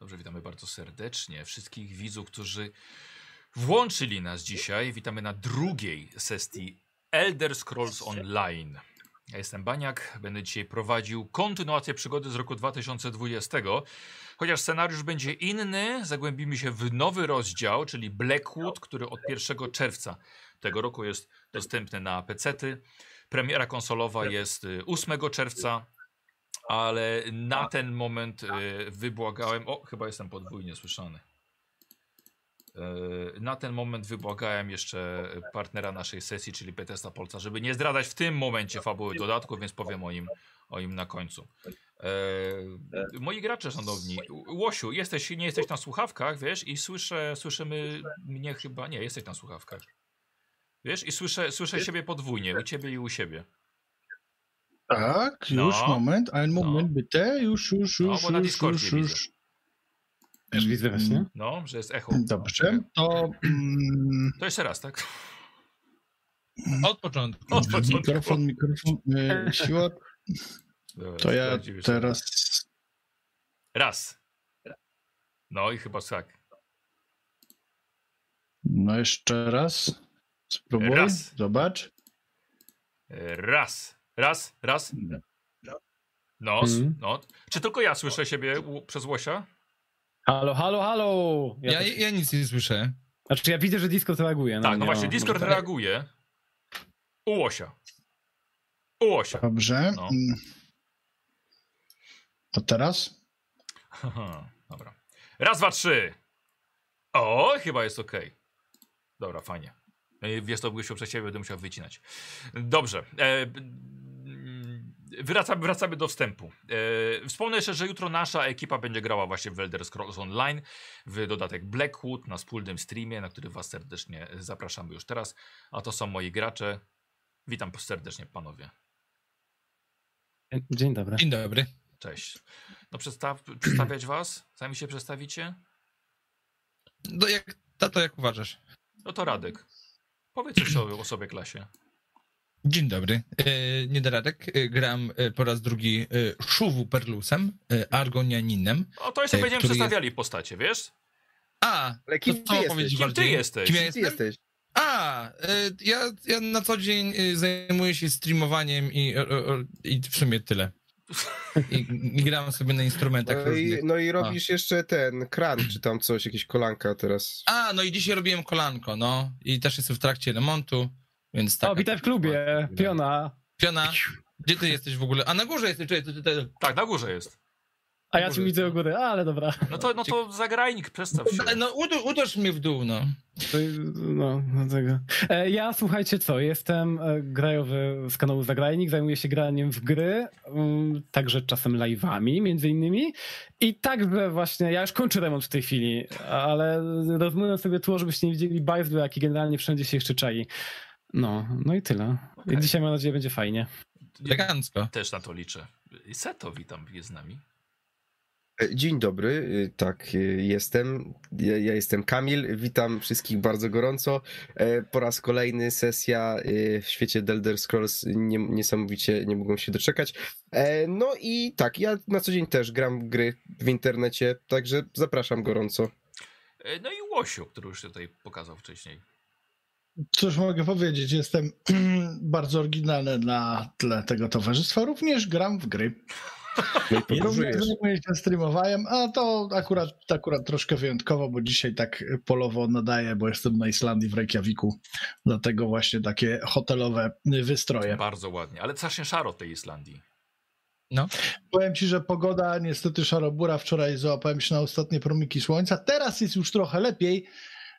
Dobrze, witamy bardzo serdecznie wszystkich widzów, którzy włączyli nas dzisiaj. Witamy na drugiej sesji Elder Scrolls Online. Ja jestem Baniak, będę dzisiaj prowadził kontynuację przygody z roku 2020. Chociaż scenariusz będzie inny, zagłębimy się w nowy rozdział, czyli Blackwood, który od 1 czerwca tego roku jest dostępny na PC-ty. Premiera konsolowa jest y, 8 czerwca, ale na ten moment y, wybłagałem. O, chyba jestem podwójnie słyszany. Y, Na ten moment wybłagałem jeszcze partnera naszej sesji, czyli Bethesda Polca, żeby nie zdradzać w tym momencie fabuły dodatku, więc powiem o nim, o nim na końcu. E, moi gracze szanowni, Łosiu, jesteś, nie jesteś na słuchawkach, wiesz, i słyszę, słyszymy mnie chyba, nie, jesteś na słuchawkach. Wiesz, i słyszę, słyszę siebie podwójnie, u ciebie i u siebie. Tak, już, No. moment, ein Moment, bitte, już, już, No, już, bo na już, Discordzie już, widzę. już. Też widzę właśnie. No, że jest echo. Dobrze, to mm, To jeszcze raz, tak? Od początku. Od początku. mikrofon, mikrofon, e, siła, Dobra, to ja teraz, Raz. No i chyba tak. no jeszcze raz, spróbuj, Raz. zobacz. Raz. Raz, raz. No, no. Czy tylko ja słyszę siebie u, przez Łosia? Halo, halo, halo! Ja, Ja, też- ja nic nie słyszę. Znaczy ja widzę, że Discord reaguje na Tak, mnie, no właśnie, Discord może tak. reaguje. U Łosia. U Łosia. Dobrze, No. mm. to teraz? Dobra. Raz, dwa, trzy. O, chyba jest ok. Dobra, fajnie. E, Wiesz, to Grysiu, przez ciebie będę musiał wycinać. Dobrze. E, wracamy, wracamy do wstępu. E, wspomnę jeszcze, że jutro nasza ekipa będzie grała właśnie w Elder Scrolls Online w dodatek Blackwood na wspólnym streamie, na który was serdecznie zapraszamy już teraz. A to są moi gracze. Witam serdecznie panowie. Dzień dobry. Dzień dobry. Cześć. No przedstaw, przedstawiać was? Sami się przedstawicie? No jak, tato, jak uważasz? No to Radek. Powiedz coś o, o sobie klasie. Dzień dobry. E, Niedaradek. E, gram e, po raz drugi Szuwu Perlusem, Argonianinem. O, to jeszcze będziemy przedstawiali postacie, wiesz? A, Ale to kim co ty jesteś? Kim ty jesteś? Kim ja Kim ty jesteś? A, ja, ja na co dzień zajmuję się streamowaniem i, i w sumie tyle. I, I gram sobie na instrumentach No i, no i robisz jeszcze ten kran, czy tam coś, jakieś kolanka teraz. A, no i dzisiaj robiłem kolanko, no. I też jestem w trakcie remontu, więc tak. o, witaj w klubie, Piona. Piona, gdzie ty jesteś w ogóle? A na górze jesteś, czekaj, czekaj, czekaj. Tak, na górze jest. A ja cię widzę u góry, ale dobra. No to, no to zagrajnik, przedstaw się. No uderz, uderz mnie w dół, no. No, no tego. E, ja słuchajcie co, jestem e, grajowy z kanału Zagrajnik, zajmuję się graniem w gry, mm, także czasem live'ami między innymi i także właśnie, ja już kończę remont w tej chwili, ale rozmyłem sobie tło, żebyście nie widzieli bajzdu, jaki generalnie wszędzie się jeszcze czai. No, no i tyle. I dzisiaj mam nadzieję będzie fajnie. Elegancko. Też na to liczę. I Seto, witam, jest z nami. E, Dzień dobry, y, tak, y, jestem. Ja, ja jestem Kamil, witam wszystkich bardzo gorąco. E, Po raz kolejny sesja w świecie The Elder Scrolls nie, niesamowicie nie mogą się doczekać. E, No i tak, ja na co dzień też gram w gry w internecie, także zapraszam gorąco. E, No i Łosiu, który już się tutaj pokazał wcześniej. Cóż mogę powiedzieć, jestem bardzo oryginalny na tle tego towarzystwa, również gram w gry. No i również zajmuję się streamowaniem, a to akurat, akurat troszkę wyjątkowo, bo dzisiaj tak polowo nadaję, bo jestem na Islandii w Reykjaviku, dlatego właśnie takie hotelowe wystroje. Bardzo ładnie, ale strasznie szaro w tej Islandii. Powiem ci, że pogoda niestety szarobura, wczoraj załapałem się na ostatnie promyki słońca, teraz jest już trochę lepiej,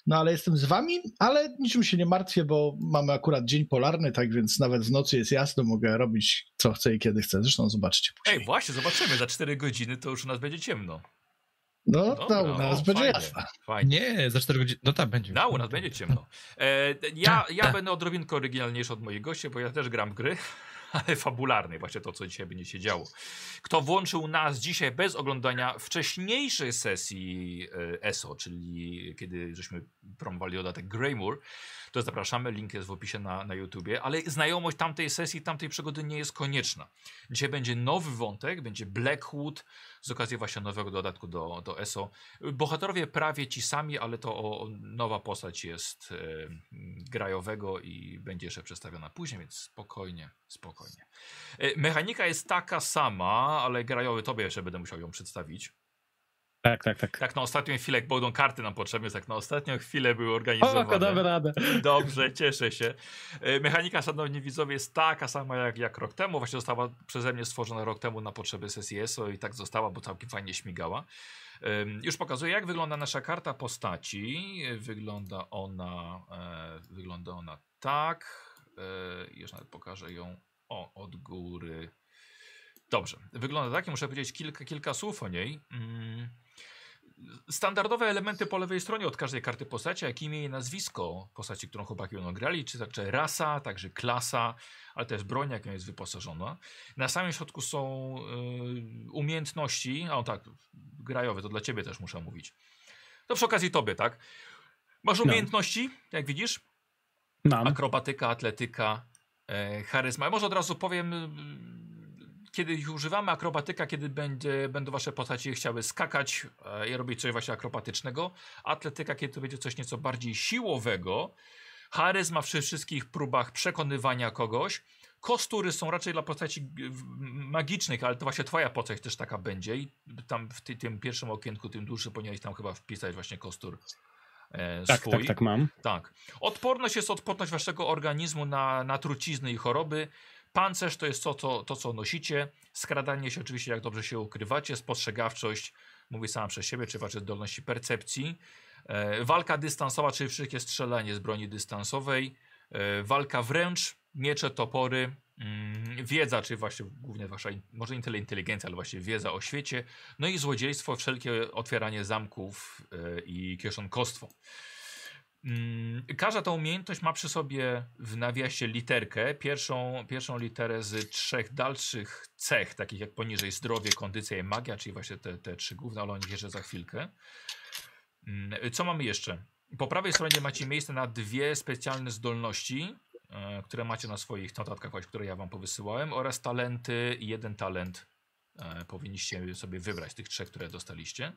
no ale jestem z wami, ale niczym się nie martwię, bo mamy akurat dzień polarny, tak więc nawet w nocy jest jasno, mogę robić co chcę i kiedy chcę, zresztą zobaczcie później. Ej, właśnie, zobaczymy, za 4 godziny to już u nas będzie ciemno. No, Dobra, no u nas o, będzie fajnie, jasno. Fajnie. Nie, za 4 godziny. No tak, będzie. No, u nas będzie ciemno. E, ja ja będę odrobinkę oryginalniejszy od moich gości, bo ja też gram w gry, ale fabularnej, właśnie to, co dzisiaj będzie się działo. Kto włączył nas dzisiaj bez oglądania wcześniejszej sesji e, ESO, czyli kiedy żeśmy promowali dodatek Greymore, to zapraszamy. Link jest w opisie na, na YouTubie. Ale znajomość tamtej sesji, tamtej przygody nie jest konieczna. Dzisiaj będzie nowy wątek, będzie Blackwood z okazji właśnie nowego dodatku do, do ESO. Bohaterowie prawie ci sami, ale to o, nowa postać jest e, grajowego i będzie jeszcze przedstawiona później, więc spokojnie, spokojnie. E, mechanika jest taka sama, ale grajowy tobie jeszcze będę musiał ją przedstawić. Tak, tak, tak. Tak na ostatnią chwilę, jak będą karty nam potrzebne, tak na ostatnią chwilę były organizowane. O, damy radę. Dobrze, cieszę się. E, Mechanika, szanowni widzowie, jest taka sama jak, jak rok temu. Właśnie została przeze mnie stworzona rok temu na potrzeby sesji ESO i tak została, bo całkiem fajnie śmigała. Już pokazuję, jak wygląda nasza karta postaci. Wygląda ona, e, wygląda ona tak. E, już nawet pokażę ją o, od góry. Dobrze, wygląda tak. Muszę powiedzieć kilka, kilka słów o niej. Mm. Standardowe elementy po lewej stronie od każdej karty postaci, jak imię i nazwisko postaci, którą chłopaki będą grali, czy także rasa, także klasa, ale też broń, jaką jest wyposażona. Na samym środku są y, umiejętności, a o tak, grajowe, to dla ciebie też muszę mówić. To przy okazji tobie, tak? Masz No. umiejętności, jak widzisz? Mam. Akrobatyka, atletyka, e, charyzma. Może od razu powiem, kiedy używamy akrobatyka, kiedy będzie, będą wasze postaci chciały skakać e, i robić coś właśnie akrobatycznego. Atletyka, kiedy to będzie coś nieco bardziej siłowego. Charyzma przy wszystkich próbach przekonywania kogoś. Kostury są raczej dla postaci magicznych, ale to właśnie twoja postać też taka będzie i tam w ty, tym pierwszym okienku, tym dłuższym powinieneś tam chyba wpisać właśnie kostur e, Tak, swój. tak, tak mam. Tak. Odporność jest odporność waszego organizmu na, na trucizny i choroby. Pancerz to jest to, to, to, co nosicie. Skradanie się oczywiście, jak dobrze się ukrywacie. Spostrzegawczość, mówię sama przez siebie, czy wasze zdolności percepcji. E, walka dystansowa, czyli wszystkie strzelanie z broni dystansowej. E, walka wręcz, miecze, topory. Mm, wiedza, czyli właśnie głównie wasza, może nie tyle inteligencja, ale właśnie wiedza o świecie. No i złodziejstwo, wszelkie otwieranie zamków e, i kieszonkostwo. Mm, Każda ta umiejętność ma przy sobie w nawiasie literkę, pierwszą, pierwszą literę z trzech dalszych cech, takich jak poniżej zdrowie, kondycja i magia, czyli właśnie te, te trzy główne, ale o nich jeszcze za chwilkę. Mm, Co mamy jeszcze? Po prawej stronie macie miejsce na dwie specjalne zdolności, e, które macie na swoich notatkach, które ja wam powysyłałem, oraz talenty jeden talent powinniście sobie wybrać, tych trzech, które dostaliście.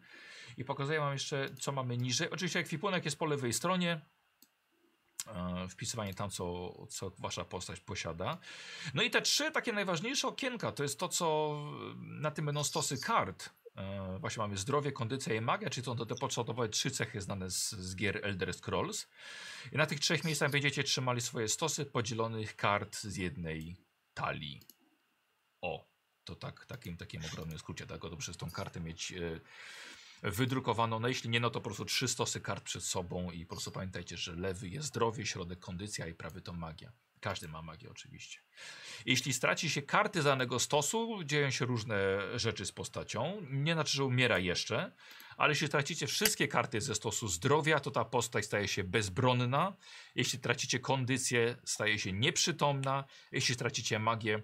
I pokazuję wam jeszcze, co mamy niżej. Oczywiście ekwipunek jest po lewej stronie. E, Wpisywanie tam, co, co wasza postać posiada. No i te trzy takie najważniejsze okienka, to jest to, co na tym będą stosy kart. E, Właśnie mamy zdrowie, kondycja i magia, czyli są to te podstawowe trzy cechy znane z, z gier Elder Scrolls. I na tych trzech miejscach będziecie trzymali swoje stosy podzielonych kart z jednej talii. O, to tak, takim, takim ogromnym skrócie, tak, to przez tą kartę mieć e, wydrukowaną, no jeśli nie, no to po prostu trzy stosy kart przed sobą i po prostu pamiętajcie, że lewy jest zdrowie, środek kondycja i prawy to magia. Każdy ma magię oczywiście. Jeśli straci się karty z danego stosu, dzieją się różne rzeczy z postacią. Nie znaczy, że umiera jeszcze, ale jeśli tracicie wszystkie karty ze stosu zdrowia, to ta postać staje się bezbronna. Jeśli tracicie kondycję, staje się nieprzytomna. Jeśli tracicie magię,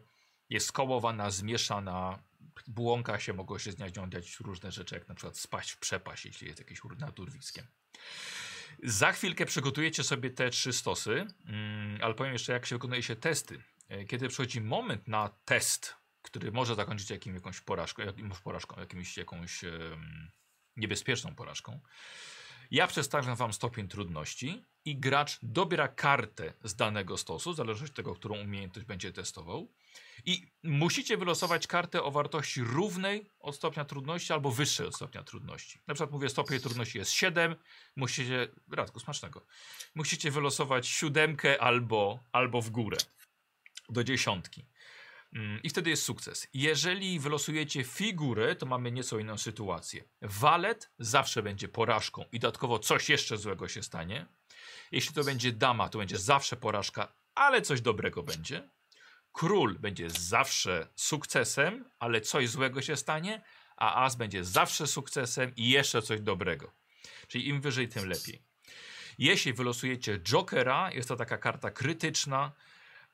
jest skołowana, zmieszana, błąka się, mogą się z nią dziać różne rzeczy, jak na przykład spaść w przepaść, jeśli jest jakieś nad urwiskiem. Za chwilkę przygotujecie sobie te trzy stosy, mm, ale powiem jeszcze, jak się wykonuje się testy. E, Kiedy przychodzi moment na test, który może zakończyć jakim, jakąś porażką, jakimś porażką, jakimś, jakąś em, niebezpieczną porażką, ja przedstawiam wam stopień trudności i gracz dobiera kartę z danego stosu, w zależności od tego, którą umiejętność będzie testował. I musicie wylosować kartę o wartości równej od stopnia trudności albo wyższej od stopnia trudności. Na przykład mówię, stopień trudności jest 7, musicie, Radku, smacznego, musicie wylosować siódemkę albo, albo w górę do dziesiątki. Mm, I wtedy jest sukces. Jeżeli wylosujecie figurę, to mamy nieco inną sytuację. Walet zawsze będzie porażką i dodatkowo coś jeszcze złego się stanie. Jeśli to będzie dama, to będzie zawsze porażka, ale coś dobrego będzie. Król będzie zawsze sukcesem, ale coś złego się stanie, a as będzie zawsze sukcesem i jeszcze coś dobrego. Czyli im wyżej, tym lepiej. Jeśli wylosujecie Jokera, jest to taka karta krytyczna.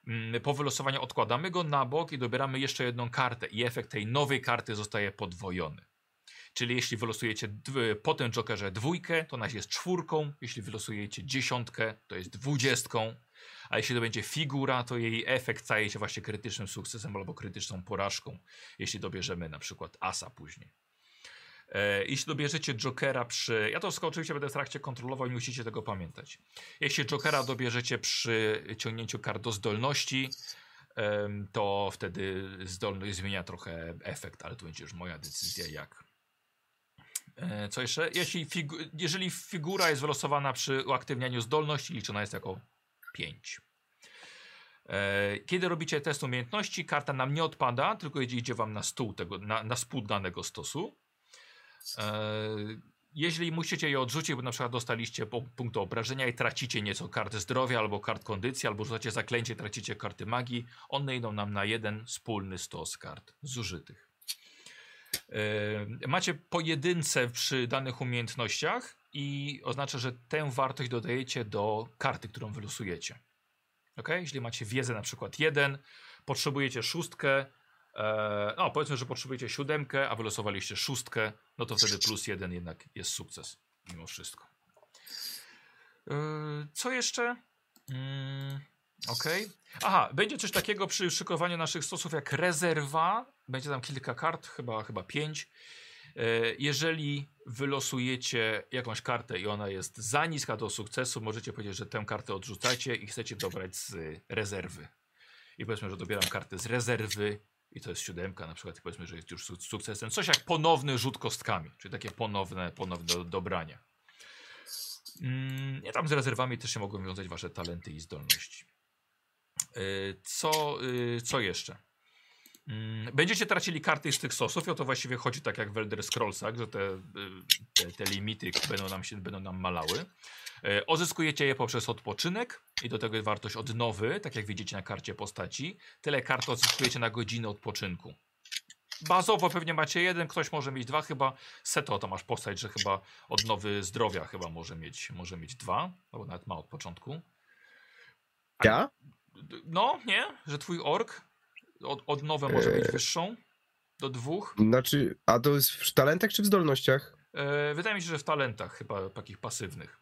Mm, Po wylosowaniu odkładamy go na bok i dobieramy jeszcze jedną kartę i efekt tej nowej karty zostaje podwojony. Czyli jeśli wylosujecie po tym jokerze dwójkę, to ona jest czwórką. Jeśli wylosujecie dziesiątkę, to jest dwudziestką. A jeśli to będzie figura, to jej efekt staje się właśnie krytycznym sukcesem albo krytyczną porażką. Jeśli dobierzemy na przykład asa później. E, jeśli dobierzecie Jokera przy. Ja to oczywiście będę w trakcie kontrolował i musicie tego pamiętać. Jeśli Jokera dobierzecie przy ciągnięciu kart do zdolności, to wtedy zdolność zmienia trochę efekt, ale to będzie już moja decyzja jak. E, Co jeszcze? Jeśli figu jeżeli figura jest wylosowana przy uaktywnianiu zdolności, liczona jest jako 5. E, Kiedy robicie test umiejętności, karta nam nie odpada, tylko idzie, wam na stół tego, na, na spód danego stosu. E, Jeśli musicie je odrzucić, bo na przykład dostaliście punktu obrażenia i tracicie nieco kart zdrowia albo kart kondycji, albo rzucacie zaklęcie, tracicie karty magii, one idą nam na jeden wspólny stos kart zużytych. E, Macie pojedynce przy danych umiejętnościach i oznacza, że tę wartość dodajecie do karty, którą wylosujecie. Ok? Jeśli macie wiedzę na przykład jeden, potrzebujecie szóstkę, e, no powiedzmy, że potrzebujecie siódemkę, a wylosowaliście szóstkę, no to wtedy plus jeden jednak jest sukces, mimo wszystko. E, co jeszcze? Mm, ok. Aha, będzie coś takiego przy szykowaniu naszych stosów jak rezerwa. Będzie tam kilka kart, chyba, chyba pięć. E, Jeżeli wylosujecie jakąś kartę i ona jest za niska do sukcesu, możecie powiedzieć, że tę kartę odrzucacie i chcecie dobrać z rezerwy. I powiedzmy, że dobieram kartę z rezerwy i to jest siódemka na przykład powiedzmy, że jest już su- sukcesem. Coś jak ponowny rzut kostkami, czyli takie ponowne, ponowne do, dobranie. Mm, nie tam z rezerwami też się mogą wiązać wasze talenty i zdolności. Y, Co, y, co jeszcze? Mm, Będziecie tracili karty z tych sosów i o to właściwie chodzi tak jak w Elder Scrollsach, że te, y, te, te limity będą nam, się, będą nam malały. E, Ozyskujecie je poprzez odpoczynek i do tego jest wartość odnowy, tak jak widzicie na karcie postaci. Tyle kart odzyskujecie na godzinę odpoczynku. Bazowo pewnie macie jeden, ktoś może mieć dwa chyba. Seto to masz postać, że chyba odnowy zdrowia chyba może mieć, może mieć dwa, albo nawet ma od początku. Ja? D- No, nie? Że twój ork od, odnowę może mieć Eee. wyższą do dwóch. Znaczy, a to jest w talentach czy w zdolnościach? E, wydaje mi się, że w talentach chyba takich pasywnych.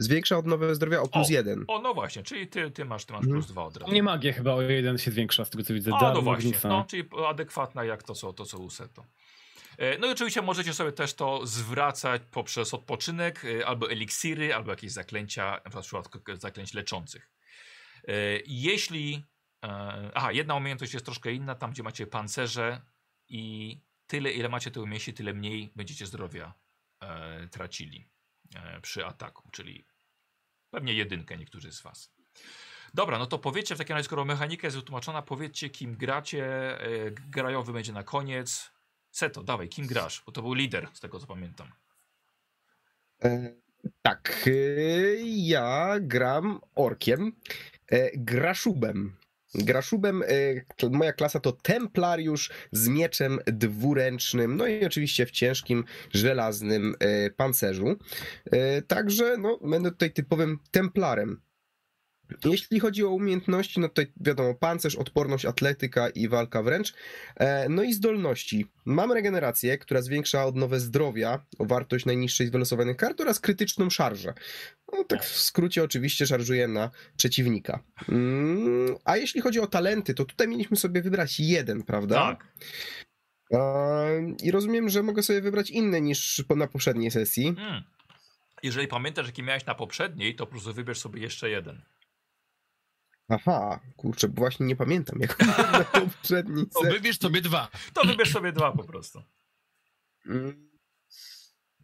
Zwiększa odnowę zdrowia o plus O. jeden. O, no właśnie, czyli ty, ty masz, ty masz Mhm. plus dwa od razu. Nie magia chyba o jeden się zwiększa z tego co widzę. A, Dar no właśnie, no, czyli adekwatna jak to, co, to, co u Seto. E, No i oczywiście możecie sobie też to zwracać poprzez odpoczynek, e, albo eliksiry, albo jakieś zaklęcia, na przykład zaklęć leczących. E, Jeśli... e, Aha, jedna umiejętność jest troszkę inna, tam gdzie macie pancerze i tyle ile macie tej umiejętności, tyle mniej będziecie zdrowia e, tracili e, przy ataku, czyli pewnie jedynkę niektórzy z was. Dobra, no to powiedzcie w takim razie, skoro mechanika jest wytłumaczona, powiedzcie kim gracie, e, grajowy będzie na koniec. Seto, dawaj, kim grasz? Bo to był lider, z tego co pamiętam. E, tak, e, ja gram orkiem, graszubem. Graszubem, e, moja klasa to templariusz z mieczem dwuręcznym, no i oczywiście w ciężkim, żelaznym e, pancerzu. E, Także no, będę tutaj typowym templarem. Jeśli chodzi o umiejętności, no to wiadomo, pancerz, odporność, atletyka i walka wręcz. E, No i zdolności. Mam regenerację, która zwiększa odnowę zdrowia o wartość najniższej z wylosowanych kart oraz krytyczną szarżę. No tak w skrócie oczywiście szarżuję na przeciwnika. Mm, A jeśli chodzi o talenty, to tutaj mieliśmy sobie wybrać jeden, prawda? Tak. E, I rozumiem, że mogę sobie wybrać inny niż na poprzedniej sesji. Mm. Jeżeli pamiętasz, jaki miałeś na poprzedniej, to po prostu wybierz sobie jeszcze jeden. Aha, kurczę, bo właśnie nie pamiętam jak na poprzedniej O, sesji. wybierz sobie dwa. To wybierz sobie dwa po prostu. Mm.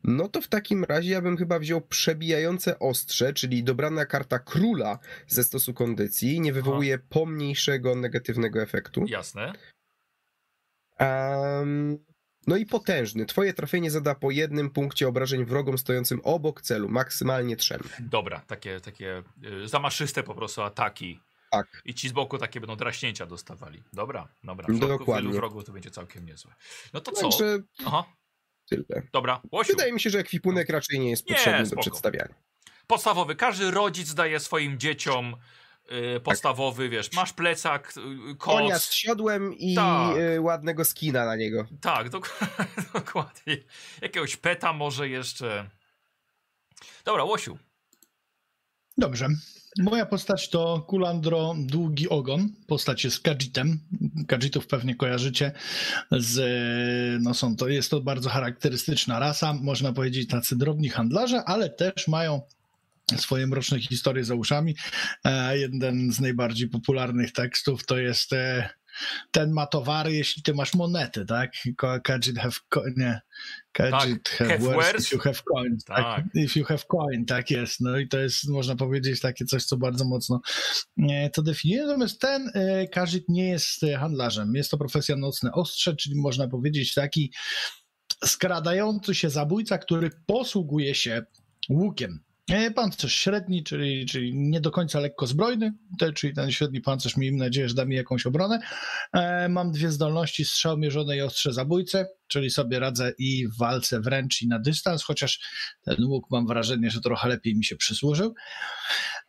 No to w takim razie ja bym chyba wziął przebijające ostrze, czyli dobrana karta króla ze stosu kondycji, nie wywołuje pomniejszego negatywnego efektu. Jasne. Em, no i potężny. Twoje trafienie zada po jednym punkcie obrażeń wrogom stojącym obok celu, maksymalnie trzem. Dobra, takie, takie y, zamaszyste po prostu ataki. Tak. I ci z boku takie będą draśnięcia dostawali. Dobra, dobra. W Dokładnie. wielu wrogów to będzie całkiem niezłe. No to co? Także Aha, tyle. dobra. Łosiu. Wydaje mi się, że ekwipunek raczej nie jest Nie, potrzebny do przedstawiania. Podstawowy. Każdy rodzic daje swoim dzieciom y, podstawowy, wiesz, masz plecak, y, Konia z koc. siodłem i Tak. y, ładnego skina na niego. Tak, dok dokładnie. Jakiegoś peta może jeszcze. Dobra, Łosiu. Dobrze. Moja postać to Kulandro Długi Ogon. Postać jest Kajitem. Kajitów pewnie kojarzycie z, no są to, jest to bardzo charakterystyczna rasa, można powiedzieć tacy drobni handlarze, ale też mają swoje mroczne historie za uszami. E, jeden z najbardziej popularnych tekstów to jest e, ten ma towary, jeśli ty masz monety, tak? Kajit have, nie. Kajit Tak, have, have wares. if you have coins, tak? Tak. If you have coin, tak jest. No i to jest, można powiedzieć, takie coś, co bardzo mocno to definiuje. Natomiast ten e, Kajit nie jest e, handlarzem. Jest to profesja nocne ostrze, czyli można powiedzieć taki skradający się zabójca, który posługuje się łukiem. E, Pancerz średni, czyli, czyli nie do końca lekko zbrojny, te, czyli ten średni pancerz, miejmy nadzieję, że da mi jakąś obronę. E, Mam dwie zdolności, strzał mierzony i ostrze zabójcy, czyli sobie radzę i w walce wręcz i na dystans, chociaż ten łuk mam wrażenie, że trochę lepiej mi się przysłużył.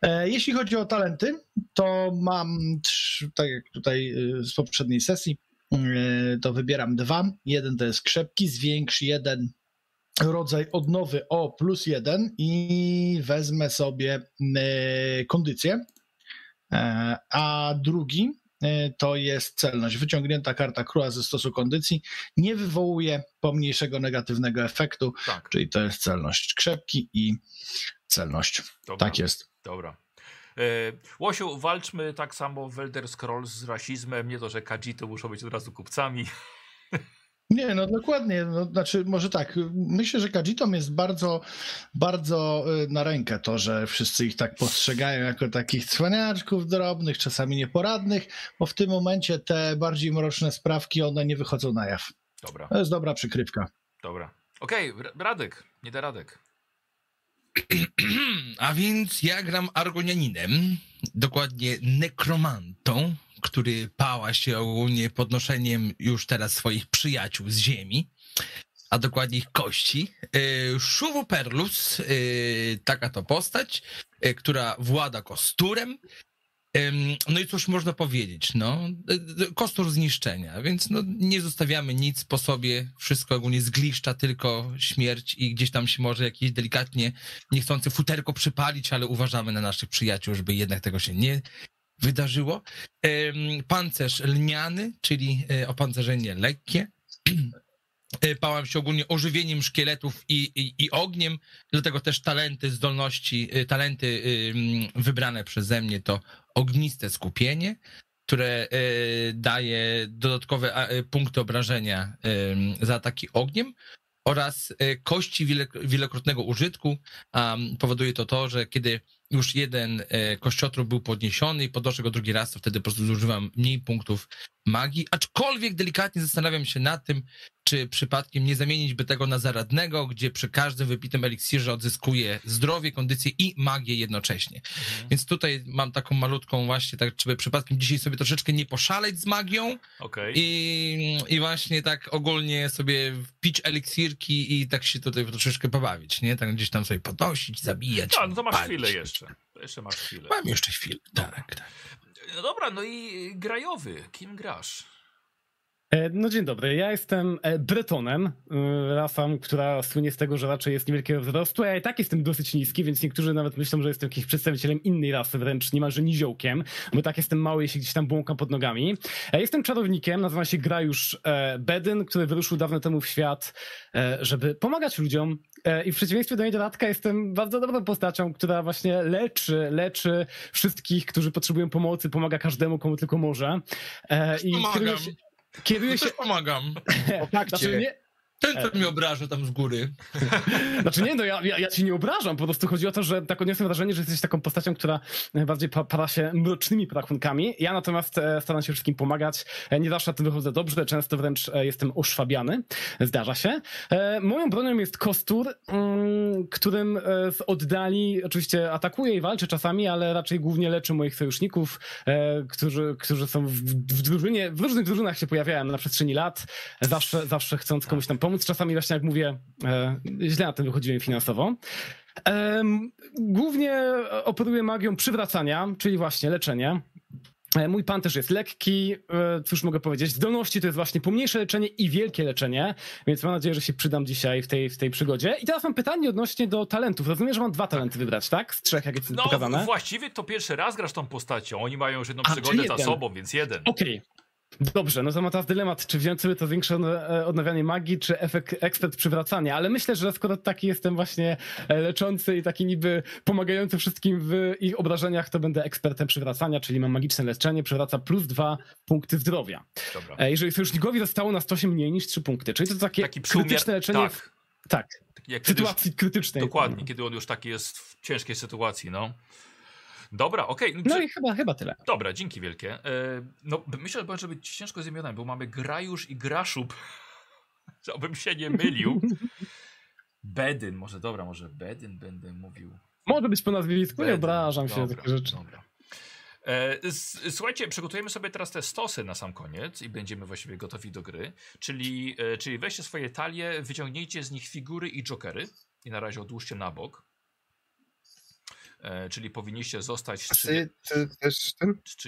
E, Jeśli chodzi o talenty, to mam, trz- tak jak tutaj y, z poprzedniej sesji, y, to wybieram dwa. Jeden to jest krzepki, zwiększ jeden rodzaj odnowy o plus jeden i wezmę sobie y, kondycję. E, A drugi y, to jest celność. Wyciągnięta karta króla ze stosu kondycji nie wywołuje pomniejszego negatywnego efektu, Tak, czyli to jest celność krzepki i celność. dobra. Tak jest. Dobra. E, Łosiu, walczmy tak samo w Elder Scrolls z rasizmem. Nie to, że Kajity muszą być od razu kupcami. Nie, no dokładnie. No, znaczy, może tak. Myślę, że Kajitom jest bardzo, bardzo y, na rękę to, że wszyscy ich tak postrzegają jako takich cwaniaczków drobnych, czasami nieporadnych, bo w tym momencie te bardziej mroczne sprawki, one nie wychodzą na jaw. Dobra, To jest dobra przykrywka. dobra. Okej, Ra- Radek, nie da Radek. A więc ja gram Argonianinem, dokładnie nekromantą, który pała się ogólnie podnoszeniem już teraz swoich przyjaciół z ziemi, a dokładnie ich kości. Yy, Szuwu Perlus, yy, taka to postać, yy, która włada kosturem. No i cóż można powiedzieć, no, y, y, kostur zniszczenia, więc no, nie zostawiamy nic po sobie, wszystko ogólnie zgliszcza, tylko śmierć i gdzieś tam się może jakieś delikatnie niechcący futerko przypalić, ale uważamy na naszych przyjaciół, żeby jednak tego się nie wydarzyło. Pancerz lniany, czyli y, opancerzenie lekkie. Pałam się ogólnie ożywieniem szkieletów i, i, i ogniem, dlatego też talenty, zdolności, talenty wybrane przeze mnie to ogniste skupienie, które y, daje dodatkowe y, punkty obrażenia ym, za ataki ogniem oraz kości wielokrotnego użytku. Powoduje to to, że kiedy już jeden e, kościotrup był podniesiony i podnoszę go drugi raz, to wtedy po prostu zużywam mniej punktów magii, aczkolwiek delikatnie zastanawiam się nad tym, czy przypadkiem nie zamienić by tego na zaradnego, gdzie przy każdym wypitym eliksirze odzyskuję zdrowie, kondycję i magię jednocześnie. Więc tutaj mam taką malutką właśnie, tak, żeby przypadkiem dzisiaj sobie troszeczkę nie poszaleć z magią Okej. i, i właśnie tak ogólnie sobie pić eliksirki i tak się tutaj troszeczkę pobawić, nie? Tak gdzieś tam sobie podnosić, zabijać. Tak, no to masz palić. chwilę jeszcze. To jeszcze masz chwilę. Mam jeszcze chwilę, tak, tak. No dobra, no i grajowy. Kim grasz? E, No dzień dobry, ja jestem e, Bretonem, e, rasą, która słynie z tego, że raczej jest niewielkiego wzrostu, a ja i tak jestem dosyć niski, więc niektórzy nawet myślą, że jestem jakimś przedstawicielem innej rasy, wręcz niemalże niziołkiem, bo tak jestem mały i się gdzieś tam błąkam pod nogami. E, Jestem czarownikiem, nazywam się Grajusz Bedyn, który wyruszył dawno temu w świat, żeby pomagać ludziom i w przeciwieństwie do niedolatka jestem bardzo dobrą postacią, która właśnie leczy, leczy wszystkich, którzy potrzebują pomocy, pomaga każdemu, komu tylko może. I Pomagam. się, kieruje się Też pomagam. znaczy nie, Ten, co mnie obraża tam z góry. znaczy nie, no ja, ja, ja ci nie obrażam, po prostu chodzi o to, że tak odniosłem wrażenie, że jesteś taką postacią, która bardziej pa, para się mrocznymi rachunkami. Ja natomiast e, staram się wszystkim pomagać. E, nie zawsze na tym wychodzę dobrze, często wręcz e, jestem oszwabiany. Zdarza się. E, moją bronią jest kostur, mm, którym e, z oddali oczywiście atakuję i walczę czasami, ale raczej głównie leczę moich sojuszników, e, którzy, którzy są w, w drużynie, w różnych drużynach się pojawiają na przestrzeni lat, zawsze, zawsze chcąc komuś tam pomóc. Pomóc. Czasami właśnie, jak mówię, e, źle na tym wychodziłem finansowo. Głównie operuję magią przywracania, czyli właśnie leczenie. E, Mój pan też jest lekki, e, cóż mogę powiedzieć, zdolności to jest właśnie pomniejsze leczenie i wielkie leczenie, więc mam nadzieję, że się przydam dzisiaj w tej, w tej przygodzie. I teraz mam pytanie odnośnie do talentów. Rozumiem, że mam dwa talenty wybrać, tak? Z trzech, jak jest No, pokazane. właściwie to pierwszy raz grasz tą postacią. Oni mają już jedną A, przygodę za sobą, więc jeden. Okej. Dobrze, no to ma teraz dylemat, czy wziąć sobie to większe e, odnawianie magii, czy efekt ekspert przywracania, ale myślę, że skoro taki jestem właśnie e, leczący i taki niby pomagający wszystkim w ich obrażeniach, to będę ekspertem przywracania, czyli mam magiczne leczenie, przywraca plus dwa punkty zdrowia. Dobra. E, Jeżeli sojusznikowi zostało na stosie mniej niż trzy punkty, czyli to takie Taki krytyczne leczenie w, Tak. tak, Jak w kiedy już, sytuacji krytycznej. dokładnie, kiedy on już taki jest w ciężkiej sytuacji, no. Dobra, okej. No prze- i chyba, chyba tyle. Dobra, dzięki wielkie. E, no, myślę, że może być ciężko z imionami, bo mamy Grajusz i Graszub. Żebym się nie mylił. Bedyn, może dobra, może Bedyn będę mówił. Może być po nazwisku, nie obrażam się na Dobra, takie rzeczy. Dobra. E, słuchajcie, przygotujemy sobie teraz te stosy na sam koniec i będziemy właściwie gotowi do gry. Czyli, e, czyli weźcie swoje talie, wyciągnijcie z nich figury i jokery i na razie odłóżcie na bok. E, czyli powinniście zostać z Asy, ty też z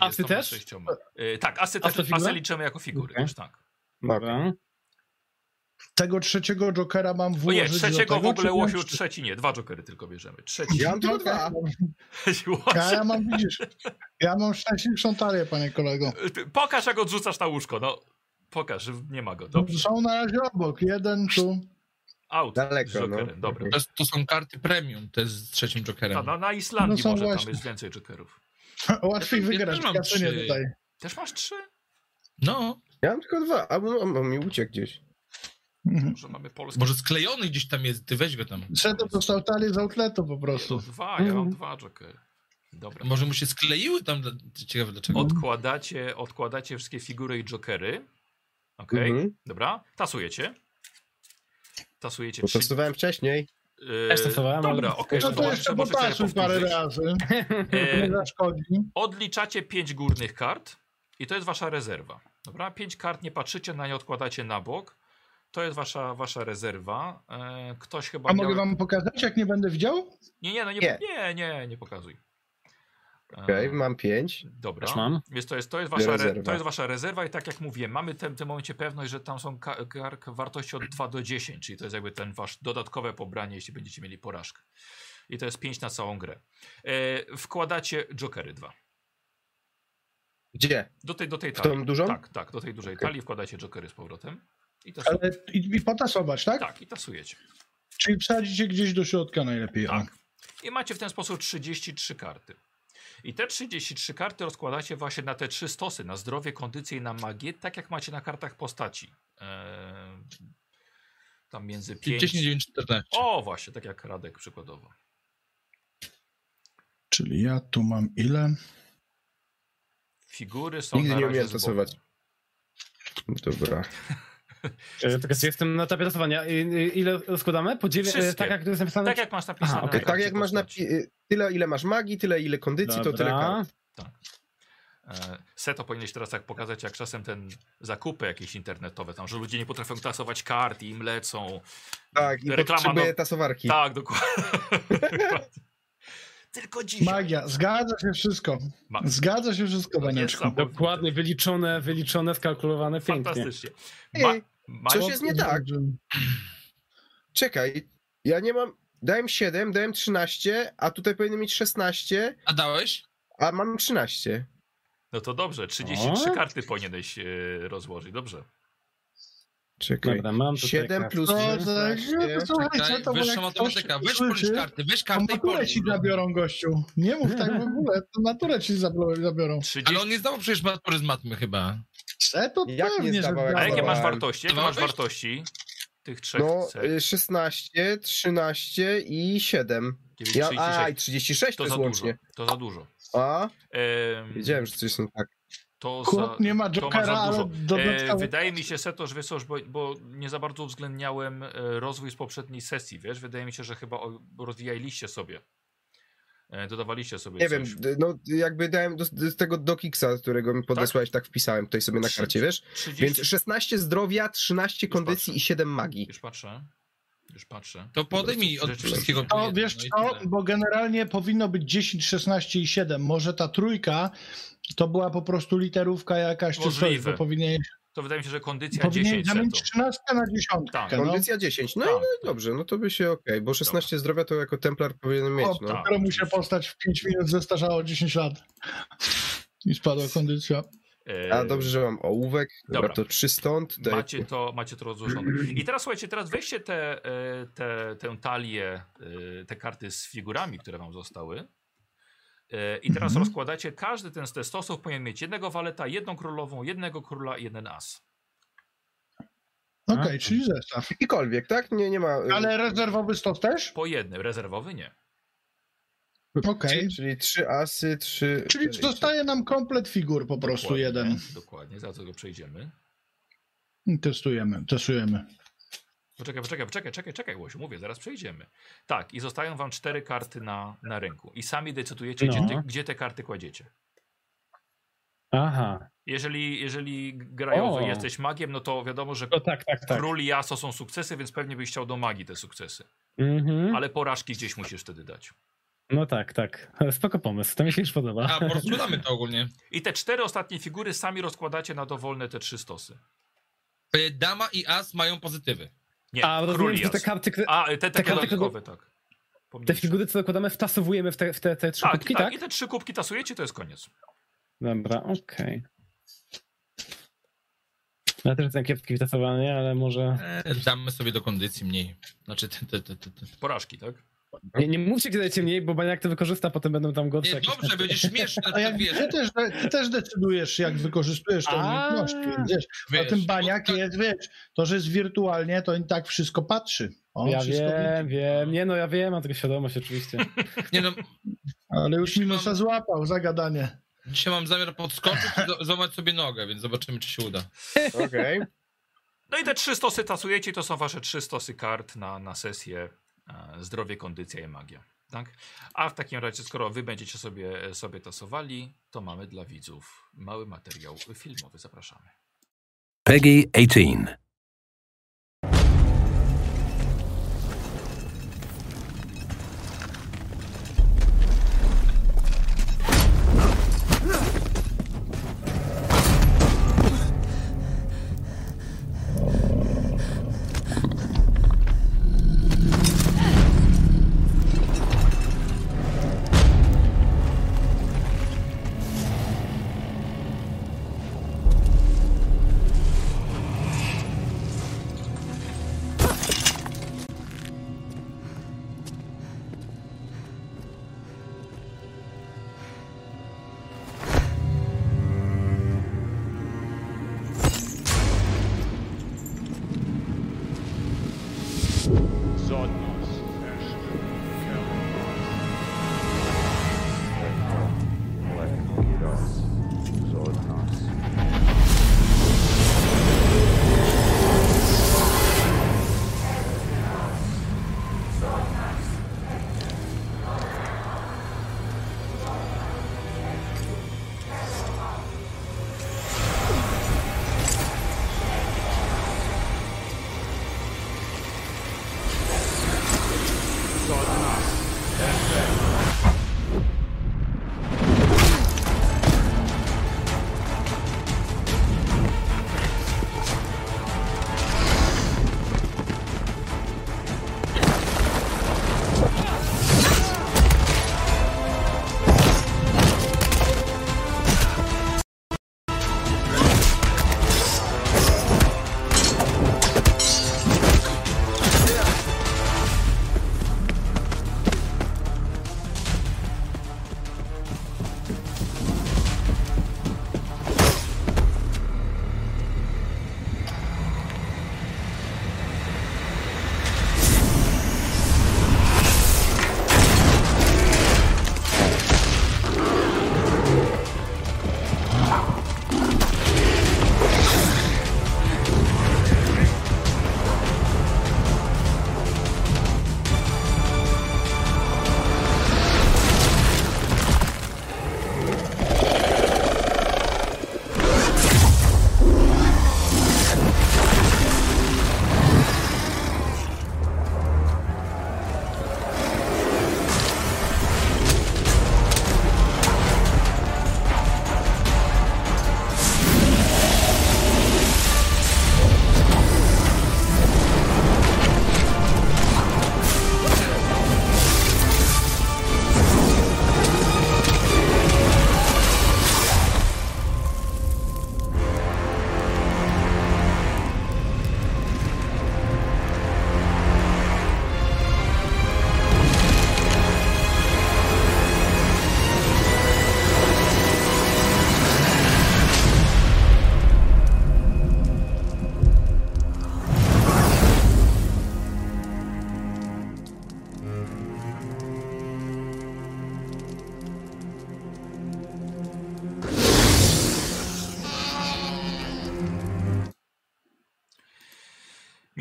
Asy też? 36. E, tak, asy, też, asy liczymy jako figury, Okej. też tak. Dobra. Tego trzeciego Jokera mam O włożyć nie, do trzeciego tego, w ogóle wziąć- trzeci nie, dwa jokery tylko bierzemy. Trzeci. Ja mam tylko dwa. Ja, ja mam, widzisz, ja mam szczęśliwszą talię, panie kolego. Pokaż jak odrzucasz na łóżko, no. Pokaż, nie ma go, dobrze. Są na razie obok, jeden tu. Out Daleko, no. dobra. To, to są karty premium, to jest z trzecim Ta, Jokerem. na, na Islandii No może tam właśnie. jest więcej jokerów. Łatwiej Ja wygrać, też mam ja nie trzy. tutaj. Też masz trzy? No, Ja mam tylko dwa, a bo- bo mi uciekł gdzieś. Mhm. Może mamy polskie. może sklejony gdzieś tam jest, ty weź go tam. Szedł dostał talię z outletu po Nie, no, prostu. dwa, ja mam Mhm. dwa jokery. Dobra. Może mu się skleiły tam, ciekawe dlaczego. Odkładacie, odkładacie wszystkie figury i jokery. Okej, Mhm. dobra. Tasujecie. Tasujecie trzy. testowałem wcześniej. Yy, Też testowałem, ale- Dobra, okej. No to to jeszcze popatrzysz parę razy, E, nie zaszkodzi. Odliczacie pięć górnych kart i to jest wasza rezerwa. Dobra, pięć kart nie patrzycie, na nie odkładacie na bok. To jest wasza, wasza rezerwa. E, ktoś chyba A miał... mogę wam pokazać, jak nie będę widział? Nie, nie, no nie, Nie. nie, nie, nie pokazuj. Okej, mam pięć. Dobra. Też mam. Więc to jest, to, jest wasza re, Rezerwa. to jest wasza rezerwa i tak jak mówię, mamy w tym, tym momencie pewność, że tam są wartości od 2 do 10, czyli to jest jakby ten wasz dodatkowe pobranie, jeśli będziecie mieli porażkę. I to jest 5 na całą grę. E, wkładacie jokery 2. Gdzie? Do tej, do tej W talii. tą dużą? Tak, tak, do tej dużej Okej. talii wkładacie jokery z powrotem. I, Ale i, i potasować, tak? tak, i tasujecie. Czyli wsadzicie gdzieś do środka najlepiej. Tak. I macie w ten sposób 33 karty. I te 33 karty rozkładacie właśnie na te trzy stosy, na zdrowie, kondycję i na magię, tak jak macie na kartach postaci. Eee, tam między 5... 10, 9, 14. O, właśnie, tak jak Radek przykładowo. Czyli ja tu mam ile? Figury są Nigdy na nie razie umiałem tasować. Dobra. Czekaj, jestem na etapie i- Ile rozkładamy? Po Wszystkie. tak jak jest napisane? Tak jak masz napisane Aha, okej. karcie Tak jak masz na postaci. tyle, ile masz magii, tyle ile kondycji, to tyle Dobra. kart. E, Seto powinieneś teraz tak pokazać, jak czasem ten zakupy jakieś internetowe, tam, że ludzie nie potrafią tasować kart i im lecą. Tak, i Reklama, no- tasowarki. Tak, dokładnie. Tylko dzisiaj. Magia, zgadza się wszystko. Zgadza się wszystko, niesamowite. Dokładnie, wyliczone, wyliczone, skalkulowane, pięknie. Fantastycznie. Ma, Ej, ma, coś jest nie tak. Czekaj, ja nie mam... Dałem 7, dałem 13, a tutaj powinien mieć 16, A dałeś? a mam 13. No to dobrze, 33 O. karty powinieneś e, rozłożyć, dobrze. Czekaj. Dobra, mam tutaj 7 kartę. plus No, to, 16. no, to słuchajcie, Czekaj, to jak matematyka. Weź polisz karty, weź kartę i polisz. ci zabiorą, gościu. Nie mów tak w ogóle, to naturę ci zabiorą. 30... Ale on nie zdawał przecież matury z matmy chyba. E, to Jak nie pewnie, że zdawał, A jakie masz wartości? Jakie masz wartości tych trzech No, cech? y, 16, 13 i 7. Dziewięć, Ja, 36. a, i 36 to, to jest za łącznie. dużo. To za dużo. A, Em, wiedziałem, że coś są tak. To Chłop nie ma to Jokera, za ale dodatkowo... E, wydaje mi się, Seto, że wiesz bo, bo nie za bardzo uwzględniałem e, rozwój z poprzedniej sesji, wiesz? Wydaje mi się, że chyba rozwijaliście sobie E, Dodawaliście sobie Nie coś. wiem, no jakby dałem do, z tego dokiksa, którego mi podesłałeś, tak wpisałem tutaj sobie na karcie, wiesz? 30... Więc 16 zdrowia, 13 Już kondycji patrzę. i 7 magii. Już patrzę. Już patrzę. To podejmij od wszystkiego To wiesz no co, tyle. bo generalnie powinno być 10, 16 i 7. Może ta trójka to była po prostu literówka jakaś czy coś, bo powinien, To wydaje mi się, że kondycja powinien 10 zamienić setu. 13 na 10. Tak. no. Kondycja 10. No, Tak. no i dobrze, no to by się okej, bo 16 zdrowia to jako templar powinien mieć, O, no. tak. któremu się postać w 5 minut zestarzało 10 lat. I spadła kondycja. E, A dobrze, że mam ołówek. Dobra, Dobra. to 3 stąd. Daj- Macie to, macie to rozłożone. I teraz słuchajcie, teraz weźcie te, e, te, tę talię, e, te karty z figurami, które wam zostały. E, I teraz Mhm. rozkładacie, każdy ten z te stosów powinien mieć jednego waleta, jedną królową, jednego króla i jeden as. Okej, A. czyli zestaw. Jakikolwiek, tak? Nie, nie ma. y, Ale rezerwowy stos też? Po jednym, rezerwowy nie. Okej. Czyli, czyli 3 asy, 3. Czyli zostaje nam komplet figur po prostu Dokładnie, jeden. Dokładnie, za co go przejdziemy. Testujemy, testujemy. Poczekaj, poczekaj, poczekaj, czekaj, czekaj, Łosiu, mówię, zaraz przejdziemy. Tak, i zostają wam cztery karty na, na rynku. I sami decydujecie, No. gdzie, ty, gdzie te karty kładziecie. Aha. Jeżeli, jeżeli grajowy O. jesteś magiem, no to wiadomo, że No tak, tak, tak. król i aso są sukcesy, więc pewnie byś chciał do magii te sukcesy. Mhm. Ale porażki gdzieś musisz wtedy dać. No tak, tak. Spoko pomysł, to mi się już podoba. A, po rozkładamy to ogólnie. I te cztery ostatnie figury sami rozkładacie na dowolne te trzy stosy. Y, Dama i as mają pozytywy. Nie, A rozumiem, że te karty, A, te takie karty, które- dodatkowe, tak. te figury, co dokładamy, wtasowujemy w te, w te, te trzy tak, kubki, tak, tak? i te trzy kubki tasujecie, to jest koniec. Dobra, okej. Ja też jestem kiepski w tasowaniu, ale może... E, Damy sobie do kondycji mniej. Znaczy, te, te, te, te. te. Porażki, tak? Nie, nie mówcie, kiedy dajecie mniej, bo Baniak to wykorzysta, potem będą tam gorsze Nie, dobrze, testy. będzie śmieszne, A jak, wiesz, ty, też, ty też decydujesz, jak wykorzystujesz te A. umiejętności. Wiesz, wiesz, a tym baniak no, jest, wiesz, to, że jest wirtualnie, to on tak wszystko patrzy. On Ja wszystko wiem, widzi. wiem. Nie no, ja wiem, mam tego świadomość oczywiście. Nie no, Ale już minusa złapał, zagadanie. dzisiaj mam zamiar podskoczyć i złamać sobie nogę, więc zobaczymy, czy się uda. Okej. No i te trzy stosy tasujecie, to są wasze trzy stosy kart na, na sesję zdrowie, kondycja i magia. Tak? A w takim razie, skoro wy będziecie sobie, sobie tasowali, to mamy dla widzów mały materiał filmowy. Zapraszamy. Peggy 18.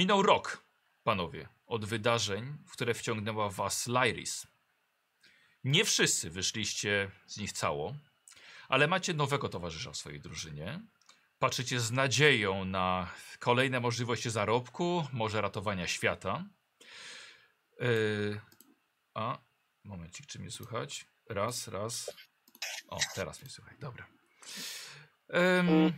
Minął rok, panowie, od wydarzeń, w które wciągnęła was Lyris. Nie wszyscy wyszliście z nich cało, ale macie nowego towarzysza w swojej drużynie. Patrzycie z nadzieją na kolejne możliwości zarobku, może ratowania świata. Yy, a, momencik, czy mnie słychać? Raz, raz. O, teraz mnie słychać, dobra. Ym,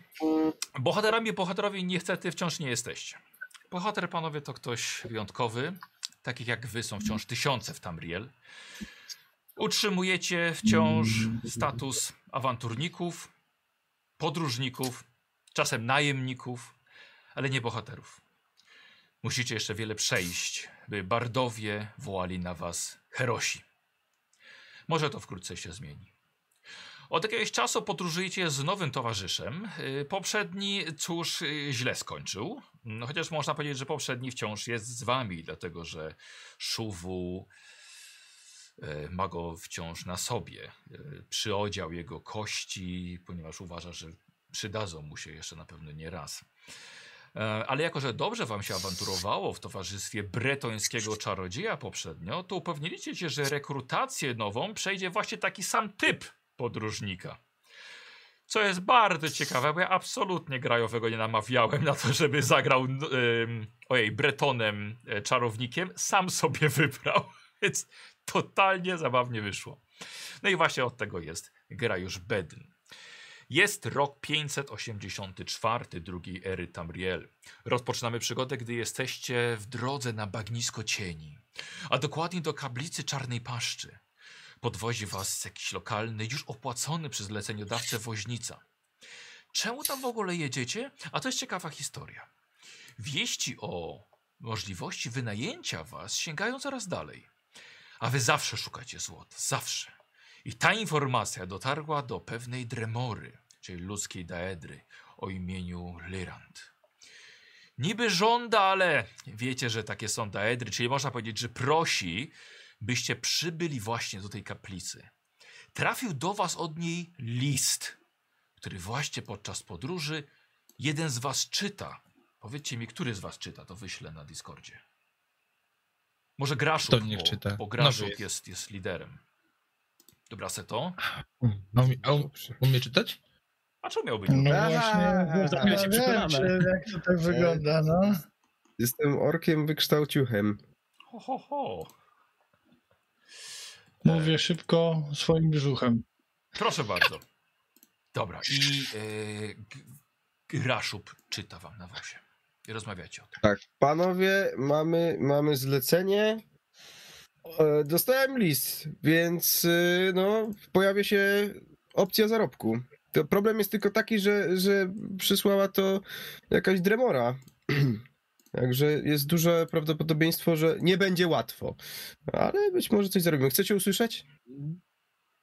bohaterami, bohaterowie niestety wciąż nie jesteście. Bohater, panowie, to ktoś wyjątkowy. Takich jak wy są wciąż tysiące w Tamriel. Utrzymujecie wciąż status awanturników, podróżników, czasem najemników, ale nie bohaterów. Musicie jeszcze wiele przejść, by bardowie wołali na was herosi. Może to wkrótce się zmieni. Od jakiegoś czasu podróżujecie z nowym towarzyszem. Y, Poprzedni, cóż, y, źle skończył. No, chociaż można powiedzieć, że poprzedni wciąż jest z wami, dlatego że Szuwu y, ma go wciąż na sobie. Y, Przyodział jego kości, ponieważ uważa, że przydadzą mu się jeszcze na pewno nie raz. E, Ale jako, że dobrze wam się awanturowało w towarzystwie bretońskiego czarodzieja poprzednio, to upewniliście się, że rekrutację nową przejdzie właśnie taki sam typ podróżnika. Co jest bardzo ciekawe, bo ja absolutnie grajowego nie namawiałem na to, żeby zagrał ym, ojej, bretonem, e, czarownikiem. Sam sobie wybrał, więc totalnie zabawnie wyszło. No i właśnie od tego jest gra już Bedn. Jest rok 584 drugiej ery Tamriel. Rozpoczynamy przygodę, gdy jesteście w drodze na bagnisko cieni, a dokładnie do kaplicy Czarnej Paszczy. Podwozi was jakiś lokalny, już opłacony przez zleceniodawcę woźnica. Czemu tam w ogóle jedziecie? A to jest ciekawa historia. Wieści o możliwości wynajęcia was sięgają coraz dalej. A wy zawsze szukacie złota, zawsze. I ta informacja dotarła do pewnej Dremory, czyli ludzkiej daedry, o imieniu Lyrand. Niby żąda, ale wiecie, że takie są daedry, czyli można powiedzieć, że prosi, byście przybyli właśnie do tej kaplicy. Trafił do was od niej list, który właśnie podczas podróży jeden z was czyta. Powiedzcie mi, który z was czyta, to wyślę na Discordzie. Może Graszuk, To niech bo, czyta. bo Graszuk Nowy jest. jest. Jest, liderem. Dobra, Seto. A umie, a um- umie czytać? A czemu miałby No nie? właśnie, Zastanawiam się, zastanawiałem się, jak to tak wygląda, no. Jestem orkiem wykształciuchem. Ho, ho, ho. Mówię szybko swoim brzuchem. Proszę bardzo. Dobra, i e, Graszub czyta wam na wozie. I rozmawiacie o tym. Tak, panowie, mamy, mamy zlecenie. E, Dostałem list, więc y, no, pojawia się opcja zarobku. To problem jest tylko taki, że, że przysłała to jakaś dremora. Także jest duże prawdopodobieństwo, że nie będzie łatwo. Ale być może coś zarobimy. Chcecie usłyszeć?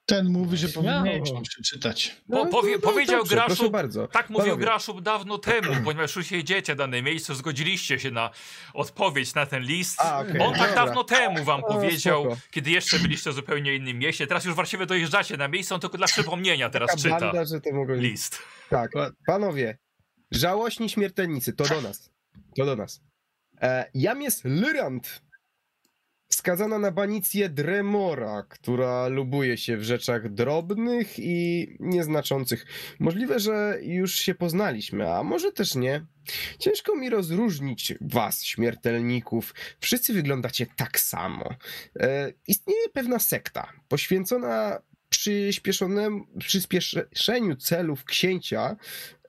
Ten mówi, że powinieneś tam przeczytać. Po, powie, powiedział dobrze, Proszę Graszub, bardzo. tak mówił Panowie. Graszub dawno temu, ponieważ już jedziecie w dane miejsce, zgodziliście się na odpowiedź na ten list. A, okej, On tak dobra. dawno temu wam O, powiedział, spoko. kiedy jeszcze byliście w zupełnie innym mieście. Teraz już właściwie dojeżdżacie na miejsce, on tylko dla przypomnienia teraz Taka czyta banda, że to mogło... list. Tak, panowie, żałośni śmiertelnicy, to do nas. To do nas. E, jam jest Lyrant, skazana na banicję Dremora, która lubuje się w rzeczach drobnych i nieznaczących. Możliwe, że już się poznaliśmy, a może też nie. Ciężko mi rozróżnić was, śmiertelników. Wszyscy wyglądacie tak samo. E, istnieje pewna sekta poświęcona przyspieszeniu celów księcia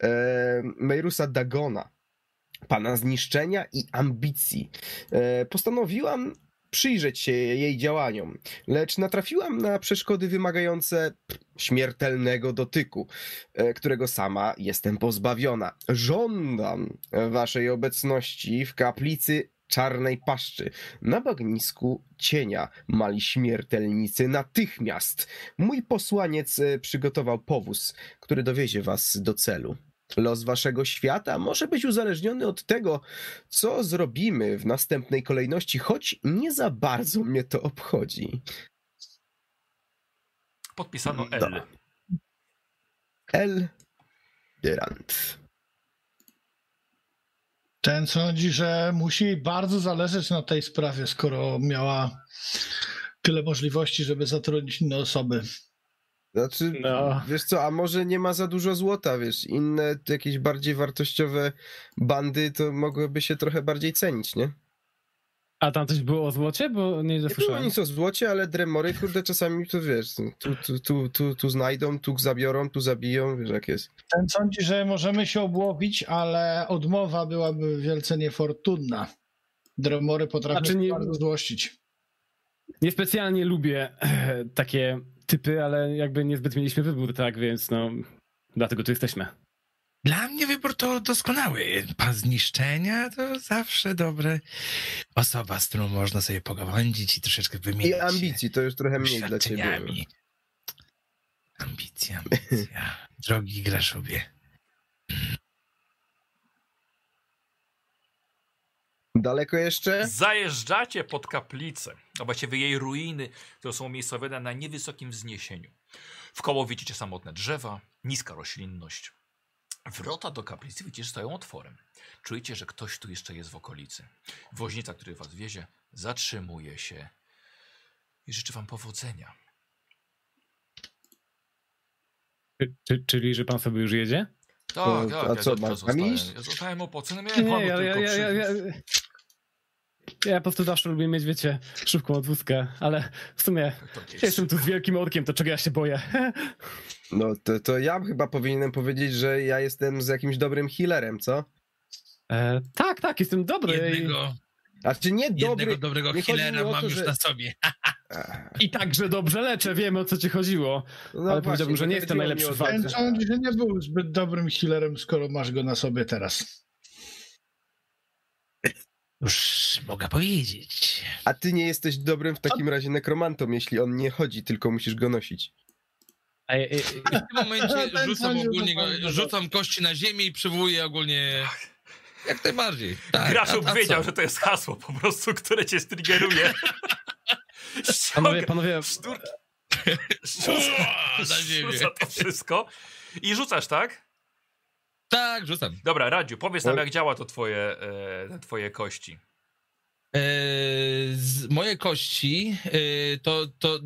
e, Meirusa Dagona, pana zniszczenia i ambicji. E, postanowiłam przyjrzeć się jej działaniom, lecz natrafiłam na przeszkody wymagające śmiertelnego dotyku, e, którego sama jestem pozbawiona. Żądam waszej obecności w kaplicy Czarnej Paszczy, na bagnisku cienia mali śmiertelnicy natychmiast. Mój posłaniec e, przygotował powóz, który dowiezie was do celu. Los waszego świata może być uzależniony od tego, co zrobimy w następnej kolejności, choć nie za bardzo mnie to obchodzi. Podpisano L. Dobra. L. Durant. Ten sądzi, że musi bardzo zależeć na tej sprawie, skoro miała tyle możliwości, żeby zatrudnić inne osoby. Znaczy, No. wiesz co, a może nie ma za dużo złota, wiesz, inne jakieś bardziej wartościowe bandy to mogłyby się trochę bardziej cenić, nie? A tam coś było o złocie? Bo nie Nie było zasłyszałem. nic o złocie, ale dremory, kurde, czasami to wiesz, tu, tu, tu, tu, tu znajdą, tu zabiorą, tu zabiją, wiesz jak jest. Ten sądzi, że możemy się obłowić, ale odmowa byłaby wielce niefortunna. Dremory potrafią Znaczy się nie- bardzo złościć. Niespecjalnie lubię e, takie typy, ale jakby niezbyt mieliśmy wybór, tak, więc no, dlatego tu jesteśmy. Dla mnie wybór to doskonały. Pan zniszczenia to zawsze dobre. Osoba, z którą można sobie pogawędzić i troszeczkę wymienić I ambicji to już trochę mniej dla ciebie. Ambicja, ambicja. Drogi Graszubie. Daleko jeszcze? Zajeżdżacie pod kaplicę, a właściwie jej ruiny, które są umiejscowione na niewysokim wzniesieniu. W koło widzicie samotne drzewa, niska roślinność. Wrota do kaplicy widzicie, że stoją otworem. Czujecie, że ktoś tu jeszcze jest w okolicy. Woźnica, który was wiezie, zatrzymuje się i życzy wam powodzenia. Czy, czy, czyli, że pan sobie już jedzie? Tak, tak, a ja co, ja mam zostałem, ja zostałem opłacony, miałem Nie, panu ja, ja, ja, ja, ja, po prostu zawsze lubię mieć, wiecie, szybką odwózkę, ale w sumie To ja jestem tu z wielkim orkiem, to czego ja się boję? No to, to ja chyba powinienem powiedzieć, że ja jestem z jakimś dobrym healerem, co? E, tak, tak, jestem dobry. Jednego, A czy nie jednego dobry... dobrego nie healera o mam to, już że- na sobie. I, także dobrze leczę, wiemy o co ci chodziło. No Ale powiedziałbym, że nie to jestem najlepszy w to, walce. Że nie był zbyt dobrym healerem, skoro masz go na sobie teraz. Już mogę powiedzieć. A ty nie jesteś dobrym w takim razie nekromantą, jeśli on nie chodzi, tylko musisz go nosić. A, e, e, W tym momencie rzucam ogólnie, go, rzucam kości na ziemię i przywołuję ogólnie jak najbardziej. Tak, Graszub a- a wiedział, co? że to jest hasło po prostu, które cię striggeruje. panowie, panowie, Sztur... O, na ziemię. Rzuca to wszystko. I rzucasz, tak? Tak, rzucam. Dobra, Radziu, powiedz nam, No. jak działa to twoje, e, twoje kości. E, z moje kości e, to, to,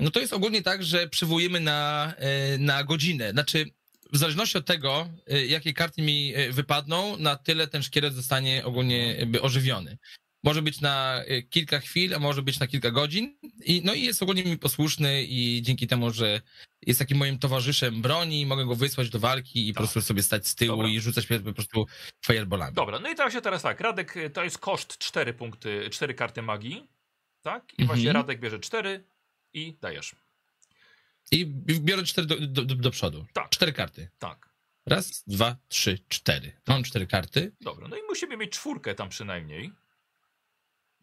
no to jest ogólnie tak, że przywołujemy na, e, na godzinę. Znaczy, w zależności od tego, e, jakie karty mi e, wypadną, na tyle ten szkielet zostanie ogólnie ożywiony. Może być na e, kilka chwil, a może być na kilka godzin. I, no i jest ogólnie mi posłuszny i dzięki temu, że jest takim moim towarzyszem broni, mogę go wysłać do walki i po Tak. prostu sobie stać z tyłu Dobra. i rzucać po prostu fireballami. Dobra, no i teraz się teraz tak. Radek, e, to jest koszt 4 punkty, 4 karty magii. Tak? I Mhm. właśnie Radek bierze 4 i dajesz. I biorę cztery do, do, do, do przodu. Tak. Cztery karty. Tak. Raz, dwa, trzy, cztery. Mam cztery karty, Dobra, no i musimy mieć czwórkę tam przynajmniej.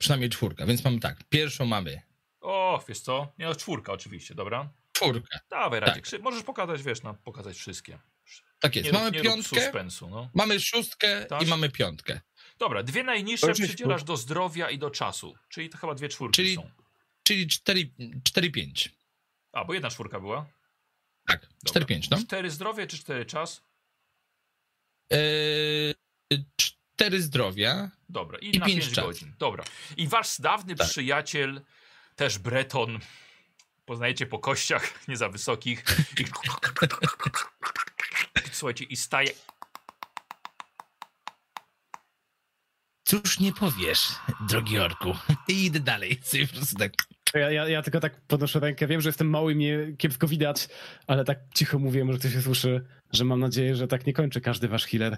Przynajmniej czwórka, więc mamy tak. Pierwszą mamy O, wiesz co? Nie, no czwórka oczywiście, dobra. czwórkę. Dawaj, Radek, krzy- możesz pokazać, wiesz, no, pokazać wszystkie. Tak jest. Nie, mamy rób piątkę, suspensu, no. mamy szóstkę Tak. i mamy piątkę. Dobra, dwie najniższe przydzielasz do zdrowia i do czasu. Czyli to chyba dwie czwórki Czyli- są. Czyli cztery, cztery pięć. A, bo jedna czwórka była. Tak, cztery pięć, no. Cztery zdrowie czy cztery czas? Eee, cztery zdrowia. Dobra, i, I na pięć 5 czas. godzin. Dobra. I wasz dawny Tak. przyjaciel, też Breton, poznajecie po kościach, nie za wysokich. I... Słuchajcie, i staje. Cóż nie powiesz, drogi orku. I idę dalej. Po prostu tak. ja, ja, ja tylko tak podnoszę rękę, wiem, że jestem mały i mnie kiepsko widać, ale tak cicho mówię, może ktoś się słyszy, że mam nadzieję, że tak nie kończy każdy wasz healer.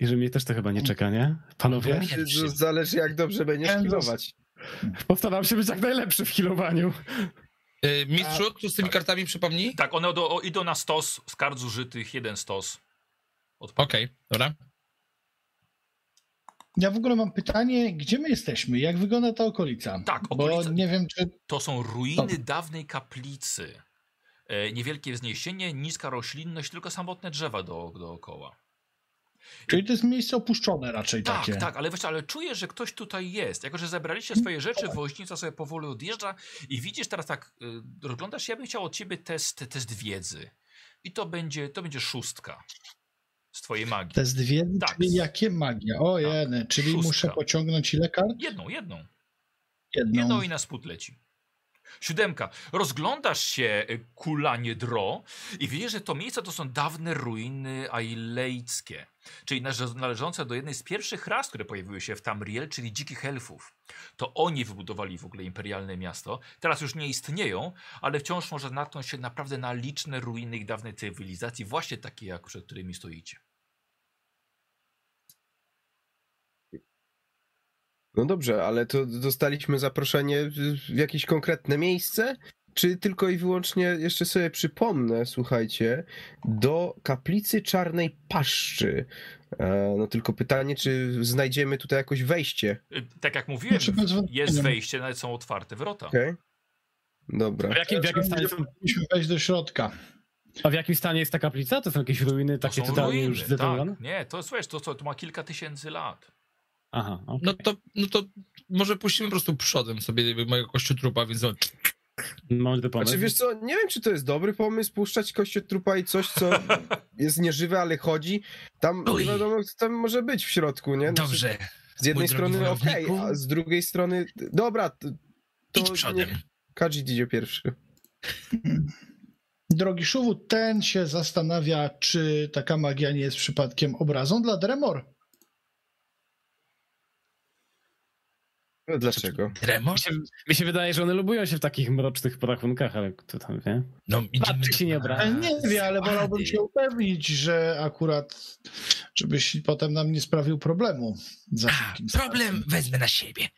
I że mnie też to chyba nie czeka, nie? Panowie? To Zależy jak dobrze będziesz healować. Postaram się być jak najlepszy w healowaniu. Eee, mistrzu, co z tymi kartami przypomnij? Tak, one do, o, idą na stos z kart zużytych, jeden stos. Okej, dobra. Ja w ogóle mam pytanie, gdzie my jesteśmy? Jak wygląda ta okolica? Tak, Bo okolica- nie wiem, czy To są ruiny dawnej kaplicy. E, niewielkie wzniesienie, niska roślinność, tylko samotne drzewa do, dookoła. Czyli to jest miejsce opuszczone raczej Tak, takie. tak, ale wiesz, ale czujesz, że ktoś tutaj jest. Jako, że zebraliście swoje rzeczy, woźnica sobie powoli odjeżdża i widzisz teraz tak, y, rozglądasz ja bym chciał od ciebie test, test wiedzy. I to będzie, to będzie szóstka. z twojej magii. Test wiedzy, Tak. czyli jakie magia? O jeny, czyli Szóstka. muszę pociągnąć ile kart? Jedną, jedną. Jedną. Jedną i na spód leci. Siódemka. Rozglądasz się, y, kulanie dro, i widzisz, że to miejsce to są dawne ruiny ailejckie, czyli należ- należące do jednej z pierwszych ras, które pojawiły się w Tamriel, czyli dzikich elfów. To oni wybudowali w ogóle imperialne miasto. Teraz już nie istnieją, ale wciąż można natknąć się naprawdę na liczne ruiny ich dawnej cywilizacji, właśnie takie jak przed którymi stoicie. No dobrze, ale to dostaliśmy zaproszenie w jakieś konkretne miejsce? Czy tylko i wyłącznie, jeszcze sobie przypomnę, słuchajcie, do kaplicy Czarnej Paszczy. E, no tylko pytanie, czy znajdziemy tutaj jakoś wejście? Y, Tak jak mówiłem, Znaczy, jest wejście, nawet są otwarte wrota. Okej? Dobra. W jakim, w jakim stanie są, Musimy wejść do środka. a w jakim stanie jest ta kaplica? To są jakieś ruiny To takie są totalnie już ruiny, zdetonowane? tak. Nie, to wiesz, to, to, to ma kilka tysięcy lat. Aha, okej. No to, no to może puścimy po prostu przodem sobie mojego kościotrupa, więc on... Mądry pomysł. Znaczy wiesz co, nie wiem czy to jest dobry pomysł, puszczać kościotrupa i coś, co jest nieżywe, ale chodzi. Tam Uj. nie wiadomo, co tam może być w środku, nie? Znaczy, Dobrze, Z jednej strony okej, wojowniku. a z drugiej strony... Dobra, to, to idź przodem. niech Kajit idzie pierwszy. Drogi Szuwu, ten się zastanawia, czy taka magia nie jest przypadkiem obrazą dla Dremor. No, dlaczego? Dremo? Mi się, mi się wydaje, że one lubują się w takich mrocznych porachunkach, ale kto tam wie? No idziemy się nie obraża. Nie wie, ale wolałbym się upewnić, że akurat, żebyś potem nam nie sprawił problemu. Za A, problem startem. wezmę na siebie.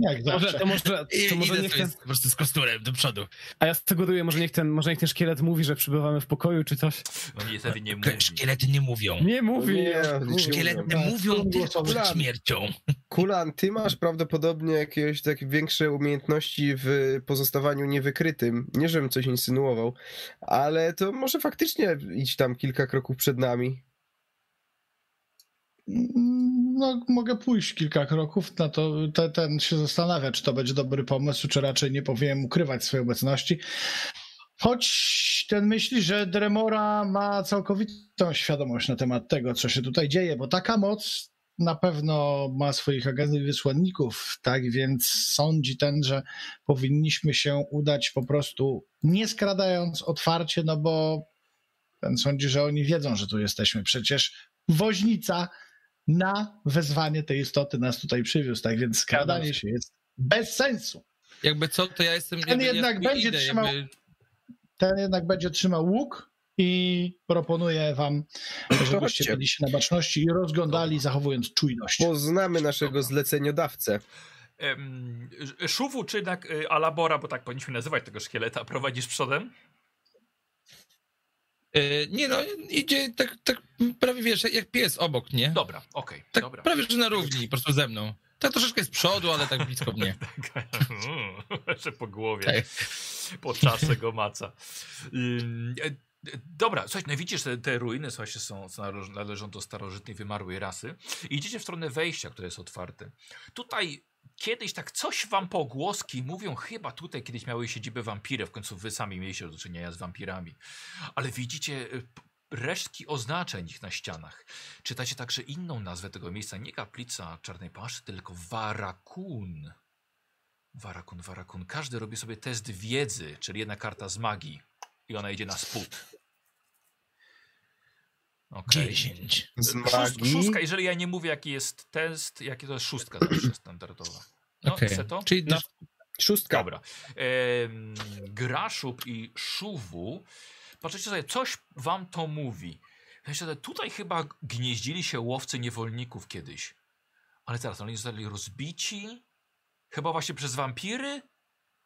Jak To może, zawsze. to może, to może niech ten, po prostu z kosturem do przodu. a ja sugeruję, może niech ten, może niech ten szkielet mówi, że przybywamy w pokoju czy coś. No niestety nie mówi. Szkielety nie mówią. Nie mówi. Nie, Szkielety mówią. mówią Mówią tylko przed śmiercią. Kulan, ty masz prawdopodobnie jakieś takie większe umiejętności w pozostawaniu niewykrytym. Nie, żebym coś insynuował, ale to może faktycznie idź tam kilka kroków przed nami. No, mogę pójść kilka kroków, na to te, ten się zastanawia, czy to będzie dobry pomysł, czy raczej nie powinienem ukrywać swojej obecności. Choć ten myśli, że Dremora ma całkowitą świadomość na temat tego, co się tutaj dzieje, bo taka moc na pewno ma swoich agentów i wysłanników, tak więc sądzi ten, że powinniśmy się udać po prostu nie skradając otwarcie, no bo ten sądzi, że oni wiedzą, że tu jesteśmy. Przecież woźnica na wezwanie tej istoty nas tutaj przywiózł, tak więc skradanie się jest bez sensu. Jakby co, to ja jestem... Ten jakby, jednak ja będzie idę, trzymał- jakby- Ten jednak będzie trzymał łuk i proponuję wam, żebyście Chodźcie. byli się na baczności i rozglądali, zachowując czujność. Poznamy naszego zleceniodawcę. Szuwu czy jednak y, Alabora, bo tak powinniśmy nazywać tego szkieleta, prowadzisz przodem? E, Nie no, idzie tak, tak prawie wiesz, jak pies obok, nie? Dobra, okej, Tak dobra. prawie, że na równi, po prostu ze mną. Tak troszeczkę z przodu, ale tak blisko mnie. Jeszcze po głowie. Tak. Po czasze go maca. E, Dobra, słuchaj, no widzisz, te, te ruiny słuchajcie, są, są, należ- należą do starożytnej, wymarłej rasy. I idziecie w stronę wejścia, które jest otwarte. Tutaj kiedyś tak coś wam pogłoski mówią, chyba tutaj kiedyś miały siedzibę wampiry, w końcu wy sami mieliście do czynienia z wampirami. Ale widzicie e, resztki oznaczeń ich na ścianach. Czytacie także inną nazwę tego miejsca, nie kaplica Czarnej Paszczy, tylko Warakun. Warakun, Warakun. Każdy robi sobie test wiedzy, czyli jedna karta z magii. I ona idzie na spód. Okej. Dziesięć. Z Szóst, magii. szóstka, jeżeli ja nie mówię, jaki jest test, jaki to jest szóstka zawsze standardowa. No, Okej. chce to? Czyli No. Szóstka. Dobra. Ehm, Graszub i Szuwu. Patrzycie sobie, coś wam to mówi. Że tutaj chyba gnieździli się łowcy niewolników kiedyś. Ale teraz oni zostali rozbici. Chyba właśnie przez wampiry?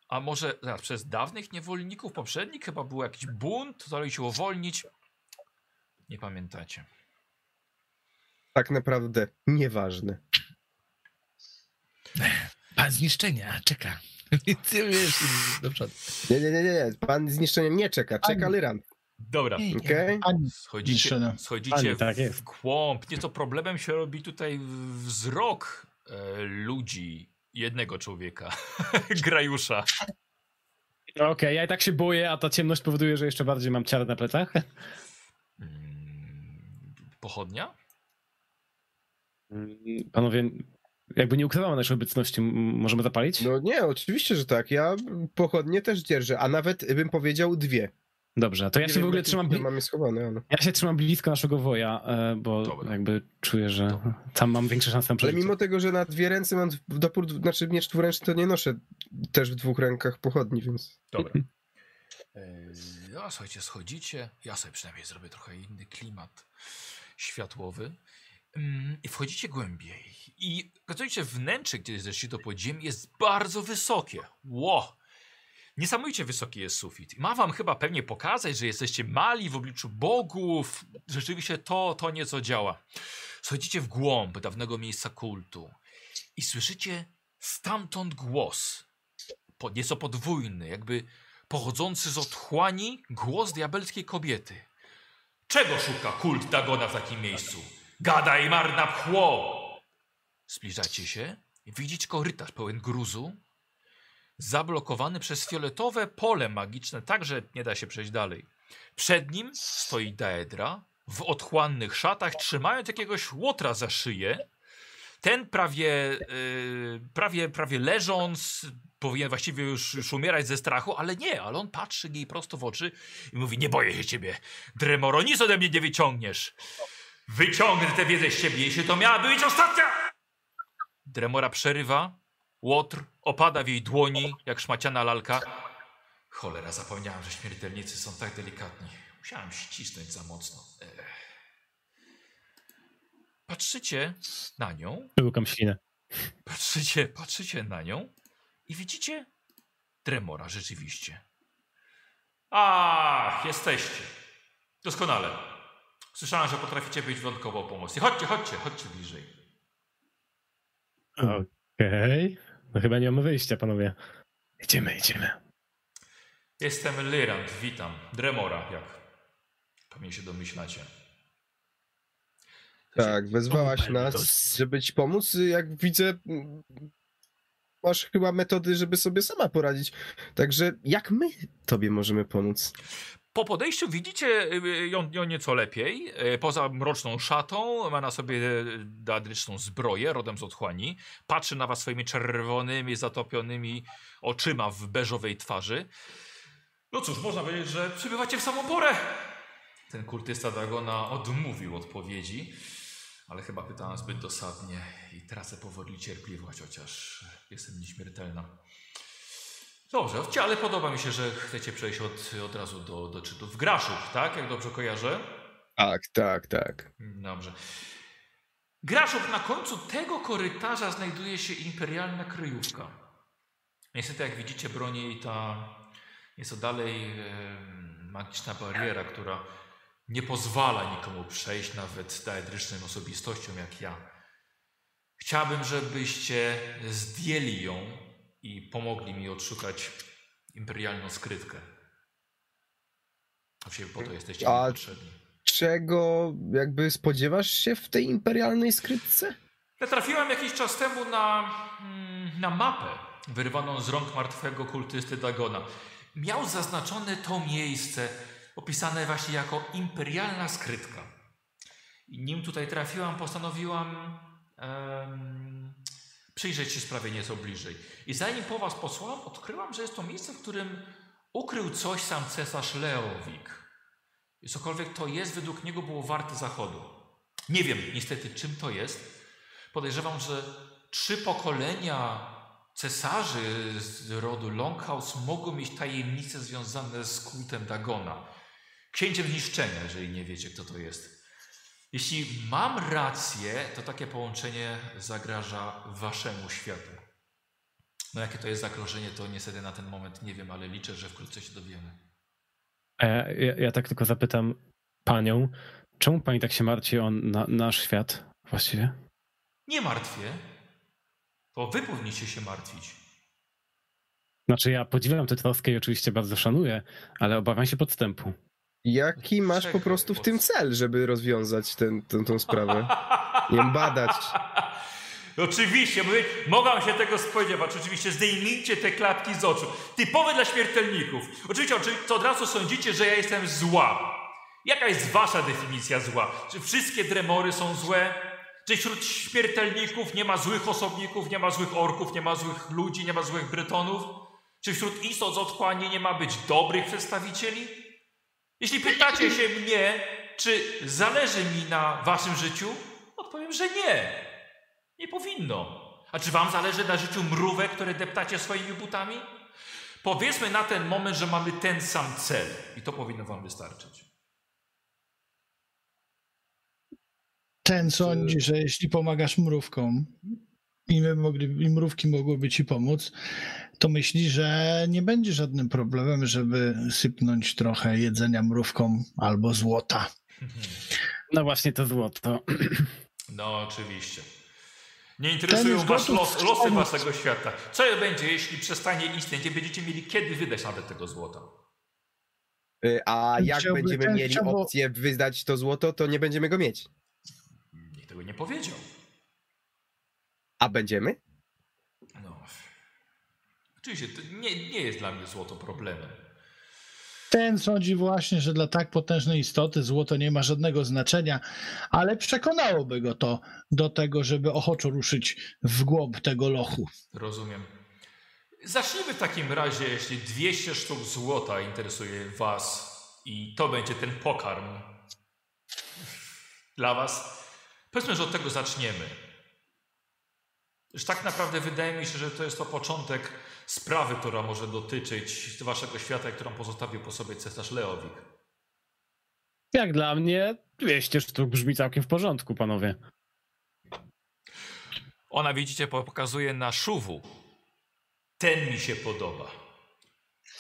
A może zaraz, przez dawnych niewolników poprzednich? Chyba był jakiś bunt, zostali się uwolnić. Nie pamiętacie. Tak naprawdę nieważne. pan zniszczenia czeka. Ty wiesz, do przodu. Nie, nie, nie, nie. Pan zniszczenia nie czeka, czeka Lyran. Dobra. Ani Schodzicie, schodzicie tak w kłąb. Nieco problemem się robi tutaj wzrok e, ludzi, jednego człowieka, Grajusza. Okej, ja i tak się boję, a ta ciemność powoduje, że jeszcze bardziej mam ciarę na plecach. Pochodnia? Mm, Panowie, jakby nie ukrywamy naszej obecności, możemy zapalić? No nie, oczywiście, że tak. Ja pochodnie też dzierżę, a nawet bym powiedział dwie. Dobrze, to ja Nie się w wiem, ogóle jakie trzymam... Bli- mamy schowane, ale... ja się trzymam blisko naszego woja, e, bo Dobra. jakby czuję, że tam mam większe szanse na Ale przeżycie. mimo tego, że na dwie ręce mam dopór, znaczy miecz dwuręczny, to nie noszę też w dwóch rękach pochodni, więc... Dobra. Eee, No, słuchajcie, schodzicie. Ja sobie przynajmniej zrobię trochę inny klimat światłowy. Mm, I wchodzicie głębiej. I okazuje się, wnętrze, gdzie zeszli do podziemi, jest bardzo wysokie. Ło! Niesamowicie wysoki jest sufit. Ma wam chyba pewnie pokazać, że jesteście mali w obliczu bogów. Rzeczywiście to, to nieco działa. Schodzicie w głąb dawnego miejsca kultu i słyszycie stamtąd głos. Nieco podwójny, jakby pochodzący z otchłani głos diabelskiej kobiety. Czego szuka kult Dagona w takim miejscu? Gadaj, marna pchło! Zbliżacie się i widzicie korytarz pełen gruzu, zablokowany przez fioletowe pole magiczne, tak że nie da się przejść dalej. Przed nim stoi Daedra w otchłannych szatach, trzymając jakiegoś łotra za szyję. Ten prawie, yy, prawie, prawie leżąc, powinien właściwie już, już umierać ze strachu, ale nie, ale on patrzy jej prosto w oczy i mówi, nie boję się ciebie, Dremoro, nic ode mnie nie wyciągniesz. Wyciągnę tę wiedzę z ciebie, jeśli to miała być ostatnia! Dremora przerywa, łotr opada w jej dłoni, jak szmaciana lalka. Cholera, zapomniałem, że śmiertelnicy są tak delikatni. Musiałem ścisnąć za mocno. Ech. Patrzycie na nią, Łykam ślinę. patrzycie, patrzycie na nią i widzicie Dremora rzeczywiście. Ach, jesteście. Doskonale. Słyszałem, że potraficie być wyjątkowo pomocni. Chodźcie, chodźcie, chodźcie bliżej. Okej. No chyba nie mamy wyjścia, panowie. Idziemy, idziemy. Jestem Lyrant, witam. Dremora, jak pewnie się domyślacie. Tak, wezwałaś nas, żeby ci pomóc. Jak widzę, masz chyba metody, żeby sobie sama poradzić. Także jak my tobie możemy pomóc? Po podejściu widzicie y, ją, ją nieco lepiej. Y, Poza mroczną szatą ma na sobie daedryczną zbroję rodem z otchłani. Patrzy na was swoimi czerwonymi, zatopionymi oczyma w beżowej twarzy. No cóż, można powiedzieć, że przybywacie w samą porę. Ten kultysta Dagona odmówił odpowiedzi, ale chyba pytałem zbyt dosadnie i tracę powoli cierpliwość, chociaż jestem nieśmiertelna. Dobrze, wci- ale podoba mi się, że chcecie przejść od, od razu do, do czytów. Graszów, tak? Jak dobrze kojarzę? Tak, tak, tak. Dobrze. Graszów, na końcu tego korytarza znajduje się imperialna kryjówka. Niestety, jak widzicie, broni jej ta nieco dalej e, magiczna bariera, która nie pozwala nikomu przejść, nawet daedrycznym osobistościom jak ja. Chciałbym, żebyście zdjęli ją i pomogli mi odszukać imperialną skrytkę. Właściwie po to jesteście A- potrzebni. Czego jakby spodziewasz się w tej imperialnej skrytce? Natrafiłem jakiś czas temu na, mm, na mapę wyrwaną z rąk martwego kultysty Dagona. Miał zaznaczone to miejsce, opisane właśnie jako imperialna skrytka. I nim tutaj trafiłam, postanowiłam em, przyjrzeć się sprawie nieco bliżej. I zanim po was posłałam, odkryłam, że jest to miejsce, w którym ukrył coś sam cesarz Leowik. I cokolwiek to jest, według niego było warte zachodu. Nie wiem niestety, czym to jest. Podejrzewam, że trzy pokolenia cesarzy z rodu Longhouse mogą mieć tajemnice związane z kultem Dagona. Księciem zniszczenia, jeżeli nie wiecie, kto to jest. Jeśli mam rację, to takie połączenie zagraża waszemu światu. No jakie to jest zagrożenie, to niestety na ten moment nie wiem, ale liczę, że wkrótce się dowiemy. Ja, ja, ja tak tylko zapytam panią, czemu pani tak się martwi o na, nasz świat właściwie? Nie martwię. To wy powinniście się martwić. Znaczy ja podziwiam tę troskę i oczywiście bardzo szanuję, ale obawiam się podstępu. Jaki masz po prostu w tym cel, żeby rozwiązać ten, tę, tą sprawę? Nie badać. Oczywiście, mówię, mogłam się tego spodziewać. Oczywiście zdejmijcie te klapki z oczu. Typowe dla śmiertelników. Oczywiście, oczywiście to od razu sądzicie, że ja jestem zła. Jaka jest wasza definicja zła? Czy wszystkie dremory są złe? Czy wśród śmiertelników nie ma złych osobników, nie ma złych orków, nie ma złych ludzi, nie ma złych bretonów? Czy wśród istot z otchłani nie ma być dobrych przedstawicieli? Jeśli pytacie się mnie, czy zależy mi na waszym życiu, odpowiem, że nie. Nie powinno. A czy wam zależy na życiu mrówek, które deptacie swoimi butami? Powiedzmy na ten moment, że mamy ten sam cel i to powinno wam wystarczyć. Ten sądzi, że jeśli pomagasz mrówkom i, my mogli, i mrówki mogłyby ci pomóc, to myśli, że nie będzie żadnym problemem, żeby sypnąć trochę jedzenia mrówkom albo złota. No właśnie to złoto. No, oczywiście. Nie interesują was los, losy waszego świata. Co będzie, jeśli przestanie istnieć? Nie będziecie mieli kiedy wydać nawet tego złota. Y, A jak chciałby- będziemy ten mieli opcję wydać to złoto, to nie będziemy go mieć. Nikt tego nie powiedział. A będziemy? Oczywiście, to nie, nie jest dla mnie złoto problemem. Ten sądzi właśnie, że dla tak potężnej istoty złoto nie ma żadnego znaczenia, ale przekonałoby go to do tego, żeby ochoczo ruszyć w głąb tego lochu. Rozumiem. Zacznijmy w takim razie, jeśli 200 sztuk złota interesuje was i to będzie ten pokarm dla was. Powiedzmy, że od tego zaczniemy. Już tak naprawdę wydaje mi się, że to jest to początek sprawy, która może dotyczyć waszego świata i którą pozostawił po sobie cesarz Leowik. Jak dla mnie 200 sztuk brzmi całkiem w porządku, panowie. Ona, widzicie, pokazuje na szuwu. Ten mi się podoba.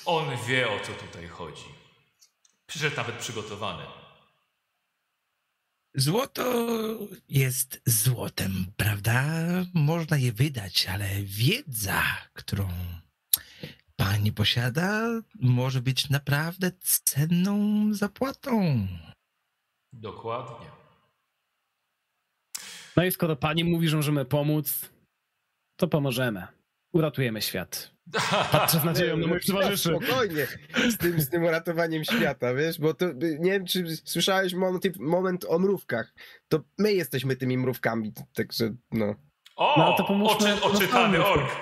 On wie, o co tutaj chodzi. Przyszedł nawet przygotowany. Złoto jest złotem, prawda? Można je wydać, ale wiedza, którą pani posiada, może być naprawdę cenną zapłatą. Dokładnie. No i skoro pani mówi, że możemy pomóc, to pomożemy. Uratujemy świat. Patrzę z nadzieją na moich towarzyszy. Spokojnie z tym, z tym uratowaniem świata, wiesz, bo to nie wiem, czy słyszałeś moment, moment o mrówkach. To my jesteśmy tymi mrówkami, także no. O, No, to pomóżmy oczy, oczytany ork.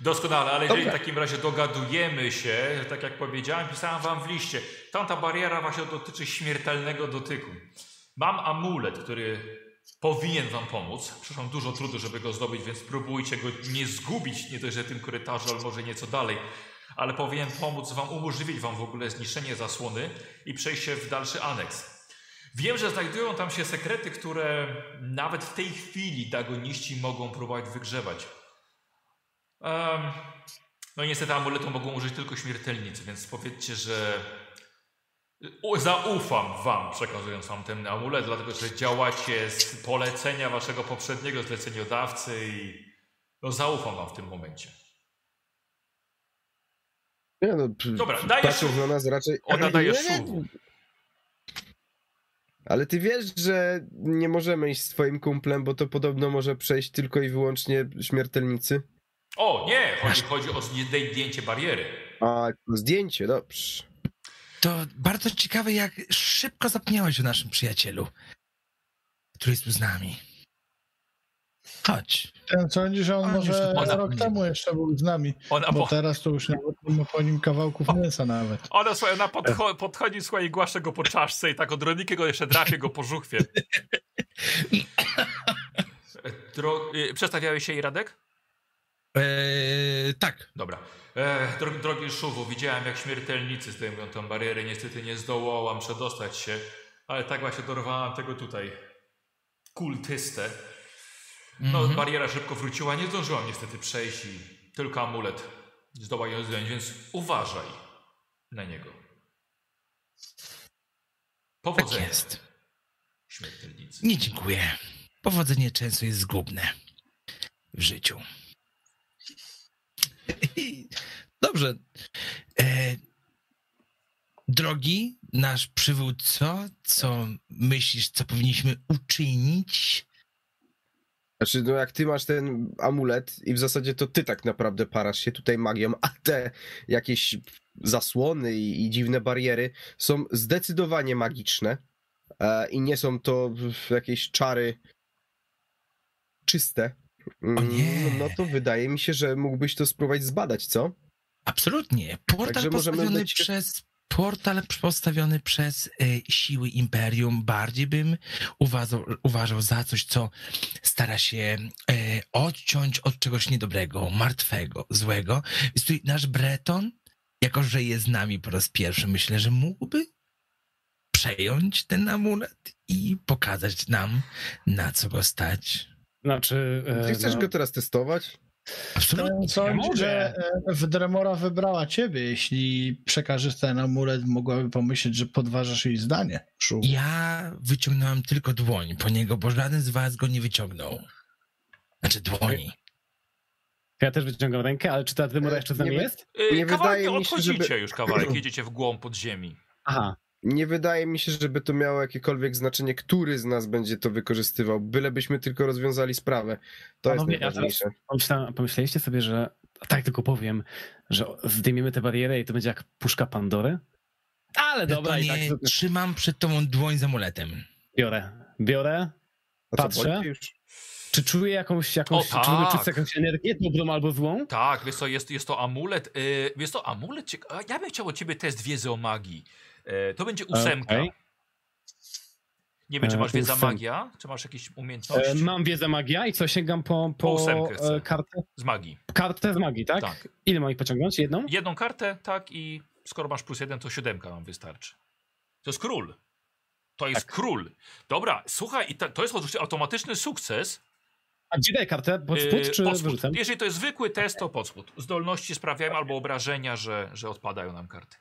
Doskonale, ale jeżeli w takim razie dogadujemy się, tak jak powiedziałem, pisałem wam w liście, tamta bariera właśnie dotyczy śmiertelnego dotyku. Mam amulet, który powinien wam pomóc. Przeszłam dużo trudu, żeby go zdobyć, więc spróbujcie go nie zgubić, nie dość, że tym korytarzu, ale może nieco dalej. Ale powinien pomóc wam, umożliwić wam w ogóle zniszczenie zasłony i przejście w dalszy aneks. Wiem, że znajdują tam się sekrety, które nawet w tej chwili dagoniści mogą próbować wygrzebać. Em, no i niestety amuletu mogą użyć tylko śmiertelnicy, więc powiedzcie, że zaufam wam, przekazując wam ten amulet, dlatego że działacie z polecenia waszego poprzedniego zleceniodawcy i no zaufam wam w tym momencie. Nie no, Dobra, dajesz patrząc na nas raczej... Ona daje szuwu. Ale ty wiesz, że nie możemy iść z twoim kumplem, bo to podobno może przejść tylko i wyłącznie śmiertelnicy. O, nie, chodzi, chodzi o zdjęcie bariery. A, zdjęcie, dobrze. To bardzo ciekawe, jak szybko zapomniałeś o naszym przyjacielu, który jest tu z nami. Chodź. Ten sądzi, że on On może rok temu jeszcze był z nami, Ona, bo po, teraz to już nawet nie ma po nim kawałków mięsa nawet. ona, słuchaj, ona podcho podchodzi, słuchaj, i głaszcze go po czaszce i tak od Roniki go jeszcze drapie go po żuchwie. Dro y, przestawiałeś się i Radek? Eee, tak. Dobra. E, dro drogi Szuwu, widziałem jak śmiertelnicy zdejmują tę barierę. Niestety nie zdołałam przedostać się, ale tak właśnie dorwałam tego tutaj kultystę. No, Mhm. bariera szybko wróciła, nie zdążyłam niestety przejść i tylko amulet zdoła ją zdjąć, więc uważaj na niego. Tak Powodzenia, jest. śmiertelnicy. Nie dziękuję. Powodzenie często jest zgubne w życiu. Dobrze. E, drogi nasz przywódco, co myślisz, co powinniśmy uczynić? Znaczy, no jak ty masz ten amulet i w zasadzie to ty tak naprawdę parasz się tutaj magią, a te jakieś zasłony i, i dziwne bariery są zdecydowanie magiczne e, i nie są to jakieś czary czyste. Mm, nie. No to wydaje mi się, że mógłbyś to spróbować zbadać, co? Absolutnie. Portal Także postawiony dać- przez. Portal postawiony przez e, siły Imperium bardziej bym uważał, uważał za coś, co stara się e, odciąć od czegoś niedobrego, martwego, złego. Więc tutaj nasz Breton, jako że jest z nami po raz pierwszy, myślę, że mógłby przejąć ten amulet i pokazać nam, na co go stać. Znaczy. e, Ty chcesz no, go teraz testować? Absolutnie. Mogę. że e, Wdremora wybrała ciebie. Jeśli przekażesz ten amulet, mogłaby pomyśleć, że podważasz jej zdanie. Szu. Ja wyciągnąłem tylko dłoń po niego, bo żaden z was go nie wyciągnął. Znaczy dłoni. Ja też wyciągam rękę, ale czy ta Dremora E, jeszcze z nami jest? Nie kawałek wydaje mi się, odchodzicie żeby- już kawałek, jedziecie w głąb podziemi. Aha. Nie wydaje mi się, żeby to miało jakiekolwiek znaczenie, który z nas będzie to wykorzystywał, bylebyśmy tylko rozwiązali sprawę. To Panowie, jest najważniejsze. Pomyśla, pomyśleliście sobie, że. Tak tylko powiem, że zdejmiemy tę barierę i to będzie jak puszka Pandory? Ale dobra, to i tak nie trzymam przed tobą dłoń z amuletem. biorę. Biorę. A co, Patrzę. Czy czuję jakąś, jakąś O, tak. czuję jakąś energię, dobrą albo złą? Tak, wiesz co, jest, jest to amulet, yy, wiesz to amulet, ja bym chciał od ciebie test wiedzy o magii. Yy, to będzie ósemka. Okej. Nie wiem, czy E, masz wiedza magia, czy masz jakieś umiejętności E, mam wiedzę magia i co, sięgam po, po e, kartę, z magii. kartę z magii, tak? Tak. Ile mam ich pociągnąć? Jedną? Jedną kartę, tak, i skoro masz plus jeden, to siódemka nam wystarczy. To jest król. To jest Tak. król. Dobra, słuchaj, to jest oczywiście automatyczny sukces. A gdzie daję kartę? Pod spód czy pod spód. wyrzucam? Jeżeli to jest zwykły test, to pod spód. Zdolności sprawiają albo obrażenia, że, że odpadają nam karty.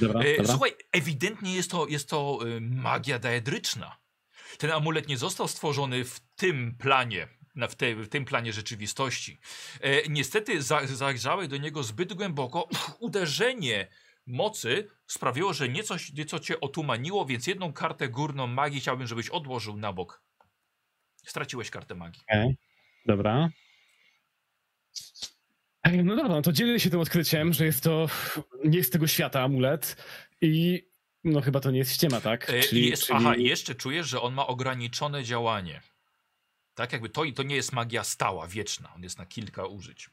Dobra, E, dobra. Słuchaj, ewidentnie jest to, jest to y, magia daedryczna. Ten amulet nie został stworzony w tym planie, w, tej, w tym planie rzeczywistości. E, niestety za, zajrzałeś do niego zbyt głęboko. Uderzenie mocy sprawiło, że nieco, nieco cię otumaniło, więc jedną kartę górną magii chciałbym, żebyś odłożył na bok. Straciłeś kartę magii. Okej, Dobra. No dobra, no to dzielę się tym odkryciem, że jest to nie jest z tego świata amulet i no chyba to nie jest ściema, tak? E, Czyli- jest, czyli- Aha, i jeszcze czujesz, że on ma ograniczone działanie. Tak jakby to, to nie jest magia stała, wieczna. On jest na kilka użyć.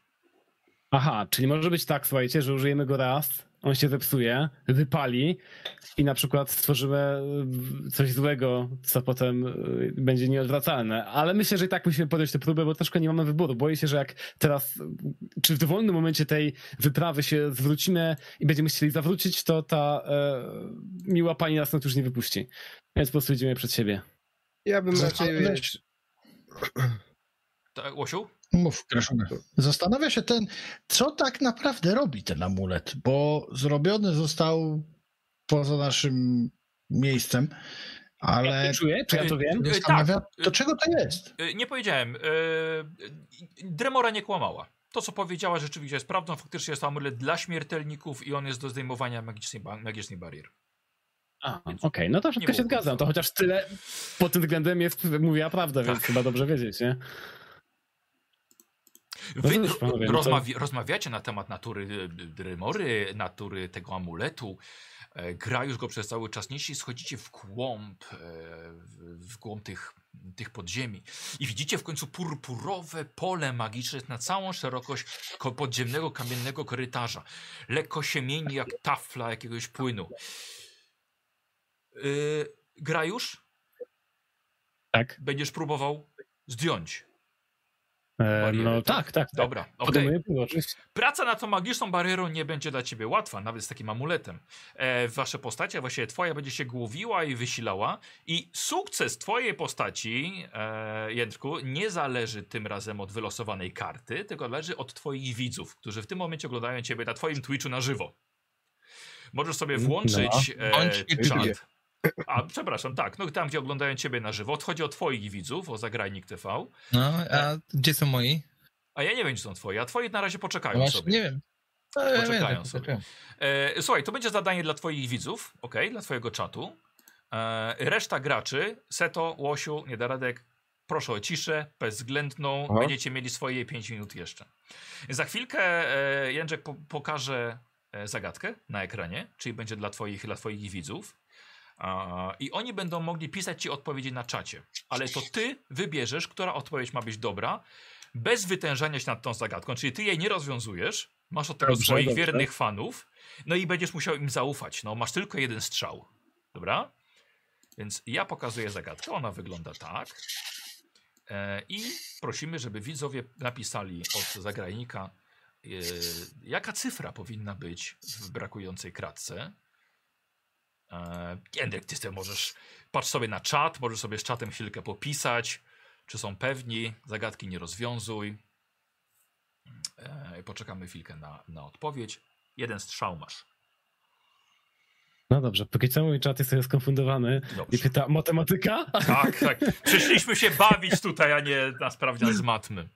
Aha, czyli może być tak, słuchajcie, że użyjemy go raz, on się zepsuje, wypali i na przykład stworzymy y, coś złego, co potem y, będzie nieodwracalne. Ale myślę, że i tak musimy podjąć tę próbę, bo troszkę nie mamy wyboru. Boję się, że jak teraz, y, czy w dowolnym momencie tej wyprawy się zwrócimy i będziemy chcieli zawrócić, to ta e, miła pani nas stąd już nie wypuści. Więc po prostu idziemy przed siebie. Ja bym raczej, wiesz, Tak, Łosiu? Mów. Zastanawia się ten, co tak naprawdę robi ten amulet, bo zrobiony został poza naszym miejscem, ale Ja to czuję, czy ja to wiem? E, zastanawia, tak. do czego to jest? E, Nie powiedziałem. E, Dremora nie kłamała. To, co powiedziała, rzeczywiście jest prawdą. Faktycznie jest to amulet dla śmiertelników i on jest do zdejmowania magicznej, ba- magicznej barier. A, okej, no to wszystko się zgadzam. To chociaż tyle pod tym względem jest, mówiła prawdę, więc Tak. chyba dobrze wiedzieć, nie? Wy No panowie, no rozmawiacie na temat natury e, Dremory, natury tego amuletu. E, Gra już go przez cały czas niesie i schodzicie w głąb, e, w- głąb tych, tych podziemi. I widzicie w końcu purpurowe pole magiczne na całą szerokość ko- podziemnego kamiennego korytarza. Lekko się mieni jak tafla jakiegoś płynu. Yy, gra już? Tak. Będziesz próbował zdjąć. E, Bariery, no tak? tak, tak. tak. Dobra, próbę, oczywiście. Praca nad tą magiczną barierą nie będzie dla ciebie łatwa, nawet z takim amuletem. E, wasze postacie, a właściwie twoja będzie się głowiła i wysilała i sukces twojej postaci, e, Jędrku, nie zależy tym razem od wylosowanej karty, tylko zależy od twoich widzów, którzy w tym momencie oglądają ciebie na twoim Twitchu na żywo. Możesz sobie włączyć Bądź e, czat. A, przepraszam, tak, no tam, gdzie oglądają ciebie na żywo. Chodzi o twoich widzów, o Zagrajnik TV. No, a gdzie są moi? A ja nie wiem, gdzie są twoje, a twoi na razie poczekają No właśnie, sobie. nie wiem. No, ja Poczekają wiem, sobie. E, słuchaj, to będzie zadanie dla twoich widzów, ok, dla twojego czatu. E, reszta graczy, Seto, Łosiu, Niedaradek, Proszę o ciszę, bezwzględną. Aha. Będziecie mieli swoje 5 minut jeszcze. Za chwilkę e, Jędrzek po, pokaże e, zagadkę na ekranie, czyli będzie dla twoich, dla twoich widzów. I oni będą mogli pisać ci odpowiedzi na czacie. Ale to ty wybierzesz, która odpowiedź ma być dobra, bez wytężania się nad tą zagadką. Czyli ty jej nie rozwiązujesz, masz od tego Dobrze, swoich dobrze. wiernych fanów, no i będziesz musiał im zaufać. No, masz tylko jeden strzał. Dobra? Więc ja pokazuję zagadkę. Ona wygląda tak. E, I prosimy, żeby widzowie napisali od zagrajnika, e, jaka cyfra powinna być w brakującej kratce. E, Jędrek, ty sobie możesz, patrz sobie na czat, możesz sobie z czatem chwilkę popisać, czy są pewni, zagadki nie rozwiązuj. E, Poczekamy chwilkę na, na odpowiedź. Jeden strzał masz. No dobrze, póki co mój czat jest trochę skonfundowany i Dobrze. pyta, matematyka? Tak, tak. Przyszliśmy się bawić tutaj, a nie na sprawdzian z matmy.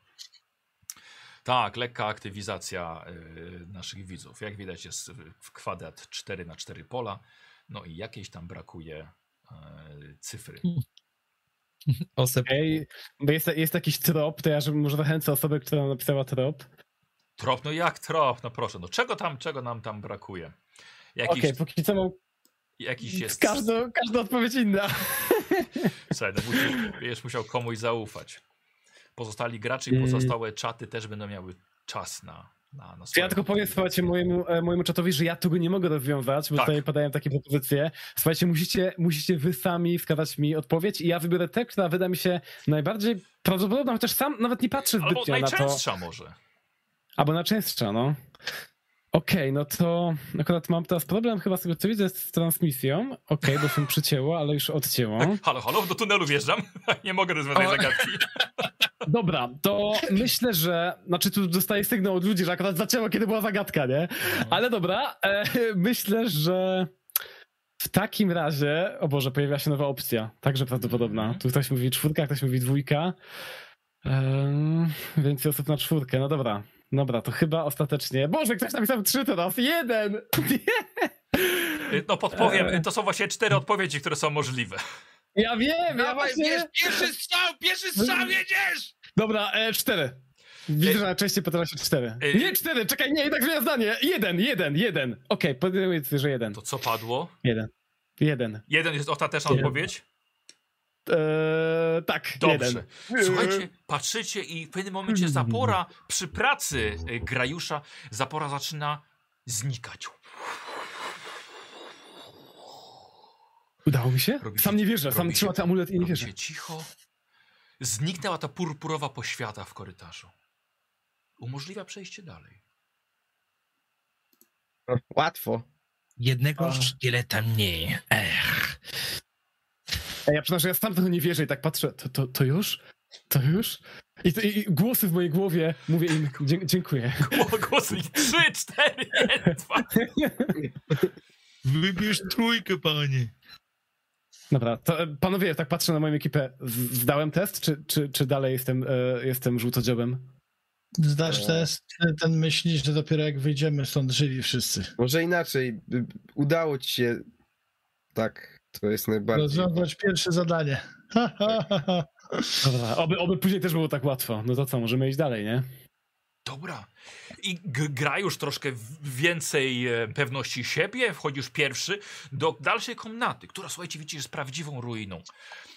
Tak, lekka aktywizacja y, naszych widzów. Jak widać jest w kwadrat 4 na 4 pola. No i jakiejś tam brakuje y, cyfry. Ej, bo jest, jest jakiś trop, to ja może zachęcę osobę, która napisała trop. Trop, no jak trop? No proszę, no czego tam, czego nam tam brakuje? Jakiś, Okej, póki co mam jakiś jest... każdą, każda odpowiedź inna. Słuchaj, no musisz, będziesz musiał komuś zaufać. Pozostali gracze i Mm. pozostałe czaty też będą miały czas na, na, na Ja tylko powiem, słuchajcie, mojemu, e, mojemu czatowi, że ja tego nie mogę rozwiązać, bo Tak. tutaj padają takie propozycje. Słuchajcie, musicie, musicie wy sami wskazać mi odpowiedź i ja wybiorę tę, która wyda mi się najbardziej prawdopodobna, chociaż sam nawet nie patrzę Albo zbytnio na to. najczęstsza może. Albo najczęstsza, no. Okej, no to akurat mam teraz problem chyba z tego, co widzę z transmisją. Okej, bo się przycięło, ale już odcięło. Halo, halo, do tunelu wjeżdżam. Nie mogę rozwiązać O. zagadki. Dobra, to myślę, że. Znaczy, tu dostaję sygnał od ludzi, że akurat zaczęło, kiedy była zagadka, nie? Ale dobra, e, myślę, że. W takim razie, o Boże, pojawia się nowa opcja, także prawdopodobna. Tu ktoś mówi czwórka, ktoś mówi dwójka. Ehm, więcej osób na czwórkę, no dobra. Dobra, to chyba ostatecznie. Boże, ktoś napisał trzy teraz. Jeden! Nie! No podpowiem, Eee. to są właśnie cztery odpowiedzi, które są możliwe. Ja wiem, ja właśnie... pierwszy strzał, pierwszy strzał, jedziesz! Dobra, e, cztery. Widzę, że najczęściej pyta się cztery. E, Nie cztery, czekaj, nie, tak zmienia zdanie. Jeden, jeden, jeden. Okej, podejmuję decyzję, że jeden. To co padło? Jeden. Jeden. Jeden jest ostateczna Jeden. odpowiedź? Eee, tak, Dobrze. jeden. Słuchajcie, patrzycie i w pewnym momencie zapora przy pracy y, Grajusza, zapora zaczyna znikać. Udało mi się? Robi się- Sam nie wierzę, sam trzyma ten amulet i nie wierzę. cicho. Zniknęła ta purpurowa poświata w korytarzu. Umożliwia przejście dalej. Łatwo. Jednego A. szkieleta mniej. Ech. Ja przyznam, że ja sam tego nie wierzę i tak patrzę, to, to, to już? To już? I, to, I głosy w mojej głowie, mówię im, dziękuję. Głosy trzy, cztery, jeden, dwa. Wybierz trójkę, panie. Dobra, to e, panowie, tak patrzę na moją ekipę. Zdałem test, czy, czy, czy dalej jestem, e, jestem żółtodziobem? Zdasz test, ten myślisz, że dopiero jak wyjdziemy stąd żyli wszyscy. Może inaczej. y, Udało ci się. Tak, to jest najbardziej. Rozwiązać pierwsze zadanie. Ha, ha, ha, ha. Dobra, oby, oby później też było tak łatwo. No to co, możemy iść dalej, nie? Dobra. I gra już troszkę więcej e, pewności siebie. Wchodzisz pierwszy do dalszej komnaty, która słuchajcie, widzicie, jest prawdziwą ruiną.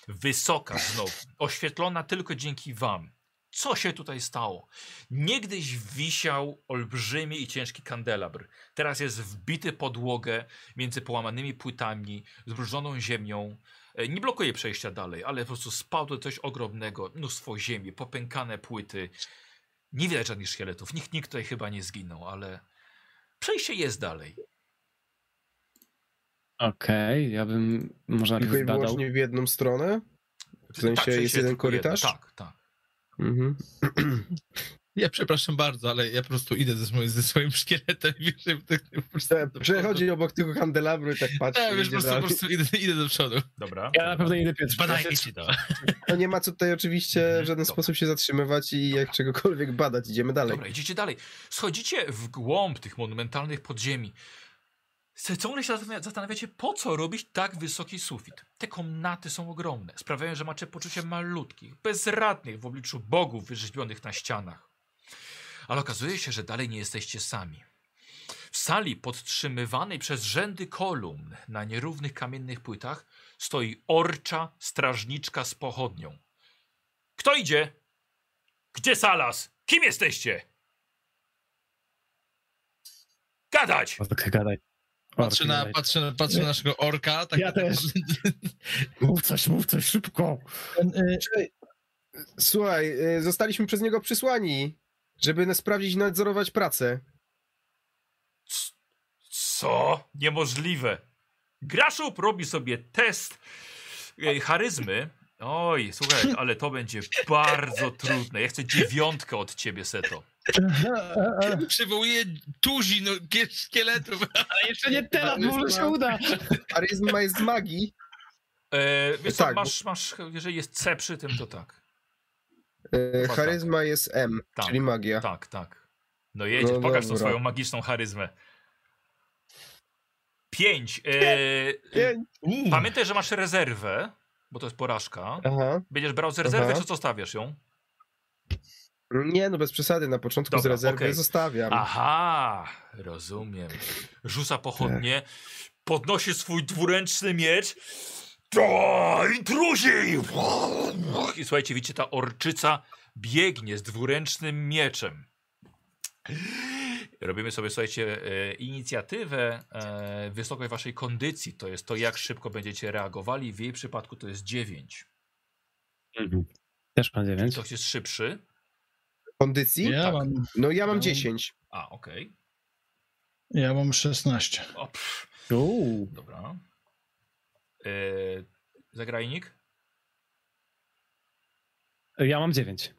Wysoka znowu, oświetlona tylko dzięki wam. Co się tutaj stało? Niegdyś wisiał olbrzymi i ciężki kandelabr. Teraz jest wbity podłogę między połamanymi płytami, zbrudzoną ziemią. E, Nie blokuje przejścia dalej, ale po prostu spadło coś ogromnego, mnóstwo ziemi, popękane płyty. Nie widać żadnych szkieletów. Nikt, nikt tutaj chyba nie zginął, ale przejście jest dalej. Okej, ja bym może Tylko i wyłącznie w jedną stronę? W sensie przejście jest jeden tylko jedno. korytarz? Tak, tak. Mhm. Ja przepraszam bardzo, ale ja po prostu idę ze, swoim- ze swoim szkieletem i wiesz, tak. E, Przechodzi obok tego kandelabru i tak patrzy. Tak, wiesz, po prostu, po prostu idę, idę do przodu. Dobra. Ja na pewno idę pierwszy. Badajcie to. No nie ma co tutaj oczywiście w żaden Dobra. sposób się zatrzymywać i jak czegokolwiek badać. Idziemy dalej. Dobra, idziecie dalej. Schodzicie w głąb tych monumentalnych podziemi. Ciągle się zastanawia- zastanawiacie, po co robić tak wysoki sufit. Te komnaty są ogromne. Sprawiają, że macie poczucie malutkich, bezradnych w obliczu bogów wyrzeźbionych na ścianach. Ale okazuje się, że dalej nie jesteście sami. W sali podtrzymywanej przez rzędy kolumn na nierównych kamiennych płytach stoi orcza strażniczka z pochodnią. Kto idzie? Gdzie Salas? Kim jesteście? Gadać! Ork, gadaj. Patrzę na, patrzę, na- patrzę na naszego orka. Tak Ja też. Mów coś, mów coś, szybko. Y. Słuchaj, y, zostaliśmy przez niego przysłani, żeby nas sprawdzić i nadzorować pracę. Co? Niemożliwe. Graszub robi sobie test e, charyzmy. Oj, słuchaj, ale to będzie bardzo trudne. Ja chcę dziewiątkę od ciebie, Seto. Przywołuje tuzin kie- szkieletów. Ale jeszcze nie teraz, może się uda. Charyzma jest z magii. E, wiesz co, Tak, masz, masz, jeżeli jest C przy tym, to tak. Y, Chyba Charyzma jest M, Tak, czyli magia. Tak, tak. No jedzie, No pokaż tą swoją magiczną charyzmę. Pięć. E, Pięć. Pamiętaj, że masz rezerwę, bo to jest porażka. Aha. Będziesz brał z rezerwy, Aha. czy co stawiasz ją? Nie, no bez przesady, na początku z Dobra, rezerwy okej. zostawiam. Aha, rozumiem. Rzuca pochodnie, podnosi swój dwuręczny miecz. To intruzi! I słuchajcie, widzicie, ta orczyca biegnie z dwuręcznym mieczem. Robimy sobie, słuchajcie, e, inicjatywę, e, wysokość waszej kondycji. To jest to, jak szybko będziecie reagowali. W jej przypadku to jest 9. Też mam dziewięć. Ktoś jest szybszy. Kondycji? ja, tak. mam, No ja mam No. 10. A, okej. ja mam 16. O. Uuu. Dobra. E, zagrajnik? Ja mam dziewięć.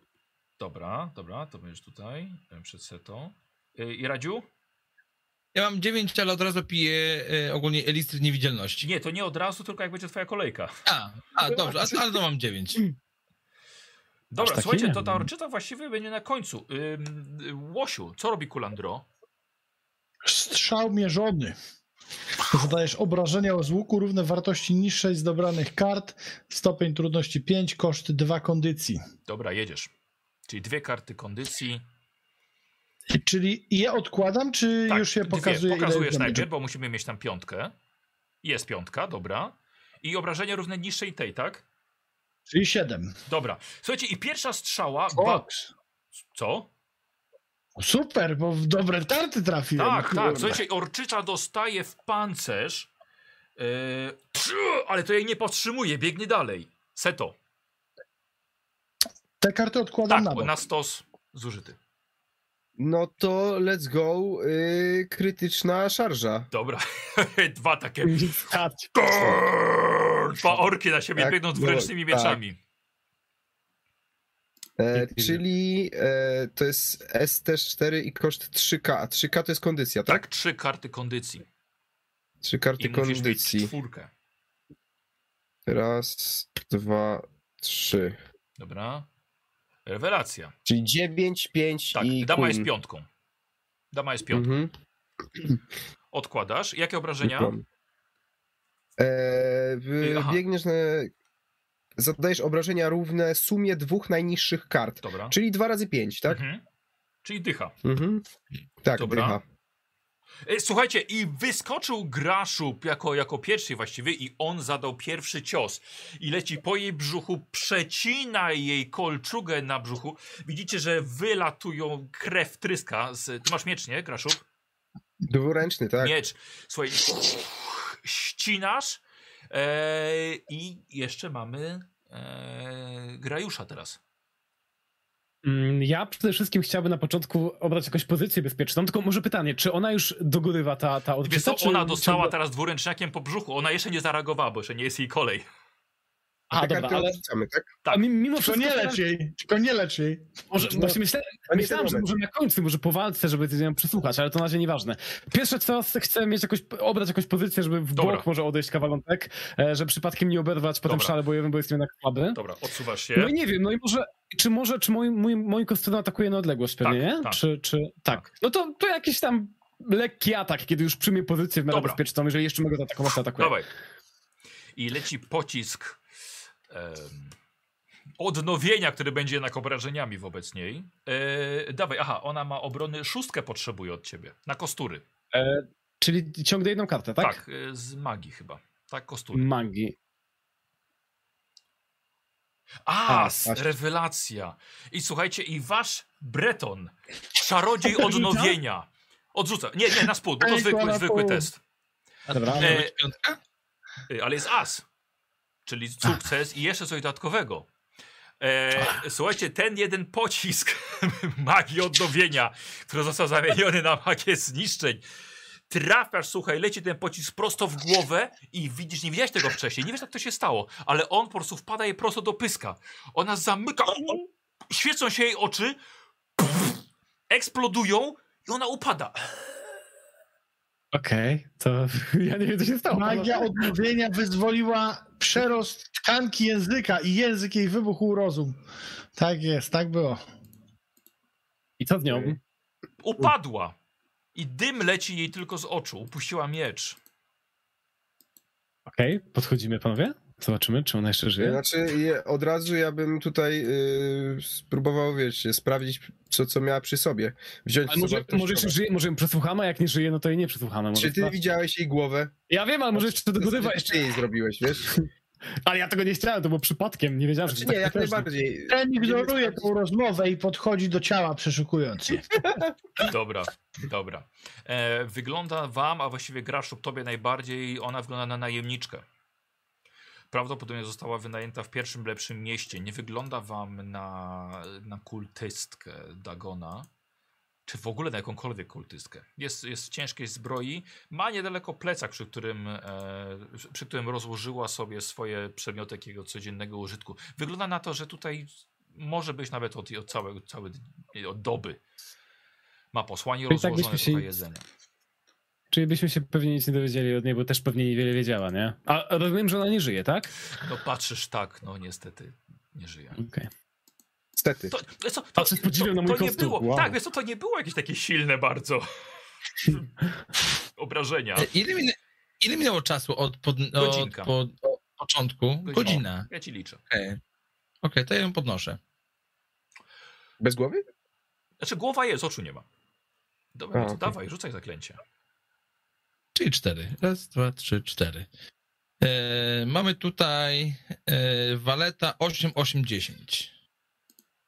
Dobra, dobra, to będziesz tutaj e, przed setą. E, I Radziu? Ja mam dziewięć, ale od razu piję e, ogólnie elistry niewidzialności. Nie, to nie od razu, tylko jak będzie twoja kolejka. A, a dobrze, a- ale to mam dziewięć. Dobra, taki słuchajcie, to ta wiem. orczyta właściwie będzie na końcu. Ym, Łosiu, co robi Kulandro? Strzał mierzony. Zadajesz obrażenia z łuku równe wartości niższej z dobranych kart. Stopień trudności 5, koszt 2 kondycji. Dobra, jedziesz. Czyli dwie karty kondycji. Czyli je odkładam, czy Tak, już je dwie. pokazuję? ile Pokazujesz jest najpierw, bo musimy mieć tam piątkę. Jest piątka, dobra. I obrażenia równe niższej tej, tak? Czyli 7. Dobra. Słuchajcie, i pierwsza strzała... Ba... Box. Co? Super, bo w dobre karty trafiłem. Tak, kurde. tak. Słuchajcie, orczyca dostaje w pancerz, yy, ale to jej nie powstrzymuje, biegnie dalej. Seto. Te karty odkładam Tak, na bok. na stos zużyty. No to let's go. y, krytyczna szarża. Dobra. Dwa takie. Stać. Dwa orki na siebie Tak, biegną no, dwuręcznymi tak. mieczami. E, czyli e, to jest ST4 i koszt 3K. A 3K to jest kondycja, tak? Tak, trzy karty kondycji. Trzy karty I mieć kondycji. czwórkę. Raz, dwa, trzy. Dobra. Rewelacja. Czyli 9, 5 Tak, i dama queen. jest piątką. Dama jest piątką. Mhm. Odkładasz. Jakie obrażenia? Mam. E, Aha. biegniesz na... Zadajesz obrażenia równe sumie dwóch najniższych kart. Dobra. Czyli 2 razy 5, tak? Mhm. Czyli dycha. Mhm. Tak, Dobra. dycha. E, Słuchajcie, i wyskoczył Graszub jako, jako pierwszy właściwie i on zadał pierwszy cios. I leci po jej brzuchu, przecina jej kolczugę na brzuchu. Widzicie, że wylatują krew tryska. Z... Ty masz miecz, nie, Graszub? Dwuręczny, tak? Miecz. Słuchaj, ścinasz e, i jeszcze mamy e, Grajusza teraz. Mm, Ja przede wszystkim chciałbym na początku obrać jakąś pozycję bezpieczną, tylko może pytanie, czy ona już dogorywa ta, ta Wiesz odczyta, co, czy... ona dostała czy... teraz dwuręczniakiem po brzuchu. Ona jeszcze nie zareagowała, bo jeszcze nie jest jej kolej. A, Te dobra, karty ale odrzucamy, tak? tak. a mi- mimo Tylko wszystko... nie lecz jej, tylko nie lecz jej. Może, No, właśnie myślałem, myślałem że może na końcu, może po walce, żeby ją przysłuchać, ale to na razie nieważne. Pierwsze co, chcę mieć jakoś, obrać jakąś pozycję, żeby w Dobra. bok może odejść kawalątek, e, żeby przypadkiem nie oberwać po tym Dobra. szale bojowym, bo jestem jednak słaby. Dobra, odsuwasz się. No i nie wiem, no i może, czy może, czy mój, mój, mój kostium atakuje na odległość pewnie, Tak, nie? tak. Czy, czy, tak. No to, to jakieś tam lekki atak, kiedy już przyjmie pozycję w miarę Dobra. bezpieczną. Jeżeli jeszcze mogę zaatakować, to atakuję. Dawaj. I leci pocisk odnowienia, który będzie jednak obrażeniami wobec niej. E, dawaj, aha, ona ma obrony szóstkę potrzebuje od ciebie. Na kostury. E, czyli ciągnę jedną kartę, tak? Tak, e, z magii chyba. Tak, kostury. Magii. As, właśnie. rewelacja. I słuchajcie, i wasz Breton, czarodziej odnowienia. Odrzuca. Nie, nie, na spód, bo to zwykły, zwykły test. Dobra. A E? Y, Ale jest as. Czyli sukces i jeszcze coś dodatkowego. E, słuchajcie, ten jeden pocisk magii odnowienia, który został zamieniony na magię zniszczeń. Trafiasz, słuchaj, leci ten pocisk prosto w głowę i widzisz, nie widziałeś tego wcześniej, nie wiesz jak to się stało, ale on po prostu wpada jej prosto do pyska. Ona zamyka, świecą się jej oczy, eksplodują i ona upada. Okej, to ja nie wiem, co się stało. Magia odnowienia wyzwoliła przerost tkanki języka i język jej wybuchł rozum. Tak jest, tak było. I co z nią? Upadła. I dym leci jej tylko z oczu. Upuściła miecz. Okej, podchodzimy, panowie? Zobaczymy, czy ona jeszcze żyje. Znaczy, je, od razu ja bym tutaj y, spróbował, wiesz, sprawdzić, co, co miała przy sobie. Wziąć Ale może, może jeszcze żyje, może ją przesłuchamy, a jak nie żyje, no to jej nie przesłuchamy. Może Czy ty spra- widziałeś jej głowę? Ja wiem, ale może jeszcze do góry Co jeszcze... ty jej zrobiłeś, wiesz? Ale ja tego nie chciałem, to było przypadkiem, nie wiedziałem, że Znaczy, się nie, jak tak potężne. najbardziej. Ten ignoruje tą rozmowę i podchodzi do ciała, przeszukując je. Dobra, dobra. E, wygląda wam, a właściwie Graszub tobie najbardziej, ona wygląda na najemniczkę. Prawdopodobnie została wynajęta w pierwszym lepszym mieście. Nie wygląda wam na, na kultystkę Dagona. Czy w ogóle na jakąkolwiek kultystkę. Jest, jest w ciężkiej zbroi. Ma niedaleko plecak, przy którym, e, przy którym rozłożyła sobie swoje przedmioty jakiego codziennego użytku. Wygląda na to, że tutaj może być nawet od, od całego, całe, od doby. Ma posłanie tak rozłożone, byśmy się- trochę jedzenia. Czyli byśmy się pewnie nic nie dowiedzieli od niej, bo też pewnie niewiele wiedziała, nie? A rozumiem, że ona nie żyje, tak? No patrzysz tak, no niestety nie żyje. Okej. Niestety. To, wiesz co, to, z podziwem na to, mój to nie było, Wow. tak, wiesz co, to nie było jakieś takie silne bardzo obrażenia. E, Ile, minę, ile minęło czasu od, pod, od, Godzinka. pod, od początku? Godzina. Ja ci liczę. Okej, Okej, to ja ją podnoszę. Bez głowy? Znaczy głowa jest, oczu nie ma. Dobra, A, no to okej. dawaj, rzucaj zaklęcie. Czyli cztery. Raz, dwa, trzy, cztery. E, mamy tutaj e, waleta 8, 8, 10.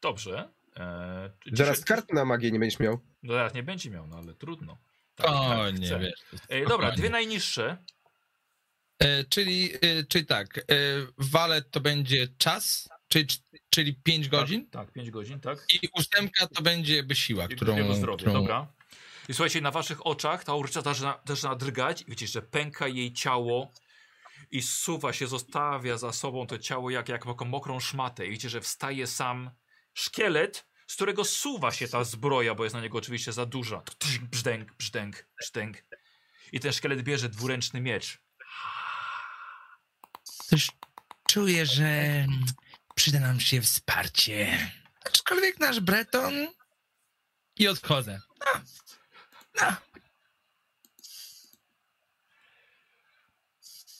Dobrze. Czy- Zaraz czy- kart na magię nie będziesz miał. No zaraz nie będzie miał, no ale trudno. Tak, O tak nie, chcę. wiesz. Ej, dobra, dwie najniższe. E, czyli, e, czyli tak, e, walet to będzie czas, czyli, czyli 5 godzin Tak, tak, 5 godzin, tak. i ósemka to będzie jakby siła, I którą... którą... dobra. I słuchajcie, na waszych oczach ta urcza zaczyna, zaczyna drgać i wiecie, że pęka jej ciało i suwa się, zostawia za sobą to ciało jak, jak taką mokrą szmatę. I widzicie, że wstaje sam szkielet, z którego suwa się ta zbroja, bo jest na niego oczywiście za duża. Brzdęk, brzdęk, brzdęk. I ten szkielet bierze dwuręczny miecz. Coś czuję, że przyda nam się wsparcie. Aczkolwiek nasz Breton i odchodzę. No.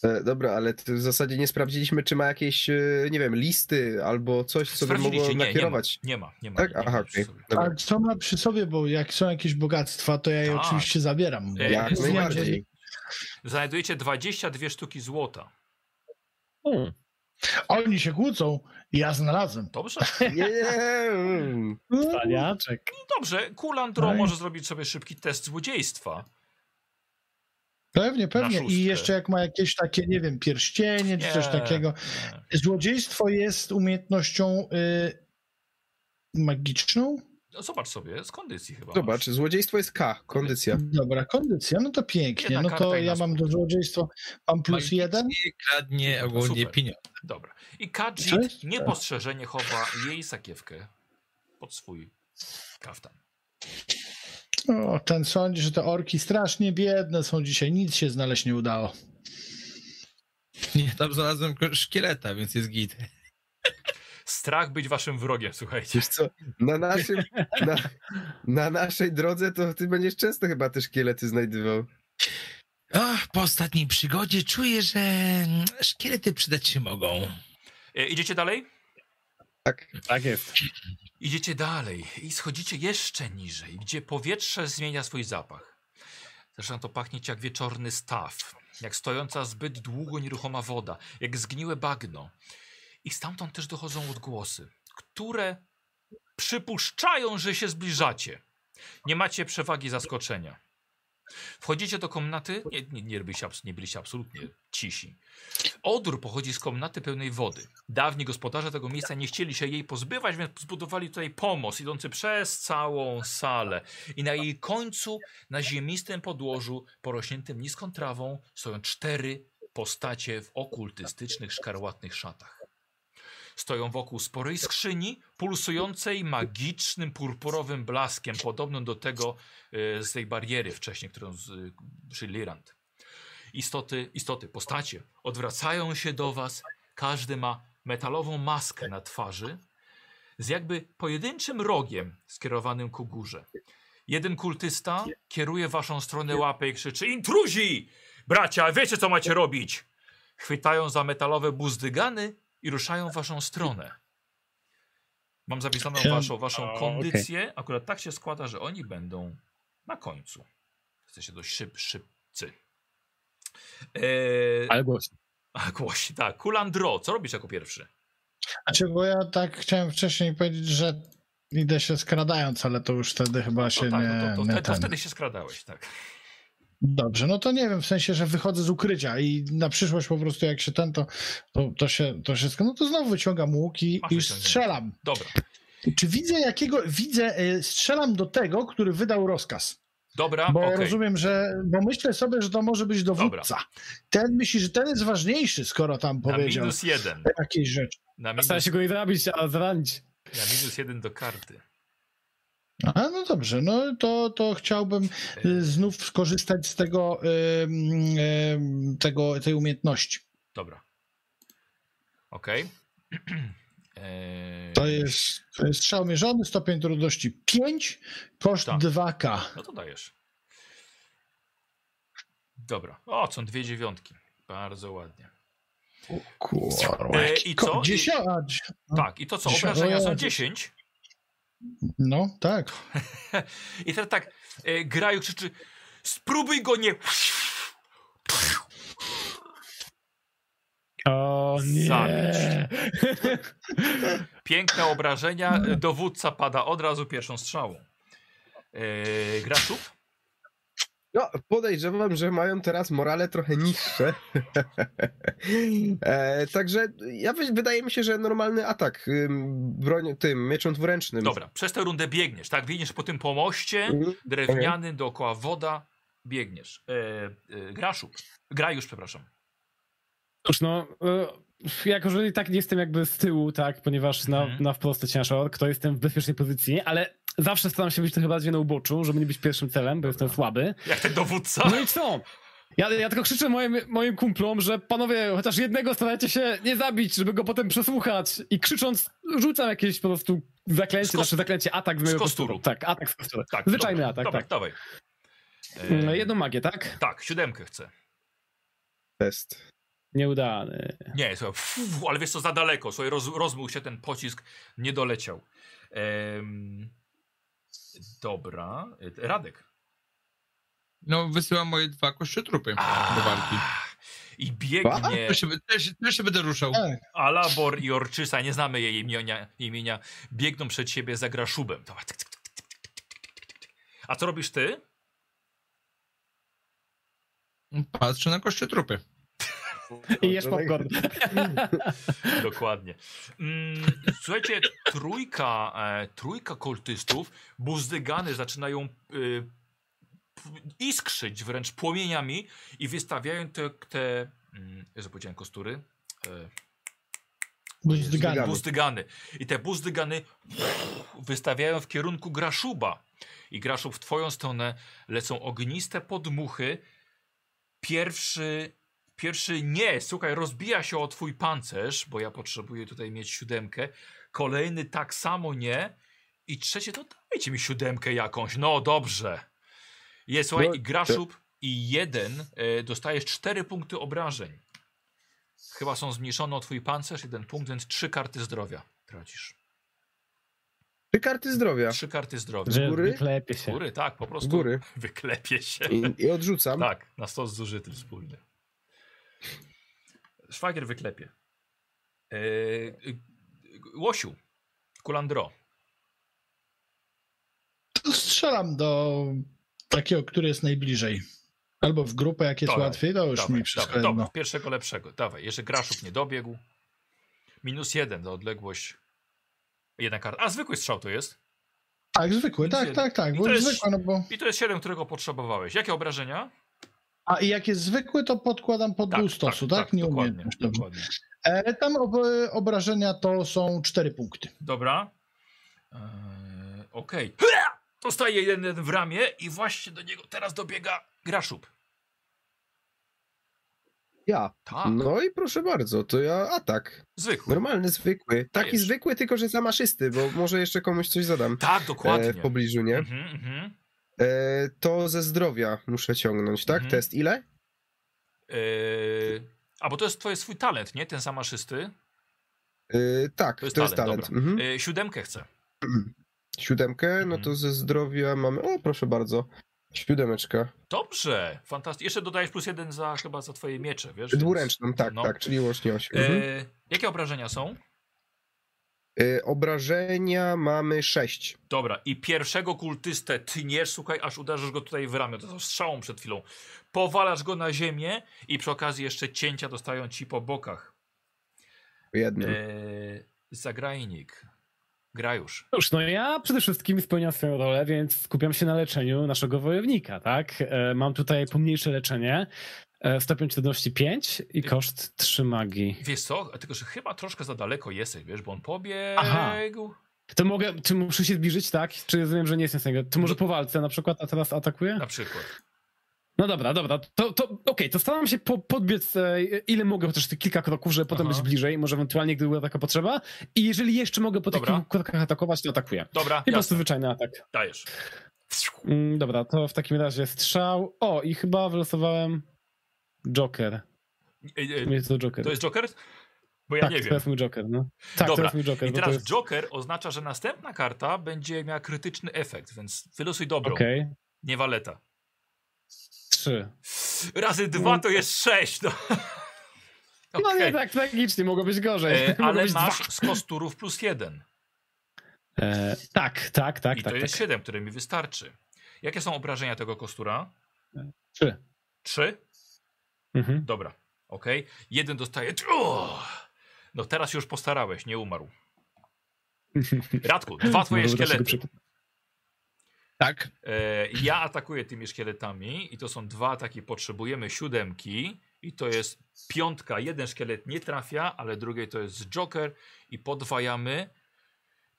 E, dobra, ale w zasadzie nie sprawdziliśmy, czy ma jakieś, e, nie wiem, listy albo coś, co by mogło Sprawdziliście? Nie, nie ma, nakierować. nie ma, nie ma. Tak? nie ma Aha, sobie. A co ma przy sobie, bo jak są jakieś bogactwa, to ja je Tak. oczywiście zabieram. Ej, Jak jest najbardziej. Znajdujecie 22 sztuki złota. Hmm. Oni się kłócą, ja znalazłem. Dobrze? Mm. Staniaczek. Dobrze, Kulandro No i- może zrobić sobie szybki test złodziejstwa. Pewnie, pewnie. I jeszcze jak ma jakieś takie, nie wiem, pierścienie czy coś takiego. nie. Złodziejstwo jest umiejętnością y, magiczną? No, zobacz sobie, z kondycji chyba. Zobacz, złodziejstwo jest K, kondycja. Dobra, kondycja, no to pięknie. Jedna No to ja mam do złodziejstwa, mam plus Magicznie jeden. kradnie ogólnie pieniądze. Masz. Dobra. I Kadżit niepostrzeżenie chowa jej sakiewkę pod swój kaftan. O, ten sądzi, że te orki strasznie biedne są dzisiaj, nic się znaleźć nie udało. Nie, tam znalazłem szkieleta, więc jest git. Strach być waszym wrogiem, słuchajcie. Wiesz co, na, naszym, na, na naszej drodze to ty będziesz często chyba te szkielety znajdywał. Ach, po ostatniej przygodzie czuję, że szkielety przydać się mogą. E, idziecie dalej? Tak, Tak jest. Idziecie dalej i schodzicie jeszcze niżej, gdzie powietrze zmienia swój zapach. Zresztą to pachnie ci jak wieczorny staw, jak stojąca zbyt długo nieruchoma woda, jak zgniłe bagno. I stamtąd też dochodzą odgłosy, które przypuszczają, że się zbliżacie. Nie macie przewagi zaskoczenia. Wchodzicie do komnaty, nie, nie, nie, byliście, nie byliście absolutnie cisi. Odór pochodzi z komnaty pełnej wody. Dawni gospodarze tego miejsca nie chcieli się jej pozbywać, więc zbudowali tutaj pomost idący przez całą salę. I na jej końcu, na ziemistym podłożu, porośniętym niską trawą, stoją cztery postacie w okultystycznych, szkarłatnych szatach. Stoją wokół sporej skrzyni, pulsującej magicznym, purpurowym blaskiem, podobnym do tego e, z tej bariery wcześniej, którą z, Lirand. Istoty, istoty, postacie odwracają się do was. Każdy ma metalową maskę na twarzy z jakby pojedynczym rogiem skierowanym ku górze. Jeden kultysta kieruje waszą stronę łapę i krzyczy Intruzi! Bracia, wiecie co macie robić! Chwytają za metalowe buzdygany i ruszają w waszą stronę. Mam zapisaną waszą, waszą a, kondycję. Akurat tak się składa, że oni będą na końcu. Jesteście dość szyb, szybcy. Eee, Ale głośno. a głosi, tak. Kulandro, co robisz jako pierwszy? Znaczy, bo ja tak chciałem wcześniej powiedzieć, że idę się skradając, ale to już wtedy chyba się To, tak, nie, no to, to, nie to, wtedy się skradałeś, tak. Dobrze, no to nie wiem, w sensie, że wychodzę z ukrycia i na przyszłość po prostu jak się ten, to, to, to się to wszystko, no to znowu wyciągam łuk i, i wyciągnięty. strzelam. Dobra, Czy widzę jakiego, widzę, y, strzelam do tego, który wydał rozkaz. dobra, Bo okej. rozumiem, że, bo myślę sobie, że to może być dowódca. Ten myśli, że ten jest ważniejszy, skoro tam Na powiedział minus jeden. jakieś rzeczy. Na minus, Stara się go nie zabić, a zranić. na minus jeden do karty. A no dobrze, no to, to chciałbym y, znów skorzystać z tego, ym, ym, tego tej umiejętności. Dobra. Okej. Eee, To jest, to jest strzał mierzony, stopień trudności 5, koszt Tak. 2K. No to dajesz. Dobra. O, są dwie dziewiątki. Bardzo ładnie. Kurwa. E, i co? I- Dziesiąt. No. Tak, i to co? Obrażenia są o, 10. No, tak. I teraz tak, e, Graju krzyczy spróbuj go nie... O nie. Zabić. Piękne obrażenia. Dowódca pada od razu pierwszą strzałą. E, Graszów? No, podejrzewam, że mają teraz morale trochę niższe. e, także ja wy- wydaje mi się, że normalny atak ym, broń, tym mieczem dwuręcznym. Dobra, przez tę rundę biegniesz, tak? Biegniesz po tym pomoście Mhm. drewnianym, dookoła woda, biegniesz. E, e, Graszów. Grajusz, przepraszam. Cóż, no, y, jako że i tak nie jestem jakby z tyłu, tak, ponieważ na, Mhm. na wprost leciałem ork, to jestem w bezpiecznej pozycji, ale zawsze staram się być trochę bardziej na uboczu, żeby nie być pierwszym celem, bo jestem słaby. Jak ten dowódca? No i co? Ja, ja tylko krzyczę moim, moim kumplom, że panowie, chociaż jednego starajcie się nie zabić, żeby go potem przesłuchać. I krzycząc, rzucam jakieś po prostu zaklęcie, znaczy zaklęcie, atak z mojego kosturu. kosturu. Tak, atak z kosturu. Tak, Zwyczajny dobra, atak, dobra, tak. dawaj. E, Jedną magię, tak? tak, siódemkę chcę. Test. Nieudany. Nie, słuchaj, ale wiesz co, za daleko. Słuchaj, roz, rozmył się ten pocisk, nie doleciał. Em, Dobra. Y, Radek. No, wysyłam moje dwa kościotrupy do walki. I biegnie. Też, też, też się będę ruszał. Tak. Alabor i Orczysa, nie znamy jej imienia, imienia biegną przed siebie za graszubem. A co robisz ty? Patrzę na kościotrupy. I jesz popcorn. Dokładnie. Mm, słuchajcie, trójka, e, trójka kultystów, buzdygany zaczynają y, iskrzyć wręcz płomieniami i wystawiają te, te mm, że powiedziałem kostury, e, Buzdygany. buzdygany. I te buzdygany wystawiają w kierunku Graszuba. I Graszub w twoją stronę lecą ogniste podmuchy. Pierwszy, Pierwszy nie, słuchaj, rozbija się o twój pancerz, bo ja potrzebuję tutaj mieć siódemkę. Kolejny tak samo nie. I trzecie to dajcie mi siódemkę jakąś. No dobrze. Jest, słuchaj, No, i Graszub i jeden e, dostajesz cztery punkty obrażeń. Chyba są zmniejszone o twój pancerz, jeden punkt, więc trzy karty zdrowia tracisz. Trzy karty zdrowia. Trzy karty zdrowia. Że góry? wyklepie Z się. góry, tak, po Z prostu góry. wyklepie się. I, i odrzucam. Tak, na stos zużyty wspólny. Szwagier wyklepie. Eee, Łosiu, Kulandro. To strzelam do takiego, który jest najbliżej. Albo w grupę, jak jest Dawaj, łatwiej, to już Dawaj, mi wszystko dawaj, jedno. pierwszego lepszego. Dawaj, jeszcze Graszub nie dobiegł. Minus jeden za odległość. Jedna karta. A, zwykły strzał to jest. Tak, zwykły, Minus tak, jeden. tak, tak. I to jest- zwykły, no bo... I to jest siedem, którego potrzebowałeś. Jakie obrażenia? A jak jest zwykły, to podkładam pod dół stosu, tak? dokładnie, Nieumiejętność. Dobrze. dokładnie. E, tam ob obrażenia to są cztery punkty. Dobra. Eee, Okej. Dostaje jeden w ramię i właśnie do niego teraz dobiega Graszub. Ja. Tak, No i proszę bardzo, to ja atak. zwykły. Normalny, zwykły. Taki Dajesz. zwykły, tylko że zamaszysty, bo może jeszcze komuś coś zadam. Tak, dokładnie. E, w pobliżu, nie? Mhm, mhm. E, to ze zdrowia muszę ciągnąć, tak? Mhm. Test ile? Eee, a bo to jest, jest swój talent, nie? Ten samaszysty. E, tak, To jest to jest talent, talent. dobra. Mhm. Eee, siódemkę chcę. Siódemkę, no Mhm. to ze zdrowia mamy. O, proszę bardzo. Siódemeczka. Dobrze, fantastycznie. Jeszcze dodajesz plus jeden za chyba za twoje miecze, wiesz? Dwuręczną, tak, no. tak, czyli łącznie osiem. Mhm. Jakie obrażenia są? E, obrażenia mamy sześć. Dobra, i pierwszego kultystę tniesz, słuchaj, aż uderzysz go tutaj w ramię. To strzałą przed chwilą. Powalasz go na ziemię i przy okazji jeszcze cięcia dostają ci po bokach. Jednym. Eee, zagrajnik. Grajusz. Cóż, no ja przede wszystkim spełniam swoją rolę, więc skupiam się na leczeniu naszego wojownika, tak? E, mam tutaj pomniejsze leczenie, stopień trudności 5 i koszt 3 magii. Wiesz co? Tylko, że chyba troszkę za daleko jesteś, wiesz, bo on pobiegł. Aha. To mogę, czy muszę się zbliżyć, tak? Czy rozumiem, że nie jestem w stanie? To może No. po walce na przykład, a teraz atakuje? Na przykład. No dobra, dobra, to, to okej, to staram się po, podbiec e, ile mogę, chociaż te kilka kroków, żeby potem Aha. być bliżej, może ewentualnie, gdyby była taka potrzeba. I jeżeli jeszcze mogę po tych Dobra. kilku krokach atakować, to atakuję. Dobra, I po prostu jasne. zwyczajny atak. Dajesz. Mm, dobra, to w takim razie strzał. O, i chyba wylosowałem Joker. Nie, to Joker. To jest Joker? Bo ja tak, nie wiem. jest mój Joker, no. Tak, Dobra, jest mój Joker. I teraz jest... Joker oznacza, że następna karta będzie miała krytyczny efekt, więc wylosuj dobrą. Okej, Nie waleta. trzy. Razy dwa to jest sześć. No, No Okej. nie tak tragicznie, mogło być gorzej. E, ale być masz dwa. z kosturów plus jeden. E, tak, tak, tak, I tak. to jest tak. siedem, które mi wystarczy. Jakie są obrażenia tego kostura? Trzy. Trzy? Mhm. Dobra. Okej. Jeden dostaje. O! No teraz już postarałeś, nie umarł. Radku, dwa twoje go szkielety. Tak? E, ja atakuję tymi szkieletami i to są dwa ataki. Potrzebujemy siódemki i to jest piątka. Jeden szkielet nie trafia, ale drugiej to jest Joker i podwajamy.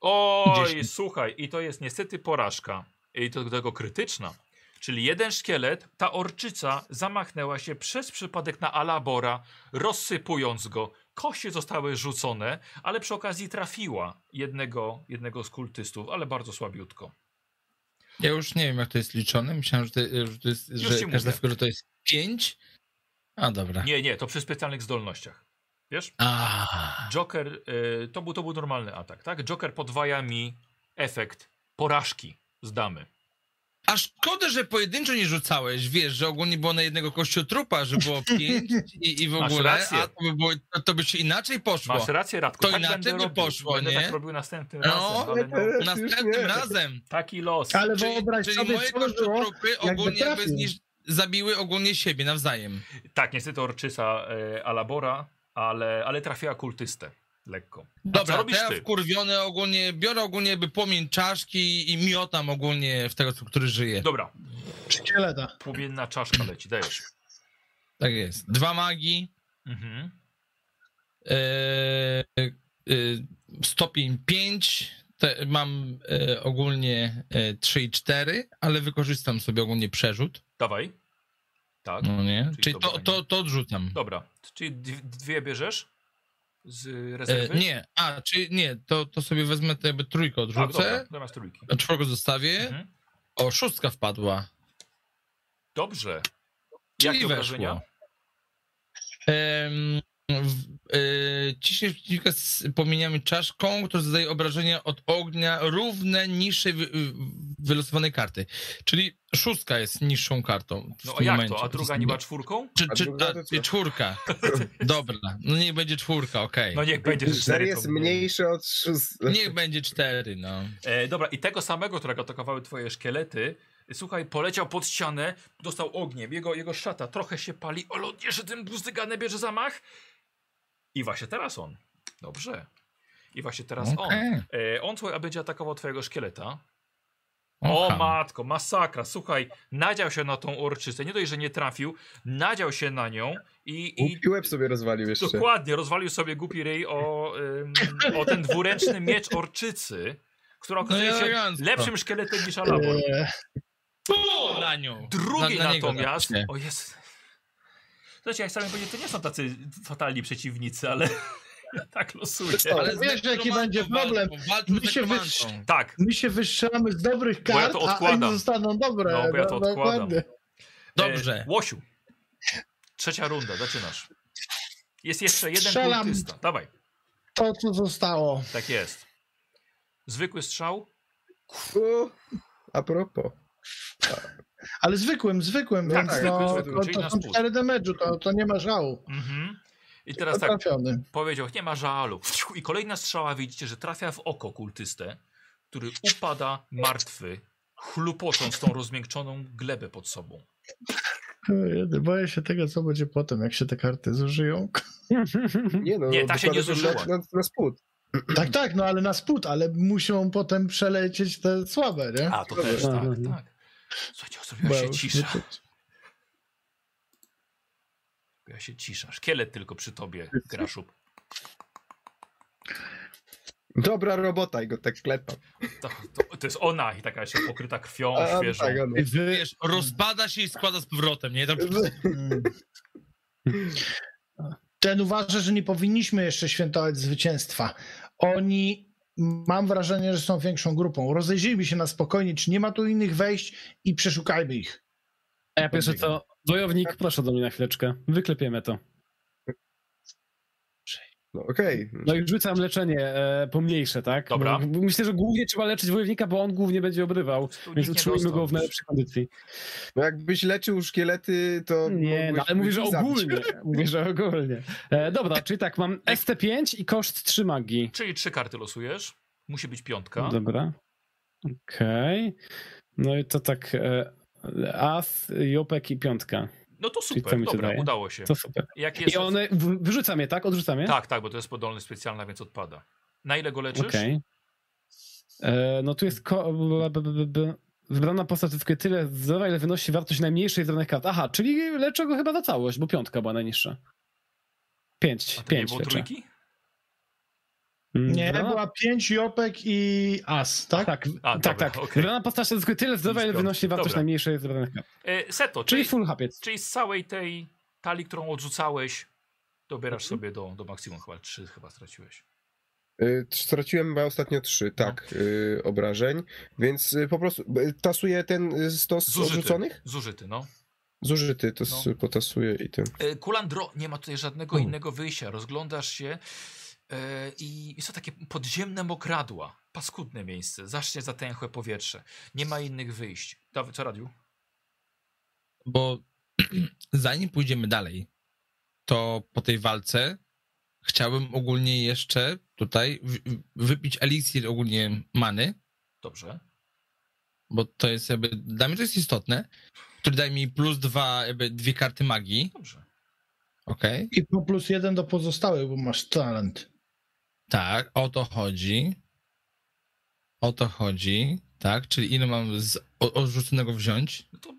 Oj, Dziesięć. słuchaj, i to jest niestety porażka. I to do tego krytyczna. Czyli jeden szkielet, ta orczyca zamachnęła się przez przypadek na Alabora, rozsypując go. Kości zostały rzucone, ale przy okazji trafiła jednego, jednego z kultystów, ale bardzo słabiutko. Ja już nie wiem, jak to jest liczone. Myślałem, że, to, że, to jest, że każda figura to jest pięć. A dobra. Nie, nie, to przy specjalnych zdolnościach. Wiesz? A, Joker, y, to, był, to był normalny atak, tak? Joker podwaja mi efekt porażki z damy. A szkoda, że pojedynczo nie rzucałeś. Wiesz, że ogólnie było na jednego kościotrupa, że było pięć i, i w Masz ogóle. rację. A to by, było, to, to by się inaczej poszło. Masz rację, Radku. To tak inaczej by robił. poszło, będę nie? tak robił następnym No, razem, ale no, Następnym razem. taki los. Ale Czyli, wyobraź czyli sobie, moje kościotrupy ogólnie by znisz... zabiły ogólnie siebie nawzajem. Tak, niestety orczysa e, Alabora, ale, ale trafiła kultystę. Lekko. Dobra, robisz ja ty? wkurwiony ogólnie, biorę ogólnie by płomień czaszki i miotam ogólnie w tego, który żyje. Dobra, Szkieleta. płomienna czaszka leci, dajesz. Tak jest. Dwa magii, Mhm. e, e, stopień 5, te, mam e, ogólnie e, 3 i 4, ale wykorzystam sobie ogólnie przerzut. Dawaj. Tak. No nie? Czyli Czyli to to, to, to odrzucam. Dobra. Czyli dwie bierzesz z E, rezerwy? nie, a, czy nie, to, to sobie wezmę te jakby trójkę odrzucę, zamiast trójki. a czwórkę zostawię. Mhm. O, szóstka wpadła. Dobrze. Czyli Jakie weszło. obrażenia? Em, w- e, ciśniesz przeciwnika z płomieniami czaszką, który zadaje obrażenia od ognia równe niższej wy, wylosowanej karty. Czyli szóstka jest niższą kartą. W No a tym jak momencie. to? A druga nie była czwórką? Czy, A czy, a, nie, czwórka. Dobra, no niech będzie czwórka, okej. No niech będzie Cztery cztery. jest to mniej. mniejszy od szóst... Niech będzie cztery, no. E, dobra, i tego samego, którego atakowały twoje szkielety, słuchaj, poleciał pod ścianę, dostał ogniem, jego, jego szata trochę się pali, ale on jeszcze tym buzdyganem bierze zamach. I właśnie teraz on. Dobrze. I właśnie teraz on. Okej. E, on a będzie atakował twojego szkieleta. O matko, masakra, słuchaj, nadział się na tą orczycę, nie dość, że nie trafił, nadział się na nią i, i Głupi łeb sobie rozwalił jeszcze. Dokładnie, rozwalił sobie głupi ryj o, ym, o ten dwuręczny miecz orczycy, która okazuje No i się elegancko. lepszym szkieletem niż Alabor. Eee, na nią. Drugi Na- na natomiast. O jest. Słuchajcie, jak chciałem powiedzieć, to nie są tacy fatalni przeciwnicy, ale ja tak losuję. Ale wiesz, jaki będzie problem? My się nekromantą. Tak, my się wystrzelamy z dobrych Bo ja kart, to a odkładam. oni zostaną dobre. No, bo ja to No, odkładam. dokładnie. Dobrze. E, Łosiu. Trzecia runda, zaczynasz. Jest jeszcze jeden Strzelam. kultysta. Dawaj, To, co zostało. tak jest. Zwykły strzał. A propos. Ale zwykłym, zwykłym, Tak, więc no, zwykły, to, to są spust. 4 damage'u, to, to nie ma żału. Mhm. I teraz tak, Trafiony. Powiedział, nie ma żalu. I kolejna strzała, widzicie, że trafia w oko kultystę, który upada martwy, chlupocząc tą rozmiękczoną glebę pod sobą. Boję się tego, co będzie potem, jak się te karty zużyją. Nie no, Nie, ta się nie zużyła. Na, na, spód. Tak, tak, no ale na spód, ale muszą potem przelecieć te słabe, nie? A, to też, tak, tak. Słuchajcie, zrobiła się cisza. Zrobiła się cisza. Szkielet tylko przy tobie, Graszub. Dobra robota i go tak klepam. To, to, to jest ona i taka jeszcze pokryta krwią A, świeżą. tak, on- Wiesz, rozpada się i składa z powrotem, nie? Tak, Mm. Ten uważa, że nie powinniśmy jeszcze świętować zwycięstwa. Oni, mam wrażenie, że są większą grupą. Rozejrzyjmy się na spokojnie, czy nie ma tu innych wejść i przeszukajmy ich. A ja pierwsze co, wojownik, proszę do mnie na chwileczkę. Wyklepiemy to. No okej. No i rzucam leczenie e, pomniejsze, tak? Dobra. Bo, myślę, że głównie trzeba leczyć wojownika, bo on głównie będzie obrywał, Tu więc utrzymujmy go w najlepszej kondycji. No jakbyś leczył szkielety, to Nie, no, ale mówię, że ogólnie. Mówię, że ogólnie. E, dobra, czyli tak, mam ST5 i koszt 3 magii. Czyli trzy karty losujesz. Musi być piątka. Dobra. Okej. No i to tak e, As, Jopek i piątka. No to super, dobra, daje? udało się. To super. I one, w- wyrzucam je, tak? Odrzucam je? Tak, tak, bo to jest podolny specjalna, więc odpada. Na ile go leczysz? Okej. E, No tu jest ko- b- b- b- b- wybrana postać zyskuje tyle zdrowia, ile wynosi wartość najmniejszej z danych kart. Aha, czyli leczę go chyba za całość, bo piątka była najniższa. Pięć, A to nie pięć było leczę. trójki? Mm, Nie, była 5 Jopek i As, tak? Tak, A, tak, dobra, tak. okej. Wybrana postać zyskuje tyle zdrowia, ile wynosi wartość Dobra. najmniejszej z danych kart. E, Seto, Czyli czyli, full hapiec. czyli z całej tej talii, którą odrzucałeś, dobierasz sobie do, do maksimum. Chyba trzy chyba straciłeś. Y, Straciłem chyba ostatnio trzy, tak, y, obrażeń, więc y, po prostu tasuję ten stos Zużyty. odrzuconych? Zużyty, no. Zużyty, to No. no. potasuję i ten. E, Kulandro, nie ma tutaj żadnego U. innego wyjścia. Rozglądasz się e, i jest to takie podziemne mokradła. Paskudne miejsce. Zacznie zatęchłe powietrze. Nie ma innych wyjść. Dawid, co radił? bo zanim pójdziemy dalej, to po tej walce chciałbym ogólnie jeszcze tutaj wy- wypić eliksir ogólnie many, Dobrze. bo to jest jakby, dla mnie to jest istotne, który daje mi plus dwa, jakby dwie karty magii, Dobrze. okej? I po plus jeden do pozostałych, bo masz talent. Tak, o to chodzi. O to chodzi, tak, czyli ile mam z odrzuconego wziąć, No to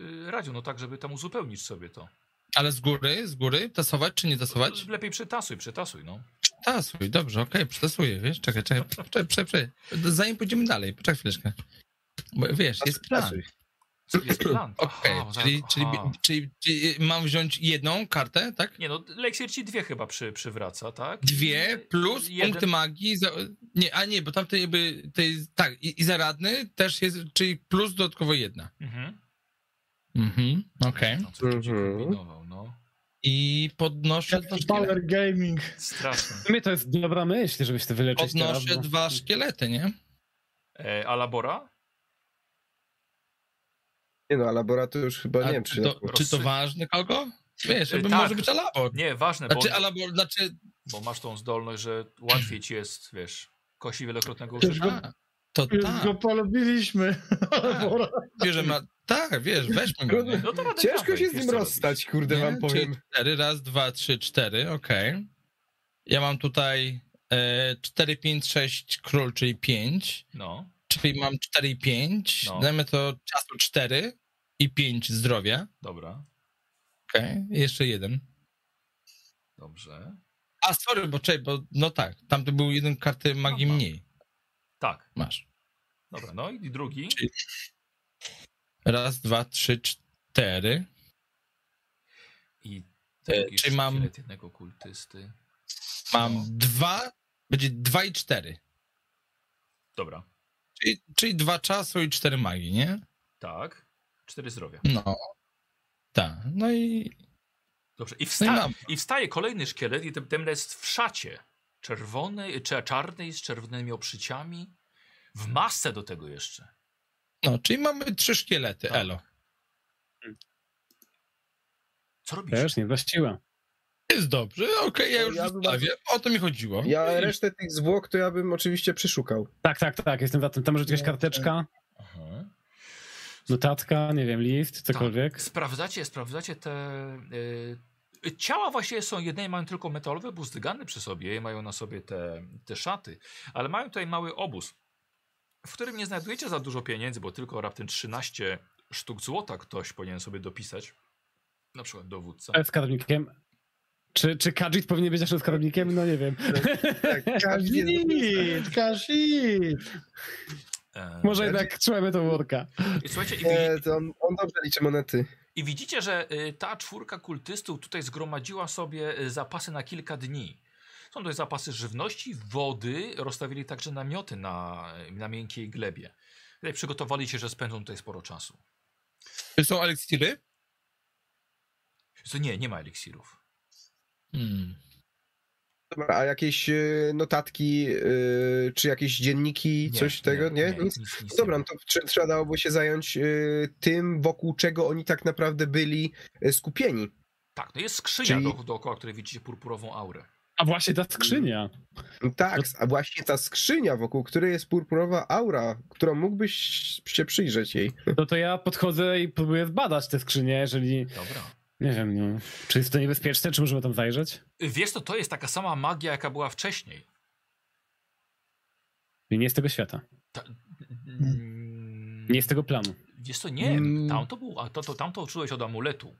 yy, radziu, no tak, żeby tam uzupełnić sobie to. ale z góry, z góry, tasować czy nie tasować? Lepiej przytasuj, przytasuj, no. Tasuj, dobrze, okej, przetasuję, wiesz, czekaj, czekaj, czekaj, czekaj, czekaj. Zanim pójdziemy dalej, poczekaj chwileczkę. Bo wiesz, jest plan. Tasuj. Jest plan. Okej, czyli, czyli, czyli, czyli mam wziąć jedną kartę, tak? Nie no, Lexier ci dwie chyba przy, przywraca, tak? Dwie plus Jeden- punkty magii. Za, nie, a nie, bo tamte jakby. To jest, tak, i, i zaradny też jest, czyli plus dodatkowo jedna. Mhm. Mhm, okej. No, tu ci Mhm. no. I podnoszę dwa. Power Gaming. Straszne. W to jest dobra myśl, żeby się to wyleczyć. Podnoszę dwa szkielety, nie? E, a Labora? Nie no, a laboratorium już chyba A nie wiem, czy, to, czy to ważne kogo? Wiesz, tak. może być alabor. Nie, ważne, bo, Znaczy, alabor, znaczy, bo masz tą zdolność, że łatwiej ci jest, wiesz, kości wielokrotnego go- a, to Już tak, go polubiliśmy. wiesz, że ma, tak, wiesz, weźmy go, nie? No to Ciężko się z wiesz, nim rozstać, kurde, Nie? wam Czyli powiem. cztery, raz, dwa, trzy, cztery, okej. Ja mam tutaj e, 4, 5, 6 król, czyli 5, robić. No, czyli mam 4 i 5, No. dajmy to czasu 4 i 5 zdrowia, dobra, okej, jeszcze jeden. dobrze. A, sorry, bo czekaj, bo no tak, tam to był jeden karty magii Aha. mniej, Tak, masz. dobra, no i drugi. Czyli- Raz, dwa, trzy, cztery. I E, drugi czyli mam- jednego kultysty. Mam No. dwa, będzie dwa i cztery. Dobra, Czyli, czyli dwa czasu i cztery magii, nie? tak. Cztery zdrowia. No. Tak. No i. Dobrze. I, No i wsta- i wstaje kolejny szkielet i ten, ten jest w szacie. Czerwonej, czy czarnej z czerwonymi oprzyciami. W masce do tego jeszcze. No, czyli mamy trzy szkielety, Tak. elo. Co robisz? Też nie właściła. Jest dobrze, okej, ja No, już ja bym- zostawię. O to mi chodziło. Ja resztę tych zwłok to ja bym oczywiście przeszukał. Tak, tak, tak, jestem za tym. Tam może jakaś karteczka, Aha. notatka, nie wiem, list, cokolwiek. Tak. Sprawdzacie, sprawdzacie te. y, ciała właściwie są jedne, mają tylko metalowe buzdygany przy sobie mają na sobie te, te szaty, ale mają tutaj mały obóz, w którym nie znajdujecie za dużo pieniędzy, bo tylko raptem 13 sztuk złota ktoś powinien sobie dopisać. Na przykład dowódca. Ale skarbnikiem. Czy, czy Kajit powinien być naszym skarbnikiem? No nie wiem. Tak, każdy jest- Kazit, Kazit. E, Może jednak trzymajmy to worka. I słuchajcie, i, wi- to on, on dobrze liczy monety. i widzicie, że y, ta czwórka kultystów tutaj zgromadziła sobie y, zapasy na kilka dni. Są to zapasy żywności, wody, rozstawili także namioty na, na miękkiej glebie. Tutaj przygotowali się, że spędzą tutaj sporo czasu. To są eliksiry? Co nie, nie ma eliksirów. Hmm. Dobra, a jakieś e, notatki, e, czy jakieś dzienniki, coś tego? Nie? Nic? nic, nic Dobra, nie no to trze- trzeba dałoby się zająć e, tym, wokół czego oni tak naprawdę byli skupieni. Tak, no jest skrzynia Czyli- do, dookoła, której widzicie purpurową aurę. A właśnie ta skrzynia. Tak, a właśnie ta skrzynia, wokół której jest purpurowa aura, którą mógłbyś się przyjrzeć jej. No to ja podchodzę i próbuję zbadać tę skrzynię, jeżeli... Dobra. Nie wiem, no, czy jest to niebezpieczne, czy możemy tam zajrzeć? Wiesz to, to jest taka sama magia, jaka była wcześniej. I nie z tego świata. Ta, mm, Nie z tego planu. Wiesz co, nie, Mm. tam to był, a to, to, tam to czułeś od amuletu.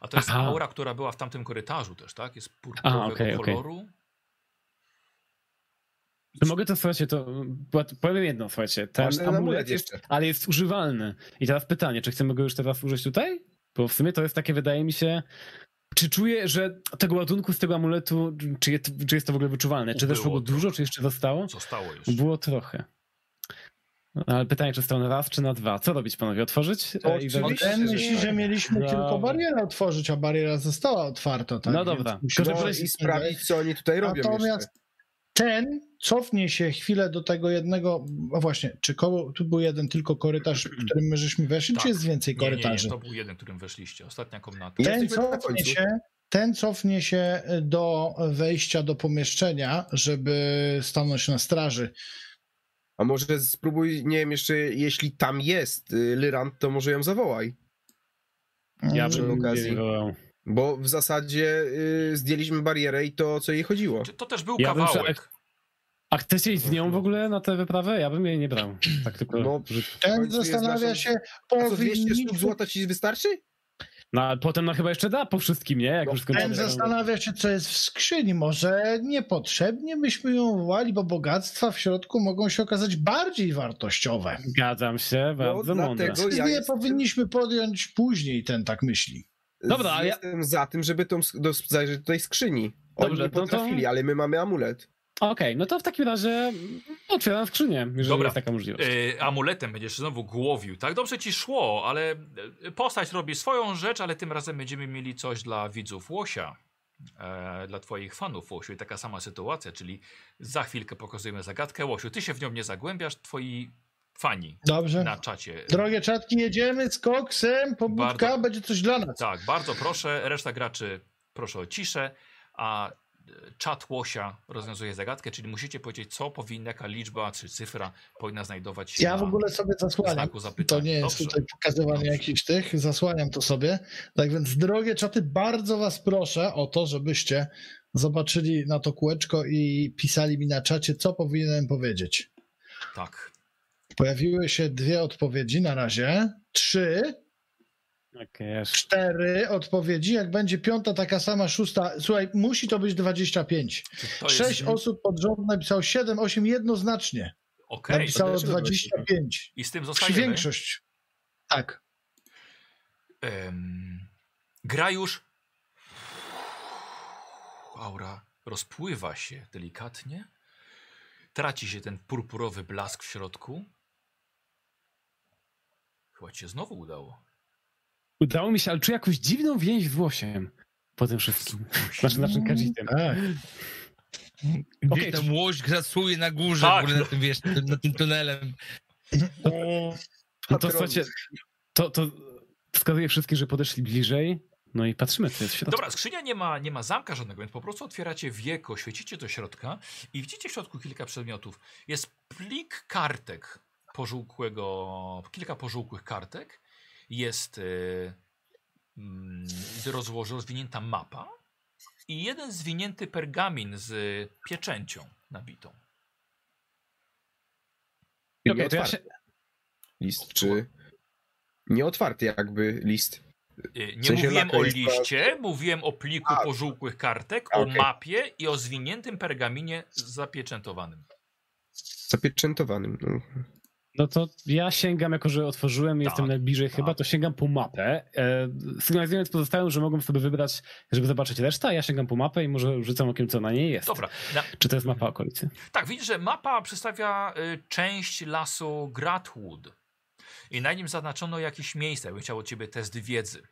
A to jest Aha. aura, która była w tamtym korytarzu też, tak? Jest purpurowego Aha, okej. koloru. To mogę to, słuchajcie, to powiem jedno, słuchajcie. Ten amulet amulet jest, ale jest używalny. I teraz pytanie, czy chcemy go już teraz użyć tutaj? Bo w sumie to jest takie, wydaje mi się... Czy czuję, że tego ładunku z tego amuletu, czy, je, czy jest to w ogóle wyczuwalne? Czy Było go dużo, czy jeszcze zostało? Zostało jeszcze. Było trochę. No, ale pytanie, czy zostało na raz, czy na dwa? Co robić, panowie? Otworzyć? E, i oczywiście, myśli, że mieliśmy Brawo. tylko barierę otworzyć, a bariera została otwarta. Tak? No dobra. musimy i sprawdzić, co oni tutaj robią Natomiast jeszcze. Ten cofnie się chwilę do tego jednego. No właśnie, czy koło, tu był jeden tylko korytarz, w którym my żeśmy weszli, Tak. czy jest więcej Nie, nie, nie, korytarzy? to był jeden, którym weszliście. Ostatnia komnata. Ten cofnie, się, ten cofnie się do wejścia do pomieszczenia, żeby stanąć na straży. A może spróbuj, nie wiem, jeszcze jeśli tam jest y, Lyrant, to może ją zawołaj. Ja bym okazji. nie. Bo w zasadzie y, zdjęliśmy barierę i to o co jej chodziło. To też był Ja kawałek. A chcecie iść z nią w ogóle na tę wyprawę? Ja bym jej nie brał. Tak tylko... No, Ten zastanawia naszą- się, A co 200 sztuk złota ci wystarczy? No a potem no chyba jeszcze da po wszystkim, nie? Jak już Ten zastanawia się, co jest w skrzyni. Może niepotrzebnie byśmy ją wołali, bo bogactwa w środku mogą się okazać bardziej wartościowe. Zgadzam się, bardzo mądre. dlatego- Bo ja Nie powinniśmy podjąć później, ten tak myśli. Dobra, ale ja- Jestem za tym, żeby tą, do, zajrzeć do tej skrzyni. Oni Dobrze, nie no to- potrafili, ale my mamy amulet. Okej, no to w takim razie otwieram skrzynię, jeżeli Dobra. jest taka możliwość. E, amuletem będziesz znowu głowił. Tak dobrze ci szło, ale e, postać robi swoją rzecz, ale tym razem będziemy mieli coś dla widzów Łosia. E, dla twoich fanów Łosiu i taka sama sytuacja, czyli za chwilkę pokazujemy zagadkę Łosiu. Ty się w nią nie zagłębiasz, twoi fani Dobrze. na czacie. Drogie czatki, jedziemy z koksem, pobudka, Bardzo. będzie coś dla nas. Tak, bardzo proszę. Reszta graczy proszę o ciszę, a e, czat Łosia rozwiązuje zagadkę, czyli musicie powiedzieć, co powinna, jaka liczba czy cyfra powinna znajdować się Ja w ogóle sobie zasłaniam. To nie jest Dobrze. tutaj pokazywanie jakichś tych, zasłaniam to sobie. Tak więc, drogie czaty, bardzo was proszę o to, żebyście zobaczyli na to kółeczko i pisali mi na czacie, co powinienem powiedzieć. Tak. Pojawiły się dwie odpowiedzi na razie. Trzy, Okej, jeszcze. cztery odpowiedzi. Jak będzie piąta, taka sama, szósta. Słuchaj, musi to być 25. Czy to jest... Sześć osób pod rząd napisało 7, 8 jednoznacznie. Okej, Napisało dlaczego 25. i z tym zostajemy. większość. Tak. Em, gra już. Aura rozpływa się delikatnie. Traci się ten purpurowy blask w środku. Chyba ci się znowu udało. Udało mi się, ale czuję jakąś dziwną więź z Włosiem po tym wszystkim. Znaczy naszym kadzitem. Tak. Gdzieś Okej, tam łoś grasuje na górze, Tak, w ogóle no. na tym, wiesz, na tym, na tym tunelem. No to słuchajcie, to, to wskazuje wszystkich, że podeszli bliżej. No i patrzymy, co jest w środku. Dobra, skrzynia nie ma, nie ma zamka żadnego, więc po prostu otwieracie wieko, świecicie do środka i widzicie w środku kilka przedmiotów. Jest plik kartek pożółkłego, kilka pożółkłych kartek. Jest yy, mm, rozłoż, rozwinięta mapa i jeden zwinięty pergamin z pieczęcią nabitą. Okej, to ja się, List, czy... Nieotwarty jakby list. Yy, Nie W sensie mówiłem o liście, mówiłem o pliku A. pożółkłych kartek, A, o mapie i o zwiniętym pergaminie zapieczętowanym. Zapieczętowanym. No. No to ja sięgam, jako że otworzyłem, jestem Tak, najbliżej chyba, tak. to sięgam po mapę. E, sygnalizując pozostałym, że mogą sobie wybrać, żeby zobaczyć resztę, a ja sięgam po mapę i może rzucam okiem, co na niej jest. Dobra, na, Czy to jest mapa okolicy? Tak, widzisz, że mapa przedstawia y, część lasu Gratwood. I na nim zaznaczono jakieś miejsce. Ja bym chciał od ciebie test wiedzy.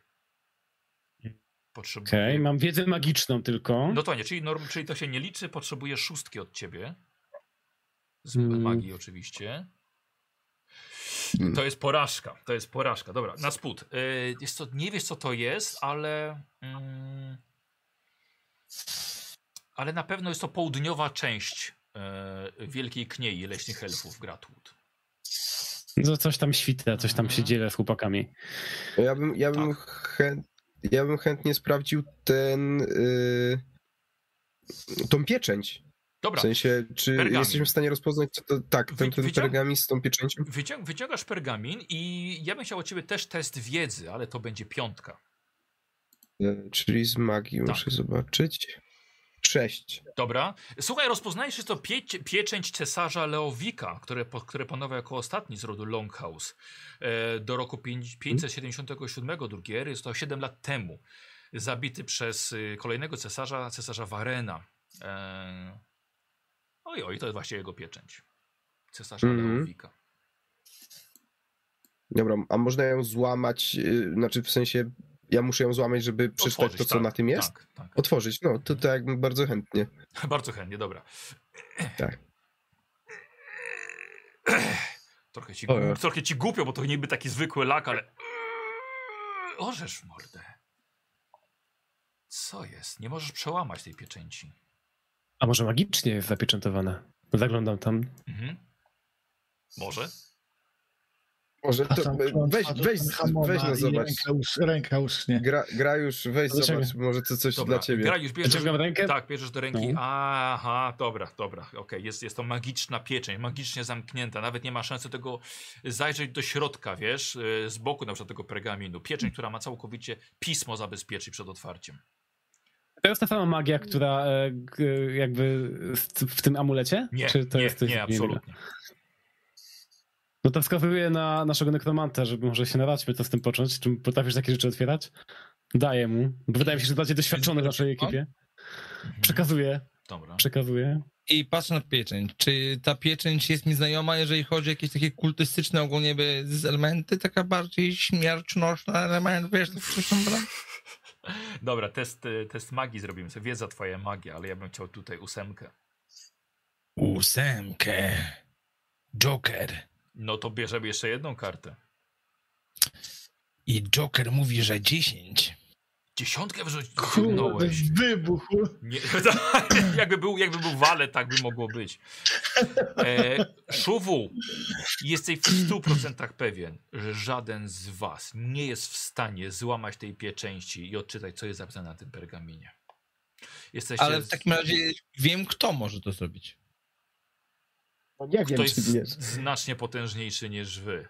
Potrzebuję. Okej, mam wiedzę magiczną tylko. No to nie, czyli, norm, czyli to się nie liczy. Potrzebuję szóstki od ciebie. Z Mm. magii oczywiście. Mm. To jest porażka. To jest porażka. Dobra, na spód. Y, jest to, nie wiesz, co to jest, ale. Mm, ale na pewno jest to południowa część y, wielkiej kniei leśnych elfów Gratwood. No coś tam świta, coś tam się Mhm. dzielę z chłopakami. Ja bym, ja bym, chę... ja bym chętnie sprawdził ten... Yy... tą pieczęć. Dobra, W sensie, czy Pergamin. jesteśmy w stanie rozpoznać, co to... Tak, ten, ten widział- pergamin z tą pieczęcią? wycią wyciągasz pergamin i ja bym chciał od ciebie też test wiedzy, ale to będzie piątka. E, Czyli z magii Tak. muszę zobaczyć. Sześć. Dobra. Słuchaj, rozpoznajesz, że to pie pieczęć cesarza Leowika, które, które panował jako ostatni z rodu Longhouse e, do roku pięć- 577 drugiej ery. Jest to 7 lat temu. Zabity przez y, kolejnego cesarza, cesarza Warena. Oj, oj, to jest właśnie jego pieczęć. Cesarza Mhm. Leowika. Dobra, a można ją złamać, yy, znaczy w sensie, ja muszę ją złamać, żeby przeczytać Otworzyć, to, co tak, na tym jest? Tak, tak. Otworzyć, no, to tak bardzo chętnie. Bardzo chętnie, dobra. Tak. Trochę ci, O, ja. trochę ci głupio, bo to niby taki zwykły lak, ale... Orzesz mordę. Co jest? Nie możesz przełamać tej pieczęci. A może magicznie jest zapieczętowane? Zaglądam tam. Mhm. Może? Może to tam weź, weź, weź no zobacz. Ręka, us, ręka uschnie. Gra, gra już, weź Dlaczego? zobacz, może to coś Dobra, dla ciebie. Gra już bierzesz, rękę? Tak, bierzesz do ręki. No. Aha, dobra, dobra. Okej, jest, jest to magiczna pieczęć, magicznie zamknięta. Nawet nie ma szansy tego zajrzeć do środka, wiesz, y, z boku na przykład tego pergaminu. Pieczęć, która ma całkowicie pismo zabezpieczyć przed otwarciem. To jest ta sama magia, która e, jakby w- tym amulecie? Nie, Czy to nie, jest coś nie, absolutnie. No to wskazuje na naszego nekromanta, żeby może się naradźmy, co z tym począć. Czy potrafisz takie rzeczy otwierać? Daję mu. Bo wydaje mi się, że bardziej doświadczony w naszej ekipie. Przekazuję, Dobra. przekazuję. I patrzę na pieczęć. Czy ta pieczęć jest mi znajoma, jeżeli chodzi o jakieś takie kultystyczne ogólnie z elementy, taka bardziej śmiercionośna element, wiesz, coś tam bra? Dobra, test, y, test magii zrobimy sobie. Wiedza twoja magia, ale ja bym chciał tutaj ósemkę. Ósemkę. Joker. No to bierzemy jeszcze jedną kartę. I Joker mówi, że 10. Dziesiątkę wrzuciłeś. wybuch. Nie, jakby, był, jakby był walet, tak by mogło być. E, Szuwu, jesteś w 100% pewien, że żaden z was nie jest w stanie złamać tej pieczęści i odczytać, co jest zapisane na tym pergaminie. Jesteście Ale w takim razie wiem, kto może to zrobić. No nie wiem, ktoś czy z- znacznie potężniejszy niż wy.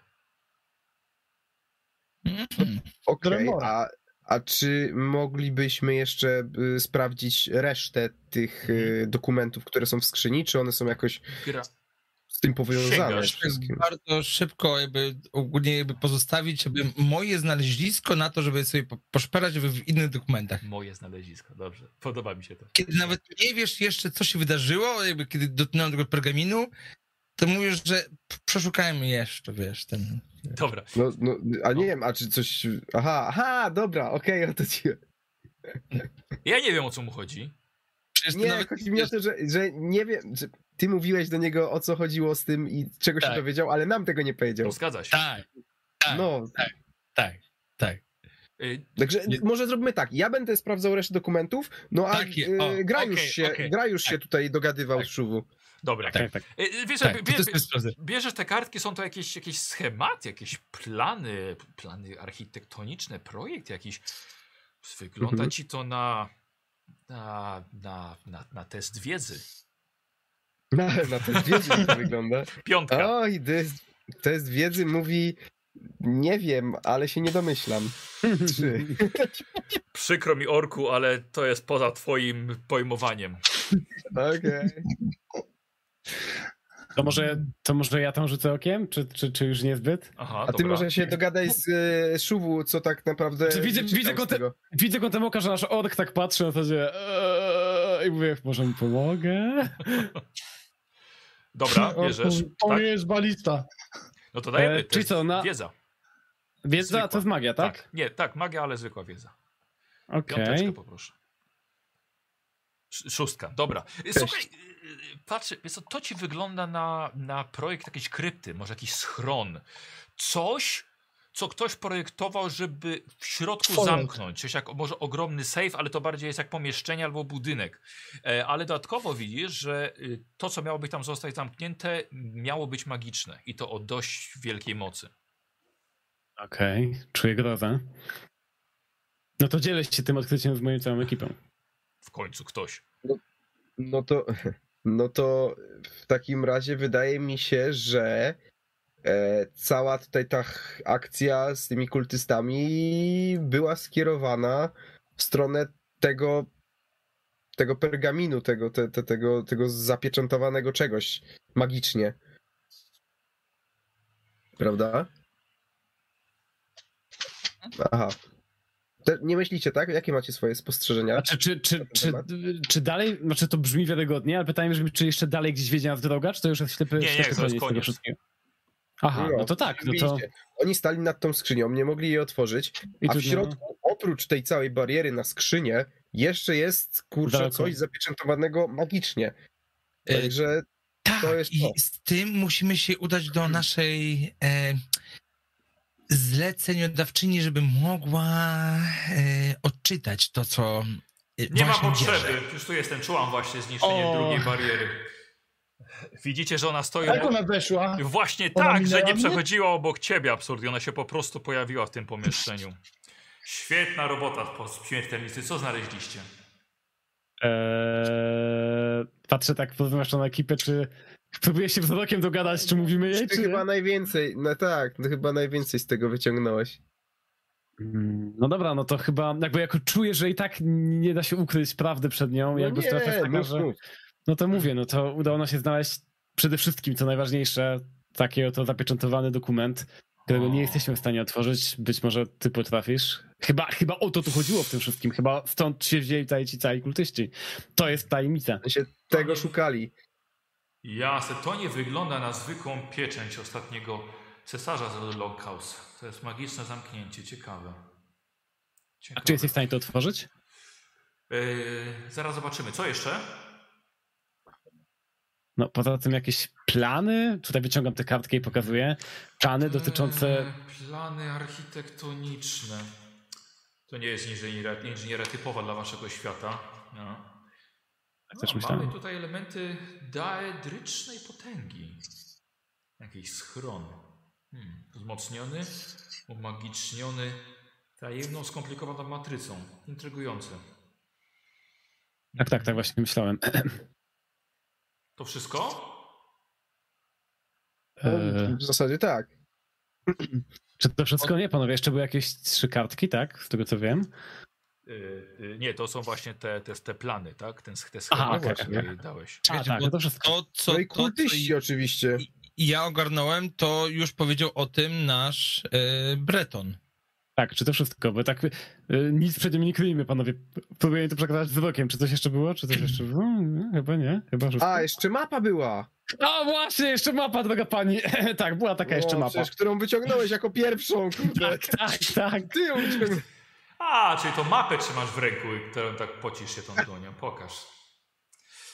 Mhm. Okej, Dremora. a, a czy moglibyśmy jeszcze y, sprawdzić resztę tych y, dokumentów, które są w skrzyni? Czy one są jakoś Gra, z tym powiązane? Bardzo szybko jakby ogólnie jakby pozostawić jakby moje znalezisko na to, żeby sobie po- poszperać w innych dokumentach. moje znalezisko, dobrze. Podoba mi się to. Kiedy nawet nie wiesz jeszcze, co się wydarzyło, jakby kiedy dotknąłem tego pergaminu, to mówisz, że przeszukajmy jeszcze, wiesz, ten... Dobra. No, no, a nie wiem, a czy coś... Aha, aha, dobra, okej, o to ci... Ja nie wiem, o co mu chodzi. Przecież ty Nie, nawet chodzi mi o to, że, że nie wiem, że ty mówiłeś do niego, o co chodziło z tym i czego się Tak. dowiedział, ale nam tego nie powiedział. No, zgadza się. Tak, tak, No, tak, tak. Y, Także Nie- może zróbmy tak. Ja będę sprawdzał resztę dokumentów, no a Tak je- o, y, gra już się, okej, gra już się tak. tutaj dogadywał Tak. z Szuwu. Dobra. Tak, tak. Y, Wiesz, Tak, bierzesz te kartki, są to jakieś, jakieś schematy, jakieś plany, plany architektoniczne, projekt jakiś. Wygląda Mhm. ci to na, na, na, na, na test wiedzy. Na, na test wiedzy wygląda. Piątka. Oj, test, test wiedzy mówi, nie wiem, ale się nie domyślam. Trzy. Przykro mi, Orku, ale to jest poza twoim pojmowaniem. Okej. To może, to może ja tam rzucę okiem? Czy, czy, czy już niezbyt? Aha, A ty dobra. może się dogadaj z e, Szuwu, co tak naprawdę Czy widzę- wyczytał widzę te- tego. Widzę kątem oka, że nasz ork tak patrzy na zasadzie eee, i mówię, może mu pomogę? Dobra, bierzesz. To Tak? nie jest balista. No to dajemy E, czyli co, na- wiedza. Wiedza Zwykła. to jest magia, tak? Tak. Nie, tak, magia, ale zwykła wiedza. Okej. Piąteczkę poproszę. Sz- Szóstka, dobra. Słuchaj, wiesz co, to ci wygląda na, na projekt jakiejś krypty, może jakiś schron. Coś, co ktoś projektował, żeby w środku zamknąć. Coś jak może ogromny safe, ale to bardziej jest jak pomieszczenie albo budynek. E, ale dodatkowo widzisz, że y, to, co miało być tam zostać zamknięte, miało być magiczne. I to o dość wielkiej mocy. Okej, czuję grozę. No to dzielę się tym odkryciem z moją całą ekipą. W końcu ktoś. No to, no to w takim razie wydaje mi się, że cała tutaj ta akcja z tymi kultystami była skierowana w stronę tego, tego pergaminu, tego, te, te, tego, tego zapieczętowanego czegoś magicznie. Prawda? Aha. Te, nie myślicie, tak? Jakie macie swoje spostrzeżenia? Znaczy, czy, czy, czy, czy dalej, znaczy to brzmi wiarygodnie, ale pytanie brzmi, czy jeszcze dalej gdzieś wiedzie nas droga, czy to już jest ślepy, Nie, nie, to jest koniec? Aha, no to tak, no to... Oni stali nad tą skrzynią, nie mogli jej otworzyć, I a w środku, oprócz tej całej bariery na skrzynię, jeszcze jest, kurczę, Daleko. coś zapieczętowanego magicznie. E, Także Tak, To jest i to. z tym musimy się udać do naszej e, zleceniodawczyni, żeby mogła e, odczytać to, co e, Nie ma potrzeby. bierze. Już tu jestem, czułam właśnie zniszczenie O. drugiej bariery. Widzicie, że ona stoi... Jak ona weszła? Właśnie Ona tak, że nie mnie? przechodziła obok ciebie absolutnie. Ona się po prostu pojawiła w tym pomieszczeniu. Świetna robota po śmiertelnicy. Co znaleźliście? Eee, patrzę tak pozwłaszcza na ekipę, czy próbuję się wzrokiem dogadać, czy mówimy jej, Ty czy chyba nie? najwięcej, no tak, no chyba najwięcej z tego wyciągnąłeś. Mm, No dobra, no to chyba jakby jako czuję, że i tak nie da się ukryć prawdy przed nią, No jakby sytuacja jest taka, mów, że... mów. No to mówię, no to udało nam się znaleźć przede wszystkim, co najważniejsze, taki oto zapieczętowany dokument, którego O. nie jesteśmy w stanie otworzyć. Być może ty potrafisz. Chyba, chyba o to tu chodziło w tym wszystkim. Chyba stąd się wzięli tutaj ci cali kultyści. To jest tajemnica. Się tego szukali. Jasne, to nie wygląda na zwykłą pieczęć ostatniego cesarza z Loghouse. To jest magiczne zamknięcie, ciekawe. A ciekawe. czy jesteś w stanie to otworzyć? Yy, zaraz zobaczymy. Co jeszcze? No poza tym jakieś plany? Tutaj wyciągam tę kartkę i pokazuję. Plany dotyczące... Eee, Plany architektoniczne. To nie jest inżynieria, inżynieria typowa dla waszego świata. No. Tak No, mamy tutaj elementy daedrycznej potęgi. Jakiś schron. Hmm. Wzmocniony, umagiczniony tajemną, skomplikowaną matrycą. Intrygujące. Tak, tak, tak właśnie myślałem. To wszystko? Eee, W zasadzie tak. czy to wszystko? Nie, panowie. Jeszcze były jakieś trzy kartki, tak? Z tego co wiem. Yy, yy, nie, to są właśnie te, te, te plany, tak? Ten, te Aha, schematy, okej, które dałeś. A, tak, no to wszystko. To, co, No i to, co kultyści oczywiście. ja ogarnąłem, to już powiedział o tym nasz e, Breton. Tak, czy to wszystko? Bo tak y, nic przed nim nie kryjmy, panowie. Próbuję to przekazać wzrokiem. Czy coś jeszcze było? Czy coś jeszcze było? Chyba nie. Chyba wszystko. A, jeszcze mapa była. A właśnie, jeszcze mapa, droga pani. tak, była taka jeszcze O, mapa. Przecież, którą wyciągnąłeś jako pierwszą, kurde. Tak, tak, tak. Ty ją wyciągnąłeś. A, czyli to mapę trzymasz w ręku i którą tak pocisz się tą dłonią. Pokaż.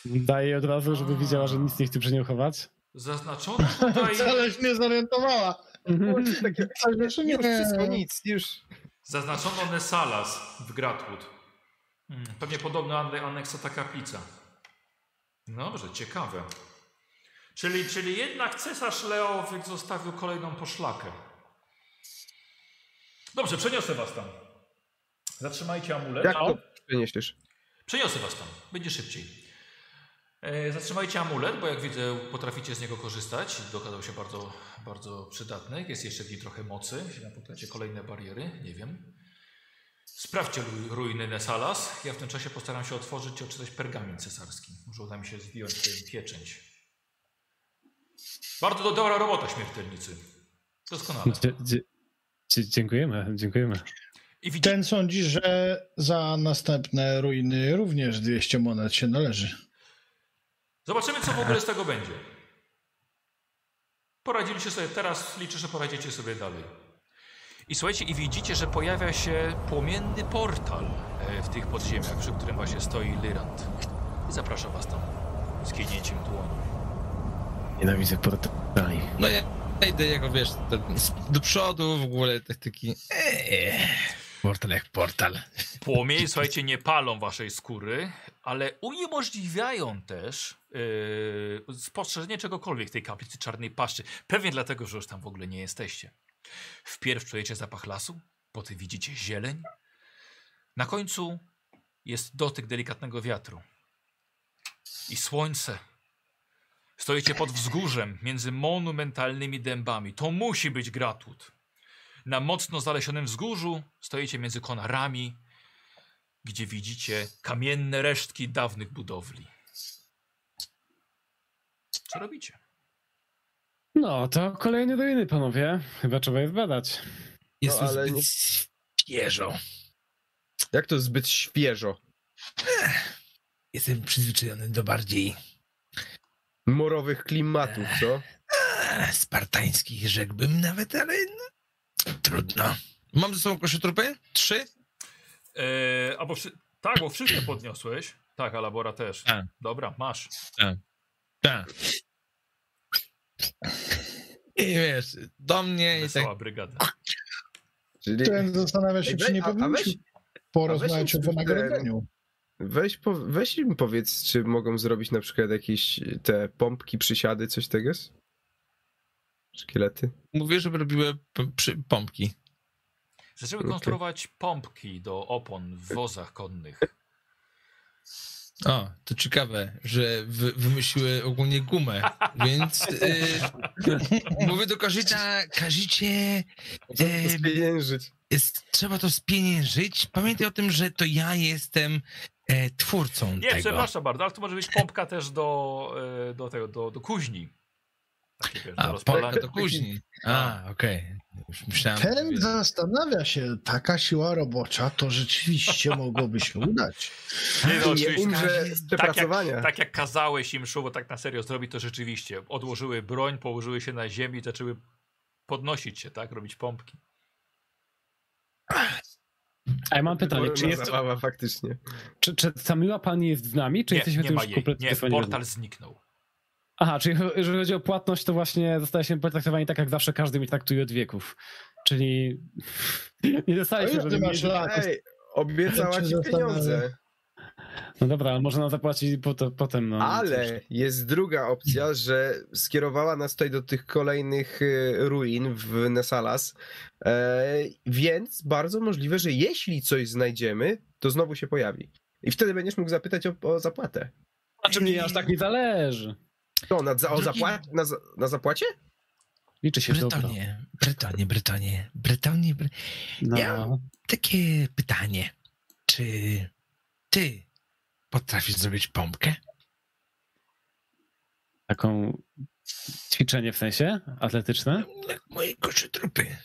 Daję od razu, żeby A. wiedziała, że nic nie chce przy nią chować. Zaznaczono tutaj... Wcale się nie zorientowała. Takie, Jeszcze nie. już wszystko, nic, już. Zaznaczono Nesalas w Gratwood. Hmm, pewnie podobno ane- aneksata kaplica. Dobrze, ciekawe. Czyli, czyli jednak cesarz Leowyk zostawił kolejną poszlakę. Dobrze, przeniosę was tam. Zatrzymajcie amulet. Jak to przeniesiesz? Przeniosę was tam, będzie szybciej. E, zatrzymajcie amulet, bo jak widzę, potraficie z niego korzystać. Dokazał się bardzo, bardzo przydatny. Jest jeszcze w nim trochę mocy. Jeśli napotkacie kolejne bariery, nie wiem. Sprawdźcie ru- ruiny Nesalas. Ja w tym czasie postaram się otworzyć i odczytać pergamin cesarski. Może uda mi się zdjąć tę pieczęć. Bardzo do, dobra robota, śmiertelnicy. Doskonale. Dzie- dzie- dzie- dziękujemy, dziękujemy. I widzicie, Ten sądzi, że za następne ruiny również 200 monet się należy. Zobaczymy, co w ogóle z tego będzie. Poradziliście sobie teraz, liczę, że poradzicie sobie dalej. I słuchajcie, i widzicie, że pojawia się płomienny portal e, w tych podziemiach, przy którym właśnie stoi Lyrant. I zaprasza was tam z kiwnięciem dłoni. Nienawidzę portali. No ja ja idę jako, wiesz, do przodu w ogóle, tak taki... Eee, portal jak portal. Płomienie, słuchajcie, nie palą waszej skóry, ale uniemożliwiają też yy, spostrzeżenie czegokolwiek tej kaplicy czarnej paszczy. Pewnie dlatego, że już tam w ogóle nie jesteście. Wpierw czujecie zapach lasu, potem widzicie zieleń. Na końcu jest dotyk delikatnego wiatru. I słońce. Stoicie pod wzgórzem między monumentalnymi dębami. To musi być Gratwood. Na mocno zalesionym wzgórzu stoicie między konarami, gdzie widzicie kamienne resztki dawnych budowli. Co robicie? No, to kolejne ruiny, panowie. Chyba trzeba je zbadać. Jest No, ale zbyt świeżo. Jak to zbyt świeżo? Jestem przyzwyczajony do bardziej Morowych klimatów, co? e, spartańskich, rzekłbym nawet, ale no, trudno. Mam ze sobą koszytrupy? Trzy? Eee, albo wszy- tak, bo wszystkie podniosłeś. Tak, Alabora też. Tak. Dobra, masz. Tak. I wiesz, do mnie i tak... Brygada. Czyli... Ten zastanawia się, Ej, czy nie powinniśmy porozmawiać o wynagrodzeniu. weź, po, weź im powiedz, czy mogą zrobić na przykład jakieś te pompki, przysiady, coś tego? jest? Szkielety? Mówię, żeby robiły pompki. Zaczęły Okej. konstruować pompki do opon w wozach konnych. O, to ciekawe, że wy, wymyśliły ogólnie gumę, więc y, mówię do Każycia, Każycie, spieniężyć? jest, trzeba to spieniężyć. Pamiętaj o tym, że to ja jestem e, twórcą Nie, tego. przepraszam bardzo, ale to może być pompka też do, e, do tego, do, do kuźni. Takie, wiesz, A, rozpalania. pompka to później. A, okej. Już myślałem, Ten że- zastanawia się, taka siła robocza, to rzeczywiście mogłoby się udać. Nie, no, Nie umrze z przepracowania. Tak jak kazałeś im szubo tak na serio zrobić, to rzeczywiście odłożyły broń, położyły się na ziemi i zaczęły podnosić się, tak? Robić pompki. A ja mam pytanie, czy, jest, zabawa, faktycznie. czy, czy Samila pani jest z nami, czy Nie, jesteśmy nie tu ma już jej. kompletnie Nie, portal zniknął. Aha, czyli jeżeli chodzi o płatność, to właśnie zostaliśmy potraktowani tak, jak zawsze każdy mnie traktuje od wieków. Czyli nie dostaliśmy ty żadnej masz lat. Ej, obiecała cię ci pieniądze. No dobra, ale może nam zapłacić po, potem. No, cóż. Ale jest druga opcja, że skierowała nas tutaj do tych kolejnych e, ruin w Nesalas, e, więc bardzo możliwe, że jeśli coś znajdziemy, to znowu się pojawi. I wtedy będziesz mógł zapytać o, o zapłatę. A czy mnie aż tak nie zależy? To, na, o Drugi- zapła na, na zapłacie? Liczy się dobro. Brytanie, Brytanie, Brytanie, Brytanie, Bry... No. Ja- Takie pytanie. Czy ty potrafisz zrobić pompkę? Taką ćwiczenie w sensie atletyczne? Jak moje koszy trupy.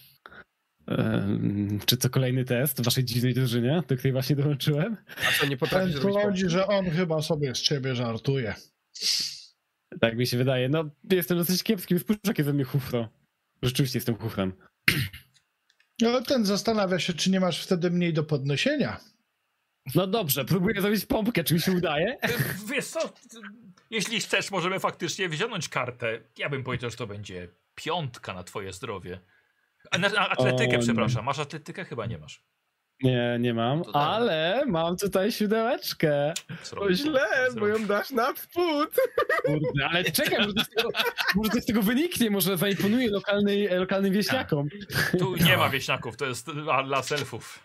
Czy to kolejny test w waszej dziwnej drużynie, do której właśnie dołączyłem? A co, nie potrafisz Ten zrobić sądzi, że on chyba sobie z ciebie żartuje. Tak mi się wydaje. No, jestem dosyć kiepski, spójrz jakie ze mnie chufro. Rzeczywiście jestem chufrem. No, ten zastanawia się, czy nie masz wtedy mniej do podniesienia. No dobrze, próbuję zrobić pompkę, czy mi się udaje? Wiesz co, jeśli chcesz, możemy faktycznie wziąć kartę. Ja bym powiedział, że to będzie piątka na twoje zdrowie. A, na, a atletykę, O, przepraszam. Masz atletykę? Chyba nie masz. Nie, nie mam, To ale mam tutaj siódemeczkę. Co O robisz? źle, Co bo ją dasz na wpód. Kurde, ale czekaj, może to z tego, może to z tego wyniknie, może zaimponuje lokalnej, lokalnym wieśniakom. Tu nie ma wieśniaków, to jest dla, selfów.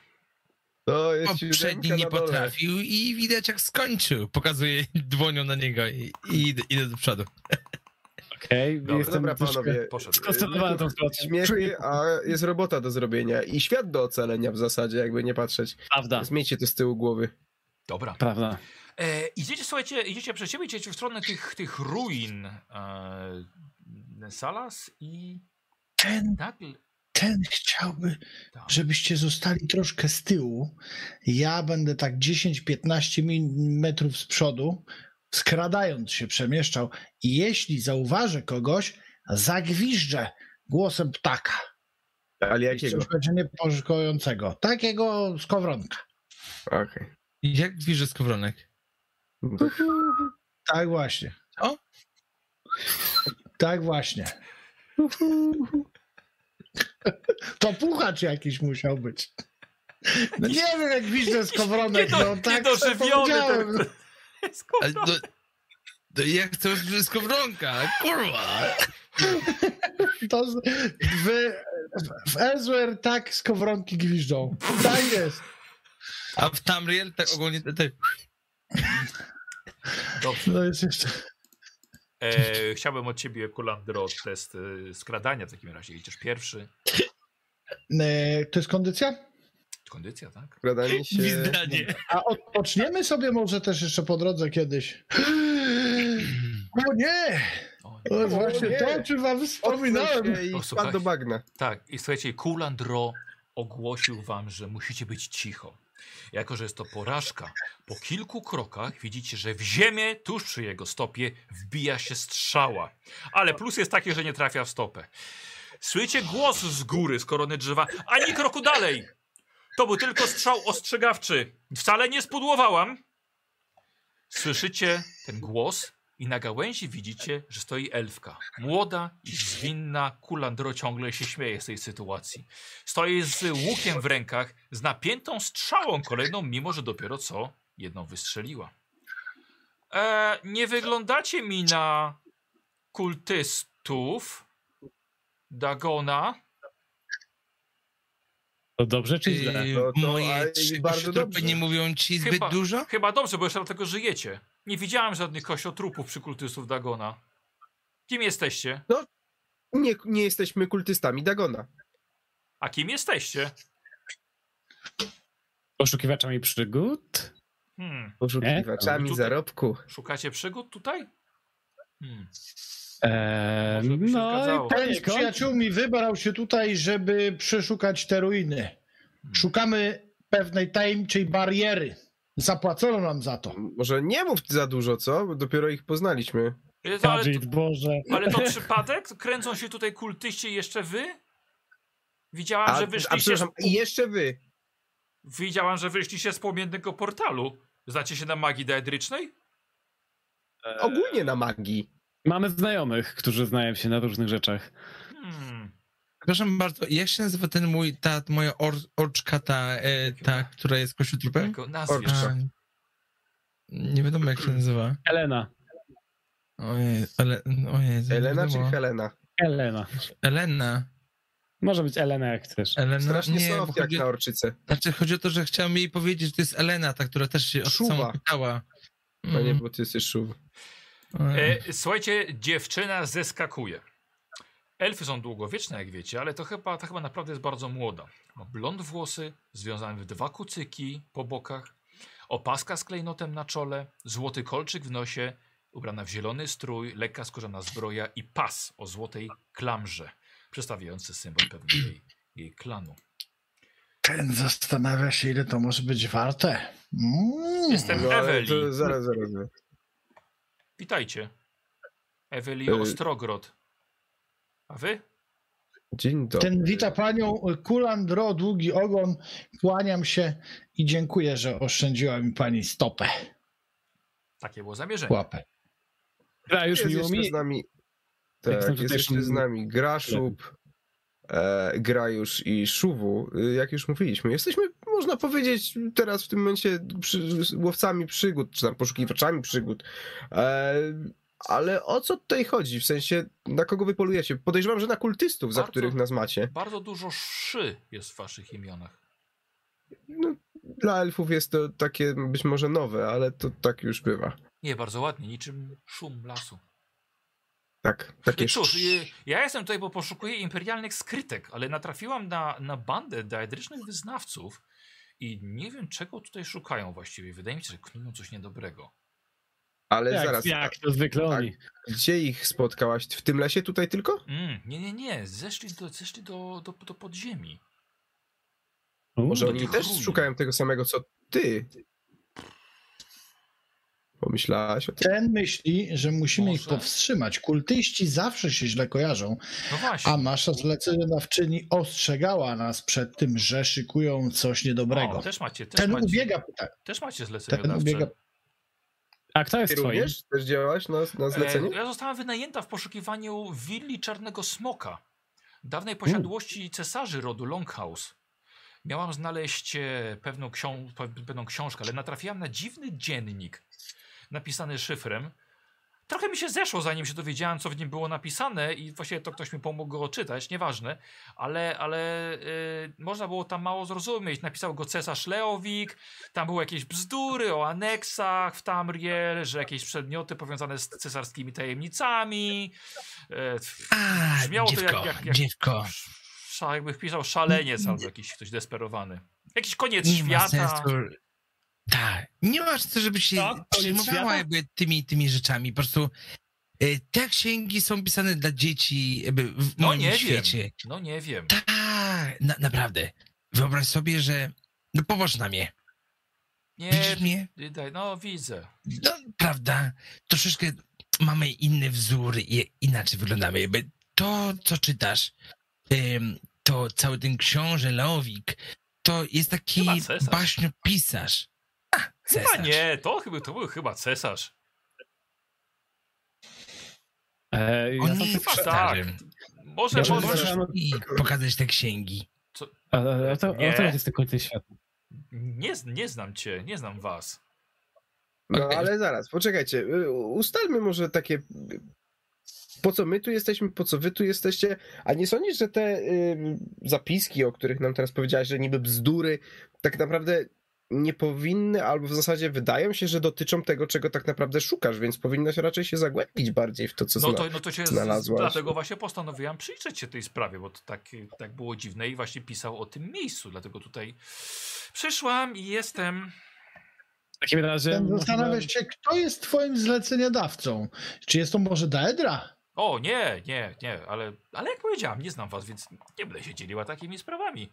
To jest Poprzedni nie potrafił i widać jak skończył. Pokazuję dłonią na niego i, i idę, idę do przodu. Okej, Dobra, jestem Dobra, troszkę panowie. Poszedł. skoncentrowany tą sytuacją. Śmiechy, a jest robota do zrobienia i świat do ocalenia w zasadzie, jakby nie patrzeć. Prawda, Zmieńcie to z tyłu głowy. Dobra. prawda. E, idziecie, słuchajcie, idziecie przed siebie, idziecie w stronę tych, tych ruin e, Salas i Ten, nagle... ten chciałby, Tak. żebyście zostali troszkę z tyłu. Ja będę tak 10-15 min- metrów z przodu, skradając się przemieszczał. I jeśli zauważę kogoś, zagwiżdżę głosem ptaka. Ale jakiego? Już będzie niepożyczającego. Takiego skowronka. Okej. Jak widzę skowronek? Tak właśnie. Co? Tak właśnie. To puchacz jakiś musiał być. No nie wiem, jak widzę skowronek, no tak sobie Niedożywiony powiedziałem. ten... Ale to, to ja chcę usłyszeć skowronka, kurwa! To z- w, w Elsewhere tak skowronki gwiżdżą. Tak jest. A w Tamriel tak ogólnie te, te, Dobrze. No jest jeszcze. E, chciałbym od ciebie, Kulandro, test e, skradania w takim razie. Idziesz pierwszy. E, To jest kondycja? Kondycja, tak? Skradanie się... A odpoczniemy sobie może też jeszcze po drodze kiedyś. O nie! O, nie. O właśnie nie! to, o czym wam wspominałem. I spadł do bagna. Tak, i słuchajcie, Kulandro ogłosił wam, że musicie być cicho. Jako, że jest to porażka, po kilku krokach widzicie, że w ziemię, tuż przy jego stopie, wbija się strzała. Ale plus jest taki, że nie trafia w stopę. Słyszycie głos z góry, z korony drzewa. Ani kroku dalej! To był tylko strzał ostrzegawczy. Wcale nie spudłowałam. Słyszycie ten głos i na gałęzi widzicie, że stoi elfka. Młoda i zwinna. Kulandro ciągle się śmieje z tej sytuacji. Stoi z łukiem w rękach, z napiętą strzałą kolejną, mimo że dopiero co Jedną wystrzeliła. E, nie wyglądacie mi na kultystów Dagona. To dobrze czy źle? To- to- Moje kościotrupy dobrze. nie mówią ci zbyt Chyba- dużo? Chyba dobrze, bo jeszcze dlatego żyjecie. Nie widziałem żadnych kościotrupów przy kultystów Dagona. Kim jesteście? Nie, nie jesteśmy kultystami Dagona. A kim jesteście? Poszukiwaczami przygód? Hmm. Poszukiwaczami zarobku. Szukacie przygód tutaj? Hmm. Eee, no, Ten z przyjaciółmi wybrał się tutaj, żeby przeszukać te ruiny. Szukamy pewnej tajemniczej bariery. Zapłacono nam za to. Może nie mów za dużo, co? Dopiero ich poznaliśmy. Ale, ale, Kajit, Boże. ale to przypadek? Kręcą się tutaj kultyści jeszcze wy? Widziałam, A, że a wyszliście. przepraszam, z... i jeszcze wy. Widziałam, że wyszliście z płomiennego portalu. Znacie się na magii daedrycznej? Ogólnie na magii. Mamy znajomych, którzy znają się na różnych rzeczach. Hmm. Przepraszam bardzo, jak się nazywa ten mój, ta moja or, orczka, ta, e, ta, która jest nazwiesz. Orczka. Nie wiadomo jak się nazywa. Elena. Ojej, ale, ojej, Elena czy. Helena? Elena. Elena. Może być Elena jak chcesz. Elena, Strasznie nie, soft jak na orczycę. znaczy, chodzi o to, że chciałem jej powiedzieć, że to jest Elena, ta, która też się o Szuwa. pytała. No nie, Mm. bo ty jesteś szuw. E, słuchajcie, dziewczyna zeskakuje. Elfy są długowieczne, jak wiecie, ale to chyba, to chyba naprawdę jest bardzo młoda. Ma blond włosy, związane w dwa kucyki po bokach, opaska z klejnotem na czole, złoty kolczyk w nosie, ubrana w zielony strój, lekka skórzana zbroja i pas o złotej klamrze, przedstawiający symbol pewnie jej, jej klanu. Ten zastanawia się, ile to może być warte. Mm. Jestem No, to zaraz, zaraz. zaraz. Witajcie. Eweli E, Ostrogrod. A wy? Dzień dobry. Ten wita panią Kulandro, długi ogon. Kłaniam się i dziękuję, że oszczędziła mi pani stopę. Takie było zamierzenie. Łapę. A już jest miło mi. z nami. Tak, jest tutaj jeszcze z nami Graszub, e, Grajusz i Szuwu. E, Jak już mówiliśmy, jesteśmy, można powiedzieć, teraz w tym momencie przy, łowcami przygód, czy tam poszukiwaczami przygód. E, ale o co tutaj chodzi? W sensie, na kogo wy polujecie? Podejrzewam, że na kultystów, za Bardzo- których nas macie. Bardzo dużo szy jest w waszych imionach. No, dla elfów jest to takie być może nowe, ale to tak już bywa. Nie, bardzo ładnie, niczym szum lasu. Tak, takie I cóż, y, ja jestem tutaj, bo poszukuję imperialnych skrytek, ale natrafiłam na, na bandę daedrycznych wyznawców i nie wiem, czego tutaj szukają właściwie. Wydaje mi się, że knują coś niedobrego. Ale Jak, zaraz, jak to zwykle oni. gdzie ich spotkałaś? W tym lesie tutaj tylko? Mm, nie, nie, nie, zeszli do, zeszli do, do, do podziemi. U, Może do oni też ruin. szukają tego samego, co ty. Pomyślałaś o tym? Ten myśli, że musimy ich Może. powstrzymać. Kultyści zawsze się źle kojarzą, No właśnie. a nasza zleceniodawczyni ostrzegała nas przed tym, że szykują coś niedobrego. O, też macie, też Ten macie, ubiega, tak, też macie zleceniodawcze. ubiega A kto jest Ty twoim? również też działałaś na, na zlecenie? E, ja zostałam wynajęta w poszukiwaniu willi Czarnego Smoka, dawnej posiadłości cesarzy rodu Longhouse. Miałam znaleźć e, pewną, ksią pe- pewną książkę, ale natrafiłam na dziwny dziennik napisany szyfrem. Trochę mi się zeszło, zanim się dowiedziałam, co w nim było napisane i właściwie to ktoś mi pomógł go czytać, nieważne, ale, ale y, można było tam mało zrozumieć. Napisał go cesarz Leowik, tam były jakieś bzdury o aneksach w Tamriel, że jakieś przedmioty powiązane z cesarskimi tajemnicami. E, A, brzmiało to dziewko, jak- jak- jak- dziewko. Sza, jakby pisał szaleniec albo jakiś ktoś desperowany. Jakiś koniec Nie ma świata. sensu. Tak, nie ma sensu, żeby się Tak, przejmowała jakby tymi, tymi rzeczami. Po prostu e, te księgi są pisane dla dzieci jakby w No moim nie świecie. wiem. No nie wiem. Tak, na, naprawdę. Wyobraź sobie, że... No popatrz na mnie. Nie, Widzisz mnie? daj, no widzę. No, prawda, troszeczkę mamy inny wzór i inaczej wyglądamy. Jakby to, co czytasz, to cały ten książę Leowik, to jest taki Chyba cesarz. A, Chyba nie, to, chyba, to był chyba cesarz. E, ja On sam nie tak- jest tak. Może, Ja może, może- i pokazać te księgi. A, a to, Nie. o co chodzi z tym końcem świata? nie, nie znam cię, nie znam was. No ale zaraz, poczekajcie. y, Ustalmy może takie. Po co my tu jesteśmy, po co wy tu jesteście? A nie sądzisz, że te y, zapiski, o których nam teraz powiedziałeś, że niby bzdury, tak naprawdę nie powinny, albo w zasadzie wydają się, że dotyczą tego, czego tak naprawdę szukasz, więc powinnaś raczej się zagłębić bardziej w to, co No zna. to, no to się z, znalazłaś. dlatego właśnie postanowiłem przyjrzeć się tej sprawie, bo to tak, tak było dziwne i właśnie pisał o tym miejscu, dlatego tutaj przyszłam i jestem... W takim razie... Zastanawiasz się, kto jest twoim zleceniodawcą? Czy jest to może Daedra? O, nie, nie, nie, ale, ale jak powiedziałam, nie znam was, więc nie będę się dzieliła takimi sprawami.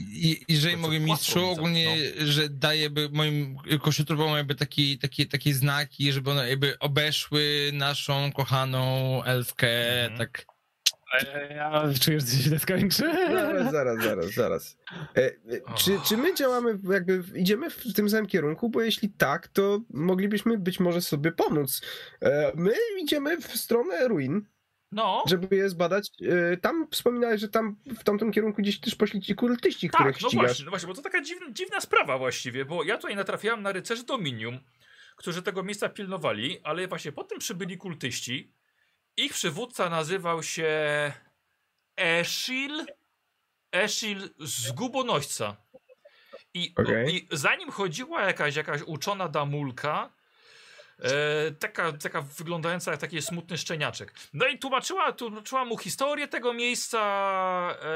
I, jeżeli To mogę mistrzu, ogólnie, że daję by moim kościotrupom jakby taki, taki, takie znaki, żeby one jakby obeszły naszą kochaną elfkę, Mhm. tak. Ja czuję, że się skończy. Zaraz, zaraz, zaraz, zaraz. E, e, czy, czy my działamy, jakby idziemy w tym samym kierunku? Bo jeśli tak, to moglibyśmy być może sobie pomóc. E, my idziemy w stronę ruin, No, żeby je zbadać. E, tam wspominałeś, że tam w tamtym kierunku gdzieś też poszli ci kultyści, których tak, no ścigasz. właśnie, no właśnie, bo to taka dziwna, dziwna sprawa właściwie, bo ja tutaj natrafiałem na rycerzy Dominium, którzy tego miejsca pilnowali, ale właśnie potem przybyli kultyści. Ich przywódca nazywał się Eshil, Eshil Zgubonośca. I, Okej. I za nim chodziła jakaś, jakaś uczona damulka, e, taka, taka wyglądająca jak taki smutny szczeniaczek. No i tłumaczyła, tłumaczyła mu historię tego miejsca. E,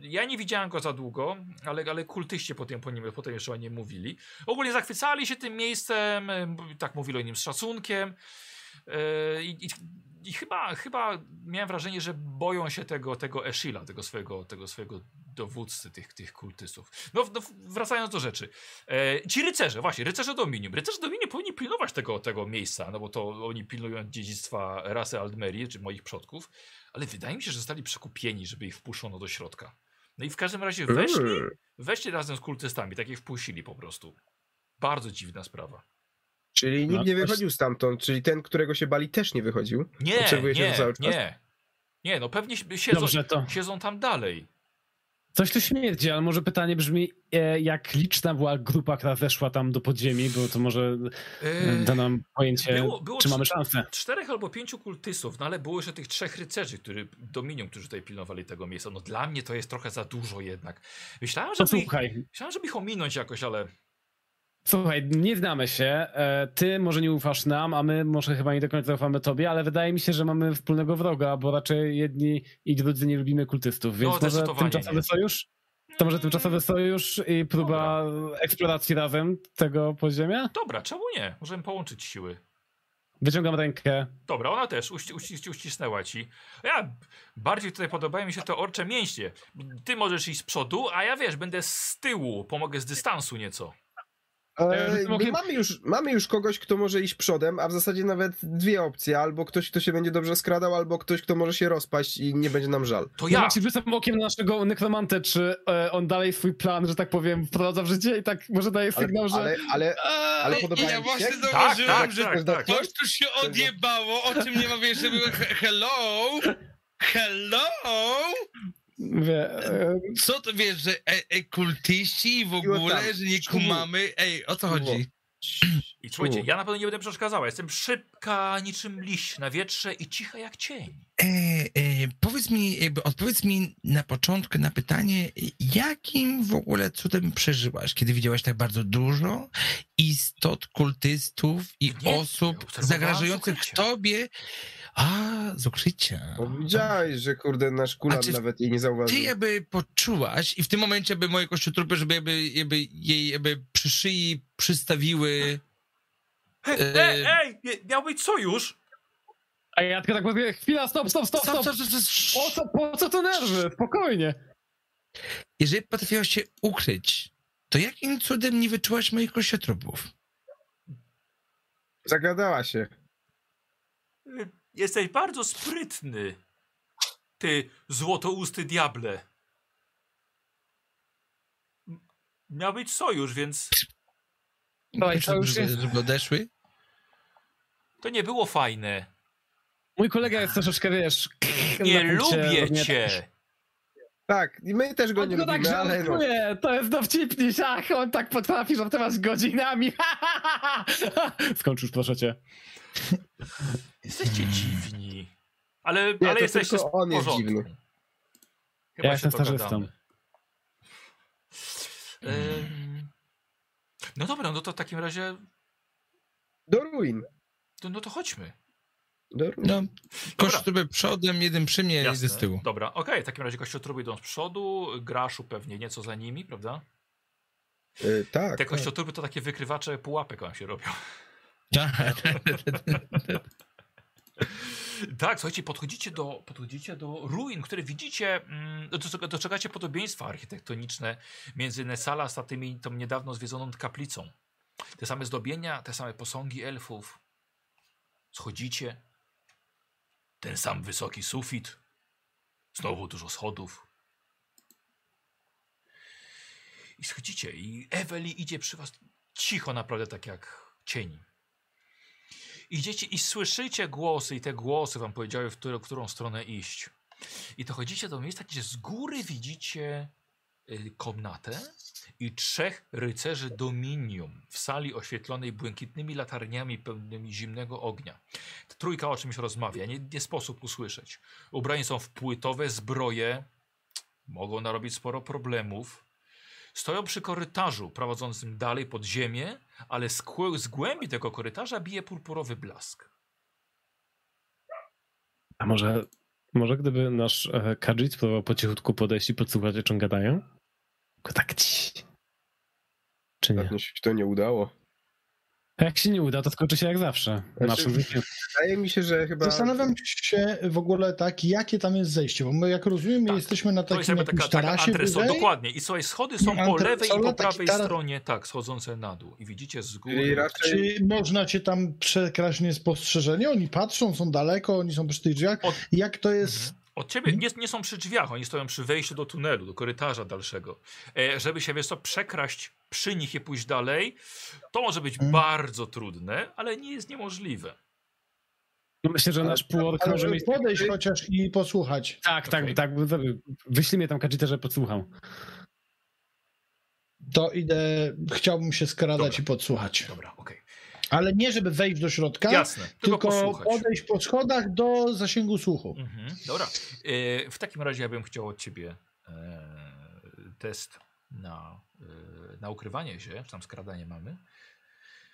ja nie widziałem go za długo, ale, ale kultyści potem, po nim, potem jeszcze o nim mówili. Ogólnie zachwycali się tym miejscem, e, tak mówili o nim z szacunkiem. E, I, i, i chyba, chyba miałem wrażenie, że boją się tego, tego Eshila, tego swojego, tego swojego dowódcy tych, tych kultystów. No, no wracając do rzeczy. E, ci rycerze, właśnie, rycerze Dominium. Rycerze Dominium powinni pilnować tego, tego miejsca, no bo to oni pilnują dziedzictwa rasy Aldmerii, czy moich przodków, ale wydaje mi się, że zostali przekupieni, żeby ich wpuszczono do środka. No i w każdym razie weszli, Mm. weszli razem z kultystami, tak ich wpuścili po prostu. Bardzo dziwna sprawa. Czyli nikt No, nie coś- wychodził stamtąd, czyli ten, którego się bali, też nie wychodził. Nie, Obserwujecie nie, cały czas? nie. Nie, no pewnie siedzą, Dobrze, to siedzą tam dalej. coś tu śmierdzi, ale może pytanie brzmi, e, jak liczna była grupa, która weszła tam do podziemi, bo to może Yy, da nam pojęcie, było- było czy mamy szansę. czterech albo pięciu kultystów, no ale było jeszcze tych trzech rycerzy, którzy, Dominium, którzy tutaj pilnowali tego miejsca. No dla mnie to jest trochę za dużo jednak. Myślałem, To żeby, ich, słuchaj, myślałem, żeby ich ominąć jakoś, ale słuchaj, nie znamy się, e, ty może nie ufasz nam, a my może chyba nie do końca ufamy tobie, ale wydaje mi się, że mamy wspólnego wroga, bo raczej jedni i drudzy nie lubimy kultystów, więc może No, zdecydowanie tymczasowy nie. sojusz? To może tymczasowy sojusz i próba eksploracji razem tego podziemia? dobra, czemu nie? Możemy połączyć siły. Wyciągam rękę. Dobra, ona też uści, uści, uścisnęła ci. Ja bardziej tutaj podobają mi się te orcze mięśnie. Ty możesz iść z przodu, a ja wiesz, będę z tyłu, pomogę z dystansu nieco. E, mamy, już, mamy już kogoś, kto może iść przodem, a w zasadzie nawet dwie opcje. Albo ktoś, kto się będzie dobrze skradał, albo ktoś, kto może się rozpaść i nie będzie nam żal. To Ja właśnie rzucam okiem na naszego nekromantę, czy e, on dalej swój plan, że tak powiem, wprowadza w życie i tak może daje Ale, sygnał, że... ale, ale, ale I podobają ja właśnie zauważyłem, tak, że tak, tak. coś tu się odjebało, o czym nie że były he- hello, hello, Wie, e, co to wiesz, że e, e, kultyści w ogóle, tam. że nie kumamy, ej, o co chodzi? I słuchajcie, ja na pewno nie będę przeszkadzała. Jestem szybka niczym liść na wietrze i cicha jak cień. E, e, powiedz mi, jakby odpowiedz mi na początku na pytanie, jakim w ogóle cudem przeżyłaś, kiedy widziałaś tak bardzo dużo istot, kultystów i Nie, osób zagrażających tobie, a z ukrycia. Powiedziałeś, że kurde, nasz czy nawet jej nie Ty zauważył. jakby poczułaś i w tym momencie by moje kościotrupy, żeby jakby, jakby jej jakby przy szyi przystawiły Hej, E, ej, ej, miał być sojusz! a ja tylko tak mówię, chwila, stop, stop, stop, stop. Stop, stop, stop, stop. Po co, po co to nerwy? Spokojnie. Jeżeli potrafiłaś się ukryć, to jakim cudem nie wyczułaś moich kościotrupów? Zagadała się. Jesteś bardzo sprytny. Ty złotousty diable. Miał być sojusz, więc co już żeby, jest? żeby odeszły? to nie było fajne. Mój kolega jest troszeczkę, wiesz... Nie lubię cię. Tak, i my też go nie On go tak lubimy, ale no. żartuje, to jest dowcipniś, ach, on tak potrafi żartować godzinami. Skończ już, proszę cię. Jesteście dziwni. Ale, Nie, ale to jesteście tylko on jest dziwny. Chyba Ja się jestem stażystą. Ym, No dobra, no to w takim razie, Do ruin. to, no to chodźmy. Do ruin. No, kosztruby przodem, jeden przy mnie, jeden z tyłu. Dobra, okej, w takim razie kościotruby idą z przodu, Graszu pewnie nieco za nimi, prawda? Y, tak. Te tak. kościotruby to takie wykrywacze pułapek wam się robią. Tak, słuchajcie, podchodzicie do, podchodzicie do ruin, które widzicie, mm, do- dostrzegacie podobieństwa architektoniczne między Nesalas a tymi, tą niedawno zwiedzoną kaplicą. Te same zdobienia, te same posągi elfów. Schodzicie. Ten sam wysoki sufit. Znowu dużo schodów. I schodzicie i Eweli idzie przy was cicho naprawdę, tak jak cień. Idziecie i słyszycie głosy i te głosy wam powiedziały, w którą, w którą stronę iść. I dochodzicie do miejsca, gdzie z góry widzicie y, komnatę i trzech rycerzy Dominium w sali oświetlonej błękitnymi latarniami pełnymi zimnego ognia. Ta trójka o czymś rozmawia, nie, nie sposób usłyszeć. Ubrani są w płytowe zbroje, mogą narobić sporo problemów. Stoją przy korytarzu prowadzącym dalej pod ziemię, ale z, z głębi tego korytarza bije purpurowy blask. A może, może gdyby nasz e, Kajit spróbował po cichutku podejść i podsłuchać, o czym gadają? Tylko tak ci. Czy nie? Ostatnio się to nie udało. A jak się nie uda, to skończy się jak zawsze. Znaczy- Naszym. Wydaje mi się, że chyba... Zastanawiam się w ogóle tak, jakie tam jest zejście, bo my jak rozumiem, Tak. jesteśmy na To jest takim jakby taka, taka tarasie antreso, wyżej. dokładnie. I słuchaj, schody są po lewej i po prawej taras- stronie, tak, schodzące na dół. I widzicie z góry. Raczej... Czy można cię tam przekraść niespostrzeżenie? Oni patrzą, są daleko, oni są przy tych drzwiach. Od- Jak to jest? Mhm. Od ciebie nie, nie są przy drzwiach, oni stoją przy wejściu do tunelu, do korytarza dalszego. E, żeby się wiesz co, przekraść przy nich i pójść dalej, to może być Mhm. bardzo trudne, ale nie jest niemożliwe. No myślę, że nasz półork może mieć... podejść chociaż i posłuchać. Tak, tak, Okej. tak. Wyślij mnie tam Kajita, że podsłucham. To idę, chciałbym się skradać Dobra. i podsłuchać. Dobra, okej. Ale nie, żeby wejść do środka, Jasne, tylko, tylko posłuchać. podejść po schodach do zasięgu słuchu. Mhm, dobra. E, w takim razie ja bym chciał od ciebie e, test na, na ukrywanie się, czy tam skradanie mamy.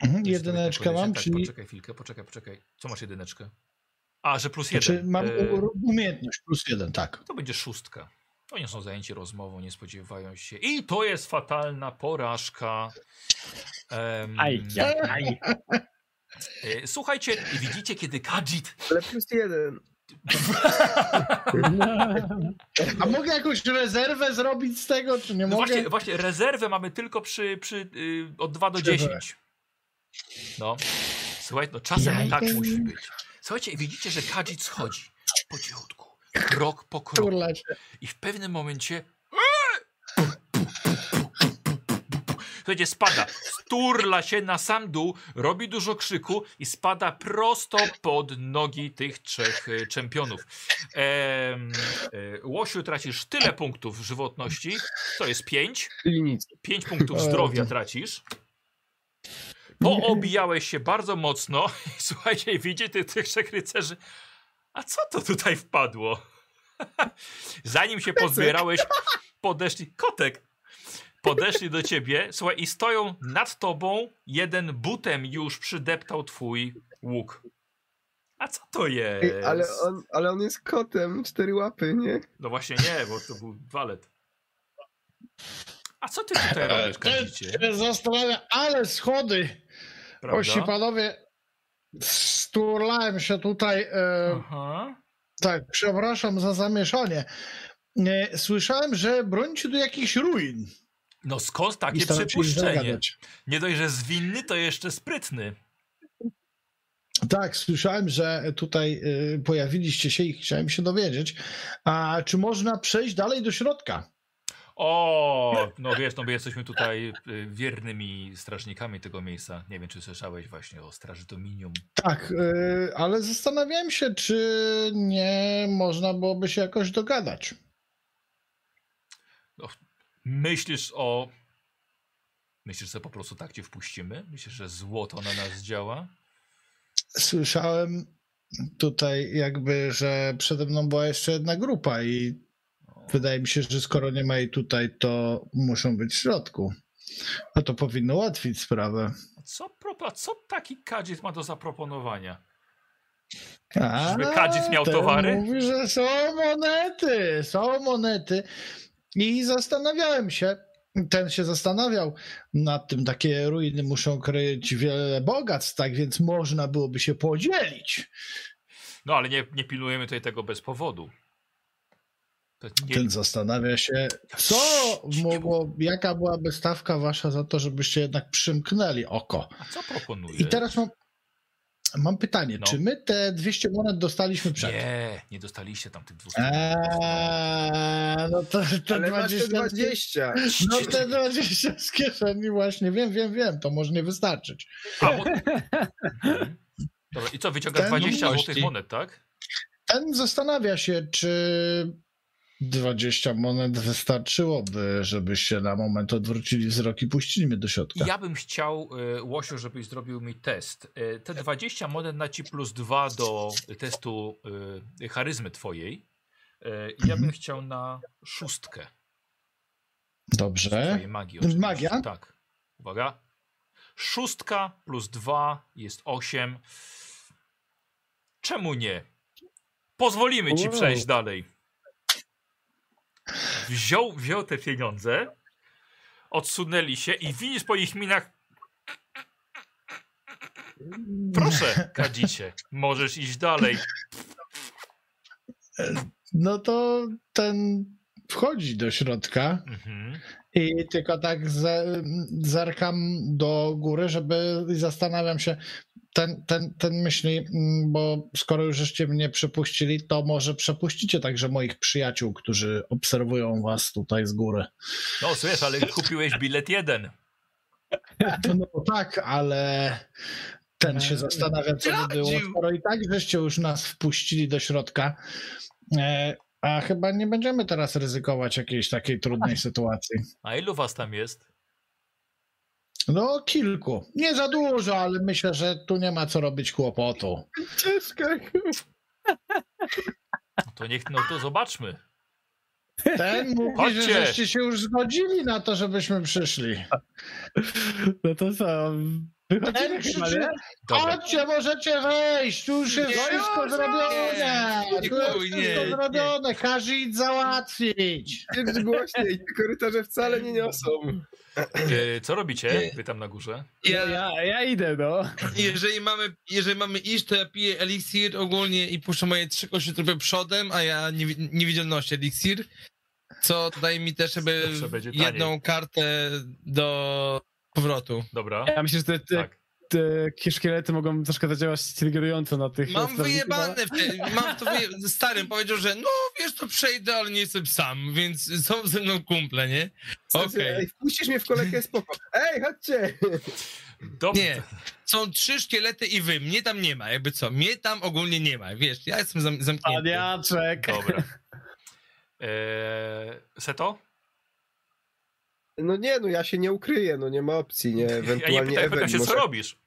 Mhm. Jedyneczkę tak mam, powiedzieć, czyli Tak, poczekaj chwilkę, poczekaj, poczekaj. Co masz jedyneczkę? A, że plus znaczy jeden. mam E, umiejętność plus jeden, tak. to będzie szóstka. Oni są zajęci rozmową, nie spodziewają się. I to jest fatalna porażka. Em, Aj, aj. e, Słuchajcie, widzicie, kiedy Kajit Ale plus jeden. A mogę jakąś rezerwę zrobić z tego, czy nie No mogę? właśnie, właśnie, rezerwę mamy tylko przy, przy y, od 2 do Rezerwę. 10. No. Słuchaj, no czasem Ja tak musi być. Słuchajcie, widzicie, że Kajit schodzi po cichutku, krok po kroku. I w pewnym momencie. Słuchajcie, spada, sturla się na sam dół, robi dużo krzyku i spada prosto pod nogi tych trzech e, czempionów. Em, e, Łosiu tracisz tyle punktów żywotności, to jest pięć. 5 punktów zdrowia tracisz. Poobijałeś się bardzo mocno. Słuchajcie, widzicie tych, tych trzech rycerzy. A co to tutaj wpadło? Zanim się pozbierałeś, podeszli. Kotek! Podeszli do ciebie, słuchaj, i stoją nad tobą. Jeden butem już przydeptał twój łuk. A co to jest? Ej, ale, on, ale on jest kotem, cztery łapy, nie? No właśnie nie, bo to był walet. A co ty tutaj robisz, Kadzicie? się zastanawia, ale schody. Ości panowie, sturlałem się tutaj. E, Aha. tak, przepraszam za zamieszanie. E, słyszałem, że bronicie do jakichś ruin. No skąd takie przypuszczenie? Nie dość, że zwinny, to jeszcze sprytny. Tak, słyszałem, że tutaj e, pojawiliście się i chciałem się dowiedzieć. A czy można przejść dalej do środka? O, no wiesz, no my jesteśmy tutaj y, wiernymi strażnikami tego miejsca. Nie wiem, czy słyszałeś właśnie o Straży Dominium. Tak, e, ale zastanawiałem się, czy nie można byłoby się jakoś dogadać. Myślisz o... Myślisz, że po prostu tak cię wpuścimy? Myślisz, że złoto na nas działa? Słyszałem tutaj jakby, że przede mną była jeszcze jedna grupa i wydaje mi się, że skoro nie ma jej tutaj, to muszą być w środku. A to powinno ułatwić sprawę. A Co, pro- a co taki kadzic ma do zaproponowania? A, Żeby Kadzic miał towary? Mówi, że są monety, są monety. I zastanawiałem się, ten się zastanawiał nad tym, takie ruiny muszą kryć wiele bogactw, tak więc można byłoby się podzielić. No ale nie, nie pilnujemy tutaj tego bez powodu. Nie, Ten zastanawia się, co mogło, jaka byłaby stawka wasza za to, żebyście jednak przymknęli oko. a co proponujesz? I teraz mam, mam pytanie, No. czy my te 200 monet dostaliśmy przed? Nie, nie dostaliście tam tych 200. Eee, no to, to Ale masz te 20, 20. No te 20 z kieszeni właśnie, wiem, wiem, wiem, to może nie wystarczyć. A, bo... Dobra, i co, wyciąga Ten 20 miłości. złotych monet, tak? Ten zastanawia się, czy 20 monet wystarczyłoby, żebyście na moment odwrócili wzrok i puścili mnie do środka. Ja bym chciał, y, Łosiu, żebyś zrobił mi test. Y, te 20 monet na ci plus 2 do testu y, charyzmy twojej. Ja bym chciał na szóstkę. Dobrze. Magii. Magia? Tak. Uwaga. Szóstka plus 2 jest 8. Czemu nie? Pozwolimy ci Wow. przejść dalej. Wziął, wziął te pieniądze, odsunęli się i widzisz po ich minach. Proszę, kadzicie, możesz iść dalej. No to ten wchodzi do środka Mhm. i tylko tak ze, zerkam do góry, żeby zastanawiam się, ten, ten, ten myśli, mm, bo skoro już żeście mnie przepuścili, to może przepuścicie także moich przyjaciół, którzy obserwują was tutaj z góry. No wiesz, ale kupiłeś bilet jeden. To no tak, ale ten się zastanawia, co by było, skoro i tak żeście już nas wpuścili do środka. E, a chyba nie będziemy teraz ryzykować jakiejś takiej trudnej sytuacji. A ilu was tam jest? No, kilku. Nie za dużo, ale myślę, że tu nie ma co robić kłopotu. Ciężko. No to niech, no to zobaczmy. Ten mówi, że żeście się już zgodzili na to, żebyśmy przyszli. No to co? Wychodzimy chyba, nie? Chodźcie, możecie wejść, tu już jest Nie, wszystko nie, zrobione. nie, Tu jest nie, wszystko nie. zrobione, każ idź załatwić. Jedź głośniej, te korytarze wcale nie niosą. E, co robicie? Wy tam na górze. Ja, Ja, ja idę, no. jeżeli, mamy, jeżeli mamy iść, to ja piję eliksir ogólnie i puszczę moje trzy kości trupy przodem, a ja niewi- niewidzialności eliksir, co daje mi też taniej. jedną kartę do powrotu. Dobra. Ja myślę, że te, te, Tak. te szkielety mogą troszkę zadziałać triggerująco na tych... Mam wyjebane, w te, mam to wyje... Starym powiedział, że no wiesz, to przejdę, ale nie jestem sam, więc są ze mną kumple, nie? Okej. Ej, wpuścisz mnie w kolejkę, spoko. Ej, chodźcie! Dobrze. Nie. Są trzy szkielety i wy, mnie tam nie ma, jakby co, mnie tam ogólnie nie ma, wiesz, ja jestem zam zamknięty. Paniaczek. Dobra. Eee, Seto? No nie, no ja się nie ukryję, no nie ma opcji, nie? Ja nie Ewentualnie pytam Ewen się, może... co robisz?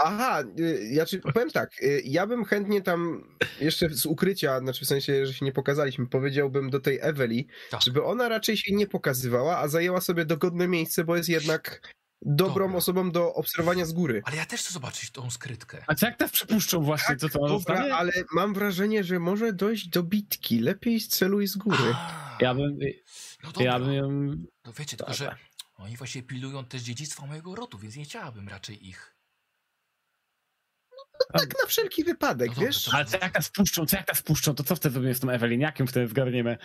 Aha, y, ja czy, powiem tak, y, ja bym chętnie tam jeszcze z ukrycia, znaczy w sensie, że się nie pokazaliśmy, powiedziałbym do tej Eweli, Tak. żeby ona raczej się nie pokazywała, a zajęła sobie dogodne miejsce, bo jest jednak dobrą Dobra. osobą do obserwowania z góry. Ale ja też chcę zobaczyć tą skrytkę. A co jak nas przepuszczą właśnie, co to Dobra, ale mam wrażenie, że może dojść do bitki. Lepiej celuj z góry. A, Ja bym... no dobra. Ja bym. No wiecie, tylko że oni właśnie pilują też dziedzictwa mojego rodu, więc nie chciałabym raczej ich. Tak na wszelki wypadek, No dobra, wiesz? to- Ale co jak nas puszczą, co jak nas puszczą, to co wtedy zrobimy z tą Ewelin? Jak ją wtedy zgarniemy?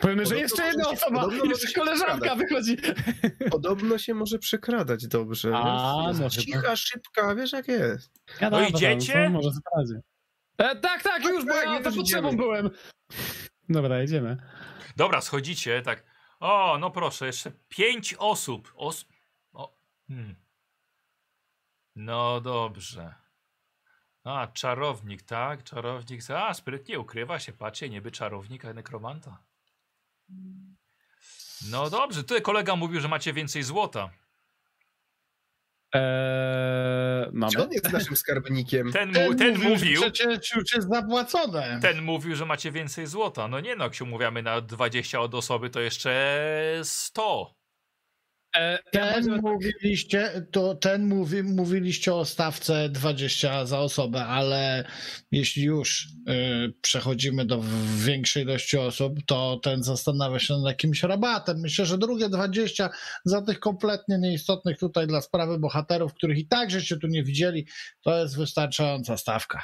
Powiemy, że jeszcze jedna osoba, jeszcze koleżanka wychodzi. Podobno się może przekradać dobrze. A, no cicha, szybka, wiesz jak jest. Ja No idziecie? to Może. E, tak, tak, już, bo ja za potrzebą idziemy. byłem. Dobra, jedziemy. Dobra, schodzicie, tak. O, no proszę, jeszcze pięć osób. Os... O, hmm. No dobrze. A, czarownik, tak? Czarownik. A, sprytnie ukrywa się, patrzcie, niby czarownik, a nekromanta. No dobrze, tutaj kolega mówił, że macie więcej złota. Eee, Czy mamy. on jest naszym skarbnikiem? Ten, mu, ten mówił, mówił, że Przecież już jest zapłacone. ten mówił, że macie więcej złota. No nie no, jak się umawiamy na 20 od osoby, to jeszcze 100. Ja Ten mówiliście, to ten mówi, mówiliście o stawce 20 za osobę, ale jeśli już y, przechodzimy do większej ilości osób, to ten zastanawia się nad jakimś rabatem. Myślę, że drugie 20 za tych kompletnie nieistotnych tutaj dla sprawy bohaterów, których i tak żeście tu nie widzieli, to jest wystarczająca stawka.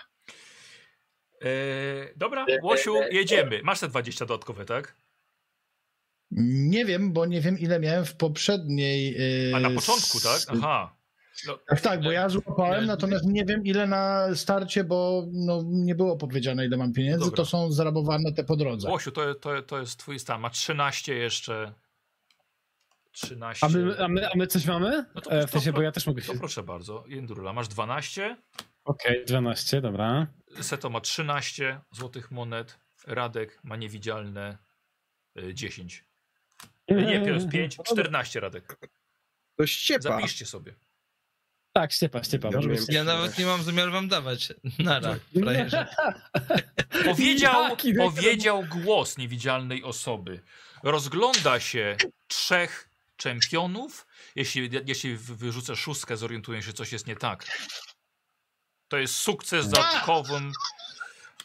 E, dobra, Łosiu, jedziemy. Masz te 20 dodatkowe, tak? Nie wiem, bo nie wiem ile miałem w poprzedniej. y, A na początku, tak? Aha. No, Tak, tak, bo ja złapałem, natomiast nie wiem ile na starcie, bo no, nie było powiedziane ile mam pieniędzy, Dobra. to są zarabowane te po drodze. Łosiu, to, to, to jest twój stan. Ma 13 jeszcze. 13. A my, a, my, a my coś mamy? No to- Eee, w sensie, to- bo ja też mogę To się... proszę bardzo. Jędrula, masz 12. Okej, 12, dobra. Seto ma 13 złotych monet. Radek ma niewidzialne y, 10. Nie, Piotr, 5, 14 Radek. To ściepa. Zapiszcie sobie. Tak, ściepa, ściepa. Ja. Ja nawet nie mam zamiaru wam dawać. Nara, frajerze. Powiedział, powiedział głos niewidzialnej osoby. Rozgląda się trzech czempionów. Jeśli, jeśli wy- wyrzucę szóstkę, zorientuję się, że coś jest nie tak. To jest sukces dodatkowym.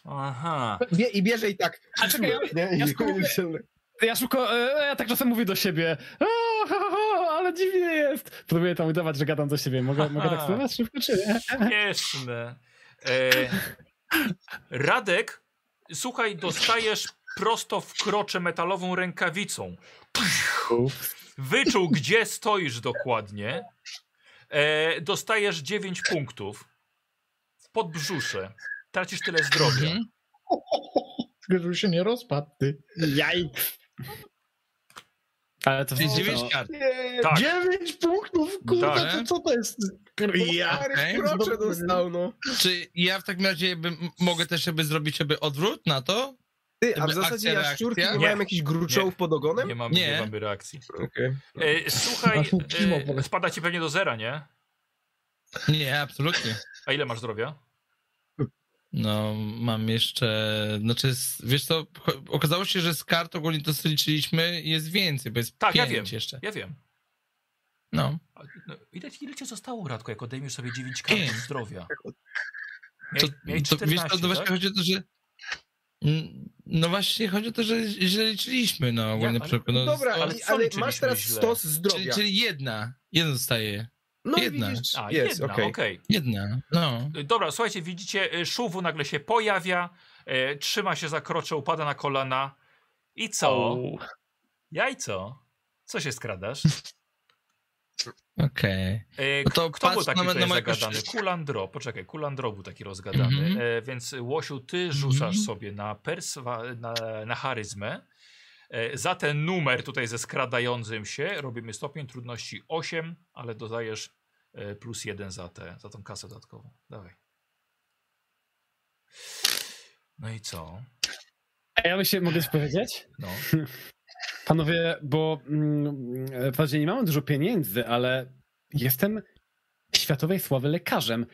Aha. Wie, I bierze i tak. A czekaj, ja- Nie, ja skupię- Ja szybko, e, ja tak czasem mówię do siebie. O, ale dziwnie jest. Próbuję tam udawać, że gadam do siebie. Mogę, mogę tak spróbować szybko, czy nie? Śmieszne. E, Radek, słuchaj, dostajesz prosto w krocze metalową rękawicą. Wyczuł, gdzie stoisz dokładnie. E, dostajesz 9 punktów w podbrzusze. Tracisz tyle zdrowia. Mhm. Żeby się nie rozpadł. Ty. Jaj. Ale to to- 9 kart. Nie, Tak. Dziewięć punktów, kurwa, Tak. to co to jest? Ja. Okej. krocze dostał, no. Czy ja w takim razie bym, mogę też żeby zrobić sobie odwrót na to? Ty, a w zasadzie akcja, jaszczurki reakcja? nie mają Nie. jakichś gruczołów pod ogonem? Nie mamy, nie. Nie. mamy reakcji. Okej. E, słuchaj, e, spada ci pewnie do zera, nie? Nie, absolutnie. A ile masz zdrowia? No, mam jeszcze, znaczy, wiesz co, okazało się, że z kart ogólnie to co liczyliśmy jest więcej, bo jest Tak, ja pięć wiem. jeszcze. Ja wiem. No. No, ile, ile cię zostało, Radko, jak odejmiesz sobie 9 kart Pięć. zdrowia? To, Miałeś, miałeś to, 14, wiesz co, no właśnie tak? chodzi o to, że no właśnie chodzi o to, że źle liczyliśmy, no ogólnie. ale- na przykład, no, Dobra, ale ale, ale masz teraz źle? stos czyli, zdrowia. czyli jedna, jedna zostaje. No i jedna. widzisz, A, jest, jedna, okej. okej. Jedna, no. Y, Dobra, słuchajcie, widzicie, y, Szuwu nagle się pojawia, e, trzyma się za krocze, upada na kolana. I co? Jajco? Co się skradasz? Okej. E, No to kto był taki na- tutaj na kości- Kulandro, poczekaj, Kulandro był taki rozgadany. Mhm. E, więc Łosiu, ty rzucasz Mhm. sobie na, perswa, na, na charyzmę. E, za ten numer tutaj ze skradającym się robimy stopień trudności 8, ale dodajesz e, plus 1 za, tę za tą kasę dodatkową. Dawaj. No i co? A ja bym się mogę coś powiedzieć? No. Panowie, bo mm, wprawdzie nie mamy dużo pieniędzy, ale jestem światowej sławy lekarzem.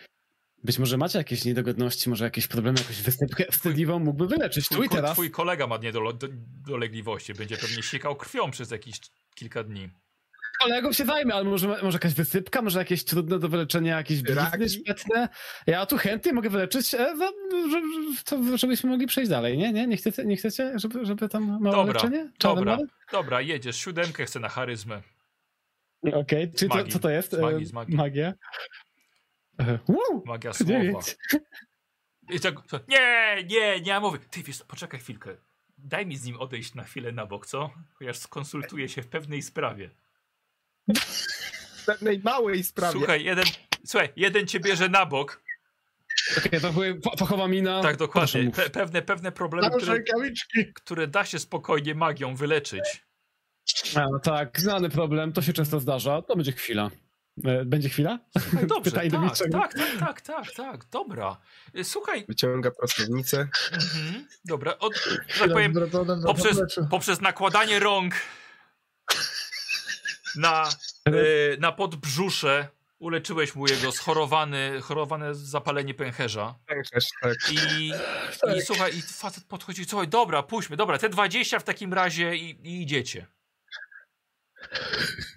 Być może macie jakieś niedogodności, może jakieś problemy, jakąś występkę wstydliwą mógłby wyleczyć. Tu i teraz. twój kolega ma niedolegliwości, będzie pewnie sikał krwią przez jakieś kilka dni. Kolegą się zajmę, ale może, może jakaś wysypka, może jakieś trudne do wyleczenia, jakieś blizny szpetne. Ja tu chętnie mogę wyleczyć, e, żebyśmy mogli przejść dalej, nie? Nie, nie chcecie, nie chcecie żeby, żeby tam małe Dobra, leczenie? Czarne dobra. małe? Dobra, jedziesz, siódemkę chcę na charyzmę. Okej, czyli to, co to jest? Z magii, E, z magii. Magia. Magia słowa. Dziewięć. I tak, nie, nie, nie, ja mówię, ty wiesz, poczekaj chwilkę. Daj mi z nim odejść na chwilę na bok, co? Chociaż skonsultuję się w pewnej sprawie. W pewnej małej sprawie. Słuchaj, jeden, słuchaj, jeden cię bierze na bok. Okej, to były fa- fachowa mina. Tak, dokładnie. Pe pewne, pewne problemy, które, które da się spokojnie magią wyleczyć. A, tak, znany problem, to się często zdarza. To będzie chwila. E, Będzie chwila? Słuchaj, dobrze, do tak, niczego. tak, tak, tak, tak, tak, dobra. Y, Słuchaj, Wyciąga prostownicę. mhm, dobra, od, że tak powiem, poprzez, poprzez nakładanie rąk na, e, na podbrzusze. Uleczyłeś mu jego schorowany, chorowane zapalenie pęcherza. Tak. I, i słuchaj, i facet podchodzi, słuchaj, dobra, puśćmy, dobra, te 20 w takim razie i, i idziecie.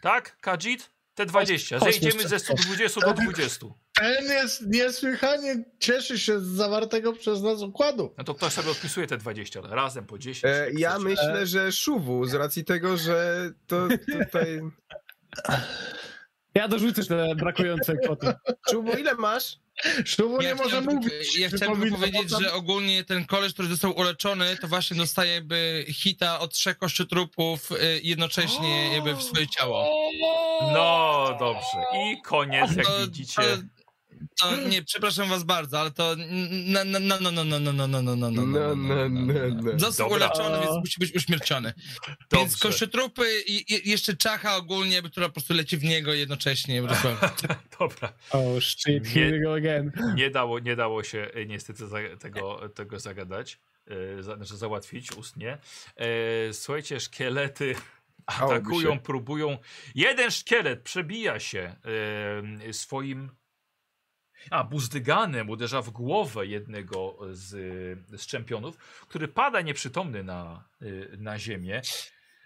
Tak, Kajit? Te 20. Chodź, Zejdziemy ze 120 do 20. Ten jest niesłychanie cieszy się z zawartego przez nas układu. No to ktoś sobie odpisuje te 20, ale razem po 10. E, ja myślę, że Szuwu, z racji tego, że to tutaj... Ja dorzucę te brakujące kwoty. Szuwu, ile masz? Sztubu nie Ja może chciałem mówić. Ja tylko powiedzieć, że ogólnie ten koleś, który został uleczony, to właśnie dostaje jakby hita od trzech kościotrupów y, jednocześnie jakby w swoje ciało. No dobrze. I koniec, jak To- widzicie. To, to nie, przepraszam was bardzo, ale to no, no, no, no, no, no, no, no, no, no, no, no, no, no, no, no. Został uleczony, więc musi być uśmierciony. Więc Dobrze. kościotrupy i, i jeszcze czacha ogólnie, która po prostu leci w niego jednocześnie. Dobra. Oh shit, Nie. here we go again. Nie dało, nie dało się e, niestety tego, tego zagadać, e, za, znaczy załatwić ustnie. E, słuchajcie, szkielety atakują, próbują. Jeden szkielet przebija się e, swoim a, buzdyganem uderza w głowę jednego z, z czempionów, który pada nieprzytomny na, y, na ziemię.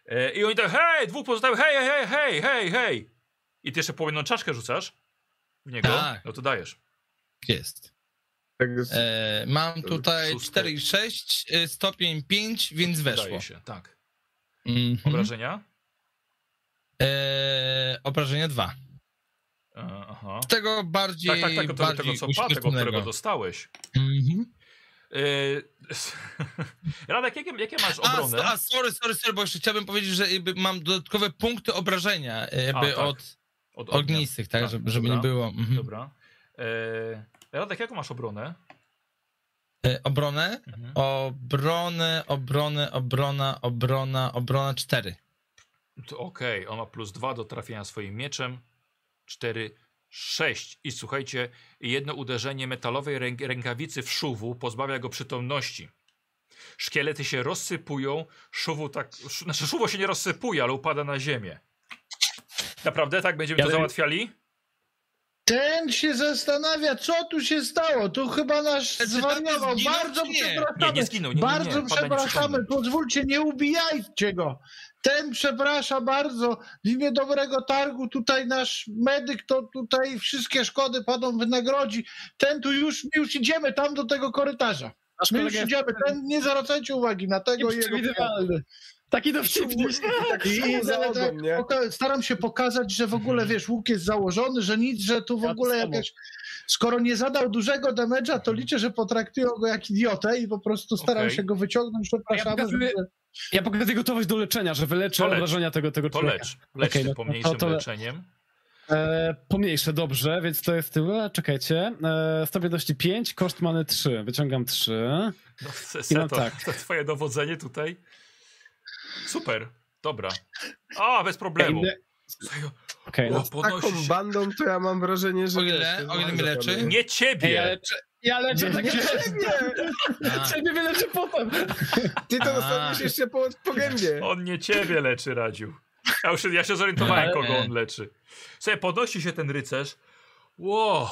E, I oni tak, hej, dwóch pozostałych, hej, hej, hej, hej, hej. I ty jeszcze połowną czaszkę rzucasz w niego? Tak. No to dajesz. Jest. Tak, E, mam tutaj Szóstek. 4 i 6, y, stopień 5, więc weszło. Daje się, tak. Mhm. Obrażenia? E, obrażenia 2. Aha. Tego bardziej. Tak, tak, tak, tego, tego bardziej co pa, tego, którego dostałeś. Mhm. E, Radek, jakie, jakie masz A, obronę? a, sorry, sorry, sorry, bo jeszcze chciałbym powiedzieć, że mam dodatkowe punkty obrażenia e, jakby tak. od Od ognistych, tak, Tak, żeby, żeby nie było. Mhm. Dobra. E, Radek, jaką masz obronę? E, obronę, Mhm. obronę, obronę, obrona, obrona, obrona 4. To Okej, on ma plus dwa do trafienia swoim mieczem. Cztery, sześć. I słuchajcie, jedno uderzenie metalowej ręk rękawicy w szuwu pozbawia go przytomności. Szkielety się rozsypują, szuwu tak. Sz, znaczy, szuwo się nie rozsypuje, ale upada na ziemię. Naprawdę tak będziemy Ja to załatwiali? Ten się zastanawia, co tu się stało. Tu chyba nasz zwariował. Bardzo nie? przepraszamy. Nie, nie zginął. Nie, nie, nie. bardzo przepraszamy. Pozwólcie, nie ubijajcie go. Ten przeprasza bardzo. W imię dobrego targu tutaj nasz medyk to tutaj wszystkie szkody paną wynagrodzi. Ten tu już, już idziemy tam do tego korytarza. Nasz My już idziemy. Ten nie zwracajcie uwagi na tego i jego. Taki dowcipny. tak I, staram się pokazać, że w ogóle, wiesz, łuk jest założony, że nic, że tu w Ja ogóle jakaś... Skoro nie zadał dużego damage'a, to liczę, że potraktują go jak idiotę i po prostu staram Okej. się go wyciągnąć, przepraszamy. Ja pokazuję- żeby- Ja pokazuję gotowość do leczenia, że wyleczę To lecz. obrażenia tego, tego To człowieka. lecz. Lecz się no to- pomniejszym to- leczeniem. E, pomniejsze, dobrze, więc to jest tyle. Czekajcie. E, stabilności 5, koszt mamy 3. Wyciągam 3. No, se, I se, mam to, tak. to twoje dowodzenie tutaj. Super. Dobra. A, bez problemu. Inne- Słuchaj, Okej, o, no. podnosi Taką bandą to ja mam wrażenie, że... O ile? to O ile mnie bardzo leczy? Nie Ej, ja ciebie! leczę, ja leczę tak Nie, Ciebie wyleczę potem. ty to dostaniesz jeszcze po, po gębie. On nie ciebie leczy, Radziu. Ja już ja się zorientowałem, kogo on leczy. Słuchaj, podnosi się ten rycerz. Wow.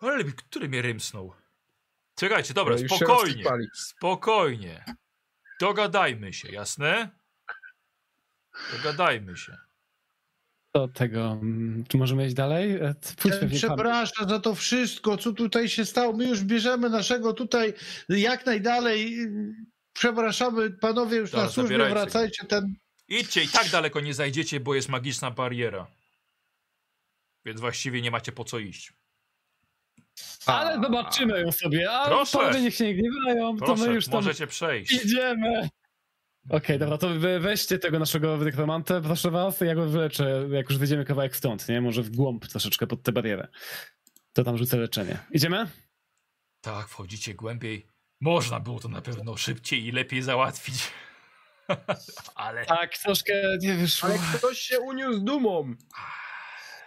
Ale który mnie rymsnął? Czekajcie, dobra, No spokojnie. Spokojnie. Dogadajmy się, jasne? Dogadajmy się. Do tego, mm, czy możemy iść dalej? E, Pójdź Ten pewnie tam. przepraszam za to wszystko, co tutaj się stało. My już bierzemy naszego tutaj jak najdalej. Przepraszamy, panowie już Dobra, na służbę, zabierajcie wracajcie. Ten Idźcie i tak daleko nie zajdziecie, bo jest magiczna bariera. Więc właściwie nie macie po co iść. Ale zobaczymy ją sobie. A Proszę. panowie niech się nie gniewają, to Proszę, my już tam możecie przejść. idziemy. Okej, dobra, to wy weźcie tego naszego wydekromantę, proszę was, ja go wyleczę, jak już wyjdziemy kawałek stąd, nie? Może w głąb troszeczkę pod tę barierę. To tam rzucę leczenie. Idziemy? Tak, wchodzicie głębiej. Można było to na pewno szybciej i lepiej załatwić. Ale Tak, troszkę nie wyszło. Ale ktoś się uniósł dumą.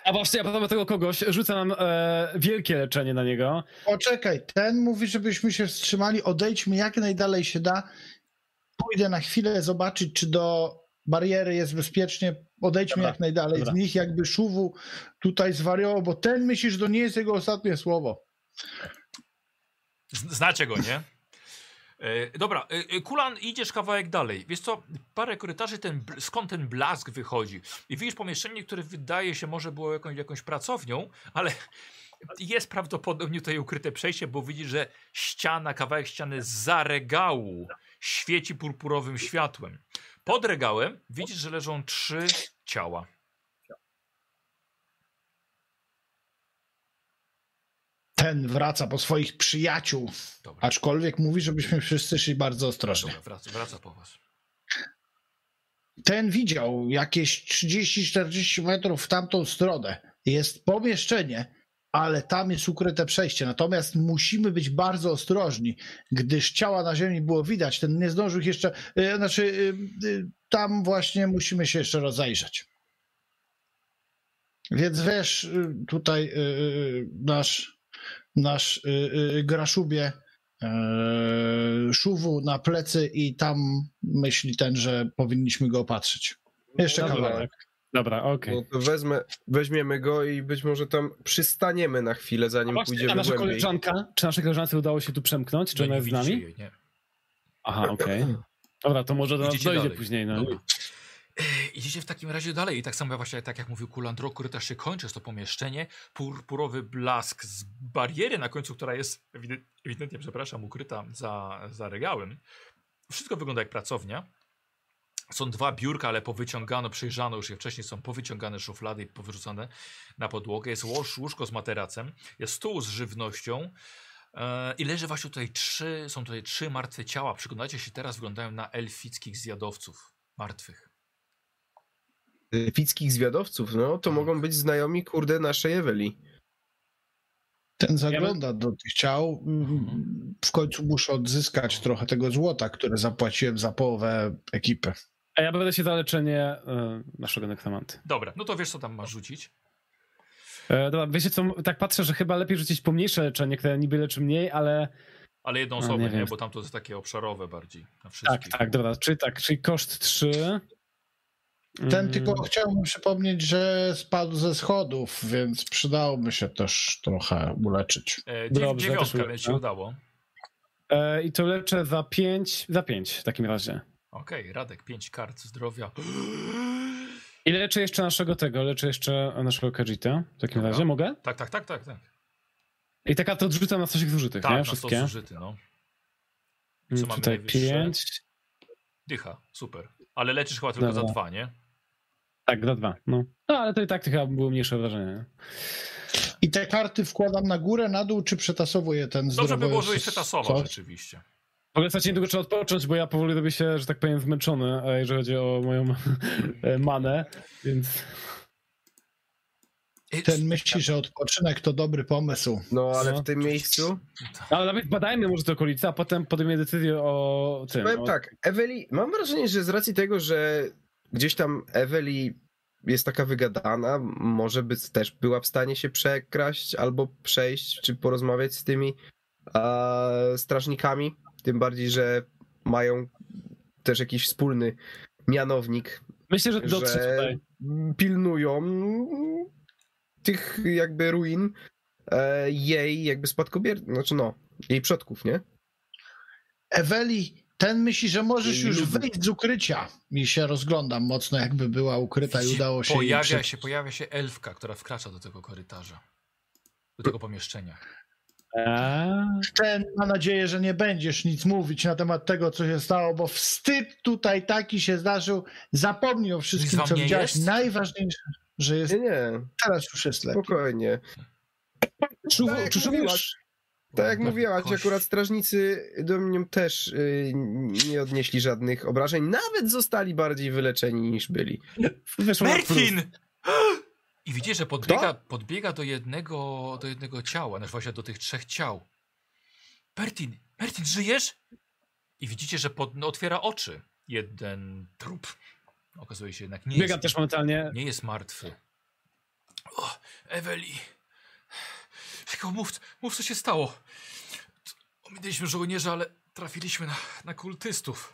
A właśnie, a propos tego kogoś, rzucę nam e, wielkie leczenie na niego. Poczekaj, ten mówi, żebyśmy się wstrzymali, odejdźmy jak najdalej się da. Pójdę na chwilę zobaczyć, czy do bariery jest bezpiecznie. Odejdźmy Dobra, jak najdalej dobra. z nich, jakby Szuwu tutaj zwariował, bo ten myślisz, że to nie jest jego ostatnie słowo. Znacie go, nie? E, dobra, e, e, Kulan, idziesz kawałek dalej. Wiesz co, parę korytarzy, ten, skąd ten blask wychodzi. I widzisz pomieszczenie, które wydaje się może było jakąś, jakąś pracownią, ale jest prawdopodobnie tutaj ukryte przejście, bo widzisz, że ściana, kawałek ściany za regału świeci purpurowym światłem. Pod regałem widzisz, że leżą trzy ciała. Ten wraca po swoich przyjaciół, Dobra, aczkolwiek mówi, żebyśmy wszyscy szli bardzo ostrożnie. dobra wraca, wraca po was. Ten widział jakieś 30-40 metrów w tamtą stronę. Jest pomieszczenie, ale tam jest ukryte przejście. Natomiast musimy być bardzo ostrożni, gdyż ciała na ziemi było widać. Ten nie zdążył ich jeszcze. y, Znaczy, y, y, tam właśnie musimy się jeszcze rozejrzeć. Więc wiesz, tutaj nasz, nasz Graszubie e, szuwu na plecy i tam myśli ten, że powinniśmy go opatrzyć. Jeszcze Dobra, kawałek. Dobra, okej. No to wezmę, weźmiemy go i być może tam przystaniemy na chwilę, zanim Właśnie, A pójdziemy nasza głębiej. koleżanka, czy naszej koleżance udało się tu przemknąć? Czy No ona nie jest z nami? jej, nie. Aha, okej. Dobra, to może do nas dojdzie dalej. później. No. Dobra. Idziecie w takim razie dalej i tak samo właśnie tak jak mówił Kulandro, korytarz się kończy, jest to pomieszczenie, purpurowy blask z bariery na końcu, która jest ewident- ewidentnie, przepraszam, ukryta za, za regałem. Wszystko wygląda jak pracownia. Są dwa biurka, ale powyciągano, przejrzano już je wcześniej, są powyciągane szuflady i powyrzucane na podłogę. Jest łoż, łóżko z materacem, jest stół z żywnością e, i leży właśnie tutaj trzy, są tutaj trzy martwe ciała. Przyglądacie się teraz, wyglądają na elfickich zjadowców martwych. Fickich zwiadowców, no to Tak. mogą być znajomi, kurde, naszej Eweli. Ten zagląda do tych ciał. W końcu muszę odzyskać trochę tego złota, które zapłaciłem za połowę ekipy. A ja będę się za leczenie e, naszego nekromanty. Dobra, no to wiesz co tam masz rzucić? E, dobra, wiecie co, tak patrzę, że chyba lepiej rzucić pomniejsze leczenie, które niby leczy mniej, ale Ale jedną No, osobę, nie nie, wiem. Bo tam to jest takie obszarowe bardziej na tak, wszystkich. tak, dobra, czyli tak, czyli koszt 3. Ten Mm, tylko chciałbym przypomnieć, że spadł ze schodów, więc przydałoby się też trochę uleczyć. E, Dobrze, dziewiątka, więc się udało. E, I to leczę za 5, za 5 w takim razie. Okej, Radek, pięć kart zdrowia. I leczę jeszcze naszego tego, leczę jeszcze naszego Kajita w takim Dobra. razie, mogę? Tak, tak, tak, tak, tak. I taka to odrzucam na stosik zużytych, Tak, nie? na Wszystkie. stos zużyty, no. Co Mm, mamy Tutaj najwyższe? 5. Dycha, super. Ale leczysz chyba tylko za dwa, nie? Tak, za dwa. No. no, ale to i tak to chyba było mniejsze wrażenie. nie? I te karty wkładam na górę, na dół, czy przetasowuję ten zdrowy... Dobrze by było, żebyś przetasował rzeczywiście. W ogóle słuchajcie, niedługo trzeba odpocząć, bo ja powoli robię się, że tak powiem, zmęczony, e, jeżeli chodzi o moją e, manę, więc... E, Ten myśli, że odpoczynek to dobry pomysł. No ale No. w tym miejscu, Ale nawet badajmy może te okolice, a potem podejmie decyzję o tym. powiem o... tak, Eweli, mam wrażenie, że z racji tego, że gdzieś tam Eweli jest taka wygadana, może by też była w stanie się przekraść albo przejść, czy porozmawiać z tymi a, strażnikami, tym bardziej, że mają też jakiś wspólny mianownik, Myślę, że dotrze że tutaj. pilnują tych jakby ruin e, jej jakby spadkobier... znaczy no, jej przodków, nie? Eweli, ten myśli, że możesz już wyjść z ukrycia. I się rozglądam mocno, jakby była ukryta i udało się jej Pojawia się, pojawia się elfka, która wkracza do tego korytarza. Do tego pomieszczenia. Ten ma nadzieję, że nie będziesz nic mówić na temat tego, co się stało, bo wstyd tutaj taki się zdarzył. Zapomnij o wszystkim, co widziałeś. jest? Najważniejsze, że jest Nie, nie, teraz już jest lepiej. spokojnie. Czu, Tak jak czy mówiłaś. mówisz? Tak jak No, mówiłaś, akurat strażnicy do mnie też y, nie odnieśli żadnych obrażeń, nawet zostali bardziej wyleczeni niż byli. Bertin! I widzisz, że podbiega, podbiega do, jednego, do jednego ciała, znaczy właśnie do tych trzech ciał. Bertin, Bertin, żyjesz? I widzicie, że pod, no, otwiera oczy jeden trup. Okazuje się jednak nie Biegam jest, też momentalnie. nie jest martwy. O, Eweli. Tylko mów, mów, co się stało. Ominęliśmy żołnierza, ale trafiliśmy na, na kultystów.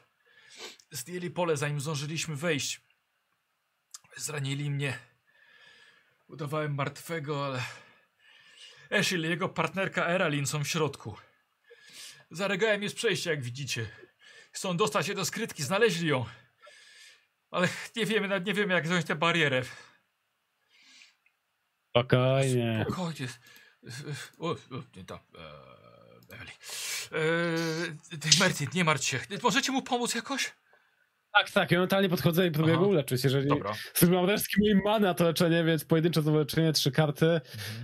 Zdjęli pole, zanim zdążyliśmy wejść. Zranili mnie. Udawałem martwego, ale... Eshil i jego partnerka Eralin są w środku. Zaregałem je z przejścia, jak widzicie. Chcą dostać się do skrytki, znaleźli ją. Ale nie wiemy, nawet nie wiemy, jak wziąć tę barierę. Spokojnie. Spokojnie. O, o, nie ta. Eee, Eli. Eee, Mertin, nie martw się. Możecie mu pomóc jakoś? Tak, tak, ja mentalnie podchodzę i próbuję Aha. go uleczyć. Jeżeli Dobra. mam resztki mojej many na to leczenie, więc pojedyncze to leczenie, trzy karty.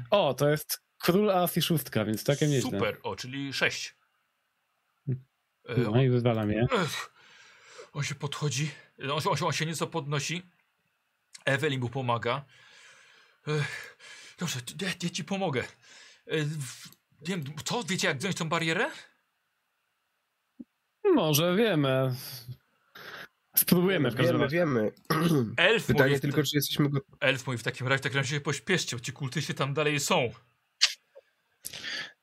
O, to jest król as i szóstka, więc takie nieźle. Super, o, czyli sześć. No i wywalam je. Ech, on się podchodzi, on, się- on, się- on się nieco podnosi. Ewelin mu pomaga. Ech, Dobrze, ja, ja ci pomogę. E, Nie wiem, co? Wiecie jak wziąć tą barierę? Może wiemy. Spróbujemy w każdym Wiemy, razie. wiemy. Elf mówi, Pytanie w tylko, czy jesteśmy go... Elf mówi w takim razie, w takim razie się pośpieszcie, bo ci kultyści tam dalej są.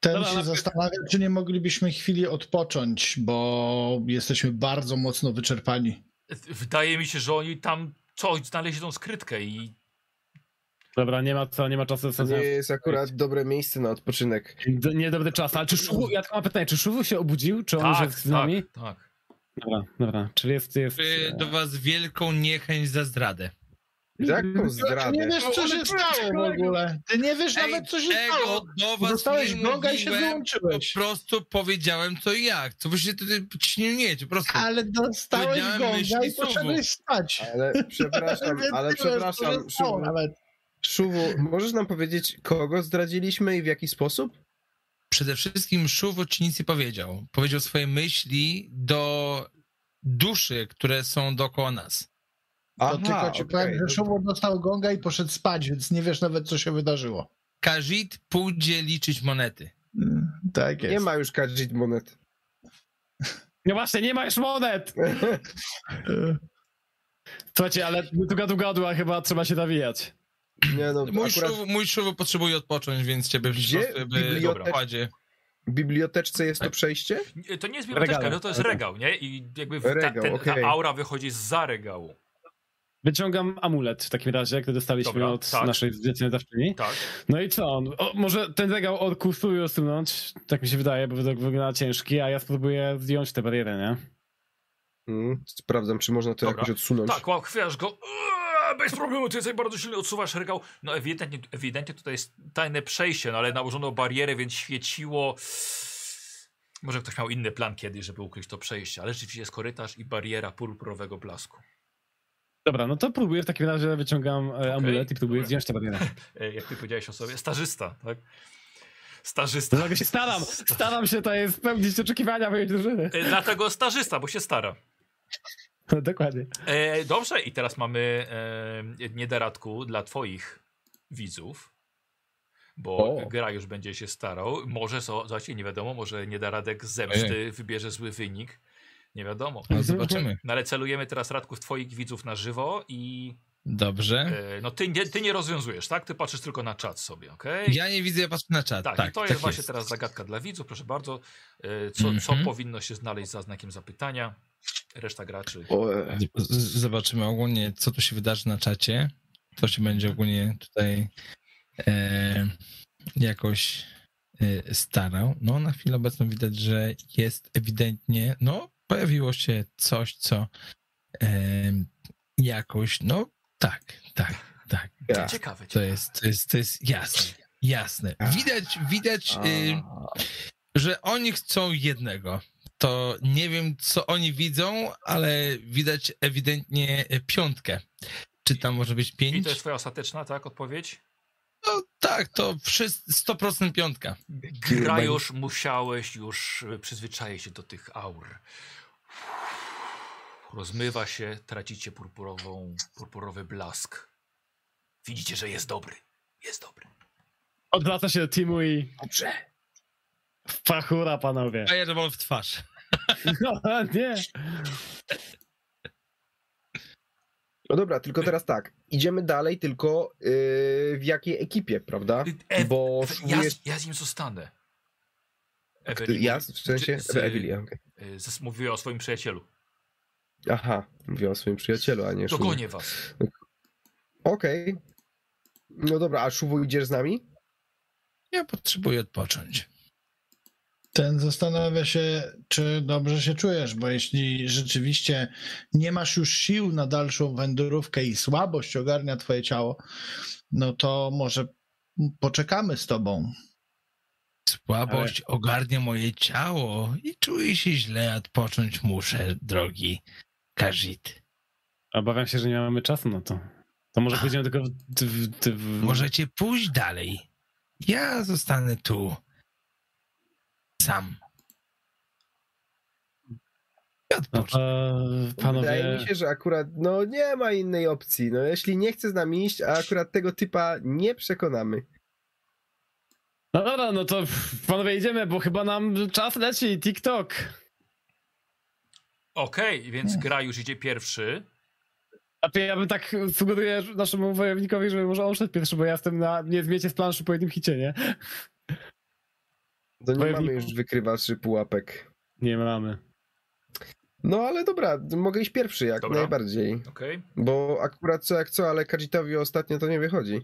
Ten Dobra, się zastanawia, czy nie moglibyśmy chwili odpocząć, bo jesteśmy bardzo mocno wyczerpani. Wydaje mi się, że oni tam coś znaleźli tą skrytkę i Dobra, nie ma co, nie ma czasu. To nie jest akurat dobre miejsce na odpoczynek. D- Niedobry czas, ale czy Szuwu, ja tylko mam pytanie, czy Szuwu się obudził, czy on już tak, jest z nami? tak, tak. Dobra, dobra, czyli jest... jest do was wielką niechęć za zdradę. Jaką Ty nie zdradę? wiesz, co się stało w ogóle. Ty nie wiesz Ej, nawet, co się stało. do was Dostałeś gonga i się wyłączyłeś. Po prostu powiedziałem co i jak. Co wy się tutaj śnieniecie, po prostu. Ale dostałeś gonga i poszedłeś spać. Ale przepraszam, ale przepraszam. Szuwu, możesz nam powiedzieć, kogo zdradziliśmy i w jaki sposób? Przede wszystkim Szuwo ci nic nie powiedział. Powiedział swoje myśli do duszy, które są dookoła nas. To tylko ci okej, powiem, że. Szubo dostał gonga i poszedł spać, więc nie wiesz nawet, co się wydarzyło. Kajit pójdzie liczyć monety. Mm, Tak jest. Nie ma już Kajit monet. No właśnie, nie ma już monet! Słuchajcie, ale tu gadu gadu, a chyba trzeba się nawijać. Nie no, Mój, akurat mój potrzebuje odpocząć, więc ciebie Gdzie? w biblioteczce jest to przejście? Nie, To nie jest biblioteczka, Regał. no to jest regał, nie? I jakby w- ta, Regał, ten, okej. ta aura wychodzi za regału. Wyciągam amulet w takim razie, który dostaliśmy Dobra, od tak. naszej zlecenia dawczyni. Tak. No i co? O, może ten regał od kursuje usunąć, tak mi się wydaje, bo wygląda ciężki, a ja spróbuję zdjąć tę barierę, nie? Mm, sprawdzam, czy można to Dobra. jakoś odsunąć. Tak, łap, chwytasz go. Bez problemu, ty jesteś bardzo silny, odsuwasz regał. No ewidentnie, ewidentnie tutaj jest tajne przejście, no ale nałożono barierę, więc świeciło. Może ktoś miał inny plan kiedyś, żeby ukryć to przejście, ale rzeczywiście jest korytarz i bariera purpurowego blasku. Dobra, no to próbuję w takim razie, wyciągam e, amulet i próbuję zdjąć tę barierę. E, Jak ty powiedziałeś o sobie, stażysta, tak? Stażysta. Dlatego się staram, staram się tutaj spełnić oczekiwania mojej drużyny. E, Dlatego stażysta, bo się stara. Dokładnie. E, dobrze, i teraz mamy e, niedaradku dla twoich widzów, bo O. gra już będzie się starał. Może, so, zobaczcie, nie wiadomo, może niedaradek z zemsty wybierze zły wynik. Nie wiadomo. No, zobaczymy. No ale celujemy teraz Radków twoich widzów na żywo i Dobrze. e, no ty nie, ty nie rozwiązujesz, tak? Ty patrzysz tylko na czat sobie, okej? Ja nie widzę, ja patrzę na czat. Tak, Tak, i to tak jest właśnie teraz zagadka dla widzów, proszę bardzo. E, co, co Mhm. powinno się znaleźć za znakiem zapytania? Reszta graczy. O, e, Zobaczymy ogólnie, co tu się wydarzy na czacie. To się będzie ogólnie tutaj e, jakoś e, starał. No, na chwilę obecną widać, że jest ewidentnie, no, pojawiło się coś, co e, jakoś, no, tak, tak, tak. ja. Ciekawe, To ciekawe. jest, to jest, to jest jasne, jasne. Widać, widać, y, że oni chcą jednego. To nie wiem, co oni widzą, ale widać ewidentnie e, piątkę. Czy tam może być I pięć? to jest twoja ostateczna, tak, odpowiedź? No tak, to wszyscy 100% piątka. Gra już musiałeś już przyzwyczaić się do tych aur. Rozmywa się, tracicie purpurową, purpurowy blask. Widzicie, że jest dobry. Jest dobry. Odwraca się do teamu i... Dobrze. Fachura, panowie. Fireball w twarz. No, nie. No dobra, tylko teraz tak. Idziemy dalej, tylko yy, w jakiej ekipie, prawda? E, Bo ja, jest... ja z nim zostanę. Ty, Ewelin ja? W sensie? e, z- Mówiła o swoim przyjacielu. Aha, mówię o swoim przyjacielu, a nie Szuwu. Dogonię was. Okej. No dobra, a Szuwu idziesz z nami? Ja potrzebuję odpocząć. Ten zastanawia się, czy dobrze się czujesz, bo jeśli rzeczywiście nie masz już sił na dalszą wędrówkę i słabość ogarnia twoje ciało, no to może poczekamy z tobą. Słabość ogarnia moje ciało i czuję się źle, odpocząć muszę, drogi Kajit. Obawiam się, że nie mamy czasu na to. To może pójdziemy tylko w... w, w. Możecie pójść dalej. Ja zostanę tu. Sam. I No to Wydaje panowie... mi się, że akurat no nie ma innej opcji. No jeśli nie chce z nami iść, a akurat tego typa nie przekonamy. No dobra, no to panowie idziemy, bo chyba nam czas leci. TikTok. Okej, więc gra już idzie pierwszy. A to ja bym tak sugeruję naszemu wojownikowi, żeby może on szedł pierwszy, bo ja jestem na nie zmiecie z planszy po jednym hicie, nie? To nie Wojowniku. mamy już wykrywaczy pułapek. Nie mamy. No ale dobra, mogę iść pierwszy jak Dobra. najbardziej. Okej. Bo akurat co jak co, ale Kajitowi ostatnio to nie wychodzi.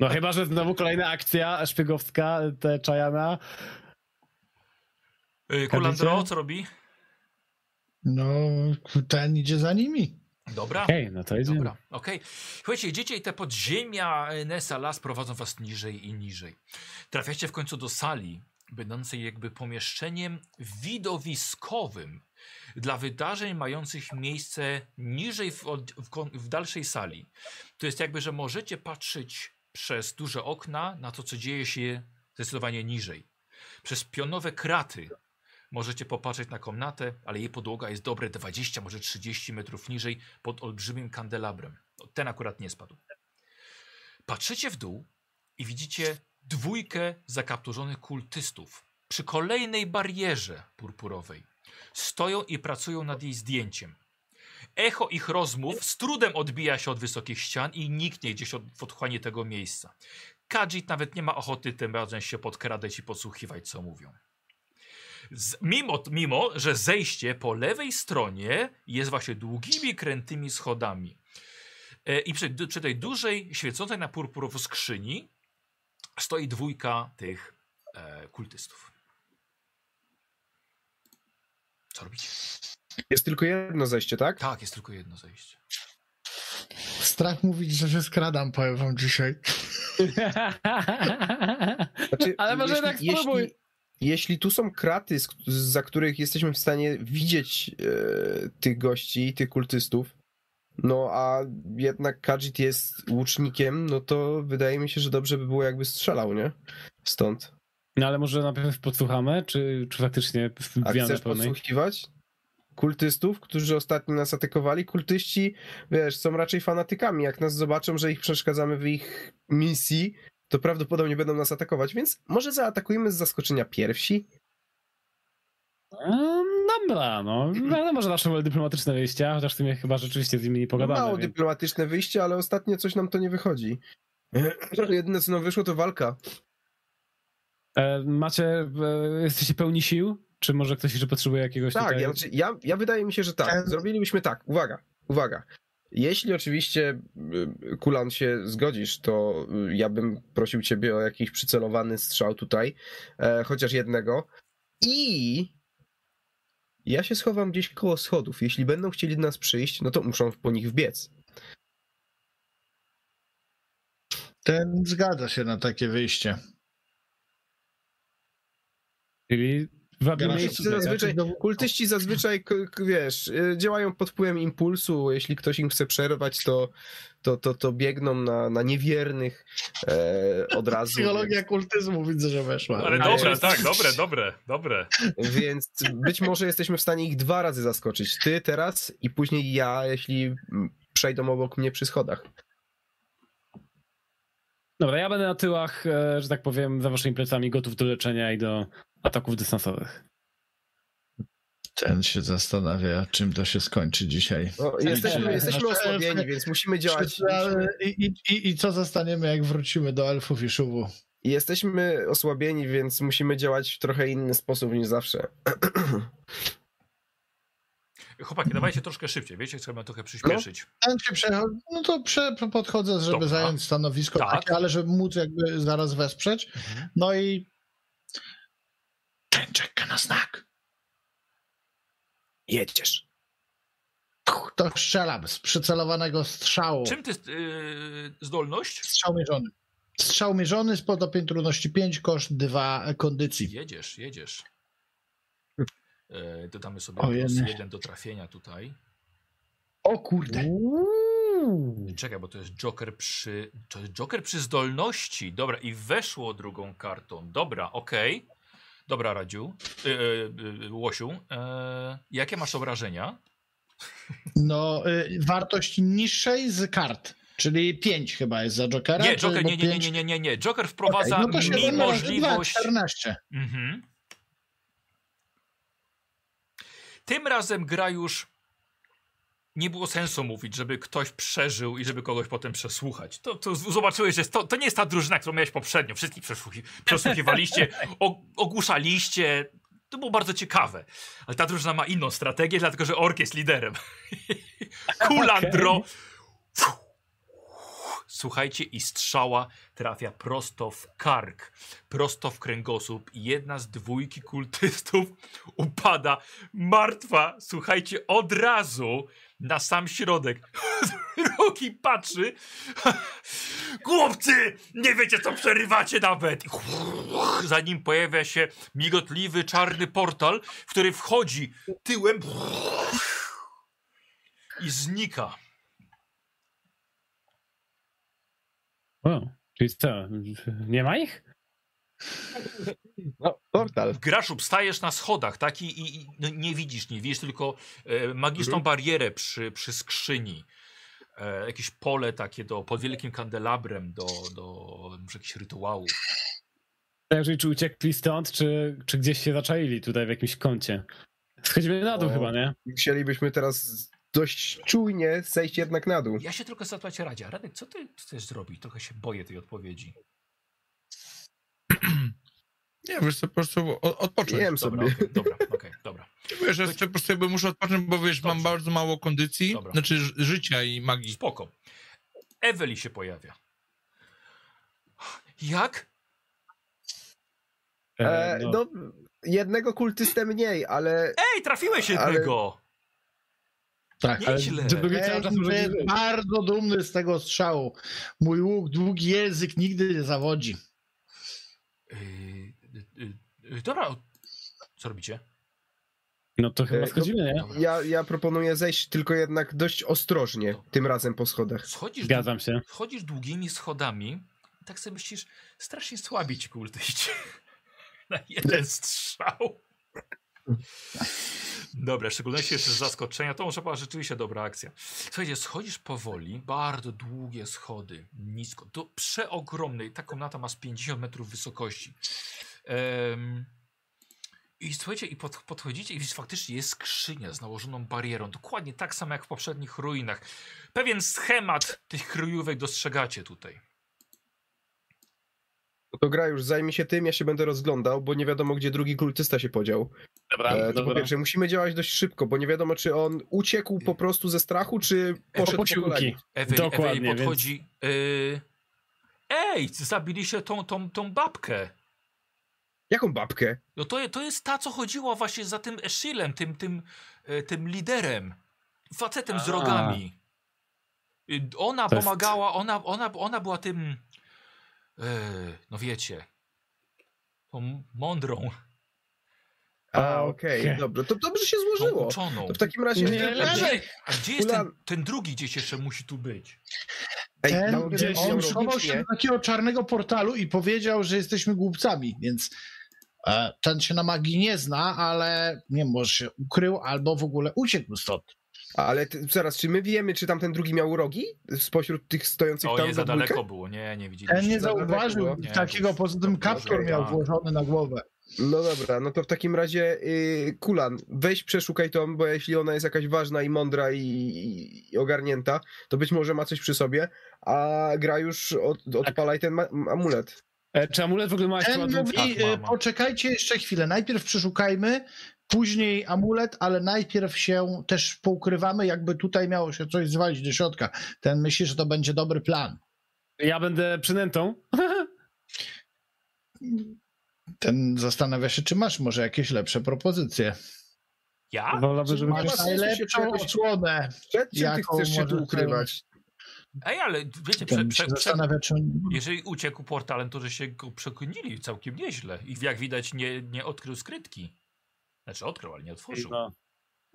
No chyba, że znowu kolejna akcja szpiegowska, te Czajana. Y, Kulandro, co robi? No, ten idzie za nimi. Dobra. Okej, no to idziemy. Dobra, okej. Słuchajcie, idziecie i te podziemia Nesa Las prowadzą was niżej i niżej. Trafiacie w końcu do sali, będącej jakby pomieszczeniem widowiskowym dla wydarzeń mających miejsce niżej w, od- w, w dalszej sali. To jest jakby, że możecie patrzeć przez duże okna na to, co dzieje się zdecydowanie niżej. Przez pionowe kraty możecie popatrzeć na komnatę, ale jej podłoga jest dobre 20, może 30 metrów niżej pod olbrzymim kandelabrem. No, Ten akurat nie spadł. Patrzycie w dół i widzicie dwójkę zakapturzonych kultystów przy kolejnej barierze purpurowej. Stoją i pracują nad jej zdjęciem. Echo ich rozmów z trudem odbija się od wysokich ścian i niknie gdzieś od, w otchłanie tego miejsca. Kajit nawet nie ma ochoty tym razem się podkradać i podsłuchiwać, co mówią. Z, mimo, mimo, że zejście po lewej stronie jest właśnie długimi, krętymi schodami. E, I przy, przy tej dużej, świecącej na purpurowo skrzyni stoi dwójka tych e, kultystów. Co robicie? Jest tylko jedno zejście, tak? Tak, jest tylko jedno zejście. Strach mówić, że się skradam, powiem wam dzisiaj. Znaczy, Ale może jednak spróbuj. jeśli, jeśli tu są kraty, za których jesteśmy w stanie widzieć e, tych gości, tych kultystów, no a jednak Kajit jest łucznikiem, no to wydaje mi się, że dobrze by było jakby strzelał, nie? Stąd. No ale może najpierw podsłuchamy, czy, czy faktycznie A chcesz pełnej? podsłuchiwać? Kultystów, którzy ostatnio nas atakowali. Kultyści, wiesz, są raczej fanatykami. Jak nas zobaczą, że ich przeszkadzamy w ich misji, to prawdopodobnie będą nas atakować, więc może zaatakujmy z zaskoczenia pierwsi? Um, dobra, no. Ale może nasze dyplomatyczne wyjścia, chociaż sumie chyba rzeczywiście z nimi nie pogadamy. Mało więc- dyplomatyczne wyjście, ale ostatnio coś nam to nie wychodzi. Jedyne co nam wyszło to walka. E, macie, e, jesteście pełni sił? Czy może ktoś jeszcze potrzebuje jakiegoś Tak, tutaj... ja, znaczy, ja, ja wydaje mi się, że tak. Zrobilibyśmy tak. Uwaga, uwaga. Jeśli oczywiście y, Kulan się zgodzisz, to y, ja bym prosił ciebie o jakiś przycelowany strzał tutaj, e, chociaż jednego. I ja się schowam gdzieś koło schodów. Jeśli będą chcieli do nas przyjść, no to muszą po nich wbiec. Ten zgadza się na takie wyjście. Czyli Kultyści zazwyczaj, kultyści zazwyczaj, wiesz, y, działają pod wpływem impulsu. Jeśli ktoś im chce przerwać, to, to, to, to biegną na, na niewiernych e, od razu. Psychologia kultyzmu widzę, że weszła. Ale Ale dobre, jest- tak, dobre, dobre, dobre. Więc być może jesteśmy w stanie ich dwa razy zaskoczyć. Ty teraz i później ja, jeśli przejdą obok mnie przy schodach. Dobra, ja będę na tyłach, e, że tak powiem, za waszymi plecami gotów do leczenia i do ataków dystansowych. Ten się zastanawia, czym to się skończy dzisiaj. No, jesteśmy jesteśmy elfy- osłabieni, więc musimy działać. I, i, i, co zostaniemy, jak wrócimy do elfów i szuwu? Jesteśmy osłabieni, więc musimy działać w trochę inny sposób niż zawsze. Chłopaki, dawajcie troszkę szybciej, wiecie, chcemy trochę przyspieszyć. Się przechodzi, no to prze, podchodzę, żeby Dobra. zająć stanowisko Tak. takie, ale żeby móc jakby zaraz wesprzeć. Mhm. No i ten czeka na znak. Jedziesz. To strzelam z przycelowanego strzału. Czym ty yy, zdolność? Strzał mierzony. Strzał mierzony, stopień trudności 5, koszt 2 kondycji. Jedziesz, jedziesz. E, dodamy sobie O, plus jeny. jeden do trafienia tutaj. O kurde. Uuu. Czekaj, bo to jest Joker przy. To jest Joker przy zdolności. Dobra, i weszło drugą kartą. Dobra, okej. Dobra, Radziu. E, e, Łosiu. E, jakie masz obrażenia? No, y, wartość niższej z kart. Czyli 5 chyba jest za Jokera. Nie, Joker, nie, nie, nie, nie, nie, nie, nie. Joker wprowadza no to mi 7 razy 2, możliwość. 14. Mhm. Tym razem gra już. Nie było sensu mówić, żeby ktoś przeżył i żeby kogoś potem przesłuchać. To, to zobaczyłeś, że to, to nie jest ta drużyna, którą miałeś poprzednio. Wszystkich przesłuchi, przesłuchiwaliście, ogłuszaliście. To było bardzo ciekawe. Ale ta drużyna ma inną strategię, dlatego że Ork jest liderem. Kulandro. Słuchajcie, i strzała trafia prosto w kark, prosto w kręgosłup. i Jedna z dwójki kultystów upada martwa, słuchajcie, od razu na sam środek. Drugi patrzy. Głupcy! Nie wiecie, co przerywacie nawet! Za nim pojawia się migotliwy, czarny portal, w który wchodzi tyłem i znika. O, czyli co? Nie ma ich? No, portal. Graszub, stajesz na schodach, tak? I, i, i no nie widzisz, nie widzisz tylko e, magiczną Mhm. barierę przy, przy skrzyni. E, jakieś pole takie do, pod wielkim kandelabrem do, do może jakichś rytuałów. Także czy uciekli stąd, czy, czy gdzieś się zaczaili tutaj w jakimś kącie? Schodzimy na dół O. chyba, nie? Chcielibyśmy teraz dość czujnie zejść jednak na dół. Ja się tylko zapytać Radzia. Radek, co ty chcesz zrobić? Trochę się boję tej odpowiedzi. Nie, wiesz co, po prostu odpocząć. Wiem Dobra, sobie. okej, dobra, okej, dobra. Wiesz, że po prostu jakby muszę odpocząć, bo wiesz, mam Dobrze. bardzo mało kondycji, Dobra. znaczy życia i magii. Spoko. Eweli się pojawia. Jak? E, no, jednego kultystę mniej, ale Ej, trafiłeś Ale- jednego! Tak. ale Nieźle. drugi cały czas może nie Jestem żyć. bardzo dumny z tego strzału. Mój łuk, długi język nigdy nie zawodzi. Yy, dobra, co robicie? No to chyba E, schodzimy, nie? Dobra. ja, ja proponuję zejść tylko jednak dość ostrożnie, tym razem po schodach. Schodzisz, Zgadzam się. chodzisz długimi schodami i tak sobie myślisz, strasznie słabi ci kultyści. Na jeden strzał. Dobra, w szczególności jeszcze z zaskoczenia, to może była rzeczywiście dobra akcja. Słuchajcie, schodzisz powoli, bardzo długie schody, nisko, do przeogromnej, ta komnata ma z 50 metrów wysokości. I słuchajcie, i pod, podchodzicie i faktycznie jest skrzynia z nałożoną barierą, dokładnie tak samo jak w poprzednich ruinach. Pewien schemat tych kryjówek dostrzegacie tutaj. To gra już zajmie się tym, ja się będę rozglądał, bo nie wiadomo, gdzie drugi kultysta się podział. Dobra, E, to po pierwsze, musimy działać dość szybko, bo nie wiadomo, czy on uciekł po prostu ze strachu, czy poszedł po kolei. Eweli, Dokładnie, więc- podchodzi. y, Ej, zabiliście tą, tą, tą babkę. Jaką babkę? No to, to jest ta, co chodziła właśnie za tym Eshilem, tym, tym, e, tym liderem. Facetem z A. rogami. Y, Ona To jest- pomagała, ona, ona, ona była tym. e, no wiecie. Tą mądrą, A, okej, Okej. dobrze, to dobrze się złożyło. uczoną. To w takim razie... Nie, A ale- gdzie, a gdzie jest ten, ten drugi gdzieś jeszcze musi tu być? Ej, Ten, no, gdzieś on schował się do takiego czarnego portalu i powiedział, że jesteśmy głupcami, więc ten się na magii nie zna, ale nie może się ukrył albo w ogóle uciekł stąd. Ale ty, zaraz, czy my wiemy, czy tamten drugi miał rogi? Spośród tych stojących O, tam nie we za dwójkę? daleko było, nie, nie widzieliście. Ten nie zauważył? Nie, takiego, poza tym kaptur miał tak. włożony na głowę. No dobra, no to w takim razie yy, Kulan, weź przeszukaj tą, bo jeśli ona jest jakaś ważna i mądra i, i, i ogarnięta, to być może ma coś przy sobie, a gra już od, odpalaj ten amulet. E, Czy amulet w ogóle ma Ten mówi, Tak, poczekajcie jeszcze chwilę, najpierw przeszukajmy później amulet, ale najpierw się też poukrywamy, jakby tutaj miało się coś zwalić do środka. Ten myśli, że to będzie dobry plan. Ja będę przynętą. Ten zastanawia się, czy masz może jakieś lepsze propozycje. Ja? Wolałbym, żeby Masz najlepszą osłonę. Przed czym ty Jaką chcesz się tu ukrywać? Ej, ale wiecie, prze, prze, prze, czy... jeżeli uciekł portalem, to że się go przekonili całkiem nieźle. I jak widać nie, nie odkrył skrytki. Znaczy odkrył, ale nie otworzył. No.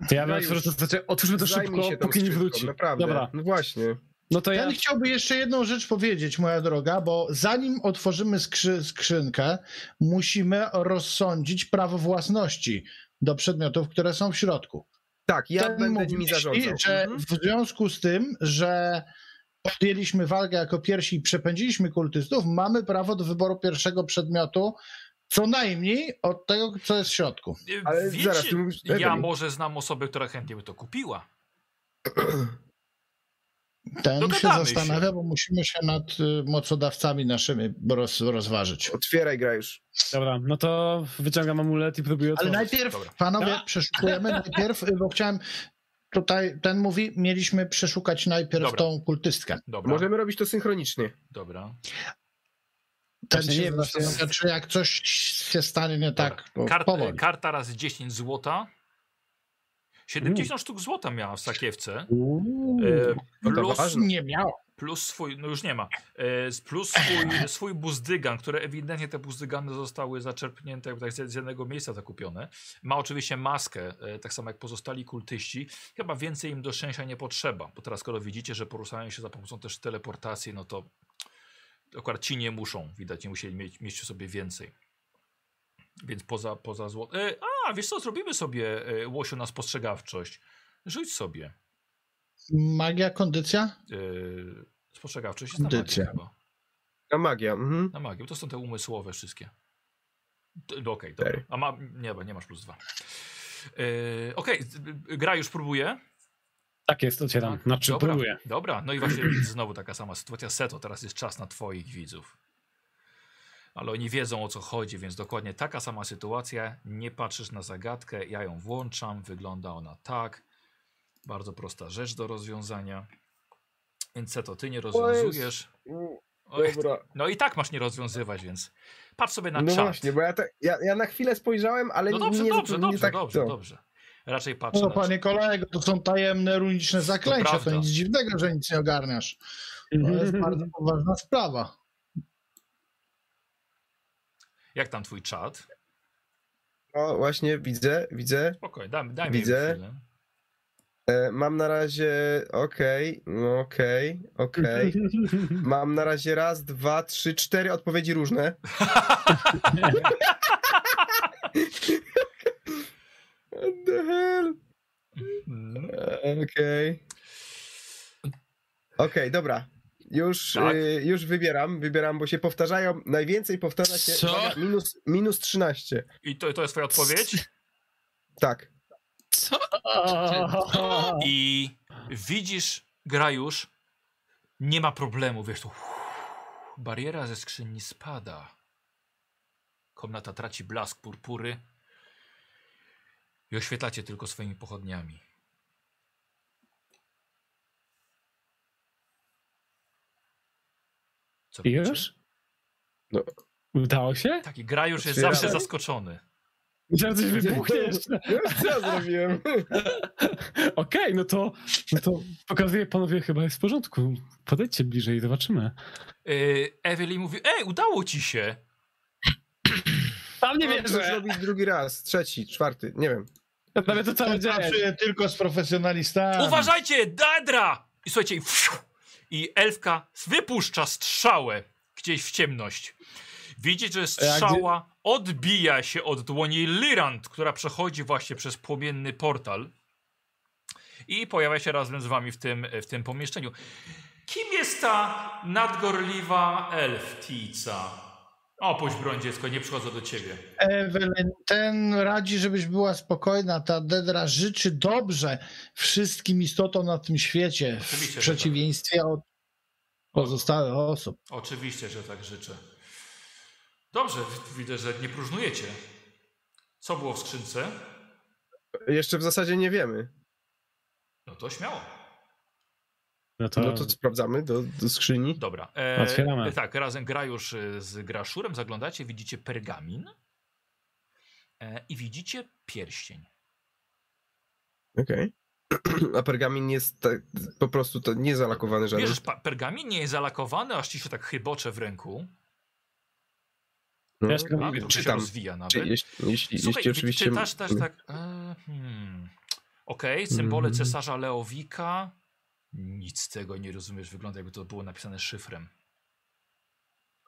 To ja otworzył to, znaczy, otwórzmy to szybko, póki nie wróci. Naprawdę. Dobra, No właśnie. no to ja... Ten chciałby jeszcze jedną rzecz powiedzieć, moja droga, bo zanim otworzymy skrzy skrzynkę, musimy rozsądzić prawo własności do przedmiotów, które są w środku. Tak, ja Ten będę nimi zarządzał. że Mhm. w związku z tym, że podjęliśmy walkę jako pierwsi i przepędziliśmy kultystów, mamy prawo do wyboru pierwszego przedmiotu co najmniej od tego, co jest w środku. Ale Wiecie, zaraz, ty mówisz ja może znam osobę, która chętnie by to kupiła. Ten się Dogadamy zastanawia, się. bo musimy się nad y, mocodawcami naszymi roz, rozważyć. Otwieraj, gra już. Dobra, no to wyciągam amulet i próbuję Ale otworzyć. najpierw, Dobra. panowie, przeszukujemy najpierw, y, bo chciałem tutaj, ten mówi, mieliśmy przeszukać najpierw Dobra. tą kultystkę. Dobra, Możemy robić to synchronicznie. dobra. Ten Właśnie się nie wiem, zastanawia, czy jak coś się stanie nie tak, to Kart, powoli. karta razy 10 złota. 70 sztuk złota miała w sakiewce. Uuu. E, to plus, ważne. Nie miało. Plus swój, no już nie ma, e, plus swój, swój buzdygan, które ewidentnie te buzdygany zostały zaczerpnięte tak z jednego miejsca zakupione. Ma oczywiście maskę, e, tak samo jak pozostali kultyści. Chyba więcej im do szczęścia nie potrzeba, bo teraz skoro widzicie, że poruszają się za pomocą też teleportacji, no to akurat ci nie muszą, widać, nie musieli mieć, mieć sobie więcej. Więc poza, poza złotem. A, wiesz co, zrobimy sobie e, łosiu na spostrzegawczość. Rzuć sobie. Magia, kondycja? Yy, spostrzegawczość jest na magię Kondycja. chyba. A magia. Mhm. Na magię, bo to są te umysłowe wszystkie. No Okej, dobra. Cztery. A ma, nie, bo nie masz plus dwa. Yy, Okej, y, gra już próbuje. Tak jest, otwieram. Znaczy, Dobra, próbuję. dobra. No i właśnie znowu taka sama sytuacja. Seto, teraz jest czas na twoich widzów. Ale oni wiedzą o co chodzi, więc dokładnie taka sama sytuacja. Nie patrzysz na zagadkę, ja ją włączam, wygląda ona tak. Bardzo prosta rzecz do rozwiązania. Więc Seto, ty nie rozwiązujesz. Oj, Dobra. No i tak masz nie rozwiązywać, więc patrz sobie na No czat. właśnie, bo ja, tak, ja, ja na chwilę spojrzałem, ale No nie- dobrze, nie, dobrze, nie dobrze, tak dobrze, to. dobrze. Raczej patrz No na panie kolego, to są tajemne, runiczne zaklęcia, to, prawda. nic dziwnego, że nic nie ogarniasz. To jest bardzo poważna sprawa. Jak tam twój czat? O, właśnie widzę, widzę. Spokojnie, daj, daj mi Widzę. chwilę. E, mam na razie, okej, no okej, okej. Mam na razie raz, dwa, trzy, cztery odpowiedzi różne. What the hell? Mm. E, Okej. Okej, dobra. Już, Tak? y, już wybieram, wybieram, bo się powtarzają. Najwięcej powtarza się Co? uwaga, minus, minus 13. I to, to jest twoja odpowiedź? Tak. Co? I widzisz, gra już, nie ma problemu, wiesz, tu bariera ze skrzyni spada. Komnata traci blask purpury i oświetlacie tylko swoimi pochodniami. Co? Już? No. Udało się? Taki gra już jest Otwieramy. zawsze zaskoczony. Myślałem, że coś wybuchnie jeszcze. Co ja zrobiłem? Okej, no to, no to pokazuję panowie, chyba jest w porządku. Podejdźcie bliżej i zobaczymy. Yy, Evelyn mówi, ej, udało ci się. Tam nie to wierzę. zrobić drugi raz, trzeci, czwarty, nie wiem. Nawet to cały dzień. Pracuję tylko z profesjonalistami. Uważajcie, Dadra! I słuchajcie, i elfka wypuszcza strzałę gdzieś w ciemność. Widzicie, że strzała odbija się od dłoni Lirand, która przechodzi właśnie przez płomienny portal i pojawia się razem z wami w tym, w tym pomieszczeniu. Kim jest ta nadgorliwa elftica? Opuść broń dziecko, nie przychodzę do ciebie. Ewelyn, ten radzi, żebyś była spokojna. Ta Dedra życzy dobrze wszystkim istotom na tym świecie, Oczywiście, w że przeciwieństwie od pozostałych osób. Oczywiście, że tak życzę. Dobrze, widzę, że nie próżnujecie. Co było w skrzynce? Jeszcze w zasadzie nie wiemy. No to śmiało. No to, No to sprawdzamy do, do skrzyni. Dobra. E, Otwieramy. Tak, razem gra już e, z Graszurem, zaglądacie, widzicie pergamin e, i widzicie pierścień. Okej. A pergamin jest tak, po prostu to nie zalakowany żaden. Pa- pergamin, nie jest zalakowany, aż ci się tak chybocze w ręku. No, Ja trochę się czytam. rozwija nawet. Czy, jeśli, jeśli, Słuchaj, jeśli oczywiście. czytasz też tak. E, hmm. Okej, symbole Mhm. cesarza Leowika. Nic z tego nie rozumiesz, wygląda jakby to było napisane szyfrem.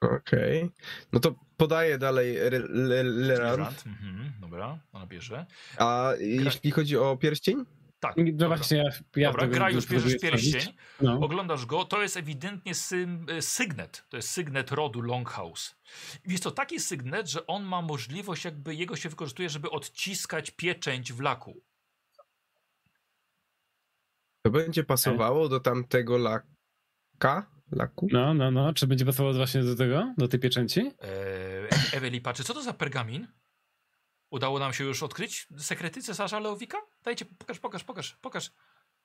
Okej. No to podaję dalej Le- Lerand. Rand, Mhm, dobra, ona bierze. A jeśli chodzi o pierścień? Tak, No dobra. właśnie, ja, Dobra, gra już bierzesz pierścień, No. oglądasz go, to jest ewidentnie sym, e, sygnet, to jest sygnet rodu Longhouse. Jest to taki sygnet, że on ma możliwość, jakby jego się wykorzystuje, żeby odciskać pieczęć w laku. To będzie pasowało do tamtego laka? Laku? no, no, no. Czy będzie pasowało właśnie do tego, do tej pieczęci? Eee, Eweli patrzy, co to za pergamin? Udało nam się już odkryć sekrety cesarza Leowika? Dajcie, pokaż, pokaż, pokaż, pokaż,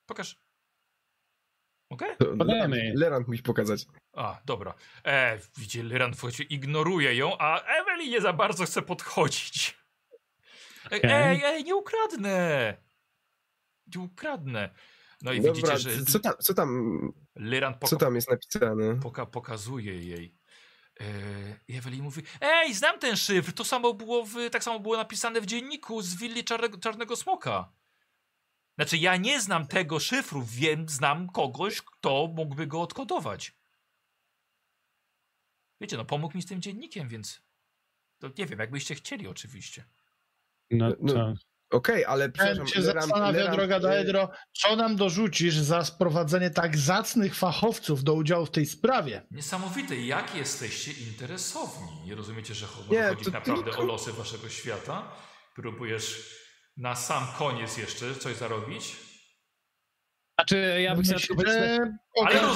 pokaż. Okej? Podajemy. Lerand, Lerand musi pokazać. A, dobra. E, widzicie, wchodzi, ignoruje ją, a Eweli nie za bardzo chce podchodzić. Ej, Okej. ej, ej, nie ukradnę! Nie ukradnę. No i Dobra, widzicie, że co tam, co tam, co tam jest napisane? poka pokazuje jej. E, I Eweli mówi, ej, znam ten szyfr, to samo było w, tak samo było napisane w dzienniku z willi Czarnego, Czarnego Smoka. Znaczy, ja nie znam tego szyfru, wiem, znam kogoś, kto mógłby go odkodować. Wiecie, no pomógł mi z tym dziennikiem, więc to nie wiem, jakbyście chcieli oczywiście. No, No, Okej, ale Ten przepraszam, się Lerand- zastanawia, Lerand, droga Daedro, co nam dorzucisz za sprowadzenie tak zacnych fachowców do udziału w tej sprawie? Niesamowite, jak jesteście interesowni. Nie rozumiecie, że Nie, chodzi to naprawdę tylko- o losy waszego świata? Próbujesz na sam koniec jeszcze coś zarobić? Znaczy, ja bym chciał powiedzieć,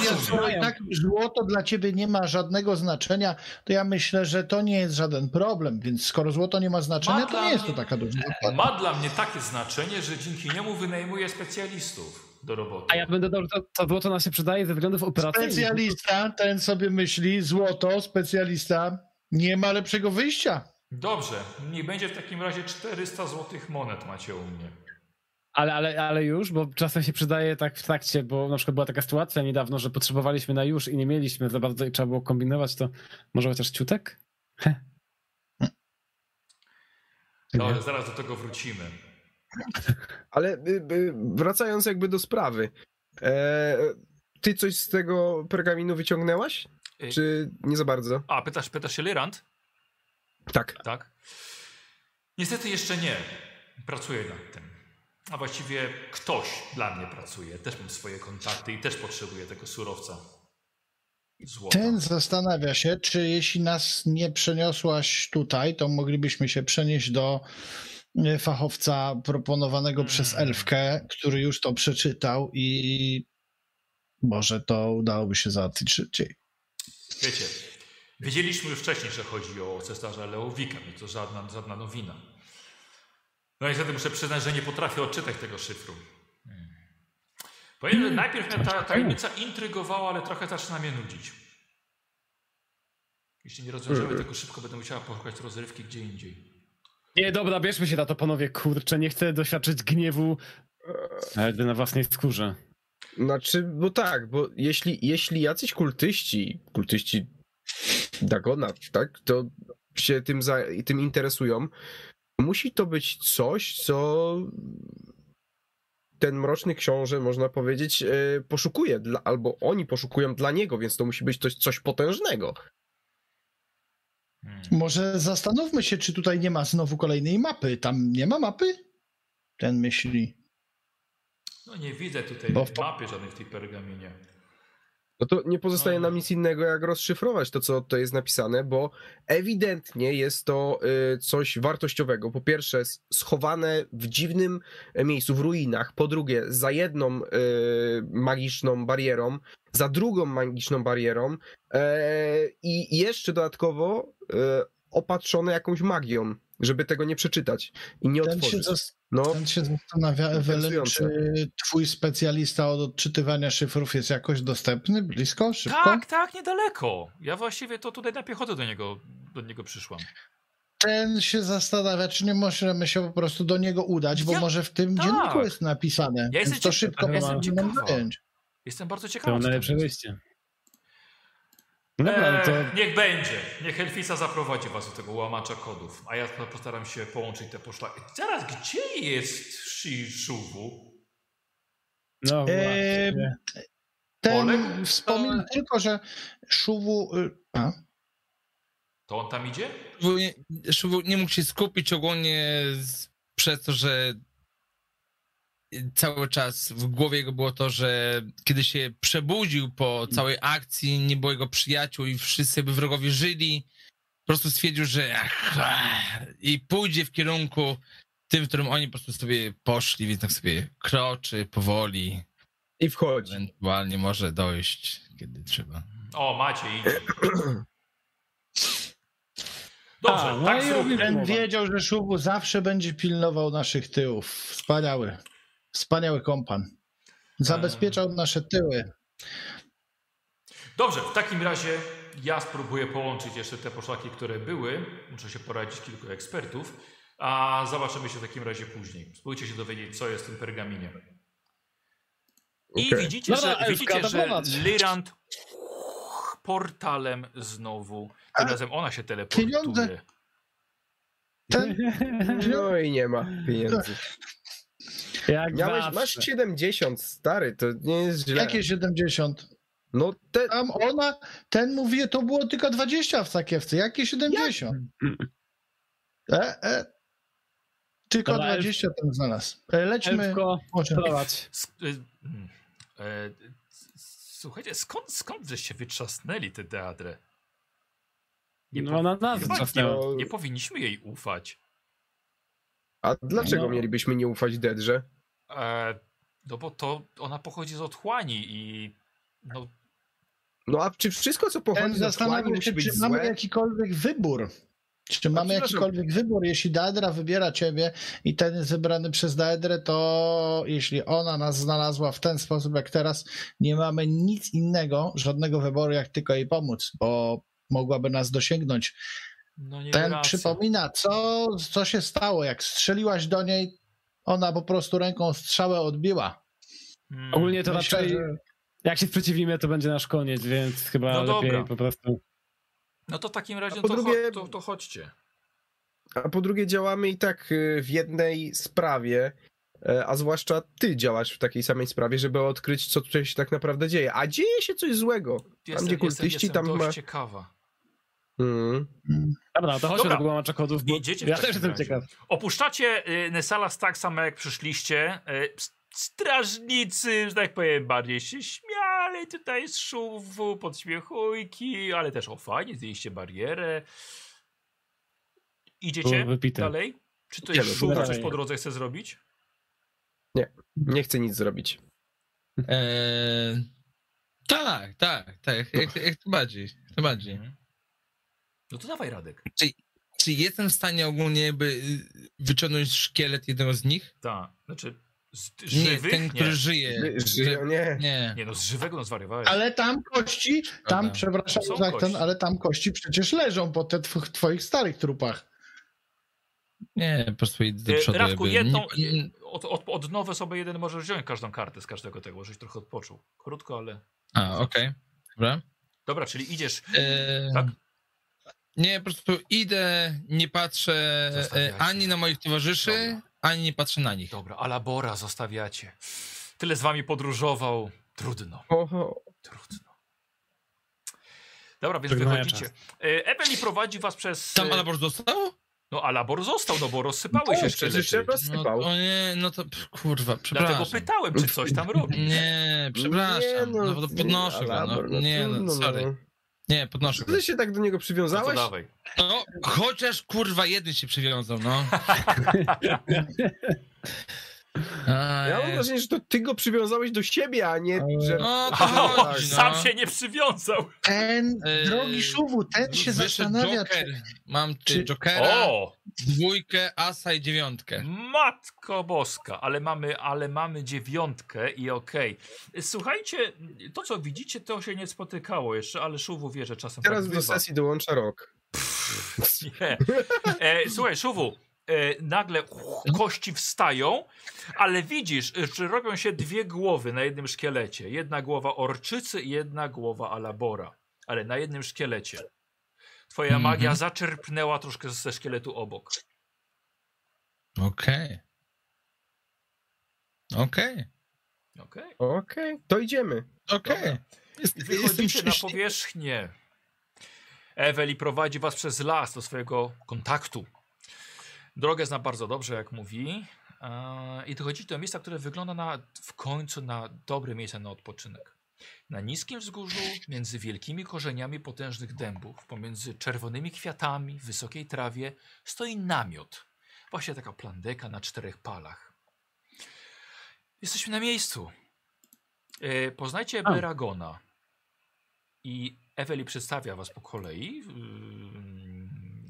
rozumiem. i tak złoto dla ciebie nie ma żadnego znaczenia, to ja myślę, że to nie jest żaden problem, więc skoro złoto nie ma znaczenia, Ma to nie jest to taka duża opłata. Ma dla mnie takie znaczenie, że dzięki niemu wynajmuję specjalistów do roboty. A ja bym dodał, że to, to złoto nam się przydaje ze względów operacyjnych. Specjalista, ten sobie myśli, złoto, specjalista, nie ma lepszego wyjścia. Dobrze, niech będzie w takim razie 400 złotych monet macie u mnie. Ale, ale, ale już, bo czasem się przydaje tak w trakcie, bo na przykład była taka sytuacja niedawno, że potrzebowaliśmy na już i nie mieliśmy za bardzo i trzeba było kombinować, to może chociaż ciutek? Heh. No, zaraz do tego wrócimy. Ale y, y, wracając jakby do sprawy. E, ty coś z tego pergaminu wyciągnęłaś? Y- Czy nie za bardzo? A, pytasz, pytasz się Lyrand? Tak. Tak? Niestety jeszcze nie. Pracuję nad tym. A właściwie ktoś dla mnie pracuje. Też mam swoje kontakty i też potrzebuję tego surowca. Złota. Ten zastanawia się, czy jeśli nas nie przeniosłaś tutaj, to moglibyśmy się przenieść do e, fachowca proponowanego Hmm. przez Elfkę, który już to przeczytał i może to udałoby się załatwić szybciej. Wiecie, wiedzieliśmy już wcześniej, że chodzi o cesarza Leowika, więc to żadna, żadna nowina. No niestety muszę przyznać, że nie potrafię odczytać tego szyfru. Hmm. Powiem, że najpierw mnie ta tajemnica intrygowała, ale trochę zaczyna mnie nudzić. Jeśli nie rozwiążemy tego szybko, będę musiała poszukać rozrywki gdzie indziej. Nie, dobra, bierzmy się na to, panowie, kurczę, nie chcę doświadczyć gniewu nawet na własnej skórze. Znaczy, bo tak, bo jeśli, jeśli jacyś kultyści, kultyści Dagona, tak, to się tym, za, tym interesują, musi to być coś, co ten mroczny książę, można powiedzieć, e, poszukuje, dla, albo oni poszukują dla niego, więc to musi być coś, coś potężnego. Hmm. Może zastanówmy się, czy tutaj nie ma znowu kolejnej mapy. Tam nie ma mapy? Ten myśli. No nie widzę tutaj Bo w- mapy żadnej w tej pergaminie. No to nie pozostaje No. nam nic innego, jak rozszyfrować to, co to jest napisane, bo ewidentnie jest to y, coś wartościowego. Po pierwsze, schowane w dziwnym e, miejscu, w ruinach. Po drugie, za jedną y, magiczną barierą, za drugą magiczną barierą e, i jeszcze dodatkowo e, opatrzone jakąś magią. Żeby tego nie przeczytać i nie Ten się, otworzyć. zas- No, ten się zastanawia, Ewelyn, czy twój specjalista od odczytywania szyfrów jest jakoś dostępny, blisko, szybko? Tak, tak, niedaleko. Ja właściwie to tutaj na piechotę do niego, do niego przyszłam. Ten się zastanawia, czy nie możemy się po prostu do niego udać, bo Ja- może w tym tak. dzienniku jest napisane. Ja jestem to szybko ja jestem ciekawa. zająć. Jestem bardzo To ciekawy. tam najlepsze jest. wyjście. Dobra, no to Eee, niech będzie. Niech Elfisa zaprowadzi was do tego łamacza kodów, a ja postaram się połączyć te poszlaki. Zaraz, gdzie jest Shishuwu? no Eee, właśnie. Ten Olek? wspomina tylko, że Szuwu... y, A? To on tam idzie? Szywu nie, nie mógł się skupić ogólnie z, przez to, że cały czas w głowie jego było to, że kiedy się przebudził po całej akcji, nie było jego przyjaciół i wszyscy by wrogowie żyli, po prostu stwierdził, że ach, ach, i pójdzie w kierunku tym, w którym oni po prostu sobie poszli, więc tak sobie kroczy powoli, i wchodzi. ewentualnie może dojść, kiedy trzeba. O, macie, idzie. Dobrze, A, no tak zróbmy. Mowa. wiedział, że Szuwu zawsze będzie pilnował naszych tyłów. Wspaniały. Wspaniały kompan. Zabezpieczał nasze tyły. Dobrze, w takim razie ja spróbuję połączyć jeszcze te poszlaki, które były. Muszę się poradzić kilku ekspertów. A zobaczymy się w takim razie później. Spróbujcie się dowiedzieć, co jest w tym pergaminie. I widzicie, Dobra, że, Elfka, widzicie, że. Lyrand portalem znowu. Tym A, razem ona się teleportuje. pieniądze. Ten, No i nie ma pieniędzy. Jak Miałeś, zawsze. masz 70, stary, to nie jest źle. jakie 70? No te, Tam ona, ten mówi, to było tylko 20 w sakiewce. Jakie 70? E, e. Tylko Dobra, 20 tam znalazł. E, Lećmy. Elfko, prowadź. Y, mm, e, Słuchajcie, skąd, skąd żeście wytrzasnęli tę teatrę? Nie, No po- na nas nie, nie powinniśmy jej ufać. A dlaczego No. mielibyśmy nie ufać Dedrze? E, no bo to ona pochodzi z otchłani i no, No a czy wszystko, co pochodzi z otchłani, musi się, być czy mamy złe? jakikolwiek wybór. Czy mamy jakikolwiek wybór? Jeśli Daedra wybiera ciebie i ten jest wybrany przez Daedrę, to jeśli ona nas znalazła w ten sposób jak teraz, nie mamy nic innego, żadnego wyboru, jak tylko jej pomóc, bo mogłaby nas dosięgnąć. no nie Ten racja. przypomina, co, co się stało, jak strzeliłaś do niej, ona po prostu ręką strzałę odbiła. Mm, Ogólnie to Myślę, raczej, że- jak się sprzeciwimy, to będzie nasz koniec, więc chyba No lepiej dobra. po prostu. No to w takim razie to, drugie- cho- to, to chodźcie. A po drugie działamy i tak y, w jednej sprawie, e, a zwłaszcza ty działasz w takiej samej sprawie, żeby odkryć, co tutaj się tak naprawdę dzieje. A dzieje się coś złego. Jestem, gdzie jestem, kultyści, jestem tam dość ma- ciekawa. Mm. Dobra, to chodźmy Dobra. do głamacza kodów, bo Idziecie w ja też jestem ciekaw. Opuszczacie y, Nesalas tak samo jak przyszliście. Y, strażnicy, że tak powiem, bardziej się śmiali tutaj z szuwu, podśmiechujki, ale też o fajnie, zdjęliście barierę. Idziecie dalej? Czy to Nie, jest dalej. coś po drodze chce zrobić? Nie chcę nic zrobić. Eee, tak, tak, tak, jak, jak, jak najbardziej, jak najbardziej. No to dawaj Radek. Czy jestem w stanie ogólnie jakby y, wyciągnąć szkielet jednego z nich? Tak, znaczy z Nie, żywych? ten, nie. który żyje. Ży- Żyją, nie. Nie. nie, no z żywego no zwariowałeś. Ale tam kości, tam, Prawda. przepraszam, Są za ten, kości. ale tam kości przecież leżą po te tw- twoich starych trupach. Nie, po prostu idę do Y, przodu. Radku, jedną, Nie- nie- od, od, od nowe sobie jeden możesz wziąć każdą kartę z każdego tego, żeś trochę odpoczął. Krótko, ale... A, okej, dobra. Dobra, czyli idziesz... Eee, Tak? Nie, po prostu idę, nie patrzę e, Zostawiacie. ani na moich towarzyszy, Dobra. ani nie patrzę na nich. Dobra, Alabora zostawiacie. Tyle z wami podróżował. Trudno, Oho. trudno. Dobra, więc Żegnają wychodzicie. Ebeli prowadzi was przez... Tam e, Alabor został? No Alabor został, no bo rozsypały się przecież się szkielety. No, rozsypał. o nie, no to kurwa, Dlatego przepraszam. pytałem, czy coś tam robi. Nie, przepraszam. Nie, no, to podnoszę go. Alabor, No, nie, trudno, no, sorry. Nie, podnoszę ty się tak do niego No to przywiązałeś? dawaj. No, chociaż kurwa jeden się przywiązał, no. A, Ja mam wrażenie, że to ty go przywiązałeś do siebie, a nie, że... No, to Aha, chodzi, no. sam się nie przywiązał. Ten, Eee, drogi Szuwu, ten się Wyszedł zastanawia, Joker. czy, Mam ty czy- Jokera. O! Dwójkę, asa i dziewiątkę. Matko boska, ale mamy, ale mamy dziewiątkę i okej. Słuchajcie, to co widzicie, to się nie spotykało jeszcze, ale Szuwu wie, że czasem Teraz tak do bywa. sesji dołącza rok. Nie. E, słuchaj, Szuwu, e, nagle kości wstają, ale widzisz, że robią się dwie głowy na jednym szkielecie. Jedna głowa orczycy i jedna głowa alabora, ale na jednym szkielecie. Twoja Mhm. magia zaczerpnęła troszkę ze szkieletu obok. Okej. Okej. Okej. Okej, to idziemy. Okej. Jestem wychodzicie na powierzchnię. Eweli prowadzi was przez las do swojego kontaktu. Drogę zna bardzo dobrze, jak mówi. E, I dochodzicie do miejsca, które wygląda na, w końcu na dobre miejsce na odpoczynek. Na niskim wzgórzu, między wielkimi korzeniami potężnych dębów, pomiędzy czerwonymi kwiatami, w wysokiej trawie, stoi namiot. Właśnie taka plandeka na czterech palach. Jesteśmy na miejscu. E, Poznajcie A. Beragona. I Eweli przedstawia was po kolei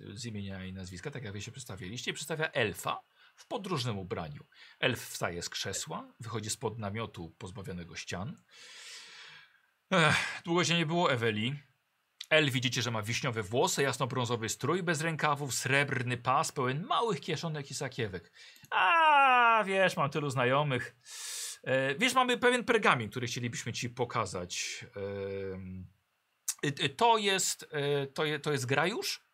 yy, z imienia i nazwiska, tak jak wy się przedstawiliście. I przedstawia elfa w podróżnym ubraniu. Elf wstaje z krzesła, wychodzi spod namiotu pozbawionego ścian. Ech, długo się nie było Eweli. El widzicie, że ma wiśniowe włosy, jasno-brązowy strój bez rękawów, srebrny pas pełen małych kieszonek i sakiewek. A wiesz, mam tylu znajomych. E, wiesz, mamy pewien pergamin, który chcielibyśmy ci pokazać. Em, y, y, to jest, e, to, je, to jest grajusz,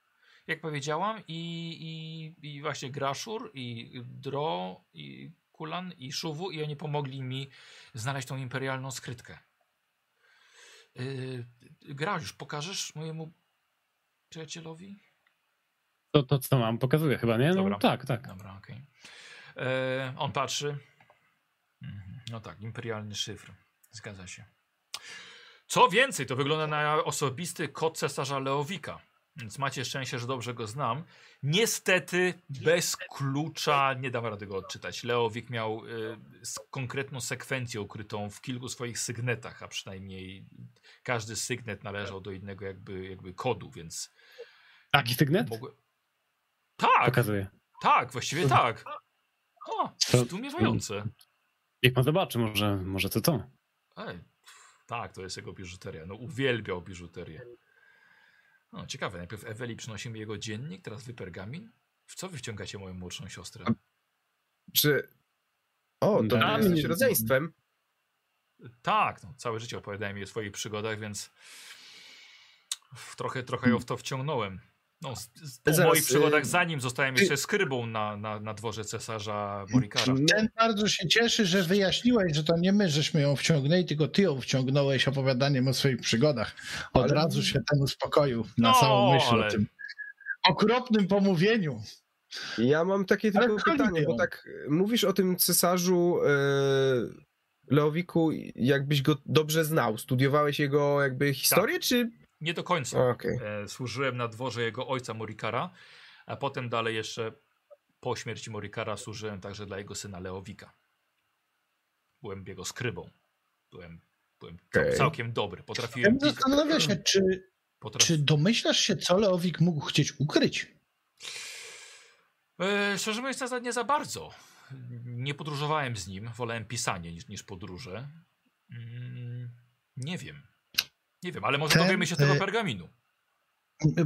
jak powiedziałam, i, i, i właśnie graszur, i dro, i kulan, i szuwu, i oni pomogli mi znaleźć tą imperialną skrytkę. Yy, pokażesz mojemu przyjacielowi? To, to co mam, pokazuję chyba, nie? No Dobra. tak, tak. Dobra, okej. E, On patrzy. Mhm. No tak, imperialny szyfr. Zgadza się. Co więcej, to wygląda na osobisty kod cesarza Leowika. Więc macie szczęście, że dobrze go znam. Niestety bez klucza nie dam rady go odczytać. Leowik miał y, konkretną sekwencję ukrytą w kilku swoich sygnetach, a przynajmniej każdy sygnet należał do innego jakby, jakby kodu, więc Taki sygnet? mogłem... Tak, Pokazuję. tak, właściwie tak. O, zdumiewające. Niech pan zobaczy, może, może to to. Ej, tak, to jest jego biżuteria. No uwielbiał biżuterię. No, ciekawe, najpierw Eweli przynosi mi jego dziennik, teraz wy pergamin. W co wy wciągacie moją młodszą siostrę? Czy... O, to wy jesteś rodzeństwem. Tak, no, całe życie opowiadałem jej o swoich przygodach, więc trochę, trochę ją w to wciągnąłem. No, z, z, o Zaraz, moich przygodach, y- zanim zostałem jeszcze skrybą na, na, na dworze cesarza Morikara. Ten bardzo się cieszy, że wyjaśniłeś, że to nie my żeśmy ją wciągnęli, tylko ty ją wciągnąłeś opowiadaniem o swoich przygodach. Od Ale- razu się ten uspokoił na No, samą myśl ale- o tym okropnym pomówieniu. Ja mam takie Ale tylko pytanie, ją. bo tak mówisz o tym cesarzu e, Leowiku, jakbyś go dobrze znał. Studiowałeś jego jakby historię, czy... Nie do końca. Okej. E, służyłem na dworze jego ojca Morikara, a potem dalej jeszcze po śmierci Morikara służyłem także dla jego syna Leowika. Byłem jego skrybą. Byłem, byłem Okej. całkiem dobry. Ja Potrafiłem, bym zastanawiał się, czy, potrafi... czy domyślasz się, co Leowik mógł chcieć ukryć? E, szczerze mówiąc, nie za, nie za bardzo. Nie podróżowałem z nim, wolałem pisanie niż, niż podróże. Mm, nie wiem. Nie wiem, ale może Ten, dowiemy się z tego e, pergaminu.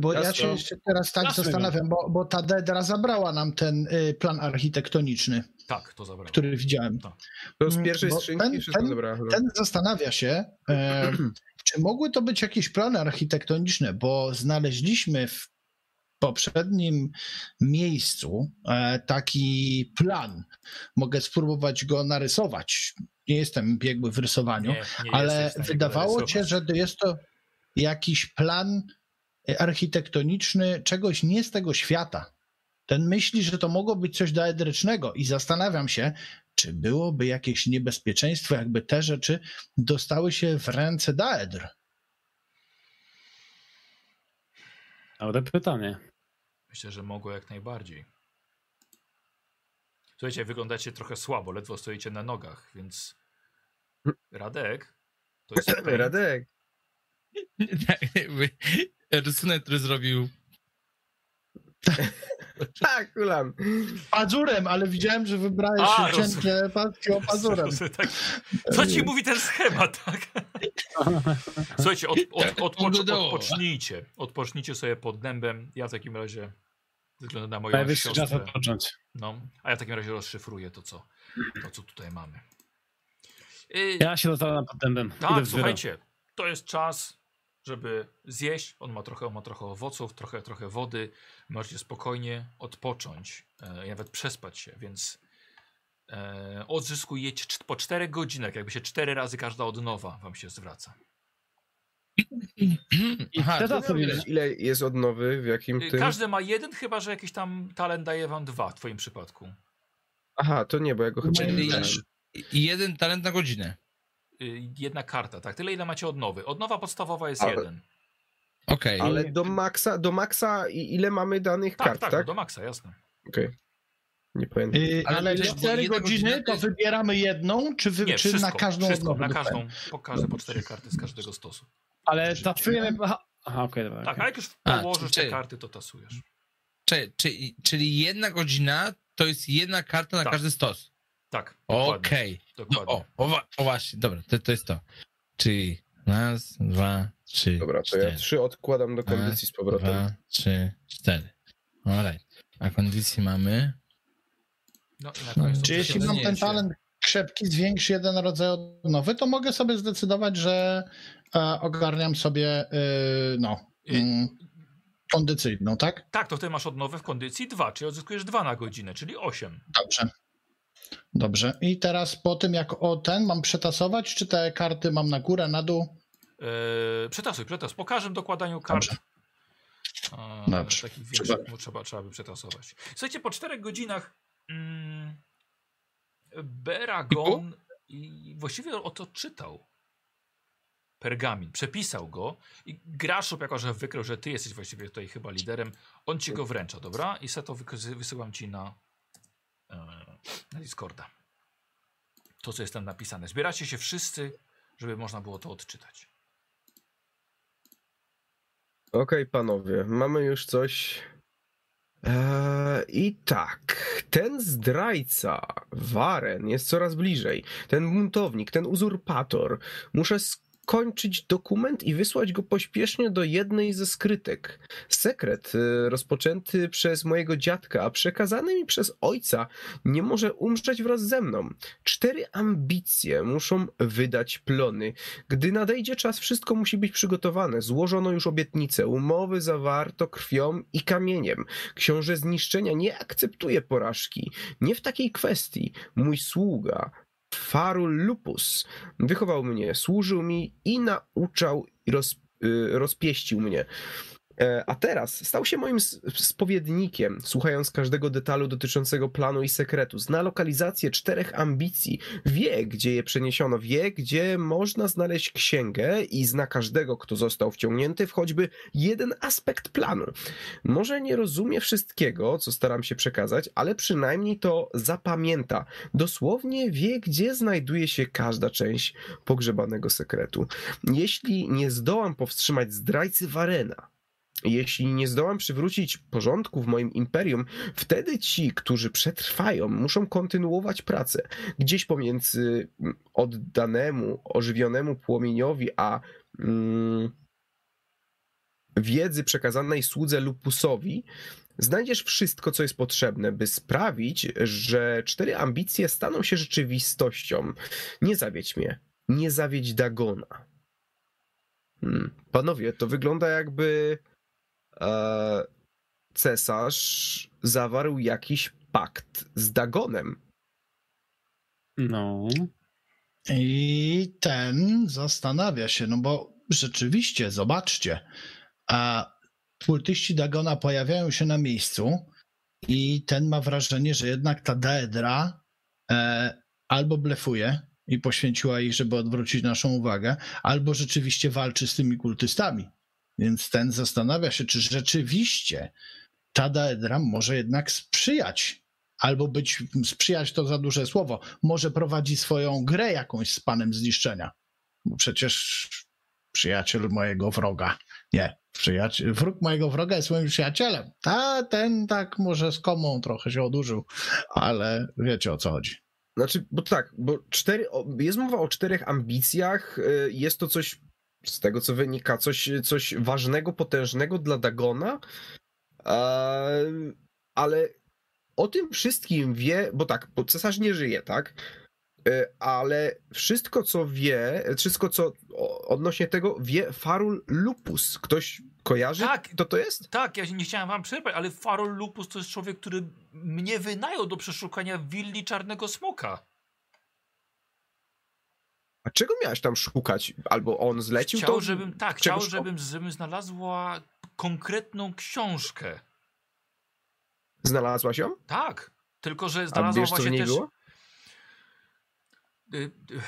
Bo ja Jasne. się jeszcze teraz tak Jasne, no. zastanawiam, bo, bo ta Dedra zabrała nam ten y, plan architektoniczny, Tak, to zabrało. który widziałem. To z Mm, pierwszej bo skrzynki ten- wszystko ten- zabrała. chyba. Ten zastanawia się, e, czy mogły to być jakieś plany architektoniczne, bo znaleźliśmy w poprzednim miejscu e, taki plan. Mogę spróbować go narysować. Nie jestem biegły w rysowaniu, Nie, nie ale wydawało cię, że to jest to jakiś plan e, architektoniczny czegoś nie z tego świata. Ten myśli, że to mogło być coś daedrycznego i zastanawiam się, czy byłoby jakieś niebezpieczeństwo, jakby te rzeczy dostały się w ręce Daedr. Dobre pytanie. Myślę, że mogło jak najbardziej. Słuchajcie, wyglądacie trochę słabo, ledwo stoicie na nogach, więc Radek, to jest. Radek. Tak, rysunek, który zrobił Tak, kulam. Pazurem, ale widziałem, że wybrałeś A, cięcie paski o pazurem. Tak. Co ci mówi ten schemat, tak? Słuchajcie, od, od, odpocz, odpocznijcie. Odpocznijcie sobie pod dębem. Ja w takim razie, względu na moją czas siostrę, odpocząć. no, a ja w takim razie rozszyfruję to, co, to, co tutaj mamy. Y, Ja się rozwalam pod dębem. Tak, słuchajcie, to jest czas, żeby zjeść. On ma trochę, on ma trochę owoców, trochę, trochę wody. Możecie spokojnie odpocząć, e, i nawet przespać się, więc e, odzyskujecie po 4 godzinach, jakby się 4 razy każda od nowa wam się zwraca. I Aha, teraz to sobie Ile, jest odnowy, w jakim Y, tym? Każdy ma jeden, chyba że jakiś tam talent daje wam dwa w twoim przypadku. Aha, to nie, bo ja go chyba nie Czyli widziałem. i jeden talent na godzinę. Y, Jedna karta, tak. Tyle ile macie odnowy. Odnowa podstawowa jest Ale- jeden. Okej. Ale do maksa, do maksa i- ile mamy danych Tak, kart, tak, tak? do maksa, jasne. Okej. Nie pamiętam. Y, Ale wiesz, bo 4 jedna godzina godziny to jest- wybieramy jedną, czy, wy, Nie, czy wszystko, na każdą wszystko, na każdą, po każde po cztery karty z każdego stosu. Ale tasujemy... Aha, okej, dobra. Tak, a okej. jak już A, położysz te karty, to tasujesz. Czyli, czyli, czyli jedna godzina to jest jedna karta na Tak. każdy stos. Tak. Okej. No, dokładnie. o, o, właśnie, dobra, to, to jest to. Czyli raz, dwa, trzy, Dobra, to cztery. ja trzy odkładam do kondycji z powrotem. Dwa, trzy, cztery. Alright. A kondycji mamy. No, koniec Czy jeśli mam ten talent krzepki zwiększy jeden rodzaj odnowy, to mogę sobie zdecydować, że ogarniam sobie y, no, mm, kondycyjną, tak? Tak, to wtedy masz odnowę w kondycji dwa, czyli odzyskujesz dwa na godzinę, czyli osiem. Dobrze. Dobrze. I teraz po tym, jak o ten mam przetasować, czy te karty mam na górę, na dół? Eee, przetasuj, przetasuj. Po każdym dokładaniu kart. Dobrze. Dobrze. Takich Trzeba- większych mu trzeba, trzeba by przetasować. Słuchajcie, po czterech godzinach mm, Beragon i właściwie o to czytał. Pergamin, przepisał go i Graszub, jako że wykrył, że ty jesteś właściwie tutaj chyba liderem, on ci go wręcza, dobra? I se to wysyłam ci na, e, na Discorda. To, co jest tam napisane. Zbieracie się wszyscy, żeby można było to odczytać. Okej, panowie, mamy już coś. Eee, I tak, ten zdrajca, Waren, jest coraz bliżej. Ten buntownik, ten uzurpator. Muszę skończyć dokument i wysłać go pośpiesznie do jednej ze skrytek. Sekret e, rozpoczęty przez mojego dziadka, a przekazany mi przez ojca, nie może umrzeć wraz ze mną. Cztery ambicje muszą wydać plony. Gdy nadejdzie czas, wszystko musi być przygotowane. Złożono już obietnice, umowy zawarto krwią i kamieniem. Książę zniszczenia nie akceptuje porażki. Nie w takiej kwestii. Mój sługa, Farul Lupus, wychował mnie, służył mi i nauczał i roz, y, rozpieścił mnie. E, A teraz stał się moim spowiednikiem, słuchając każdego detalu dotyczącego planu i sekretu. Zna lokalizację czterech ambicji, wie, gdzie je przeniesiono, wie, gdzie można znaleźć księgę i zna każdego, kto został wciągnięty w choćby jeden aspekt planu. Może nie rozumie wszystkiego, co staram się przekazać, ale przynajmniej to zapamięta. Dosłownie wie, gdzie znajduje się każda część pogrzebanego sekretu. Jeśli nie zdołam powstrzymać zdrajcy Warena, jeśli nie zdołam przywrócić porządku w moim imperium, wtedy ci, którzy przetrwają, muszą kontynuować pracę. Gdzieś pomiędzy mm, oddanemu, ożywionemu płomieniowi, a mm, wiedzy przekazanej słudze Lupusowi, znajdziesz wszystko, co jest potrzebne, by sprawić, że cztery ambicje staną się rzeczywistością. Nie zawiedź mnie. Nie zawiedź Dagona. Hmm. Panowie, to wygląda jakby e, cesarz zawarł jakiś pakt z Dagonem. No. I ten zastanawia się, no bo rzeczywiście, zobaczcie, a kultyści Dagona pojawiają się na miejscu i ten ma wrażenie, że jednak ta Daedra e, albo blefuje i poświęciła ich, żeby odwrócić naszą uwagę, albo rzeczywiście walczy z tymi kultystami. Więc ten zastanawia się, czy rzeczywiście ta Daedra może jednak sprzyjać albo być, sprzyjać to za duże słowo, może prowadzi swoją grę jakąś z panem zniszczenia. Bo przecież przyjaciel mojego wroga. Nie, Przyjaciel, wróg mojego wroga jest moim przyjacielem. A ten tak może z komą trochę się odurzył, ale wiecie o co chodzi. Znaczy, bo tak, bo cztery, jest mowa o czterech ambicjach, y, jest to coś, z tego co wynika, coś, coś ważnego, potężnego dla Dagona, ale o tym wszystkim wie, bo tak, bo cesarz nie żyje, tak? E, Ale wszystko, co wie, wszystko, co odnośnie tego wie Farul Lupus. Ktoś kojarzy, Tak. kto to jest? Tak, ja nie chciałem wam przerwać, ale Farol Lupus to jest człowiek, który mnie wynajął do przeszukania willi Czarnego Smoka. A czego miałeś tam szukać? Albo on zlecił Chciał, to? żebym, tak, chciał, żebym, żebym znalazła konkretną książkę. Znalazłaś ją? Tak, tylko że A znalazła wiesz, co w właśnie też... było? Y, y,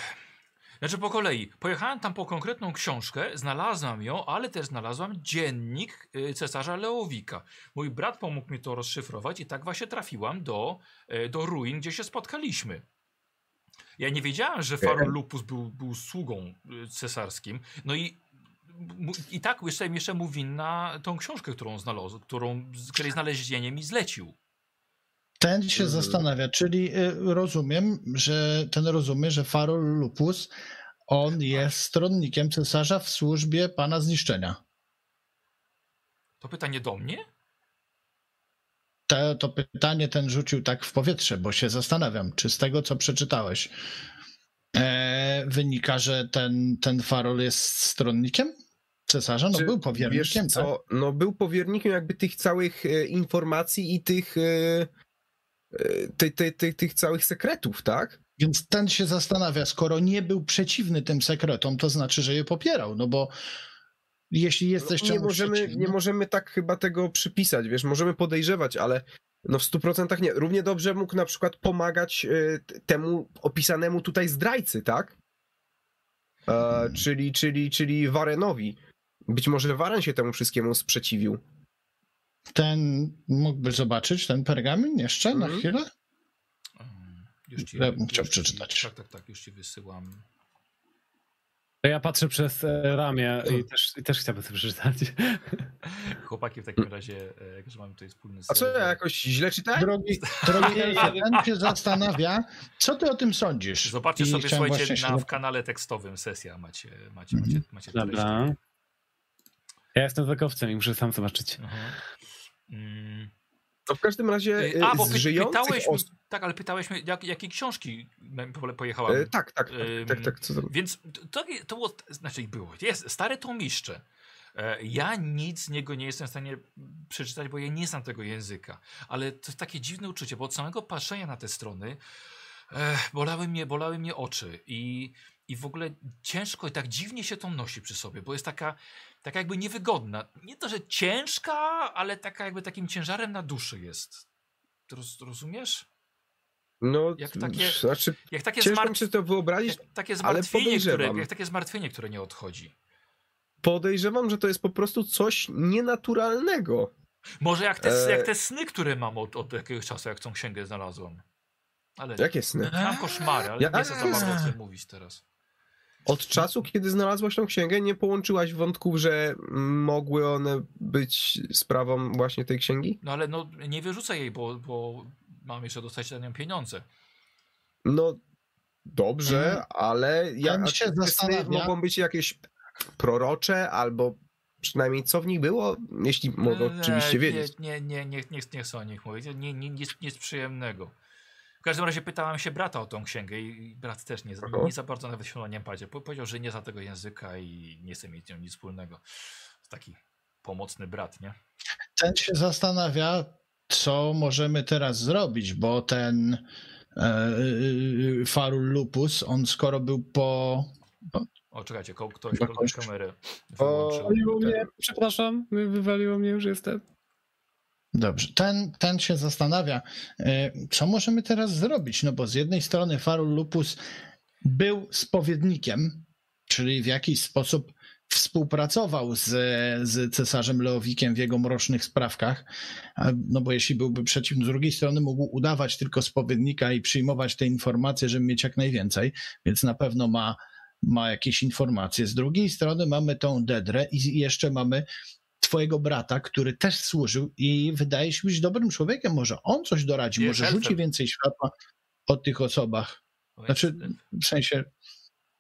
Znaczy po kolei. Pojechałem tam po konkretną książkę, znalazłam ją, ale też znalazłam dziennik y, cesarza Leowika. Mój brat pomógł mi to rozszyfrować i tak właśnie trafiłam do, do ruin, gdzie się spotkaliśmy. Ja nie wiedziałem, że Farol Lupus był, był sługą y, cesarskim. No i, i tak jeszcze, jeszcze mu winna tą książkę, którą znalazł, którą, z której znalezienie mi zlecił. Ten się Mhm. zastanawia, czyli y, rozumiem, że ten rozumie, że Farol Lupus, on jest stronnikiem cesarza w służbie pana zniszczenia. To pytanie do mnie? Te, to pytanie ten rzucił tak w powietrze, bo się zastanawiam, czy z tego, co przeczytałeś, e, wynika, że ten, ten Farol jest stronnikiem cesarza? No Czy był powiernikiem, Wiesz tak? co, no był powiernikiem jakby tych całych e, informacji i tych, e, e, ty, ty, ty, tych całych sekretów, tak? Więc ten się zastanawia, skoro nie był przeciwny tym sekretom, to znaczy, że je popierał, no bo jeśli jesteś No, nie, czemuś możemy, przeciwny, nie możemy tak chyba tego przypisać, wiesz, możemy podejrzewać, ale no w 100% nie. Równie dobrze mógł na przykład pomagać e, temu opisanemu tutaj zdrajcy, tak? E, Hmm. czyli, czyli, czyli Warenowi. Być może Waren się temu wszystkiemu sprzeciwił. ten mógłby zobaczyć ten pergamin jeszcze na Mhm. chwilę? Mm, Już ci, Ja bym chciał już ci- przeczytać. Tak, tak, tak, już ci wysyłam. To ja patrzę przez e, ramię i też, i też chciałbym sobie przeczytać. Chłopaki w takim razie, jak że mamy tutaj wspólny A co, ja jakoś źle czytałem? Drogi, drogi ten się zastanawia, co ty o tym sądzisz? Zobaczcie I sobie, słuchajcie, na, w kanale tekstowym sesja macie, macie, Mhm. macie, macie treści. Dobra. Ja jestem zakowcem i muszę sam zobaczyć. Aha. Mm. To w każdym razie Y, e, A, bo py, pytałeś osób... tak, ale pytałeś mnie, jak, jakie książki po- pojechałam. E, tak, tak, tak, Ym, tak, tak? Więc to, to było, znaczy było, jest stare tomiszcze. E, Ja nic z niego nie jestem w stanie przeczytać, bo ja nie znam tego języka. Ale to jest takie dziwne uczucie, bo od samego patrzenia na te strony e, bolały mnie, bolały mnie oczy i, i w ogóle ciężko i tak dziwnie się to nosi przy sobie, bo jest taka, taka jakby niewygodna. Nie to, że ciężka, ale taka jakby takim ciężarem na duszy jest. Roz, rozumiesz? No, jak takie- znaczy, Jak takie, ciężko mi zmartw... się to wyobrazić. jak takie ale zmartwienie, które, jak takie zmartwienie, które nie odchodzi. Podejrzewam, że to jest po prostu coś nienaturalnego. Może jak te, E. jak te sny, które mam od, od jakiegoś czasu, jak tą księgę znalazłem. Ale Jakie sny? mam koszmary, ale Ja- nie chcę za bardzo o tym mówić teraz. Od czasu, kiedy znalazłaś tą księgę, nie połączyłaś wątków, że mogły one być sprawą właśnie tej księgi? No ale no, nie wyrzucę jej, bo, bo mam jeszcze dostać za nią pieniądze. No, dobrze, Mm. ale ja, Pan a się te sny zastanawia- mogą być jakieś prorocze, albo przynajmniej co w nich było, jeśli mogę oczywiście wiedzieć. Nie, nie, nie, nie, nie chcę o nich mówić. Nie, nie, nic, nic przyjemnego. W każdym razie pytałem się brata o tą księgę i brat też nie, Aha. nie za bardzo nawet się o nie padzie. Po- Powiedział, że nie zna tego języka i nie chce mieć z nią nic wspólnego. Taki pomocny brat, nie? Ten się zastanawia, co możemy teraz zrobić, bo ten e, Farul Lupus, on skoro był po... O, czekajcie, ktoś kamerę O, wyłączył. Wywaliło mnie, przepraszam, wywaliło mnie, już jestem. Dobrze, ten, ten się zastanawia, e, co możemy teraz zrobić, no bo z jednej strony Farul Lupus był spowiednikiem, czyli w jakiś sposób współpracował z, z cesarzem Leowikiem w jego mrocznych sprawkach, no bo jeśli byłby przeciwny, z drugiej strony mógł udawać tylko spowiednika i przyjmować te informacje, żeby mieć jak najwięcej, więc na pewno ma, ma jakieś informacje. Z drugiej strony mamy tą Dedrę i jeszcze mamy twojego brata, który też służył i wydaje się być dobrym człowiekiem. Może on coś doradzi, może rzuci więcej światła o tych osobach. Znaczy, w sensie,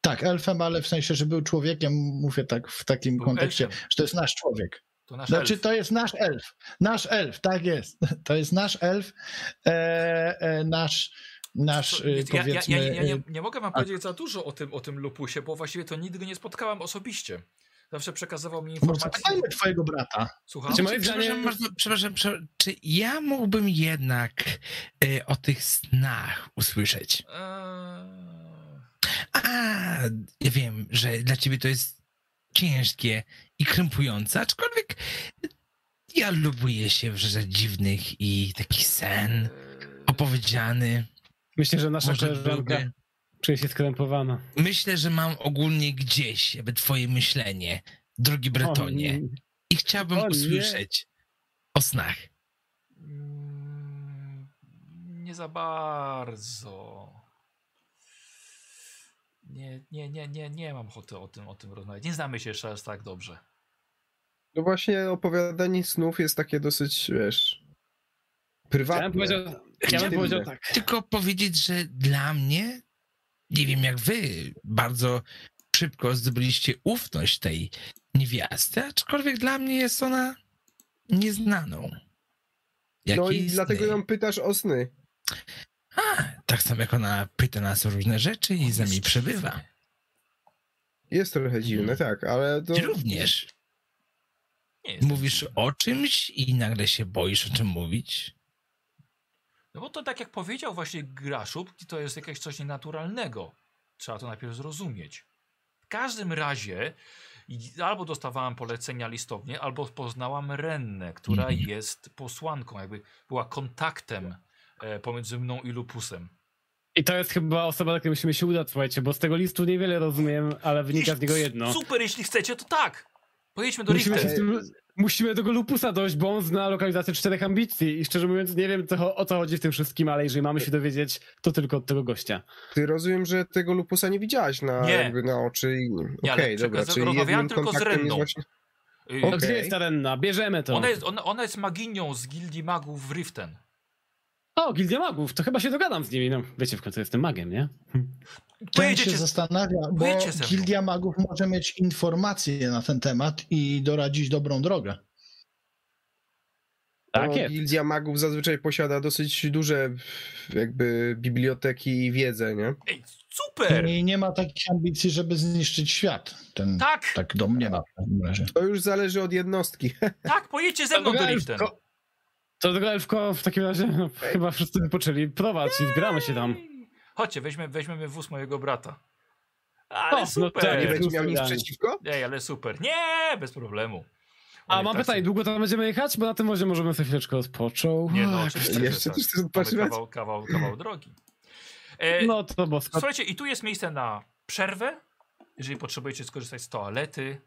tak, elfem, ale w sensie, że był człowiekiem, mówię tak w takim Był kontekście, elfem. że to jest nasz człowiek. To nasz Znaczy, elf. to jest nasz elf. Nasz elf, tak jest. To jest nasz elf, e, e, nasz, nasz e, ja, ja, ja, ja nie, e, nie mogę wam powiedzieć za dużo o tym, o tym lupusie, bo właściwie to nigdy nie spotkałem osobiście. Zawsze przekazywał mi informacje. zapytajmy twojego brata. Słucham? Czy moim Przepraszam, zdaniem- przepraszam, przepraszam, czy ja mógłbym jednak y, o tych snach usłyszeć? Eee, A, ja wiem, że dla ciebie to jest ciężkie i krępujące, aczkolwiek ja lubuję się w rzeczach dziwnych i taki sen eee, opowiedziany. Myślę, że nasza Może koleżanka byłby... czuje się skrępowana. Myślę, że mam ogólnie gdzieś jakby twoje myślenie, drogi Bretonie, O, i chciałbym o usłyszeć o snach. Mm, Nie za bardzo. Nie, nie, nie, nie, nie mam ochoty o tym, o tym rozmawiać. Nie znamy się jeszcze aż tak dobrze. No właśnie opowiadanie snów jest takie dosyć, wiesz, prywatne. Intymne. powiedział tak. Tylko powiedzieć, że dla mnie, nie wiem jak wy, bardzo szybko zdobyliście ufność tej niewiasty, aczkolwiek dla mnie jest ona nieznaną. Jakie No i sny? dlatego ją pytasz o sny. A, tak samo jak ona pyta nas o różne rzeczy i On z nami jest przebywa. Jest trochę dziwne, tak, ale to... Ty również. Mówisz o czymś i nagle się boisz o czym mówić. No bo to tak jak powiedział właśnie Graszub, to jest jakieś coś nienaturalnego. Trzeba to najpierw zrozumieć. W każdym razie albo dostawałam polecenia listownie, albo poznałam Rennę, która Mhm. jest posłanką, jakby była kontaktem e, pomiędzy mną i Lupusem. I to jest chyba osoba, do której musimy się udać, słuchajcie, bo z tego listu niewiele rozumiem, ale wynika z niego jedno. Super, jeśli chcecie, to tak. Pojedźmy do Musimy, się Richter. z tym, musimy do tego lupusa dojść, bo on zna lokalizację czterech ambicji i szczerze mówiąc nie wiem co, o co chodzi w tym wszystkim, ale jeżeli mamy się dowiedzieć, to tylko od tego gościa. Ty rozumiem, że tego lupusa nie widziałaś na, Nie. jakby na oczy i... Okej, Nie, ale dobra, czyli rozmawiałem jednym tylko z Renną. właśnie... Y, O, Okej. gdzie jest ta renna? Bierzemy to. Ona, jest, ona, ona jest maginią z Gildii Magów w Riften. O, Gildia Magów, to chyba się dogadam z nimi. No, wiecie, w końcu jestem magiem, nie? Ten Pojedziecie się z- zastanawia, bo pojedziecie. Gildia Magów może mieć informacje na ten temat i doradzić dobrą drogę. Tak no, jest. Gildia Magów zazwyczaj posiada dosyć duże jakby biblioteki i wiedzę, nie? Ej, super! I nie ma takich ambicji, żeby zniszczyć świat. Ten, Tak, tak dom nie ma w razie. To już zależy od jednostki. tak, pojedźcie ze mną do Riften. To tego elfko w takim razie no, chyba wszyscy wypoczęli. Prowadź i zgramy się tam. Chodźcie, weźmie, weźmiemy wóz mojego brata. Ale O, no super! tak, Nie będzie miał nic przeciwko? Ej, ale super. Nie, bez problemu. A mam pytanie, długo tam będziemy jechać? Bo na tym wozie możemy sobie chwileczkę rozpoczął. Nie no, Ach, oczywiście, że Jeszcze tak. też Mamy kawał, kawał, kawał drogi. E, No to bosko. Słuchajcie, i tu jest miejsce na przerwę. Jeżeli potrzebujecie skorzystać z toalety,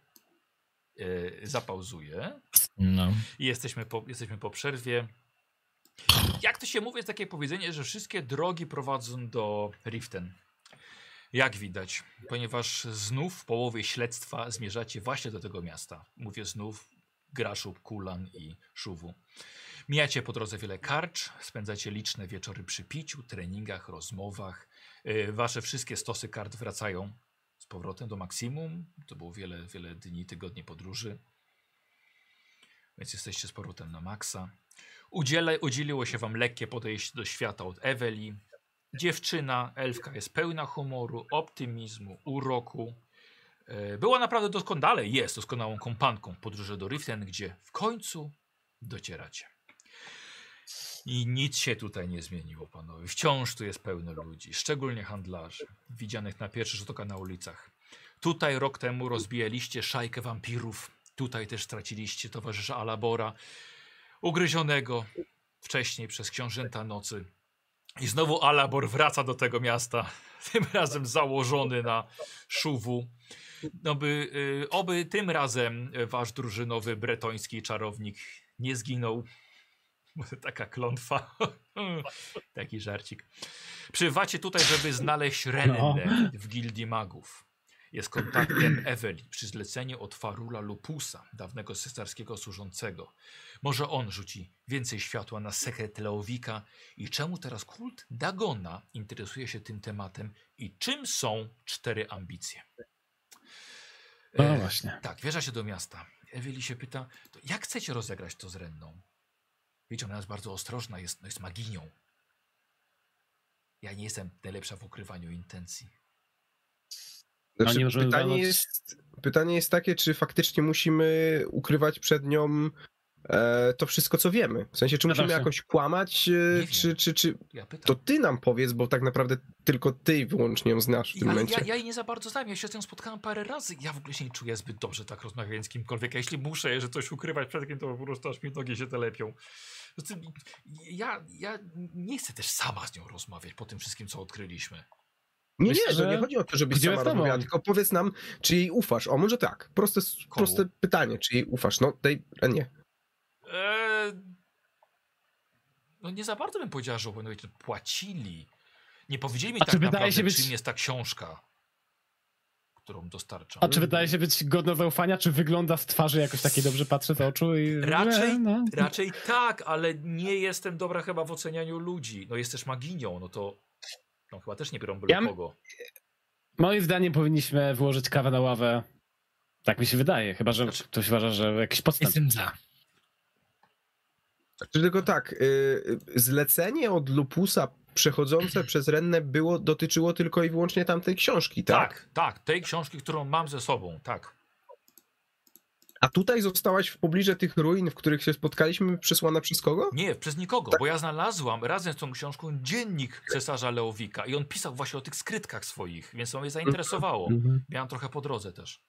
zapauzuję. No. I jesteśmy po, jesteśmy po przerwie. Jak to się mówi, jest takie powiedzenie, że wszystkie drogi prowadzą do Riften. Jak widać, ponieważ znów w połowie śledztwa zmierzacie właśnie do tego miasta. Mówię znów Graszub, Kulan i Szuwu. Mijacie po drodze wiele karcz, spędzacie liczne wieczory przy piciu, treningach, rozmowach. Yy, Wasze wszystkie stosy kart wracają powrotem do maksimum. To było wiele, wiele dni, tygodni podróży. Więc jesteście z powrotem na maksa. Udzieliło się wam lekkie podejście do świata od Eweli. Dziewczyna, elfka jest pełna humoru, optymizmu, uroku. E, Była naprawdę doskonale, jest doskonałą kompanką podróży do Riften, gdzie w końcu docieracie. I nic się tutaj nie zmieniło, panowie. Wciąż tu jest pełno ludzi, szczególnie handlarzy, widzianych na pierwszy rzut oka na ulicach. Tutaj rok temu rozbijaliście szajkę wampirów. Tutaj też straciliście towarzysza Alabora, ugryzionego wcześniej przez książęta nocy. I znowu Alabor wraca do tego miasta, tym razem założony na szuwu. No by, y, oby tym razem wasz drużynowy bretoński czarownik nie zginął. Może Taka klątwa. Taki żarcik. Przybywacie tutaj, żeby znaleźć Rennę w gildii magów. Jest kontaktem Eweli przy zleceniu od Farula Lupusa, dawnego cesarskiego służącego. Może on rzuci więcej światła na sekret Leowika i czemu teraz kult Dagona interesuje się tym tematem i czym są cztery ambicje. No E, właśnie. tak, wjeżdża się do miasta. Eweli się pyta, jak chcecie rozegrać to z Renną? Wiecie, ona jest bardzo ostrożna, jest, no jest maginią. Ja nie jestem najlepsza w ukrywaniu intencji. Znaczy, nie możemy pytanie, jest, pytanie jest takie, czy faktycznie musimy ukrywać przed nią e, to wszystko, co wiemy. W sensie, czy No musimy jakoś kłamać, e, czy, czy, czy Ja to ty nam powiedz, bo tak naprawdę tylko ty wyłącznie ją znasz w tym Ja, momencie. ja, ja jej nie za bardzo znam, ja się z nią spotkałem parę razy. Ja w ogóle się nie czuję zbyt dobrze tak rozmawiając z kimkolwiek. A jeśli muszę, że coś ukrywać przed kim, to po prostu aż mi nogi się telepią. Ja, ja nie chcę też sama z nią rozmawiać po tym wszystkim, co odkryliśmy. Nie, Myślę, nie, to nie że chodzi o to, żebyś sama rozmawiała, tylko powiedz nam, czy jej ufasz. O, może tak. Proste, proste pytanie, czy jej ufasz. No, tej, a nie. Eee, no nie za bardzo bym powiedziała, że płacili. Nie powiedzieli mi A tak naprawdę, się być- czym jest ta książka, którą dostarczam. A czy wydaje się być godna zaufania, czy wygląda z twarzy jakoś takiej dobrze patrzę z oczu i... Raczej- no. Raczej tak, ale nie jestem dobra chyba w ocenianiu ludzi. No jest też maginią, no to no chyba też nie biorą byle Ja kogo. Moim zdaniem powinniśmy włożyć kawę na ławę. Tak mi się wydaje, chyba że Znaczy- ktoś uważa, że jakiś podstęp. Jestem za. Czy tylko tak, y, y, zlecenie od Lupusa przechodzące przez Rennę było, dotyczyło tylko i wyłącznie tamtej książki, tak? Tak, tak, tej książki, którą mam ze sobą, tak. A tutaj zostałaś w pobliżu tych ruin, w których się spotkaliśmy, przysłana przez kogo? Nie, przez nikogo, Tak. bo ja znalazłam razem z tą książką dziennik cesarza Leowika i on pisał właśnie o tych skrytkach swoich, więc to mnie zainteresowało. Mhm. Miałem trochę po drodze też.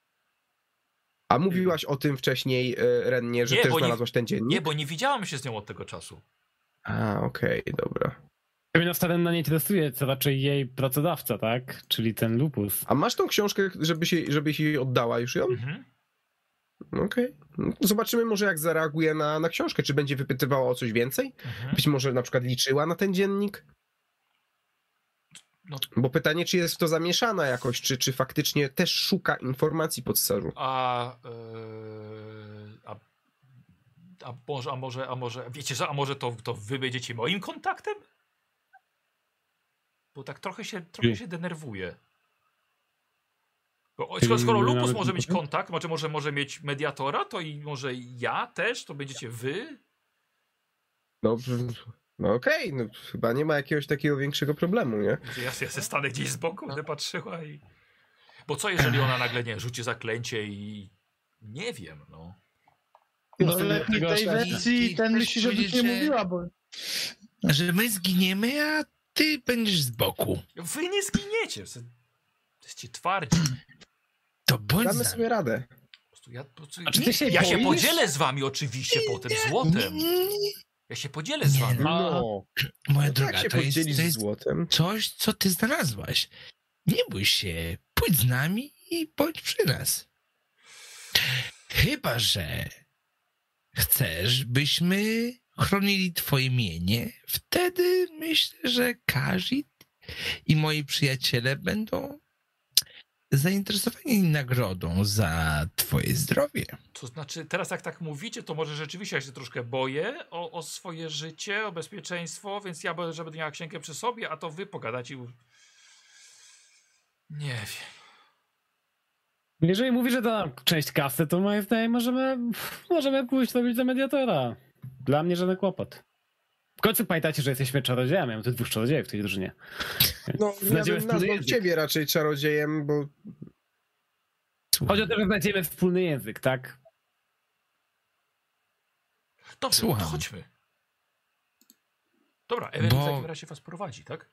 A mówiłaś o tym wcześniej, y, Rennie, że Nie, też bo nie- znalazłaś ten dziennik? Nie, bo nie widziałem się z nią od tego czasu. A, okej, dobra. Mnie Starenna nie interesuje, co raczej jej pracodawca, tak? Czyli ten lupus. A masz tą książkę, żeby się, żebyś jej oddała już ją? Mhm. Okej. No to Zobaczymy może jak zareaguje na, na książkę, czy będzie wypytywała o coś więcej? Mhm. Być może na przykład liczyła na ten dziennik? No. Bo pytanie, czy jest w to zamieszana jakoś, czy, czy faktycznie też szuka informacji po cesarzu. A, e, a, a może, a może, a może, wiecie co, a może to, to wy będziecie moim kontaktem? Bo tak trochę się, trochę się denerwuję. Bo, skoro, skoro Lupus może mieć kontakt? może, może, może mieć mediatora, to i może ja też, to będziecie wy? No, no okej, no, chyba nie ma jakiegoś takiego większego problemu, nie? Ja, ja se stanę gdzieś z boku, będę patrzyła i... Bo co jeżeli ona nagle, nie, rzuci zaklęcie i... Nie wiem, no. No wtedy lepiej tej wersji I ten myśli, żeby nie mówiła, bo Że my zginiemy, a ty będziesz z boku. Wy nie zginiecie. Jesteście twardzi. To bądź Damy sobie radę. Po prostu ja, po prostu, A czy ty się ja się boisz? podzielę z wami oczywiście potem złotem. Ja się podzielę z Nie, wami. no. No, Moja no droga, jak się to jest, to jest złotem? coś, co ty znalazłaś. Nie bój się, pójdź z nami i bądź przy nas. Chyba, że chcesz, byśmy chronili twoje mienie, wtedy myślę, że Kazit i moi przyjaciele będą zainteresowani nagrodą za twoje zdrowie. To znaczy, teraz jak tak mówicie, to może rzeczywiście ja się troszkę boję o, o swoje życie, o bezpieczeństwo, więc ja będę, będę miała księgę przy sobie, a to wy pogadacie. u- Nie wiem. Jeżeli mówi, że da część kasy, to moim zdaniem możemy, możemy pójść robić za mediatora. Dla mnie żaden kłopot. W końcu pamiętajcie, że jesteśmy czarodziejami, mamy tu dwóch czarodziejów w tej drużynie. No, ja bym nazwał język. ciebie raczej czarodziejem, bo Chodzi o to, że znajdziemy wspólny język, tak? Dobrze, Słucham. to chodźmy. Dobra, Ewelin Bo- w takim razie was prowadzi, tak?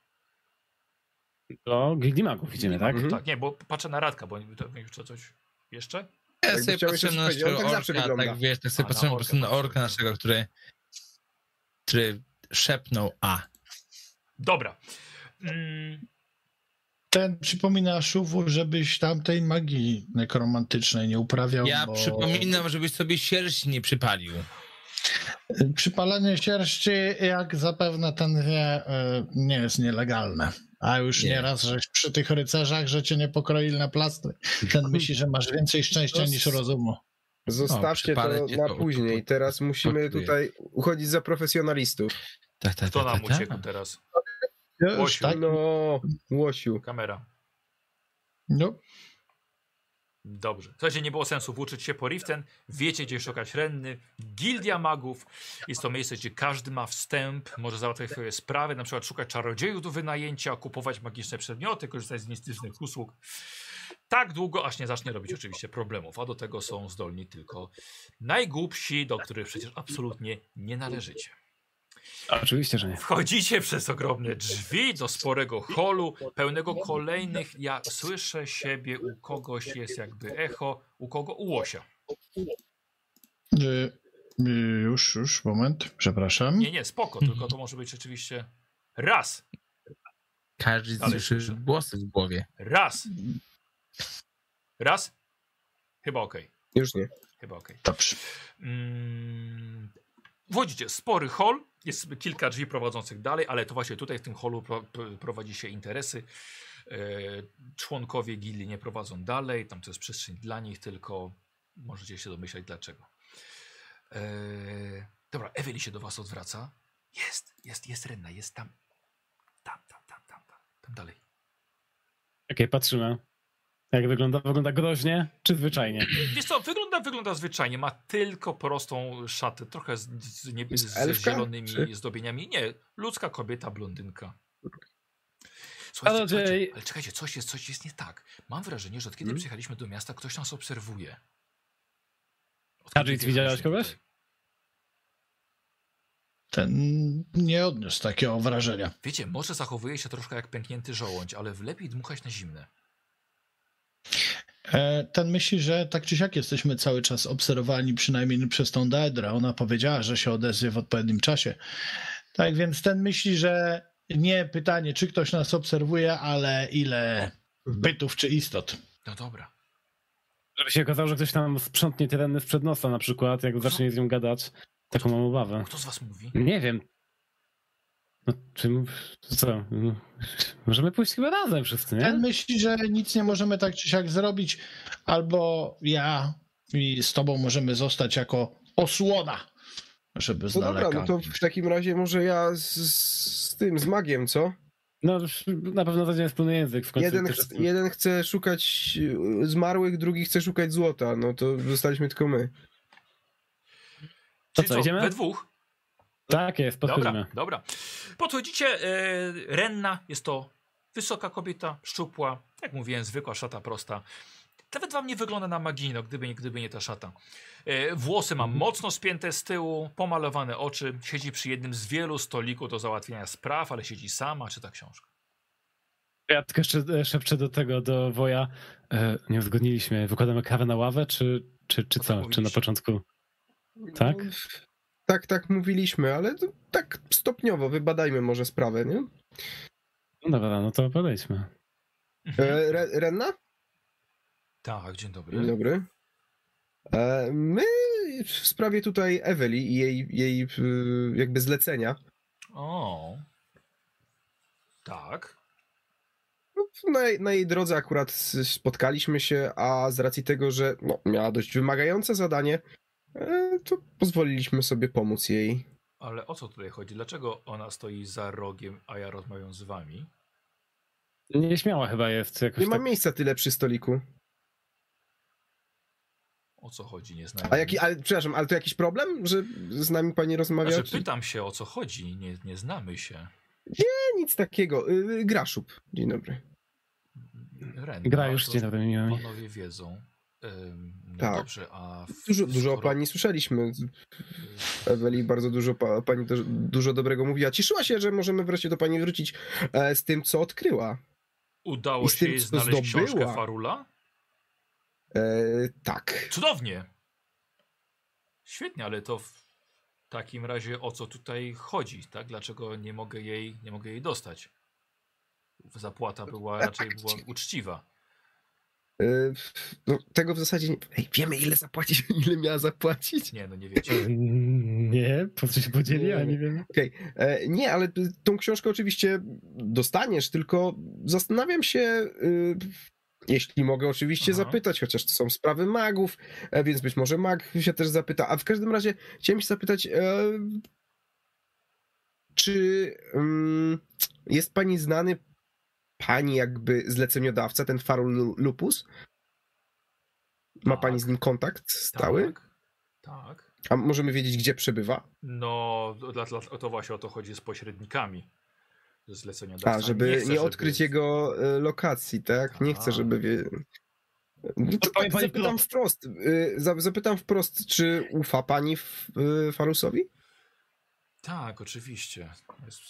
Do Gildii Magów idziemy, tak? Mhm. Tak, nie, bo patrzę na Radka, bo to jeszcze coś jeszcze? Ja sobie patrzę na naszego tak orka, wygląda. tak wiesz, tak sobie na po orka prostu na patrzę, orka naszego, który, który szepnął A. Dobra. Mm, ten przypomina Szuwu, żebyś tamtej magii nekromantycznej nie uprawiał, Ja bo... przypominam, żebyś sobie sierści nie przypalił. Przypalenie sierści, jak zapewne ten wie, y, nie jest nielegalne. A już Nie. nieraz, żeś przy tych rycerzach, że cię nie pokroili na plastry. Ten myśli, że masz więcej szczęścia niż rozumu. Zostawcie to przypalenie na to- później. to- Teraz musimy to- tutaj uchodzić za profesjonalistów. Tak, tak, Kto nam uciekł teraz? Już, Łosiu. tak? No, Łosiu. Kamera. No. Dobrze. Słuchajcie, nie było sensu włóczyć się po Riften. Wiecie, gdzie szukać Renny. Gildia Magów. Jest to miejsce, gdzie każdy ma wstęp, może załatwiać swoje sprawy, na przykład szukać czarodziejów do wynajęcia, kupować magiczne przedmioty, korzystać z mistycznych usług. Tak długo, aż nie zacznie robić oczywiście problemów, a do tego są zdolni tylko najgłupsi, do których przecież absolutnie nie należycie. Oczywiście, że nie. Wchodzicie przez ogromne drzwi do sporego holu, pełnego kolejnych. Ja słyszę siebie, u kogoś jest jakby echo, u kogo? U łosia. Y, y, już, już, moment, przepraszam. Nie, nie, spoko, tylko to może być rzeczywiście raz, Każdy słyszy głosy w głowie. raz. Raz? Chyba okej, Już nie. chyba okej. Dobrze. Mm, wchodzicie, spory hol, jest kilka drzwi prowadzących dalej, ale to właśnie tutaj w tym holu pro, pro, prowadzi się interesy. E, członkowie gildii nie prowadzą dalej, tam to jest przestrzeń dla nich, tylko możecie się domyślać dlaczego. E, dobra, Eweli się do was odwraca. Jest, jest, jest Renna, jest tam. Tam, tam, tam, tam, tam, tam dalej. Okej, patrzymy. Jak wygląda? Wygląda groźnie czy zwyczajnie? Wiesz co, wygląda, wygląda zwyczajnie, ma tylko prostą szatę, trochę z, z, nie, z elfka, zielonymi czy- zdobieniami. Nie, ludzka kobieta, blondynka. Ale Słuchajcie, Jay- słuchajcie, ale czekajcie, coś jest, coś jest nie tak. Mam wrażenie, że od kiedy Hmm? przyjechaliśmy do miasta, ktoś nas obserwuje. Kiedy widziałeś kogoś? tutaj. Ten nie odniósł takiego wrażenia. Wiecie, może zachowuje się troszkę jak pęknięty żołądź, ale lepiej dmuchać na zimne. E, Ten myśli, że tak czy siak jesteśmy cały czas obserwowani, przynajmniej przez tą Daedrę. Ona powiedziała, że się odezwie w odpowiednim czasie. Tak więc ten myśli, że nie pytanie, czy ktoś nas obserwuje, ale ile bytów czy istot. No dobra. Żeby się okazało, że ktoś tam sprzątnie tereny sprzed nosa na przykład, jak zacznie z nią gadać. Taką mam obawę. Kto z was mówi? Nie wiem. No, czy... Co? No, możemy pójść chyba razem wszyscy, nie? Ten myśli, że nic nie możemy tak czy siak zrobić, albo ja i z tobą możemy zostać jako osłona, żeby z No dobra, daleka. no to w takim razie może ja z, z tym, z magiem, co? No, na pewno znajdziemy wspólny język w końcu. Jeden, ch- jest- jeden chce szukać y, zmarłych, drugi chce szukać złota. No to zostaliśmy tylko my. To Czyli co, idziemy? We dwóch? Tak jest, podchodzimy. Dobra, dobra. Podchodzicie, e, Renna jest to wysoka kobieta, szczupła, jak mówiłem, zwykła szata prosta. Nawet wam nie wygląda na magijno, gdyby, nie- gdyby nie ta szata. E, włosy ma mocno spięte z tyłu, pomalowane oczy, siedzi przy jednym z wielu stolików do załatwienia spraw, ale siedzi sama, czyta książkę. Ja tylko jeszcze e, szepczę do tego, do Woja. E, nie uzgodniliśmy, wykładamy kawę na ławę, czy, czy, czy No co? Czy na początku? Tak? Tak, tak mówiliśmy, ale tak stopniowo wybadajmy może sprawę, nie? No dobra, no to podejdźmy. E, Re, Renna? Tak, dzień dobry. Dzień dobry. E, my w sprawie tutaj Eweli i jej, jej y, jakby zlecenia. O. Tak. No, Na, na jej drodze akurat spotkaliśmy się, a z racji tego, że no, miała dość wymagające zadanie, e, to pozwoliliśmy sobie pomóc jej. Ale o co tutaj chodzi? Dlaczego ona stoi za rogiem, a ja rozmawiam z wami? Nieśmiała chyba jest. Jakoś Nie ma tak... miejsca tyle przy stoliku. O co chodzi? Nie znam. A jaki, ale przepraszam, ale to jakiś problem, że z nami pani rozmawia? Znaczy, czy- pytam się o co chodzi, nie, nie znamy się. Nie, nic takiego. Y, Graszub. Dzień dobry. Gra już dzień dobry. Panowie wiedzą. No Tak. dobrze, a w- Dużo, dużo o skoro- pani słyszeliśmy. Eweli bardzo dużo pa, pani też, dużo dobrego mówiła. Cieszyła się, że możemy wreszcie do pani wrócić e, z tym, co odkryła. Udało się tym, jej znaleźć zdobyła. książkę Farula? E, tak. Cudownie! Świetnie, ale to w takim razie o co tutaj chodzi, tak? Dlaczego nie mogę jej, nie mogę jej dostać? Zapłata była raczej była uczciwa. Y, no, tego w zasadzie nie... Ej, wiemy ile zapłacić, ile miała zapłacić? Nie, no nie wiecie. Nie, po co się podzieli, ja nie wiem. Okej, e, nie, ale tą książkę oczywiście dostaniesz, tylko zastanawiam się, y, jeśli mogę oczywiście Aha. zapytać, chociaż to są sprawy magów, e, więc być może mag się też zapyta, a w każdym razie chciałem się zapytać, e, czy mm, jest pani znany, pani jakby zleceniodawca, ten Farul Lu- Lupus? Ma pani z nim kontakt stały? Tak. Tak. A możemy wiedzieć, gdzie przebywa? No, dla, dla, to właśnie o to chodzi z pośrednikami. Ze zleceniodawcami. A, żeby nie, chcę, odkryć jego e, lokacji, tak? Nie chcę, Tak. żeby wie... No to tak zapytam wprost. wprost. y, za- Zapytam wprost, czy ufa pani y, Farusowi? Tak, oczywiście. Jest...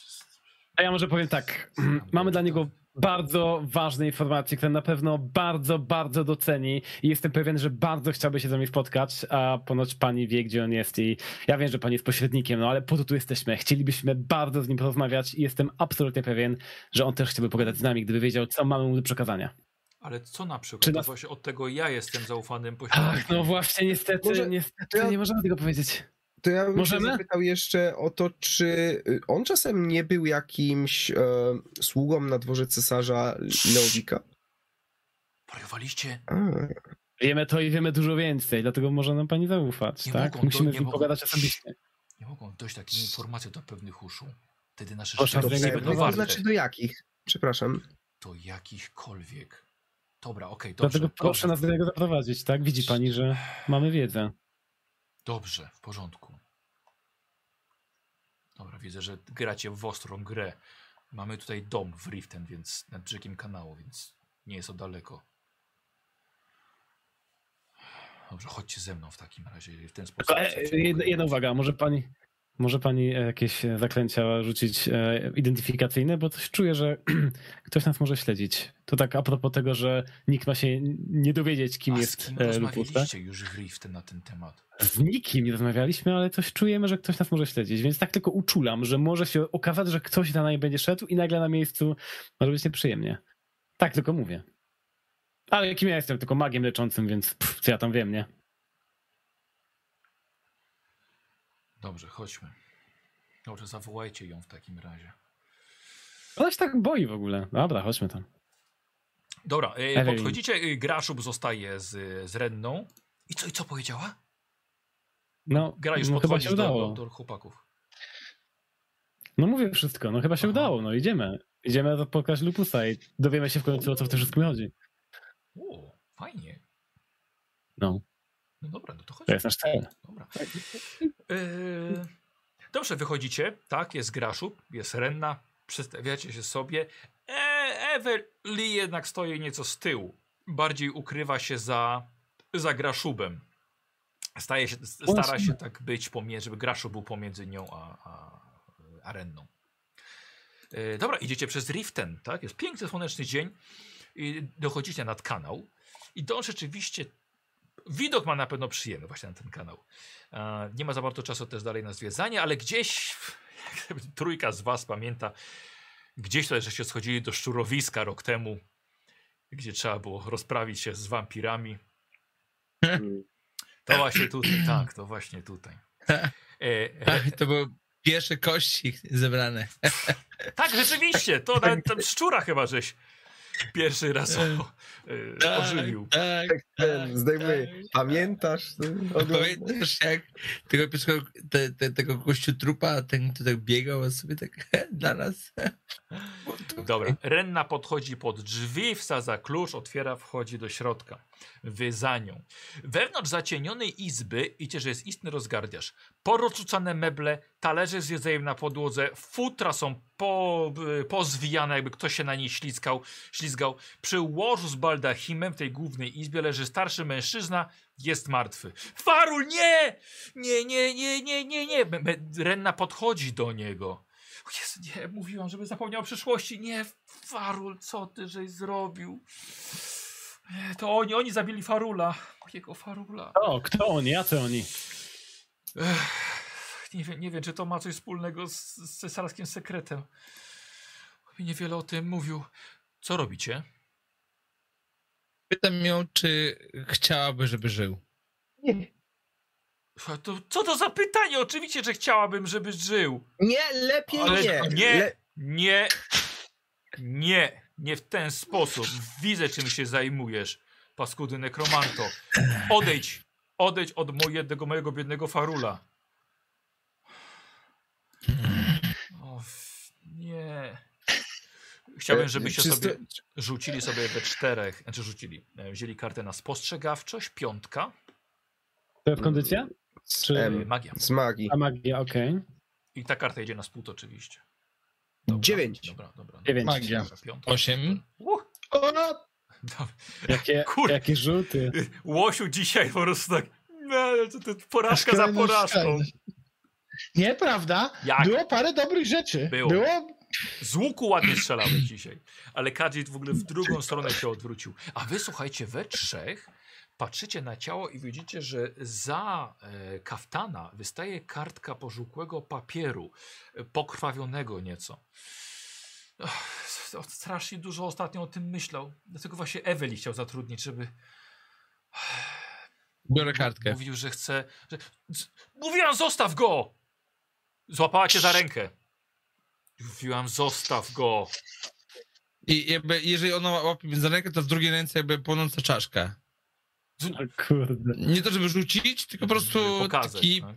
A ja może powiem tak. Mamy dla niego bardzo ważne informacje, które na pewno bardzo, bardzo doceni i jestem pewien, że bardzo chciałby się z nami spotkać, a ponoć pani wie, gdzie on jest i ja wiem, że pani jest pośrednikiem, no ale po to tu jesteśmy. Chcielibyśmy bardzo z nim porozmawiać i jestem absolutnie pewien, że on też chciałby pogadać z nami, gdyby wiedział, co mamy mu do przekazania. Ale co na przykład? Czy To nas- Właśnie od tego ja jestem zaufanym Ach, pośrednikiem. no właśnie, niestety, Może- niestety ja- nie możemy tego powiedzieć. To ja bym Możemy? się zapytał jeszcze o to, czy y, on czasem nie był jakimś e, sługą na dworze cesarza Leowika? Wariowaliście? Wiemy to i wiemy dużo więcej, dlatego może nam pani zaufać, Nie tak? mogą, Musimy z nie nim mogą. pogadać osobiście. Nie mogą dojść takimi informacjami do pewnych uszu. Wtedy nasze Proszę, szczęście nie będą warte. znaczy do jakich? Przepraszam. Do jakichkolwiek. Dobra, okej, dobrze. Dlatego proszę dobrze. nas do niego zaprowadzić, tak? Widzi pani, że mamy wiedzę. Dobrze, w porządku. Dobra, widzę, że gracie w ostrą grę. Mamy tutaj dom w Riften, więc nad brzegiem kanału, więc nie jest to daleko. Dobrze, chodźcie ze mną w takim razie w ten sposób. E, jedna uwaga, może pani, może pani e, jakieś e, zaklęcia rzucić e, identyfikacyjne, bo coś czuję, że ktoś nas może śledzić. To tak a propos tego, że nikt ma się nie dowiedzieć, kim A jest kim Lupus, tak? już w Riften na ten temat? Z nikim nie rozmawialiśmy, ale coś czujemy, że ktoś nas może śledzić, więc tak tylko uczulam, że może się okazać, że ktoś za nami będzie szedł i nagle na miejscu może być nieprzyjemnie. Tak tylko mówię. Ale jakim ja jestem? Tylko magiem leczącym, więc pff, co ja tam wiem, nie? Dobrze, chodźmy. Dobrze, zawołajcie ją w takim razie. Ona się tak boi w ogóle. Dobra, chodźmy tam. Dobra, e, podchodzicie, e, Graszub zostaje z, z Renną. I co, i co powiedziała? No, Gra już no chyba się do, udało. do, do chłopaków. No mówię wszystko, no chyba się Aha. udało, no idziemy. Idziemy zapokać Lupusa i dowiemy się w końcu o co w tym wszystkim chodzi. O, fajnie. No, No dobra, no to chodźmy. to jest nasz cel. Dobra. E, dobrze, wychodzicie. Tak, jest Graszub, jest Renna. Przedstawiacie się sobie. E, Eweli jednak stoi nieco z tyłu. Bardziej ukrywa się za, za Graszubem. Staje się, stara się tak być pomiędzy, żeby Graszub był pomiędzy nią a, a, a Renną. E, dobra, idziecie przez Riften, tak? Jest piękny, słoneczny dzień. I dochodzicie nad kanał. I to rzeczywiście widok ma na pewno przyjemny właśnie na ten kanał. E, Nie ma za bardzo czasu też dalej na zwiedzanie, ale gdzieś, trójka z was pamięta, gdzieś tutaj, że się schodzili do szczurowiska rok temu, gdzie trzeba było rozprawić się z wampirami. To właśnie tutaj, tak, to właśnie tutaj. E, e, Ach, to były pierwsze kości zebrane. tak, rzeczywiście, to nawet tam szczura chyba żeś pierwszy raz o, e, ożywił. Tak, Ten, zdejmuję. Pamiętasz? Od- Pamiętasz jak tego pierwszego, te, te, tego gościu trupa, ten, kto tak biegał a sobie tak dla nas? Dobra, Renna podchodzi pod drzwi, wsadza klucz, otwiera, wchodzi do środka. Wy za nią. Wewnątrz zacienionej izby idzie, że jest istny rozgardiasz. Porozrzucane meble, talerze z jedzeniem na podłodze, futra są po, y, pozwijane, jakby ktoś się na niej ślizgał, ślizgał. Przy łożu z baldachimem w tej głównej izbie leży starszy mężczyzna, jest martwy. Farul, nie! Nie, nie, nie, nie, nie, nie. Renna podchodzi do niego. Jezu, nie, mówiłam, żeby zapomniał o przyszłości. Nie, Farul, co ty żeś zrobił? Nie, To oni, oni zabili Farula. Mojego Farula. O, kto oni? Jacy oni? Ech, nie, wiem, nie wiem, czy to ma coś wspólnego z, z cesarskim sekretem. Niewiele o tym mówił. Co robicie? Pytam ją, czy chciałaby, żeby żył. Nie. To, co to za pytanie? Oczywiście, że chciałabym, żebyś żył. Nie, lepiej Ale nie. nie. Le... Nie, nie, nie w ten sposób. Widzę, czym się zajmujesz, paskudy nekromanto. Odejdź, odejdź od mojego, mojego biednego farula. O, nie. Chciałbym, E, żebyście sobie rzucili sobie we czterech, znaczy rzucili, e, wzięli kartę na spostrzegawczość, piątka, To jest kondycja? Z, Czy- e, M, magia. z magii. A magia, okej. I ta karta idzie na spód oczywiście. Dziewięć. Dobra, dobra. dobra. Dziewięć. Magia. Dobra, piątka. Osiem. Uh, O, dobra. Jakie, Kur- jakie rzuty. Łosiu dzisiaj po prostu tak. No, porażka za porażką. Nieprawda. Jak? Było parę dobrych rzeczy. Było. Było. Z łuku ładnie strzelałeś dzisiaj. Ale Kadzit w ogóle w drugą stronę się odwrócił. A wy słuchajcie, we trzech patrzycie na ciało i widzicie, że za e, kaftana wystaje kartka pożółkłego papieru, e, pokrwawionego nieco. Ach, o, strasznie dużo ostatnio o tym myślał. Dlatego właśnie Eweli chciał zatrudnić, żeby... Biorę kartkę. Mówił, że chce. Że... Z- Mówiłam, zostaw go! Złapała cię za rękę. Mówiłam, zostaw go. I jakby, jeżeli ona łapie mnie za rękę, to w drugiej ręce jakby płonąca czaszka. Kurde. Nie to, żeby rzucić, tylko po prostu Pokazać, taki... tak?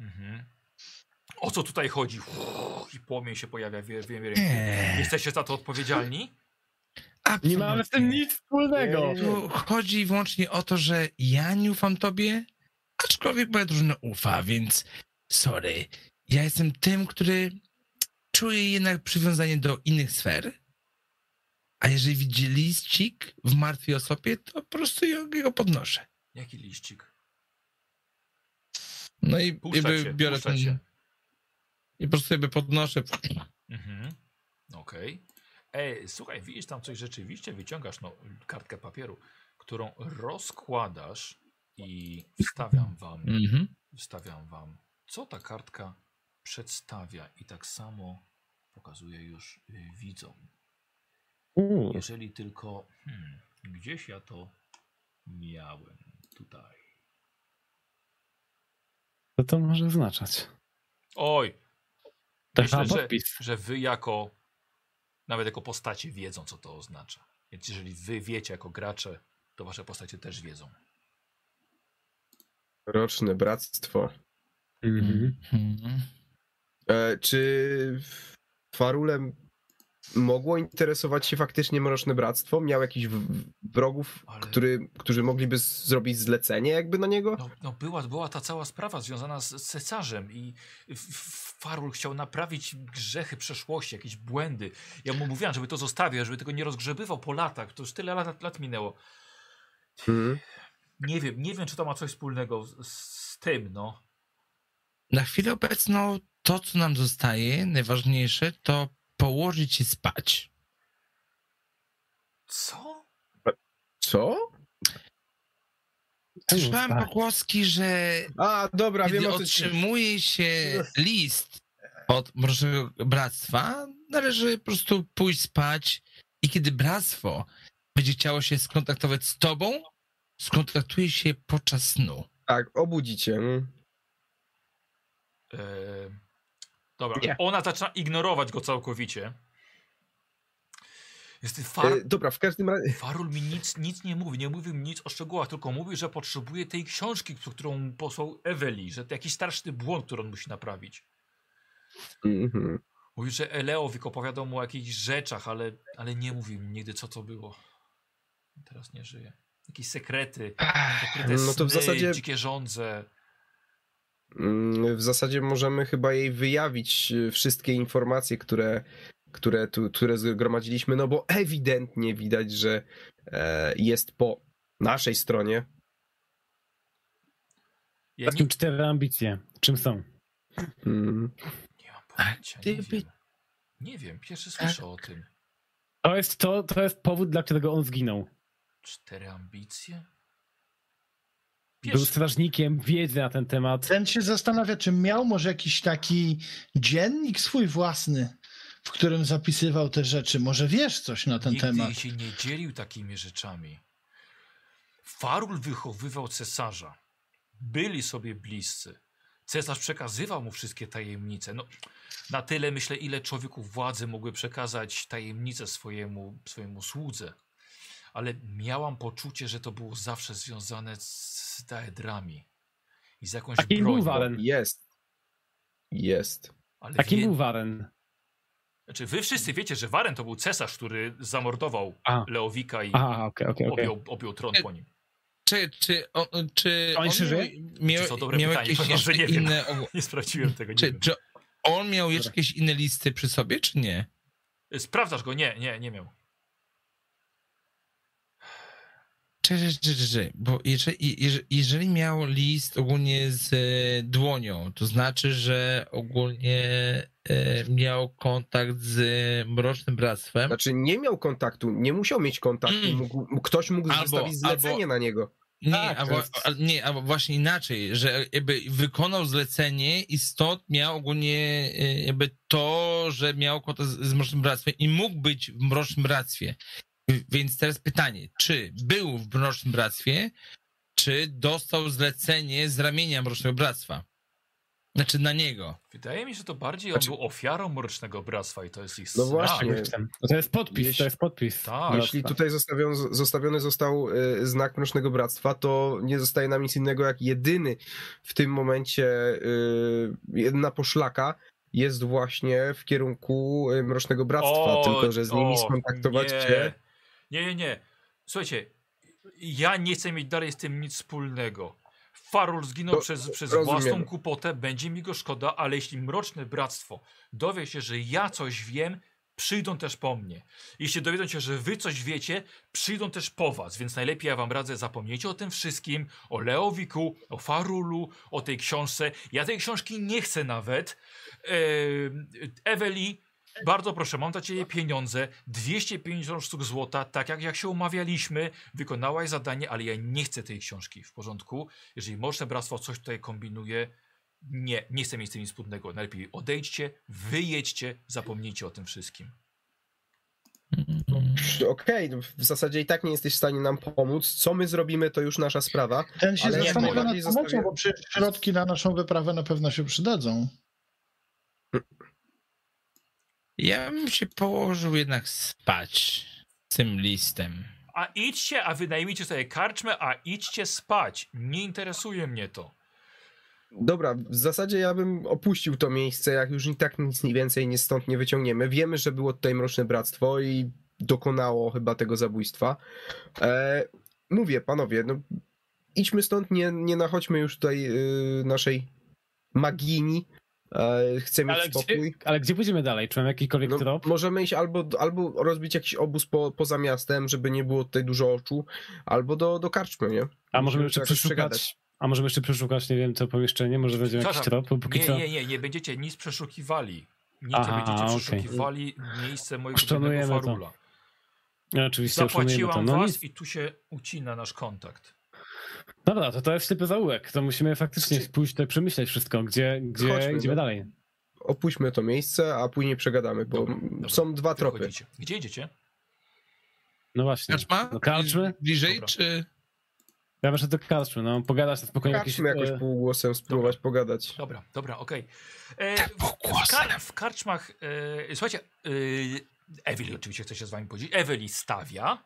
mhm. O co tutaj chodzi? Uff, I płomień się pojawia w w ręku. Nie, Jesteście za to odpowiedzialni? Nie mamy z tym nic wspólnego. Tu chodzi wyłącznie o to, że ja nie ufam tobie, aczkolwiek moja drużyna ufa, więc sorry. Ja jestem tym, który czuje jednak przywiązanie do innych sfer. A jeżeli widzi liścik w martwej osobie, to po prostu ją- go podnoszę. Jaki liścik? No i Puszczać jakby się, biorę ten... się. I po prostu jakby podnoszę. Mhm. Okej. Ej, słuchaj, widzisz tam coś rzeczywiście, wyciągasz no, kartkę papieru, którą rozkładasz i wstawiam wam Mhm. wstawiam wam, co ta kartka przedstawia i tak samo pokazuje już y, widzom. U, Jeżeli tylko hmm, gdzieś ja to miałem tutaj. co to może oznaczać? Oj, Myślę, chyba że- że wy jako nawet jako postacie wiedzą, co to oznacza. Więc jeżeli wy wiecie jako gracze, to wasze postacie też wiedzą. Roczne bractwo. Mhm. Mhm. E, czy Farulem mogło interesować się faktycznie Mroczne Bractwo? Miał jakichś wrogów, Ale- który, którzy mogliby zrobić zlecenie jakby na niego? No, no była, była ta cała sprawa związana z, cesarzem i Farul chciał naprawić grzechy przeszłości, jakieś błędy. Ja mu mówiłem, żeby to zostawił, żeby tego nie rozgrzebywał po latach. To już tyle lat, lat minęło. Mhm. Nie wiem, nie wiem, czy to ma coś wspólnego z, z tym, no. Na chwilę obecną to, co nam zostaje, najważniejsze, to położyć się spać. Co? Co? Słyszałem pogłoski, że A, dobra, kiedy wiem o co ci... otrzymuje się list od Mrocznego Bractwa, należy po prostu pójść spać i kiedy Bractwo będzie chciało się skontaktować z tobą, skontaktuje się podczas snu. Tak, obudzicie. mm. E, dobra, Nie. ona zaczyna ignorować go całkowicie. Jest far... E, dobra, w każdym razie... Farul mi nic, nic nie mówi, nie mówił mi nic o szczegółach, tylko mówi, że potrzebuje tej książki, którą posłał Eweli, że to jakiś straszny błąd, który on musi naprawić. Mhm. Mówi, że Eleowik opowiadał mu o jakichś rzeczach, ale, ale nie mówił mi nigdy, co to było. Teraz nie żyje. Jakieś sekrety, ukryte No to w sny, zasadzie- dzikie żądze. Mm, W zasadzie możemy chyba jej wyjawić e, wszystkie informacje, które, które, tu, które zgromadziliśmy, no bo ewidentnie widać, że e, jest po naszej stronie. Ja nie, Takim cztery ambicje. Czym są? Mm, nie mam pojęcia, nie wiem. Nie wiem, pierwszy słyszę o tym. To jest, to, to jest powód, dla którego on zginął. Cztery ambicje? Był strażnikiem wiedzy na ten temat. Ten się zastanawia, czy miał może jakiś taki dziennik swój własny, w którym zapisywał te rzeczy. Może wiesz coś na ten nigdy temat. się nie dzielił takimi rzeczami. Farul wychowywał cesarza. Byli sobie bliscy. Cesarz przekazywał mu wszystkie tajemnice. No, na tyle, myślę, ile człowieku władzy mogły przekazać tajemnice swojemu, swojemu słudze. Ale miałam poczucie, że to było zawsze związane z daedrami. I z jakąś Taki był bronią. Waren. Jest. Jest. Ale Taki wie- był Waren. Znaczy, wy wszyscy wiecie, że Waren to był cesarz, który zamordował A. Leowika i Aha, okej, okej, okej. objął, objął tron po nim. Czy, czy, on, czy On on jeszcze miał, żyje? miał, Czy to dobre miał pytanie, jakieś nie wiem. inne... ogło- Nie sprawdziłem tego, nie Czy, wiem. czy on miał jeszcze jakieś inne listy przy sobie, czy nie? Sprawdzasz go? Nie, nie, nie miał. Czy, czy, czy, czy, bo jeżeli, jeżeli, jeżeli miał list ogólnie z e, dłonią, to znaczy, że ogólnie e, miał kontakt z Mrocznym Bractwem. Znaczy nie miał kontaktu, nie musiał mieć kontaktu, Mm. mógł, ktoś mógł Albo- zostawić zlecenie albo- na niego. Nie, Tak, a, to wa- jest- a, nie, a właśnie inaczej, że jakby wykonał zlecenie i stąd miał ogólnie e, jakby to, że miał kontakt z, z Mrocznym Bractwem i mógł być w Mrocznym Bractwie. Więc teraz pytanie, czy był w Mrocznym Bractwie, czy dostał zlecenie z ramienia Mrocznego Bractwa? Znaczy na niego. Wydaje mi się, że to bardziej Znaczy- on był ofiarą Mrocznego Bractwa i to jest ich No właśnie. No to jest podpis, Jeśli- to jest podpis. Tak. Jeśli tutaj zostawiony, zostawiony został y, znak Mrocznego Bractwa, to nie zostaje nam nic innego jak jedyny w tym momencie y, jedna poszlaka jest właśnie w kierunku y, Mrocznego Bractwa, tylko że z nimi o, skontaktować nie. się. Nie, nie, nie. Słuchajcie, ja nie chcę mieć dalej z tym nic wspólnego. Farul zginął To- przez, przez rozumiem. własną kupotę, będzie mi go szkoda, ale jeśli Mroczne Bractwo dowie się, że ja coś wiem, przyjdą też po mnie. Jeśli dowiedzą się, że wy coś wiecie, przyjdą też po was, więc najlepiej ja wam radzę, zapomnieć o tym wszystkim, o Leowiku, o Farulu, o tej książce. Ja tej książki nie chcę nawet. Eweli, bardzo proszę, mam dla ciebie pieniądze, 250 sztuk złota, tak jak, jak się umawialiśmy, wykonałaś zadanie, ale ja nie chcę tej książki, w porządku? Jeżeli Mroczne Bractwo coś tutaj kombinuje, nie, nie chcę mieć z tym nic wspólnego. Najlepiej odejdźcie, wyjedźcie, zapomnijcie o tym wszystkim. Okej, no w zasadzie i tak nie jesteś w stanie nam pomóc. Co my zrobimy, to już nasza sprawa. Ten się Ale nad pomocą, bo przecież środki na naszą wyprawę na pewno się przydadzą. Ja bym się położył jednak spać z tym listem. A idźcie, a wynajmijcie sobie karczmę, a idźcie spać. Nie interesuje mnie to. Dobra, w zasadzie ja bym opuścił to miejsce, jak już i tak nic więcej nie stąd nie wyciągniemy. Wiemy, że było tutaj Mroczne Bractwo i dokonało chyba tego zabójstwa. E, mówię, panowie, no idźmy stąd, nie, nie nachodźmy już tutaj y, naszej magini. Chcę mieć Ale gdzie, spokój. ale gdzie pójdziemy dalej? Czy mam jakikolwiek No, trop? możemy iść albo, albo rozbić jakiś obóz po, poza miastem, żeby nie było tutaj dużo oczu, albo do, do karczmy, nie? A możemy jeszcze przeszukać. A możemy jeszcze przeszukać, nie wiem, co pomieszczenie, może będzie jakiś trop, bo póki Nie, co. nie, nie, nie będziecie nic przeszukiwali. Nie Aha, będziecie przeszukiwali miejsce mojego Uszanujemy biednego to. Farula. No, oczywiście oszanujemy to. Zapłaciłam No was nic. i tu się ucina nasz kontakt. Dobra, to to jest ślepy zaułek. To musimy faktycznie pójść tutaj przemyśleć wszystko, gdzie, gdzie Chodźmy, idziemy no. dalej. Opuśćmy to miejsce, a później przegadamy, bo Dobra, dobra. są dwa tropy. Wychodzicie. Gdzie idziecie? No właśnie. Karczma? No, karczmy? Bliżej, Dobra. czy... Ja muszę to karczmy, no pogadać na spokojnie. Jakieś, Kaczmy jakoś e, półgłosem spróbować pogadać. Dobra, dobra, okej. E, Tak, w, kar, w karczmach, e, słuchajcie, e, Eweli oczywiście chce się z wami podzielić. Eweli stawia.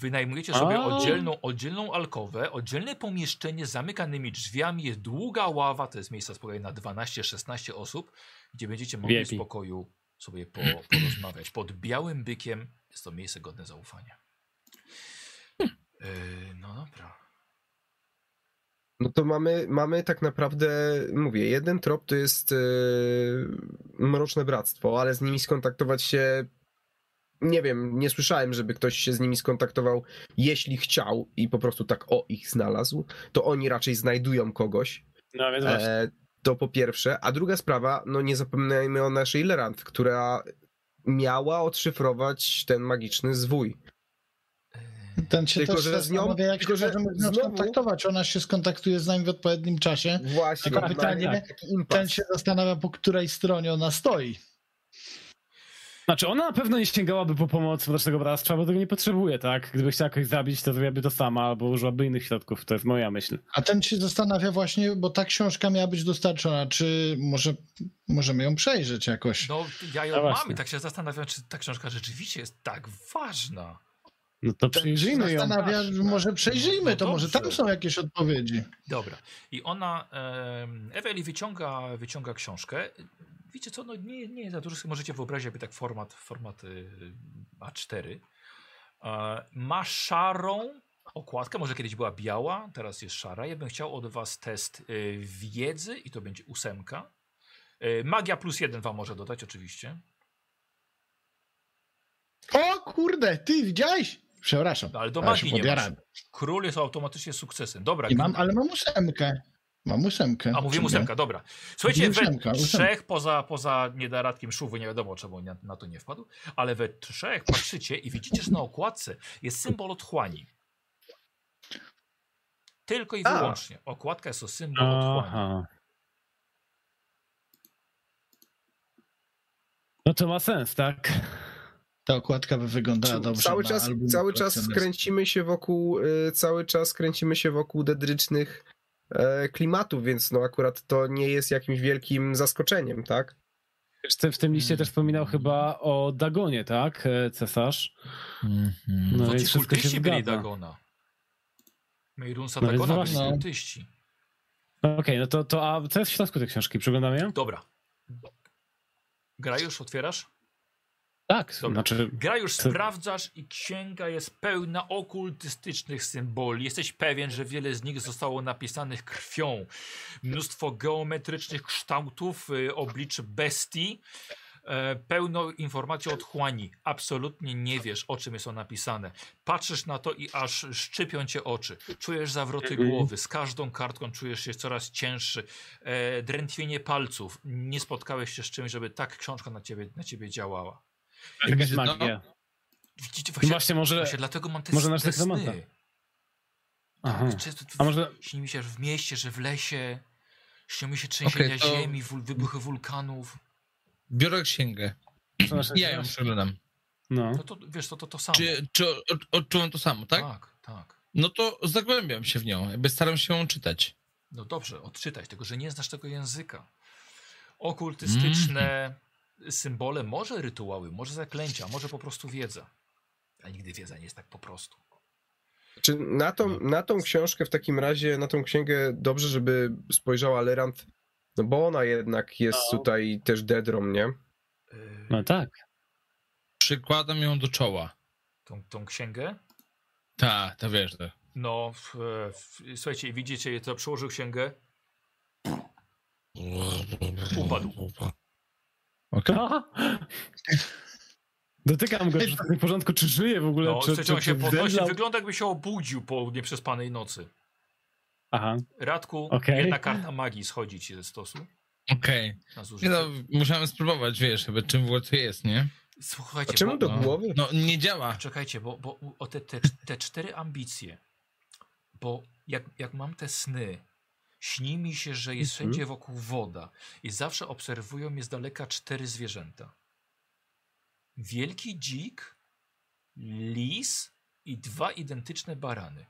Wynajmujecie sobie A. oddzielną, oddzielną alkowę, oddzielne pomieszczenie z zamykanymi drzwiami, jest długa ława, to jest miejsce spokojnie na 12-16 osób, gdzie będziecie mogli w spokoju sobie po, porozmawiać. Pod białym bykiem jest to miejsce godne zaufania. E, no dobra. No to mamy, mamy tak naprawdę, mówię, jeden trop to jest e, Mroczne Bractwo, ale z nimi skontaktować się, nie wiem, nie słyszałem, żeby ktoś się z nimi skontaktował, jeśli chciał i po prostu tak o ich znalazł, to oni raczej znajdują kogoś, No więc właśnie. e, to po pierwsze, a druga sprawa, no nie zapominajmy o naszej Lerant, która miała odszyfrować ten magiczny zwój. Ten się Tylko, że z nią- zastanawia, jak tylko, się że możemy z nią znowu- skontaktować. Ona się skontaktuje z nami w odpowiednim czasie. Właśnie, Tylko mamy pytanie, taki impas. Ten się zastanawia, po której stronie ona stoi. Znaczy ona na pewno nie sięgałaby po pomoc tego bractwa, bo tego nie potrzebuje, tak? Gdyby chciała kogoś zabić, to zrobiłaby to sama, albo użyłaby innych środków, to jest moja myśl. A ten się zastanawia właśnie, bo ta książka miała być dostarczona, czy może możemy ją przejrzeć jakoś. No, ja ją No mam i tak się zastanawiam, czy ta książka rzeczywiście jest tak ważna. No to przyjrzyjmy ją. Zastanawia, może przejrzyjmy No to, może tam są jakieś odpowiedzi. Dobra. I ona, Eweli wyciąga, wyciąga książkę. Wiecie co, no nie, nie jest za dużo, możecie wyobrazić jakby tak format, format y, A4. E, Ma szarą okładkę, może kiedyś była biała, teraz jest szara. Ja bym chciał od was test y, wiedzy i to będzie ósemka. Y, Magia plus jeden wam może dodać oczywiście. O kurde, ty widziałeś? Przepraszam. No, ale do magii nie masz. Król jest automatycznie sukcesem. Dobra. I mam, ale mam ósemkę. Mam ósemkę. A mówię Czy nie? ósemka, dobra. Słuchajcie, we Ósemka, ósemka. trzech, poza, poza niedaradkiem Szuwy, nie wiadomo czemu na, na to nie wpadł, ale we trzech patrzycie i widzicie, że na okładce jest symbol otchłani. Tylko i A. wyłącznie. Okładka jest to symbol otchłani. No to ma sens, tak? Ta okładka by wyglądała dobrze. cały czas, cały czas kręcimy się wokół, y, cały czas kręcimy się wokół dedrycznych e, klimatów, więc no akurat to nie jest jakimś wielkim zaskoczeniem, tak? W tym liście też wspominał chyba o Dagonie, tak? e, Cesarz. No To więc ci wszystko się byli zgadza. Dagona. Mejrunsa No więc Dagona byli właśnie. kultyści. Okej, no to, to a co jest w środku tej książki? Przeglądamy ją? Dobra. Gra już otwierasz? Tak, Dobra. znaczy... Gra już Co- sprawdzasz i księga jest pełna okultystycznych symboli. Jesteś pewien, że wiele z nich zostało napisanych krwią. Mnóstwo geometrycznych kształtów, y, obliczy bestii. E, pełno informacji o otchłani. Absolutnie nie wiesz, o czym jest to napisane. Patrzysz na to i aż szczypią cię oczy. Czujesz zawroty Mhm. głowy. Z każdą kartką czujesz się coraz cięższy. E, drętwienie palców. Nie spotkałeś się z czymś, żeby tak książka na ciebie, na ciebie działała. Jakaś no. magia. Widzicie, No właśnie, właśnie może... właśnie dlatego mam te, może te nasz nekromanta. sny. Aha. Często A może... śni mi się, że w mieście, że w lesie. Śnią mi się trzęsienia Okej, to- ziemi, wul, wybuchy wulkanów. Biorę księgę. Ja ją przeglądam. No. No to wiesz, to to, to samo. Czy, czy od, odczułem to samo, tak? tak, tak. No to zagłębiam się w nią, jakby staram się ją czytać. No dobrze, odczytać, tylko że nie znasz tego języka. Okultystyczne symbole, może rytuały, może zaklęcia, może po prostu wiedza. A nigdy wiedza nie jest tak po prostu. Czy na tą, na tą książkę w takim razie, na tą księgę dobrze, żeby spojrzała Lerant, no bo ona jednak jest No. tutaj też Dedrom, nie? Yy, No tak. Przykładam ją do czoła. tą, tą księgę? Tak, to wiesz. To. No, w, w, słuchajcie, widzicie, to przyłożył księgę. Upadł. Okej. Dotykam go, czy w porządku, czy żyje w ogóle, No, czy, on czy, się czy podnosi, wygląda jakby się obudził po nieprzespanej nocy. Aha, Radku, Okej. jedna karta magii schodzi ci ze stosu Okej. zużycie. no, musiałem spróbować, wiesz, jakby czym w ogóle to jest, nie? Słuchajcie, A czemu bo, do no. głowy? No, nie działa. czekajcie, bo, bo o te, te, te cztery ambicje, bo jak, jak mam te sny, śni mi się, że jest Mhm. wszędzie wokół woda i zawsze obserwują mnie z daleka cztery zwierzęta. Wielki dzik, lis i dwa identyczne barany.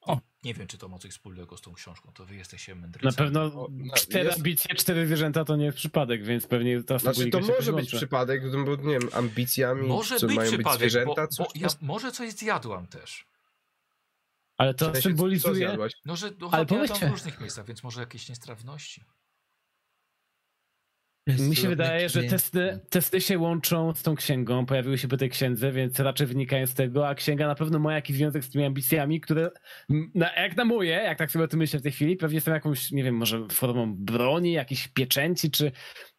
O. Nie wiem, czy to ma coś wspólnego z tą książką, to wy jesteście na mędrcami. pewno O, no, cztery jest- ambicje, cztery zwierzęta to nie jest przypadek, więc pewnie ta Znaczy to może być przypadek, no bo nie wiem, ambicjami, Może co być mają przypadek, być zwierzęta, bo, coś bo ja może coś zjadłam też. Ale to co symbolizuje... No, że no, Ale powiedzcie- w różnych miejscach, więc może jakieś niestrawności. Mi się wydaje, że testy, testy się łączą z tą księgą, pojawiły się po tej księdze, więc raczej wynikają z tego, a księga na pewno ma jakiś związek z tymi ambicjami, które na, jak na moje, jak tak sobie o tym myślę w tej chwili, pewnie są jakąś, nie wiem, może formą broni, jakiejś pieczęci, czy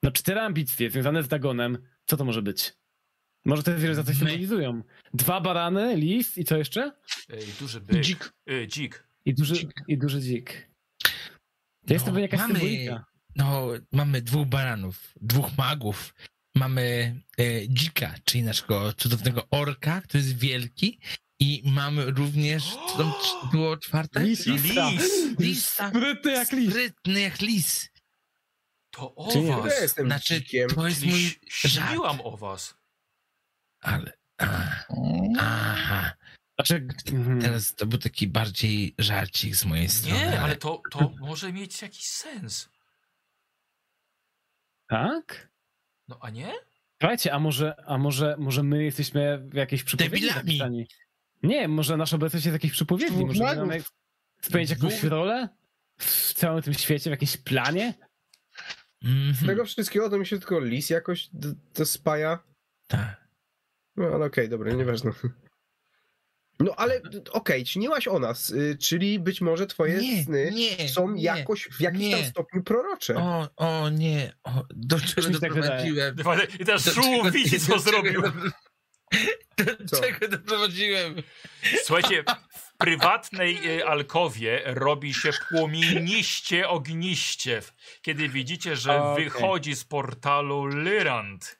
no cztery ambicje związane z Dagonem. Co to może być? Może te zwierzęta coś My- symbolizują. Dwa barany, lis i co jeszcze? Ej, duży byk. Dzik. Ej, dzik. I duży, i duży dzik. To jest No, pewnie jakaś mamy- symbolika. No, mamy dwóch baranów, dwóch magów. Mamy e, dzika, czyli naszego cudownego orka, który jest wielki. I mamy również, co tam było czwarte? Lis. Lis! Lisa. Sprytny jak lis. Sprytny jak lis. To o Czy was. Ja jestem Znaczy, dzikiem. to jest mój żart. o was. Ale... A, aha. Znaczy, mhm. Teraz to był taki bardziej żarcik z mojej strony. Nie, ale to, to może mieć jakiś sens. tak? No a nie? Słuchajcie, a może, a może, może my jesteśmy w jakiejś przypowiedzi Debilami. zapisani? Nie, może nasza obecność jest w jakiejś przypowiedzi, Dwóch może magów. mamy spełnić jakąś rolę w całym tym świecie, w jakimś planie? Mhm. Z tego wszystkiego to mi się tylko lis jakoś d- to spaja. Tak. No ale okej, dobra, nieważne. No ale okej, śniłaś o nas, y, czyli być może twoje Nie, sny nie, są nie. jakoś w jakimś tam nie. stopniu prorocze. O, o nie, o, do czego tak doprowadziłem? I teraz Do Szum czego- widzi, co czego zrobił. do- Co? czego doprowadziłem? Słuchajcie, w prywatnej y, alkowie robi się płomieniście, ogniście, kiedy widzicie, że Okej. wychodzi z portalu Lyrand.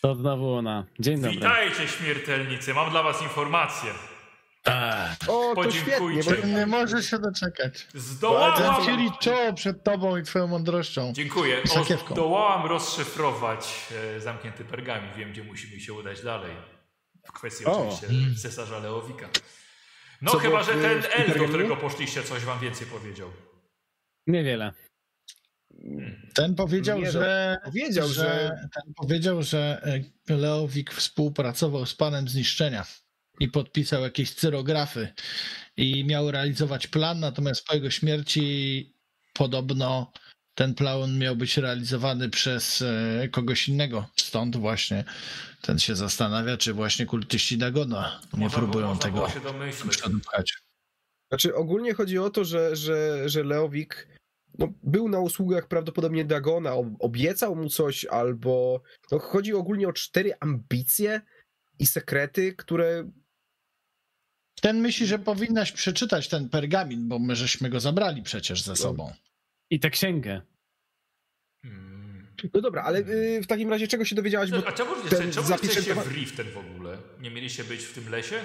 To znowu ona. Dzień dobry. Witajcie, śmiertelnicy, mam dla was informację. A, O, to Podziękujcie. świetnie, bo Nie może się doczekać. Zdołałam... Zachcieli czoło przed tobą i twoją mądrością. Dziękuję. O, zdołałam rozszyfrować e, zamknięty pergamin. Wiem, gdzie musimy się udać dalej. W kwestii O. oczywiście Mm. cesarza Leowika. No Co chyba, że ten elf, do którego poszliście, coś wam więcej powiedział. Niewiele. Ten powiedział, Nie, że, powiedział, że- ten powiedział, że e, Leowik współpracował z panem zniszczenia i podpisał jakieś cyrografy i miał realizować plan, natomiast po jego śmierci podobno ten plan miał być realizowany przez e, kogoś innego. Stąd właśnie ten się zastanawia, czy właśnie kultyści Dagona nie Można próbują można tego było się domyśleć. Znaczy ogólnie chodzi o to, że, że, że Leowik no, był na usługach prawdopodobnie Dagona, ob- obiecał mu coś, albo no, chodzi ogólnie o cztery ambicje i sekrety, które Ten myśli, że powinnaś przeczytać ten pergamin, bo my żeśmy go zabrali przecież ze sobą. I tę księgę. Hmm. No dobra, ale y, w takim razie czego się dowiedziałaś? Bo A czemu, ten czemu się- w Riften w ogóle? Nie mieliście być w tym lesie?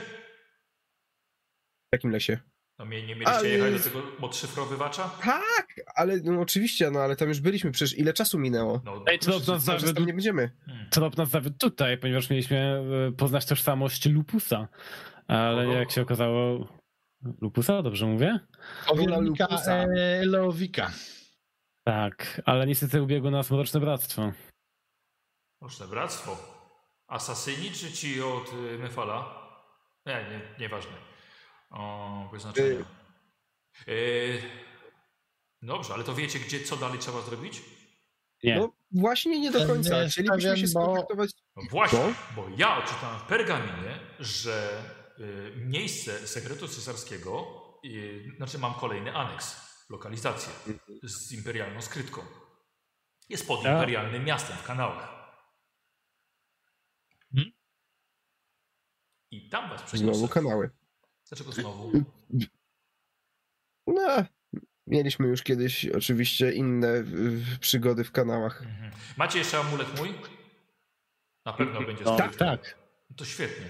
w jakim lesie? No, nie, nie mieliście Ale- jechać do tego odszyfrowywacza? Tak, ale no oczywiście, no ale tam już byliśmy, przecież ile czasu minęło? No, Ej, trop nas, zawiódł, tam nie będziemy. hmm. trop nas zawiódł tutaj, ponieważ mieliśmy e, poznać tożsamość Lupusa. Ale Kogo? jak się okazało... Lupusa, dobrze mówię? Powiernika Lupusa. e, Leowika. Tak, ale niestety ubiegło nas Mroczne Bractwo. Proszę, bractwo. Asasyni czy ci od y, Mefala? Nie, nie, nieważne. O, bez znaczenia. Y, dobrze, ale to wiecie, gdzie, co dalej trzeba zrobić? Nie. No właśnie nie do Ten końca. jest Chcielibyśmy się bo- skontaktować. No właśnie, Co? bo ja odczytałem w pergaminie, że y, miejsce sekretu cesarskiego, y, znaczy mam kolejny aneks, lokalizację z imperialną skrytką. Jest pod A. imperialnym miastem w kanałach. Hmm? I tam was przeniosę. Znowu kanały. Dlaczego znowu? No, mieliśmy już kiedyś oczywiście inne przygody w kanałach. Mhm. Macie jeszcze amulet mój? Na pewno będzie No, skryty. tak. No To świetnie.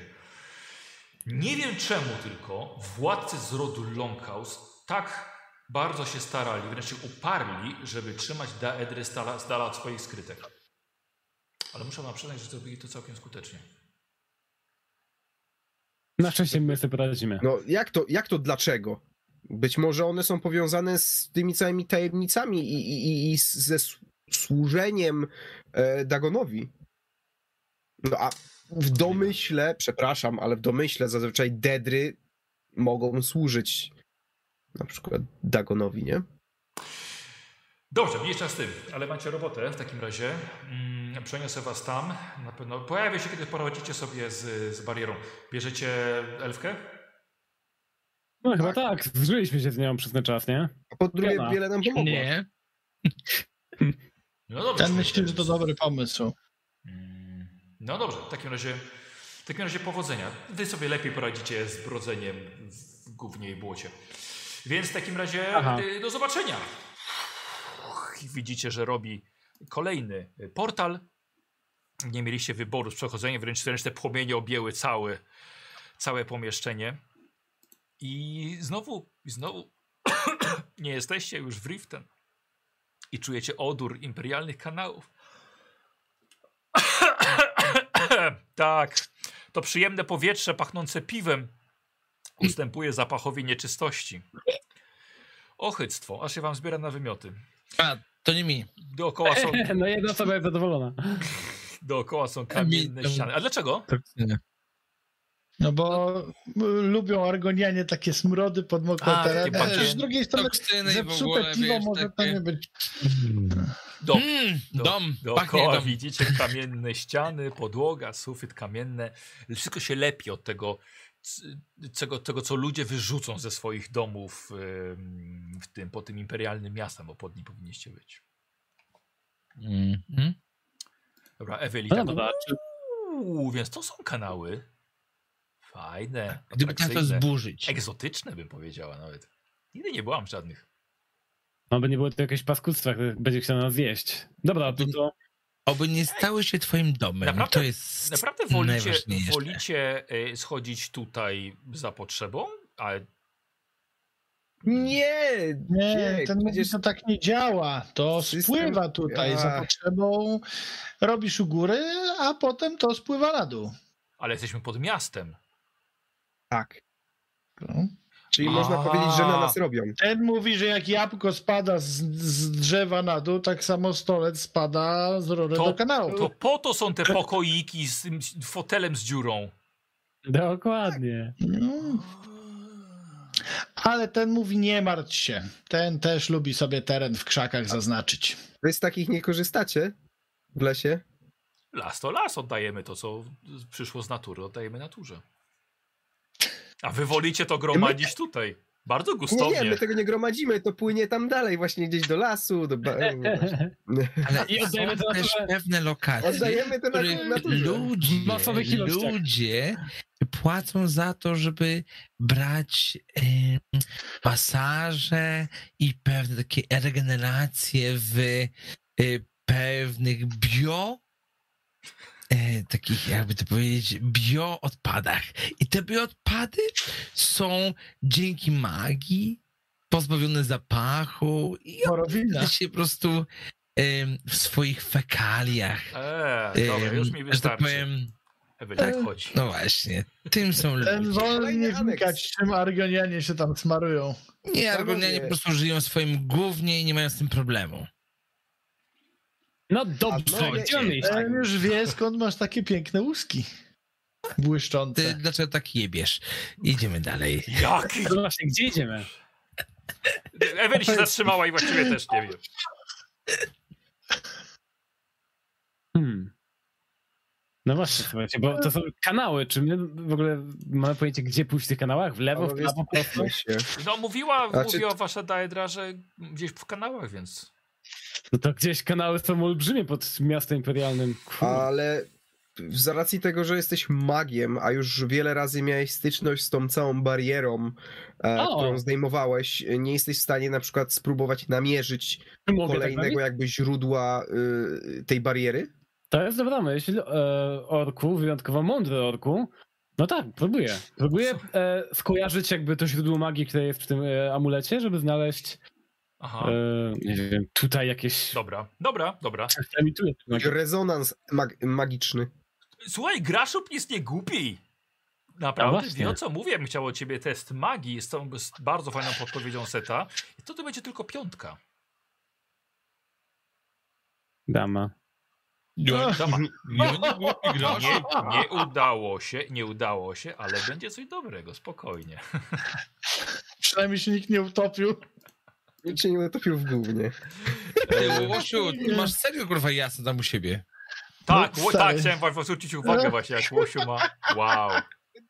Nie wiem czemu tylko władcy z rodu Longhouse tak bardzo się starali, wręcz się uparli, żeby trzymać Daedry z dala od swoich skrytek. Ale muszę wam przyznać, że zrobili to całkiem skutecznie. Na szczęście my sobie poradzimy. No jak to, jak to dlaczego? Być może one są powiązane z tymi całymi tajemnicami i, i, i- ze służeniem e, Dagonowi. No a w domyśle, przepraszam, ale w domyśle zazwyczaj Dedry mogą służyć na przykład Dagonowi, nie? Dobrze, mniejsza z tym, ale macie robotę w takim razie. Mm, przeniosę was tam. Na pewno pojawię się, kiedy poradzicie sobie z, z barierą. Bierzecie elfkę? No chyba tak, zżyliśmy się z nią przez ten czas, nie? A po drugie, ma. wiele nam pomogło. Nie. No dobrze. Ten myśli, że to dobry pomysł. Mm, No dobrze, w takim razie, w takim razie powodzenia. Wy sobie lepiej poradzicie z brodzeniem w gównie i błocie. Więc w takim razie Aha. y, do zobaczenia. I Widzicie, że robi kolejny y, portal. Nie mieliście wyboru z przechodzeniem, wręcz, wręcz te płomienie objęły całe, całe pomieszczenie. I znowu, znowu nie jesteście już w Riften. i czujecie odór imperialnych kanałów. tak, to przyjemne powietrze pachnące piwem ustępuje zapachowi nieczystości. Ochyctwo, aż się wam zbiera na wymioty. To nie mi. Dookoła są, No jedna osoba jest zadowolona. dookoła są kamienne Mi- ściany. A dlaczego? Toksyny. No bo lubią argonianie takie smrody pod mokre A, tereny. pacie- Z drugiej strony zepsute piwo może takie... tam nie być. Do, Mm, do, dom, dookoła dom. widzicie kamienne ściany, podłoga, sufit kamienne. Wszystko się lepi od tego, tego, tego co ludzie wyrzucą ze swoich domów w tym, po tym imperialnym miastem, bo pod nim powinniście być. Mhm. Dobra, Ewelina. No dobra, Uuu, więc to są kanały. Fajne, Gdyby to zburzyć. egzotyczne bym powiedziała nawet. Nigdy nie byłam w żadnych. no by nie było to jakieś paskudztwa, które będzie chciał nas zjeść. Dobra, to, to Oby nie stały się twoim domem. Naprawdę- to jest Naprawdę wolicie, najważniejsze. wolicie e, schodzić tutaj za potrzebą? A Nie! Nie, ten przecież- to tak nie działa. To System- spływa tutaj za potrzebą, robisz u góry, a potem to spływa na dół. ale jesteśmy pod miastem. Tak. No. Czyli A. można powiedzieć, że na nas robią. Ten mówi, że jak jabłko spada z, z drzewa na dół, tak samo stolec spada z rury To- do kanału. To po to są te pokoiki z tym fotelem z dziurą. dokładnie. No. Ale ten mówi, nie martw się. Ten też lubi sobie teren w krzakach zaznaczyć. Wy z takich nie korzystacie w lesie? Las to las, oddajemy to, co przyszło z natury, oddajemy naturze. A wy wolicie to gromadzić tutaj. Bardzo Nie, gustownie. nie, my tego nie gromadzimy, to płynie tam dalej, właśnie gdzieś do lasu, do... Ba... Ale I oddajemy są to też naturze. pewne lokacje, Oddajemy to na naturze. ludzie, ludzie płacą za to, żeby brać e, masaże i pewne takie regeneracje w e, pewnych bio takich, jakby to powiedzieć, bioodpadach. I te bioodpady są dzięki magii pozbawione zapachu i one się po prostu w swoich fekaliach. Eee, dobra, już mi że tak wystarczy. powiem, Ewelina, chodź. no właśnie, tym są Ten ludzie. wolny Kolejny nie aneks. wnikać, czym argonianie się tam smarują. Nie, Argonianie po prostu żyją w swoim głównie i nie mają z tym problemu. No dobrze, no, gdzie mamy iść? Ten już wie, skąd masz takie piękne łuski. Błyszczące. Ty dlaczego tak jebiesz? Idziemy dalej. Jaki? No właśnie, gdzie idziemy? Eweli się zatrzymała i właściwie też nie wiem. Hmm. No właśnie, słuchajcie, bo to są kanały. Czy my w ogóle mamy pojęcie, gdzie pójść w tych kanałach? W lewo, w prawo, prosto? No mówiła, A czy- mówiła wasza Daedra, że gdzieś w kanałach, więc... No to gdzieś kanały są olbrzymie pod miastem imperialnym. Kurde. Ale z racji tego, że jesteś magiem, a już wiele razy miałeś styczność z tą całą barierą, e, którą zdejmowałeś, nie jesteś w stanie na przykład spróbować namierzyć Mogę tak kolejnego robić? jakby źródła y, tej bariery? To jest dobra myśl. E, orku, wyjątkowo mądry orku. No tak, próbuję. Próbuję e, skojarzyć jakby to źródło magii, które jest w tym e, amulecie, żeby znaleźć Aha, e, nie wiem, tutaj jakieś... dobra, dobra, dobra. Rezonans mag magiczny. Słuchaj, Graszub nic nie głupi. Naprawdę, No wie o co mówię. Bym chciał od ciebie test magii. Jest to z bardzo fajną podpowiedzią seta. I to to będzie tylko piątka. Dama. Dama. No nie głupi grosz. Nie, nie udało się, nie udało się, ale będzie coś dobrego, spokojnie. Przynajmniej się nikt nie utopił. Nikt się nie utopił w gównie. Ty, Łosiu, masz serio kurwa jasno tam u siebie. Tak, No, tak, chciałem wam zwrócić uwagę właśnie, jak Łosiu ma. Wow,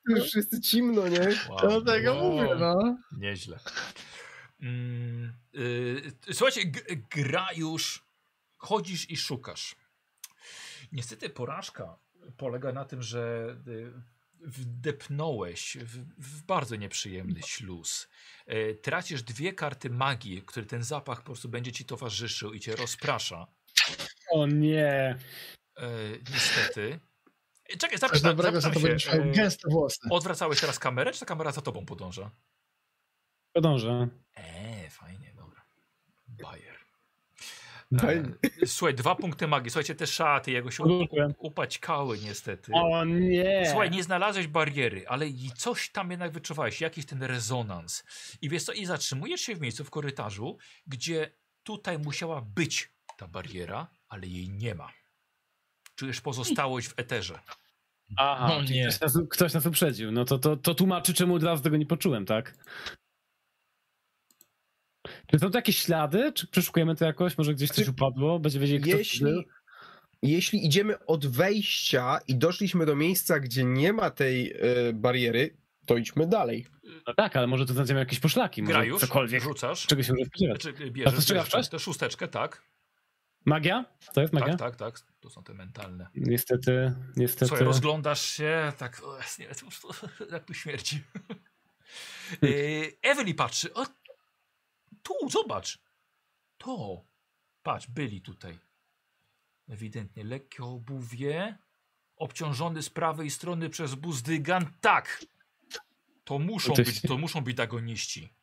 Już wszyscy cimno, nie? wow. Dlatego wow. mówię, no. Nieźle. Mm, y, słuchajcie, gra już, chodzisz i szukasz. Niestety porażka polega na tym, że y, wdepnąłeś w, w bardzo nieprzyjemny śluz. Y, tracisz dwie karty magii, które ten zapach po prostu będzie ci towarzyszył i cię rozprasza. O nie. E, niestety. E, Czekaj, Coś zapytam, dobrego, to zapytam będziesz się. E, gęste włosy. odwracałeś teraz kamerę, czy ta kamera za tobą podąża? Podążę. Eee, fajnie, dobra. Bayer. E, słuchaj, dwa punkty magii. Słuchajcie, te szaty, jego się upaćkały niestety. O nie! Słuchaj, nie znalazłeś bariery, ale i coś tam jednak wyczuwałeś, jakiś ten rezonans. I wiesz co, i zatrzymujesz się w miejscu w korytarzu, gdzie tutaj musiała być ta bariera, ale jej nie ma. Czujesz pozostałość w eterze. Aha, O czyli nie. Ktoś, nas, ktoś nas uprzedził. No to, to, to tłumaczy, czemu od razu tego nie poczułem, tak? Czy są tu jakieś ślady? Czy przeszukujemy to jakoś? Może gdzieś coś Znaczy, upadło? Będzie wiedzieć, kto to był? Jeśli, jeśli idziemy od wejścia i doszliśmy do miejsca, gdzie nie ma tej e, bariery, to idźmy dalej. No tak, ale może tu znajdziemy jakieś poszlaki, może Gra już, cokolwiek. rzucasz. Czego się może spodziewać? Znaczy, A to bierzesz, wcześniej? tę szósteczkę, tak? Magia? To jest magia? Tak, tak, tak. To są te mentalne. Niestety, niestety. Słuchaj, rozglądasz się, tak, o, nie, po prostu, jak tu śmierci. E, Emily patrzy, o, tu, zobacz. To, patrz, byli tutaj. Ewidentnie lekkie obuwie, obciążony z prawej strony przez buzdygan, tak. To muszą, Oczywiście. być, to muszą być dagoniści.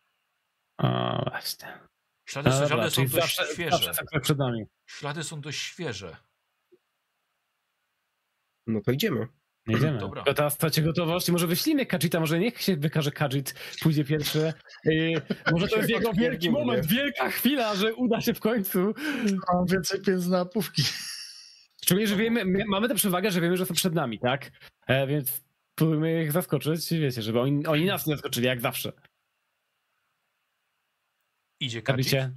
A, właśnie. Ślady, A, ślady są dość zawsze, świeże. zawsze sekret przed nami. Ślady są dość świeże. No to idziemy. Jedziemy. Dobra. To teraz stracie gotowość i może wyślijmy Kajita, może niech się wykaże Kajit, pójdzie pierwszy. Yy, może to jest jego wielki moment, wielka chwila, że uda się w końcu. Mam więcej pieniędzy na pówki. Szczególnie, że wiemy, my mamy tę przewagę, że wiemy, że są przed nami, tak? E, więc próbujmy ich zaskoczyć, wiecie, żeby oni, oni nas nie zaskoczyli, jak zawsze. Idzie. Kajicie?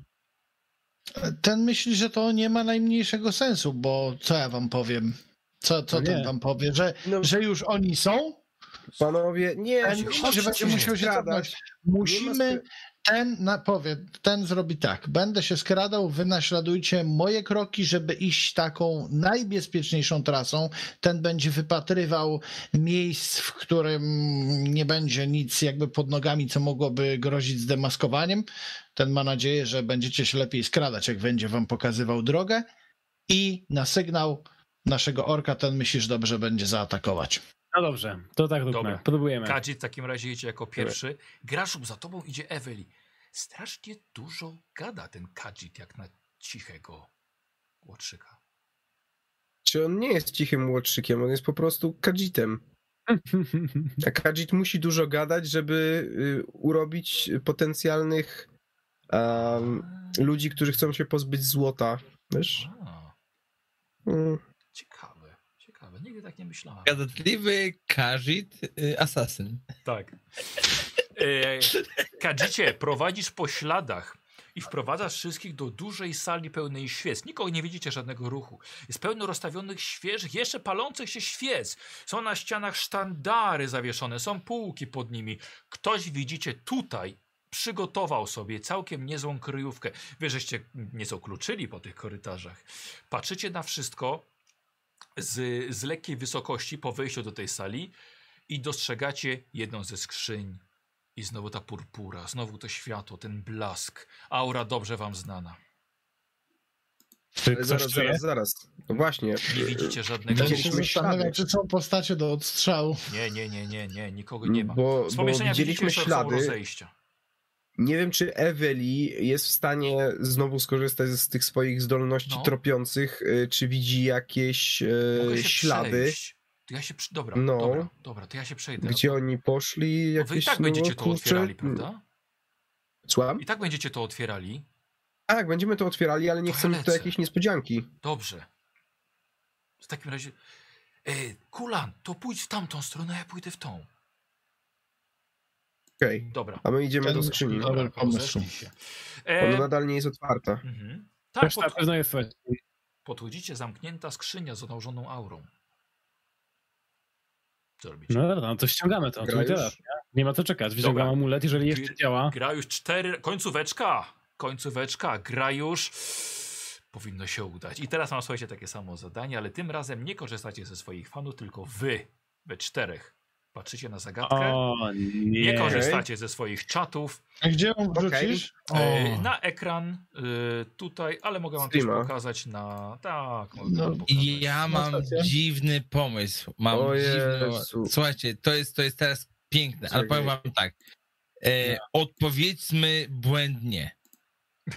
Ten myśli, że to nie ma najmniejszego sensu, bo co ja wam powiem? Co, co No ten wam powie? Że, No, że już oni są? panowie, nie, Ten że będzie musiał się skradać. cofnąć. Musimy, ten na, powie, ten zrobi tak. Będę się skradał, wy naśladujcie moje kroki, żeby iść taką najbezpieczniejszą trasą. Ten będzie wypatrywał miejsc, w którym nie będzie nic jakby pod nogami, co mogłoby grozić zdemaskowaniem. Ten ma nadzieję, że będziecie się lepiej skradać, jak będzie wam pokazywał drogę. I na sygnał naszego orka ten myślisz dobrze będzie zaatakować. No dobrze, to tak róbmy, próbujemy. Kadzi w takim razie idzie jako pierwszy. Graszub za tobą idzie Eweli. Strasznie dużo gada ten Kadzit jak na cichego łotrzyka. Czy on nie jest cichym łotrzykiem, on jest po prostu kadzitem. A kadzit musi dużo gadać, żeby y, urobić potencjalnych um, ludzi, którzy chcą się pozbyć złota. Wiesz? Mm. Ciekawe, ciekawe. Nigdy tak nie myślałem. Gadatliwy Kajit, y, asasyn. Tak. E, Kadzicie, prowadzisz po śladach i wprowadzasz wszystkich do dużej sali pełnej świec. Nikogo nie widzicie żadnego ruchu. Jest pełno rozstawionych świeżych, jeszcze palących się świec. Są na ścianach sztandary zawieszone, są półki pod nimi. Ktoś widzicie tutaj przygotował sobie całkiem niezłą kryjówkę. Wy żeście nieco kluczyli po tych korytarzach. Patrzycie na wszystko z, z lekkiej wysokości po wejściu do tej sali i dostrzegacie jedną ze skrzyń. I znowu ta purpura, znowu to światło, ten blask. Aura dobrze wam znana. Czy Ale ktoś zaraz, czuje? zaraz, zaraz. No właśnie. Nie widzicie żadnego. Się ślady. czy są postacie do odstrzału. Nie, nie, nie, nie, nie, nikogo nie ma. Bo, Z bo widzieliśmy ślady. rozejścia. Nie wiem, czy Eweli jest w stanie znowu skorzystać z tych swoich zdolności No. tropiących, y, czy widzi jakieś y, ślady, przejść. To ja się. Dobra, No. dobra, dobra, to ja się przejdę. gdzie oni poszli, jakieś wy i tak no, będziecie to kurczę, otwierali, prawda? Słucham? I tak będziecie to otwierali. Tak, będziemy to otwierali, ale nie To ja chcemy tu lecę. jakieś niespodzianki. Dobrze. W takim razie. E, Kulan, to pójdź w tamtą stronę, a ja pójdę w tą. Okej, Dobra. a my idziemy Ten- do skrzyni. Dobra. Pomysł. się. Ona E, nadal nie jest otwarta. mhm. Tak, Też na pod, pewno jest słychać. podchodzicie, zamknięta skrzynia z nałożoną aurą. Co robicie? No dobra, no to ściągamy to. Gra teraz. Nie? nie ma co czekać. Wyciągam amulet, jeżeli jeszcze działa. Gra już cztery. Końcóweczka! Końcóweczka, gra już. Powinno się udać. I teraz mam, słuchajcie, takie samo zadanie, ale tym razem nie korzystacie ze swoich fanów, tylko wy, we czterech. Patrzycie na zagadkę. O nie nie. korzystacie ze swoich czatów. A gdzie ją wrzucisz? E, O. na ekran y, tutaj, ale mogę wam Streama. też pokazać na. Tak, mogę No. pokazać. Ja mam dziwny pomysł. Mam O dziwny... Słuchajcie, to jest, to jest teraz piękne, ale powiem wam tak. E, odpowiedzmy błędnie.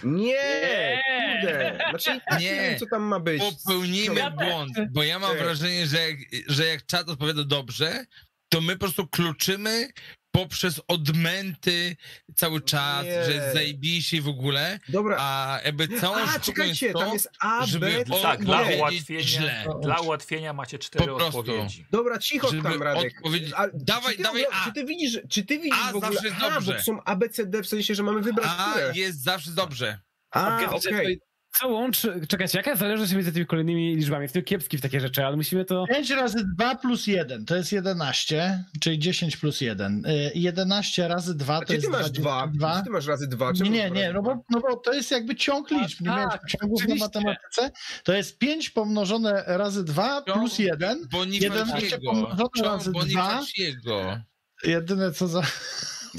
Nie, kurde. Znaczy, i tak nie. Nie. wiem, co tam ma być. Popełnimy Ja błąd, bo ja mam Ty. wrażenie, że jak, że jak czat odpowiada dobrze, to my po prostu kluczymy poprzez odmęty cały czas, Nie. że jest zajebiście w ogóle, Dobra. a jakby całą A, sztuką czekajcie, jest to, tam jest A, żeby B, Tak, C, dla ułatwienia, źle. dla ułatwienia macie cztery Po prostu. odpowiedzi. Dobra, cicho Żeby tam, Radek. odpowiedzieć- A, Dawaj, czy ty, dawaj A. Czy ty widzisz, czy ty widzisz A w ogóle zawsze jest A, bo dobrze. to są A, B, C, D, w sensie, że mamy wybrać a które. jest zawsze dobrze. A, Okej, okej. Co łączy... Czekajcie, jaka jest zależność między tymi kolejnymi liczbami? Jestem kiepski w takie rzeczy, ale musimy to... 5 razy 2 plus 1 to jest 11, czyli 10 plus 1. Y, 11 razy 2 A to jest ty masz dwa? 22. Czy ty masz razy dwa? Nie, Czemu nie, nie, no bo, no bo to jest jakby ciąg liczb. Nie tak, ciągów na matematyce. To jest 5 pomnożone razy 2 Ciąg plus 1. 11 Bonifaciego. pomnożone Ciąg razy dwa. Bonifaciego. Jedyne co za...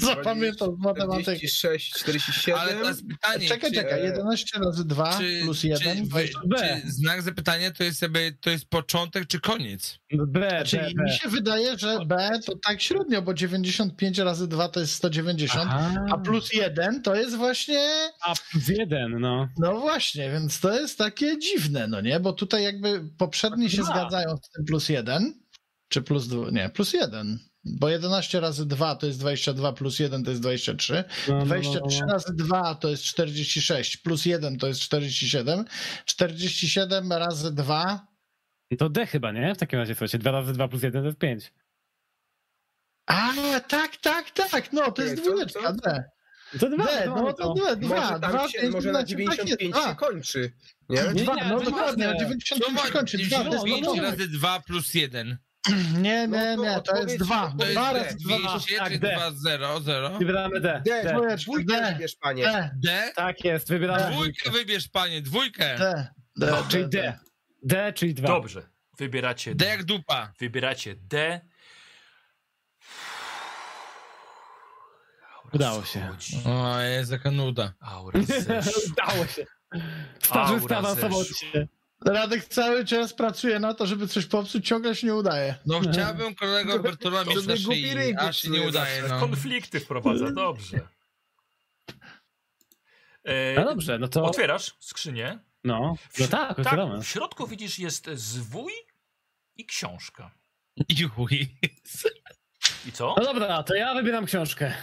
zapamiętam z matematyki. 46, 47. Ale teraz pytanie, Czekaj, czy, czekaj, 11 razy 2 czy, plus czy, 1, wy- 20. B. czy znak zapytania to jest jakby, to jest początek czy koniec? B, Czyli B, B. mi się wydaje, że B to tak średnio, bo 95 razy 2 to jest 190, Aha. a plus 1 to jest właśnie A plus jeden, no. No właśnie, więc to jest takie dziwne, no nie? Bo tutaj jakby poprzednie się zgadzają z tym plus jeden, czy plus dwa, nie, plus jeden. Bo 11 razy 2 to jest 22, plus 1 to jest 23. no, no, no, 23 no. razy 2 to jest 46, plus 1 to jest 47. 47 razy 2, To D chyba, nie? W takim razie, słuchajcie, 2 razy 2 plus 1 to jest 5. a tak, tak, tak, no to jest co, dwójeczka? D. To 2, D, no to D, Może 2, tam 2, się, może na 95 się kończy. Nie? Nie, Dwa, nie, no to dokładnie, na ważne. 95 się kończy, 2, to jest 95 początek. razy 2 plus 1. Nie, No nie, to nie, to jest 2. to To jest 2 D. razy 2 200 tak, D. 2, 0, 0? Wybieramy D. D, D. Dwójkę D. wybierz, panie. D, D? Tak jest, wybieramy Dwójkę wybierz, panie, dwójkę. D, D, Czyli D. D, czyli 2. Dobrze, wybieracie D jak dupa. Wybieracie D. Udało się. O, jest jaka nuda. Udało się. Starzy zeszła. się. Radek cały czas pracuje na to, żeby coś popsuć, ciągle się nie udaje. No chciałbym kolego Bertola mieć na szyi, a się nie udaje, no. Konflikty wprowadza, dobrze. E, No dobrze, no to... Otwierasz skrzynię. No, no tak, tak, otwieramy. w środku widzisz jest zwój i książka. I chuj. I co? No dobra, to ja wybieram książkę.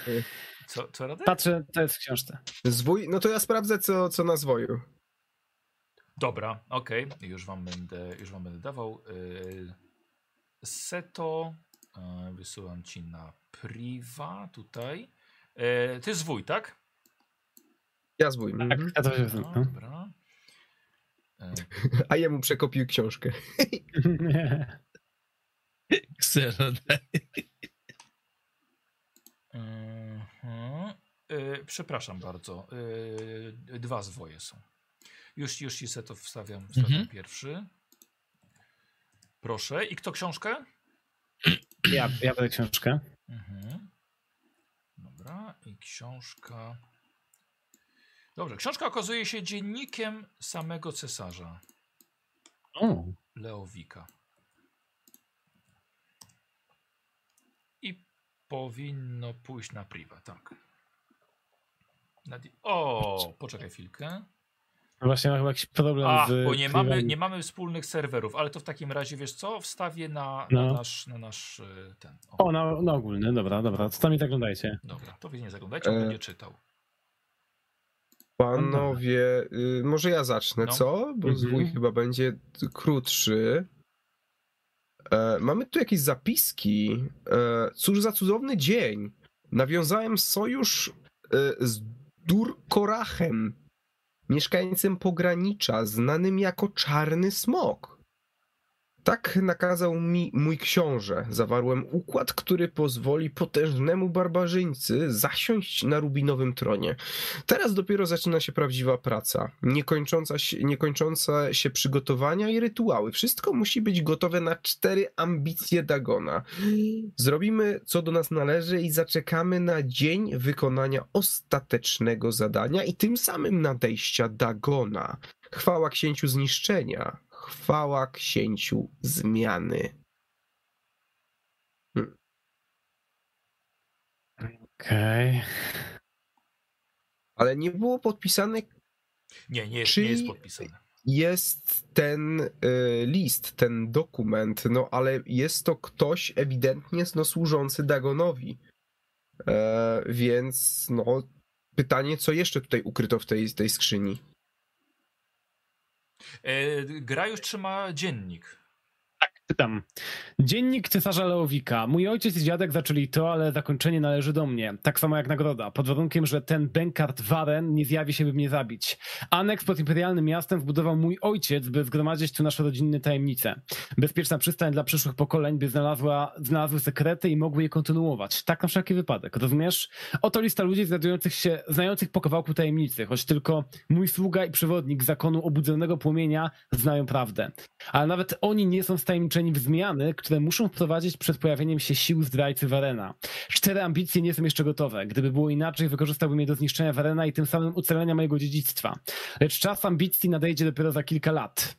Co, co Radek? Patrzę, to jest w książce. Zwój, no to ja sprawdzę, co, co na zwoju. Dobra, okej. Już wam będę, już wam będę dawał. Yy, Seto. Yy, wysyłam ci na priva tutaj. Yy, ty zwój, tak? Ja zwój. Tak, Mhm. ja to się No, no. dobra. A jemu przekopił książkę. Ksero, mhm. Yy, przepraszam bardzo. Dwa zwoje są. Już, już ci Seto wstawiam, wstawiam Mhm. pierwszy. Proszę. I kto książkę? Ja, ja biorę książkę. Mhm. Dobra, i książka. Dobrze, książka okazuje się dziennikiem samego cesarza O, Leowika. I powinno pójść na priwa, tak. O, poczekaj chwilkę. No właśnie mam chyba jakiś problem A, z... bo nie mamy, nie mamy wspólnych serwerów, ale to w takim razie, wiesz co, wstawię na, No. na nasz, na nasz y, ten. O, na, na ogólny, dobra, dobra, to tam i zaglądajcie. Dobra, to wy nie zaglądajcie, on E, będzie czytał. Panowie, y, może ja zacznę, No. co? Bo Mhm. zwój chyba będzie krótszy. E, mamy tu jakieś zapiski. E, cóż za cudowny dzień. Nawiązałem sojusz e, z Durkorachem, mieszkańcem pogranicza, znanym jako Czarny Smok. Tak nakazał mi mój książę. Zawarłem układ, który pozwoli potężnemu barbarzyńcy zasiąść na rubinowym tronie. Teraz dopiero zaczyna się prawdziwa praca. Niekończąca się, niekończące się przygotowania i rytuały. Wszystko musi być gotowe na cztery ambicje Dagona. Zrobimy co do nas należy i zaczekamy na dzień wykonania ostatecznego zadania i tym samym nadejścia Dagona. Chwała księciu zniszczenia. Chwała księciu zmiany. Okej. Ale nie było podpisane Nie, nie jest, nie jest podpisane. Jest ten y, list, ten dokument, no ale jest to ktoś ewidentnie no, służący Dagonowi. E, więc no, pytanie, co jeszcze tutaj ukryto w tej, tej skrzyni? E, gra już trzyma dziennik. Czytam. Dziennik cesarza Leowika. Mój ojciec i dziadek zaczęli to, ale zakończenie należy do mnie. Tak samo jak nagroda. Pod warunkiem, że ten Benkart Waren nie zjawi się, by mnie zabić. Aneks pod imperialnym miastem wbudował mój ojciec, by zgromadzić tu nasze rodzinne tajemnice. Bezpieczna przystań dla przyszłych pokoleń, by znalazła, znalazły sekrety i mogły je kontynuować. Tak na wszelki wypadek. Rozumiesz? Oto lista ludzi znajdujących się, znających po kawałku tajemnicy, choć tylko mój sługa i przewodnik zakonu obudzonego płomienia znają prawdę. Ale nawet oni nie są wtajemniczeni w zmiany, które muszą wprowadzić przed pojawieniem się sił zdrajcy Warena. Cztery ambicje nie są jeszcze gotowe. Gdyby było inaczej, wykorzystałbym je do zniszczenia Warena i tym samym ucalenia mojego dziedzictwa. Lecz czas ambicji nadejdzie dopiero za kilka lat.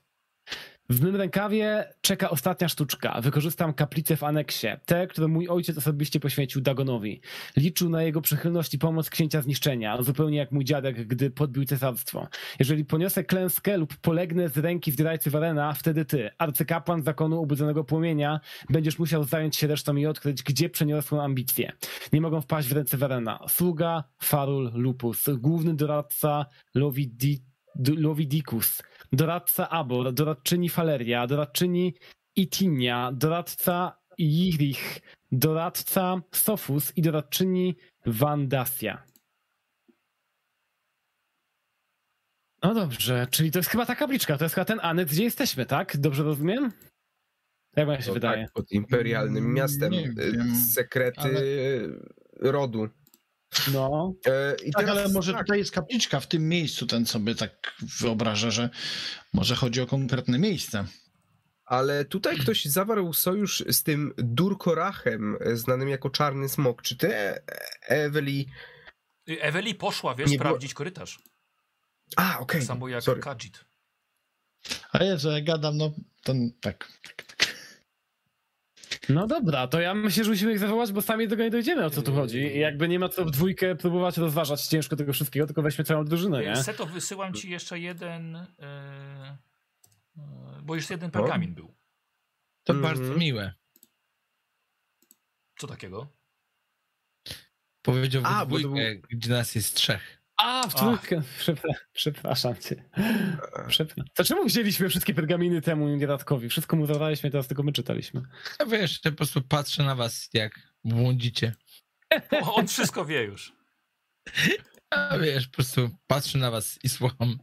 W mym rękawie czeka ostatnia sztuczka. Wykorzystam kaplicę w aneksie, tę, którą mój ojciec osobiście poświęcił Dagonowi. Liczył na jego przychylność i pomoc księcia zniszczenia, zupełnie jak mój dziadek, gdy podbił cesarstwo. Jeżeli poniosę klęskę lub polegnę z ręki zdrajcy Warena, wtedy ty, arcykapłan zakonu obudzonego płomienia, będziesz musiał zająć się resztą i odkryć, gdzie przeniosłem ambicje. Nie mogą wpaść w ręce Warena. Sługa, Farul, Lupus, główny doradca Lovidicus, doradca Abor, doradczyni Faleria, doradczyni Itinia, doradca Jirich, doradca Sofus i doradczyni Vandasia. No dobrze, czyli to jest chyba ta kapliczka, to jest chyba ten aneks, gdzie jesteśmy, tak? Dobrze rozumiem? Jak wam się No wydaje? tak, pod imperialnym miastem. nie y, wiem, sekrety ale- rodu. No, E, I Tak, teraz, ale może tak, tutaj jest kapliczka w tym miejscu, ten sobie tak wyobraża, że może chodzi o konkretne miejsce. ale tutaj ktoś zawarł sojusz z tym Durkorachem, e, znanym jako Czarny Smok. Czy ty, e, Eweli... Eweli poszła, wiesz, Nie było- sprawdzić korytarz. A, okej, Tak samo jak sorry. Kajit. A Jezu, ja gadam, no ten tak, tak. No dobra, to ja myślę, że musimy ich zawołać, bo sami do tego nie dojdziemy, o co tu chodzi. I jakby nie ma co w dwójkę próbować rozważać ciężko tego wszystkiego, tylko weźmy całą drużynę, nie? Seto, wysyłam ci jeszcze jeden. e, e, bo już jeden pergamin był. To Mhm. bardzo miłe. Co takiego? Powiedział A, w bo to dwójkę, gdzie nas jest trzech. A, w trójkę. Przepra przepraszam cię. Przepraszam. To czemu wzięliśmy wszystkie pergaminy temu dziadkowi? Wszystko mu zadaliśmy, teraz tylko my czytaliśmy. Ja wiesz, ja po prostu patrzę na was, jak błądzicie. O, on wszystko wie już. A wiesz, po prostu patrzę na was i słucham.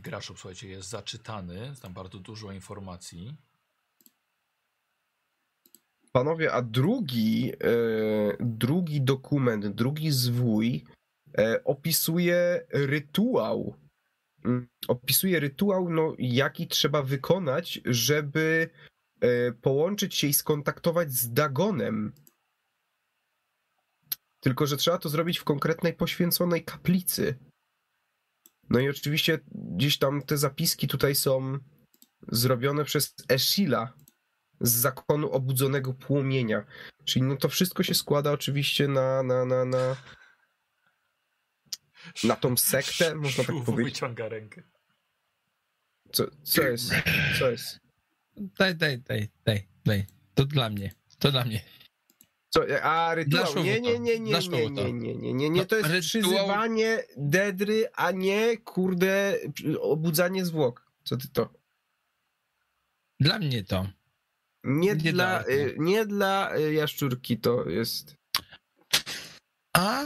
Graszów, słuchajcie, jest zaczytany. Jest tam bardzo dużo informacji. Panowie, a drugi, e, drugi dokument, drugi zwój e, opisuje rytuał. Mm, Opisuje rytuał, no, jaki trzeba wykonać, żeby e, połączyć się i skontaktować z Dagonem. Tylko, że trzeba to zrobić w konkretnej poświęconej kaplicy. No i oczywiście gdzieś tam te zapiski tutaj są zrobione przez Eshila z zakonu obudzonego płomienia. Czyli no to wszystko się składa oczywiście na, na, na, na, na tą sektę, można tak powiedzieć. wyciąga rękę. Co, co jest? Co jest? Daj, daj, daj, daj, daj. To dla mnie. To dla mnie. Co, a rytuał? Nie, nie, nie, nie, szowu nie, to. nie, nie, nie, nie, nie, to jest No, rytuał- przyzywanie Dedry, a nie, kurde, obudzanie zwłok. Co ty to? Dla mnie to. Nie, Nie dla, dla- y, nie dla y, jaszczurki to jest. A,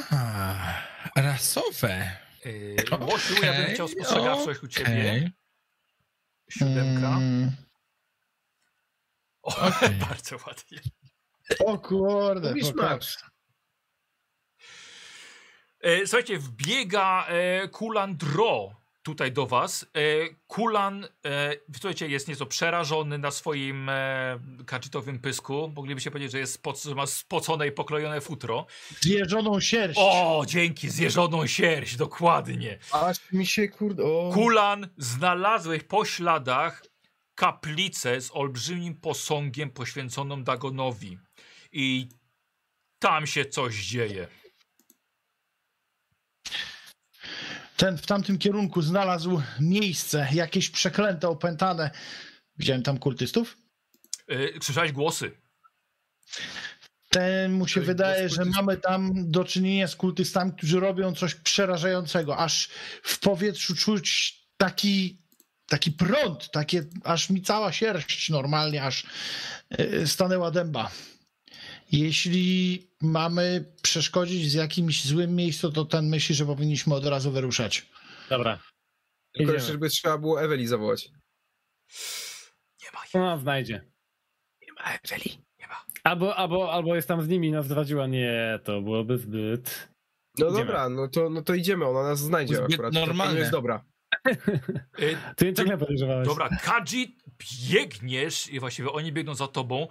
rasowe. Yy, Łosiu, ja bym chciał spostrzegawczość u ciebie. Siódemka. Mm. O, Okej. bardzo ładnie. O kurde. Mówisz, masz. E, słuchajcie, wbiega e, Kulan Dro tutaj do was. E, Kulan, e, słuchajcie, jest nieco przerażony na swoim e, kaczytowym pysku. Moglibyście powiedzieć, że jest że ma spocone i poklejone futro. Zjeżoną sierść. O, dzięki, zjeżoną sierść, dokładnie. Aż mi się, kurde, o... Kulan, znalazłeś po śladach kaplicę z olbrzymim posągiem poświęconą Dagonowi. I Tam się coś dzieje. Ten w tamtym kierunku znalazł miejsce, jakieś przeklęte, opętane. Widziałem tam kultystów? Yy, słyszałeś głosy. Ten mu się wydaje, że mamy tam do czynienia z kultystami, którzy robią coś przerażającego. Aż w powietrzu czuć taki, taki prąd, takie, aż mi cała sierść normalnie aż e, stanęła dęba. Jeśli mamy przeszkodzić z jakimś złym miejscu, to ten myśli, że powinniśmy od razu wyruszać. Dobra. Tylko jeszcze, żeby trzeba było Eweli zawołać. Nie ma jej, Ona znajdzie. nie ma Eweli, nie ma. Albo, albo, albo jest tam z nimi i nas zdradziła. Nie, to byłoby zbyt... No Idziemy. dobra, no to, no to idziemy, ona nas znajdzie Zbyt akurat. Pewnie jest dobra. Ty nie ciągle podejrzewałeś. Dobra, Kadzi, biegniesz i właściwie oni biegną za tobą.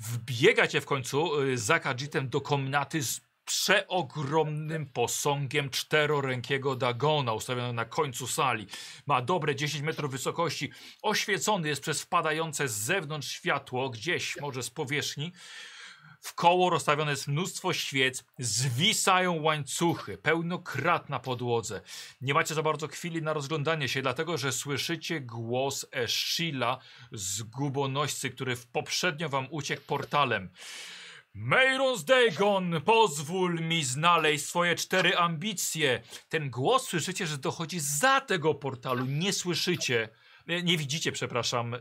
Wbiegacie w końcu y, za Kadzitem do komnaty z przeogromnym posągiem czterorękiego Dagona ustawionym na końcu sali. Ma dobre 10 metrów wysokości. Oświecony jest przez wpadające z zewnątrz światło, gdzieś może z powierzchni. W koło rozstawione jest mnóstwo świec, zwisają łańcuchy, pełno krat na podłodze. Nie macie za bardzo chwili na rozglądanie się, dlatego że słyszycie głos Eshila z gubonoścy, który w poprzednio wam uciekł portalem. Meirons Dagon, pozwól mi znaleźć swoje cztery ambicje. Ten głos słyszycie, że dochodzi za tego portalu. Nie słyszycie, nie, widzicie, przepraszam, e,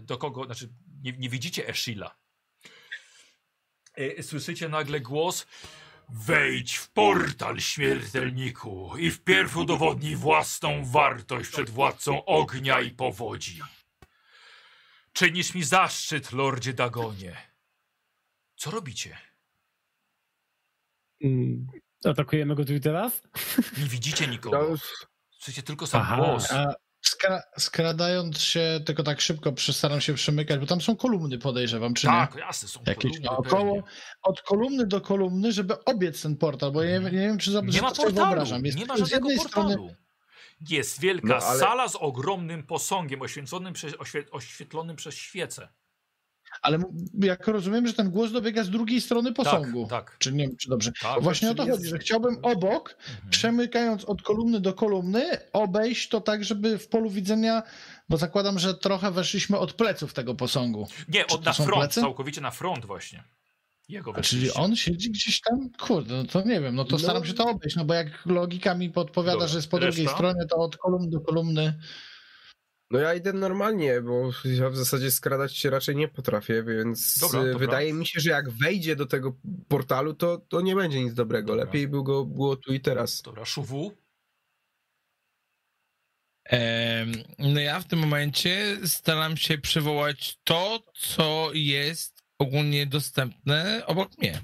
do kogo, znaczy nie, nie widzicie Eshila. E, Słyszycie nagle głos. Wejdź w portal, śmiertelniku, i wpierw udowodnij własną wartość przed władcą ognia i powodzi. Czynisz mi zaszczyt, lordzie Dagonie. Co robicie? Mm, Atakujemy go tu i teraz? Nie widzicie nikogo. Słyszycie tylko sam Aha. głos. A skra skradając się, tylko tak szybko przestaram się przemykać, bo tam są kolumny, podejrzewam, czy nie? Tak, jasne, są Jakieś kolumny, naokoło, pewnie. od kolumny do kolumny, żeby obiec ten portal, bo ja nie, nie wiem, czy za- Nie ma portalu, wyobrażam. Jest nie ma z żadnego jednej portalu. strony Jest wielka No, ale- sala z ogromnym posągiem oświetlonym przez, oświe, oświetlonym przez świecę. Ale jak rozumiem, że ten głos dobiega z drugiej strony posągu. Tak, tak. Czy nie wiem, czy dobrze. tak. Właśnie o to jest- chodzi, że chciałbym obok, Mhm. przemykając od kolumny do kolumny, obejść to tak, żeby w polu widzenia, bo zakładam, że trochę weszliśmy od pleców tego posągu. Nie, od, na front, plecy? całkowicie na front właśnie. Jego czyli on siedzi gdzieś tam? Kurde, no to nie wiem, no to No. staram się to obejść, no bo jak logika mi podpowiada, Dobra, że jest po drugiej reszta? stronie, to od kolumny do kolumny. No ja idę normalnie, bo ja w zasadzie skradać się raczej nie potrafię, więc Dobra, dobra. wydaje mi się, że jak wejdzie do tego portalu, to, to nie będzie nic dobrego. Dobra. Lepiej by go było tu i teraz. Dobra, Szuwu. No ja w tym momencie staram się przywołać to, co jest ogólnie dostępne obok mnie.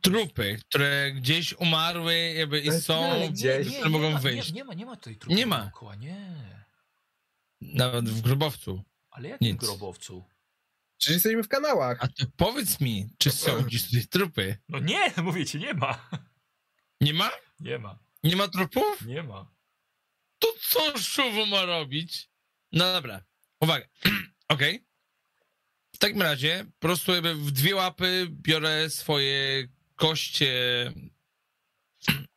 Trupy, które gdzieś umarły jakby i są, nie, gdzieś. które mogą ma, wyjść. Nie, nie ma, nie ma tutaj trupów Nie ma. dookoła, nie. Nawet w grobowcu. Ale jakim Nic. grobowcu? Przecież jesteśmy w kanałach. A to powiedz mi, czy są gdzieś tutaj trupy? No nie, mówię ci, nie ma. Nie ma? Nie ma, Nie ma trupów? nie ma. To co szuwu ma robić? No dobra, uwaga. Okej. W takim razie po prostu jakby w dwie łapy biorę swoje koście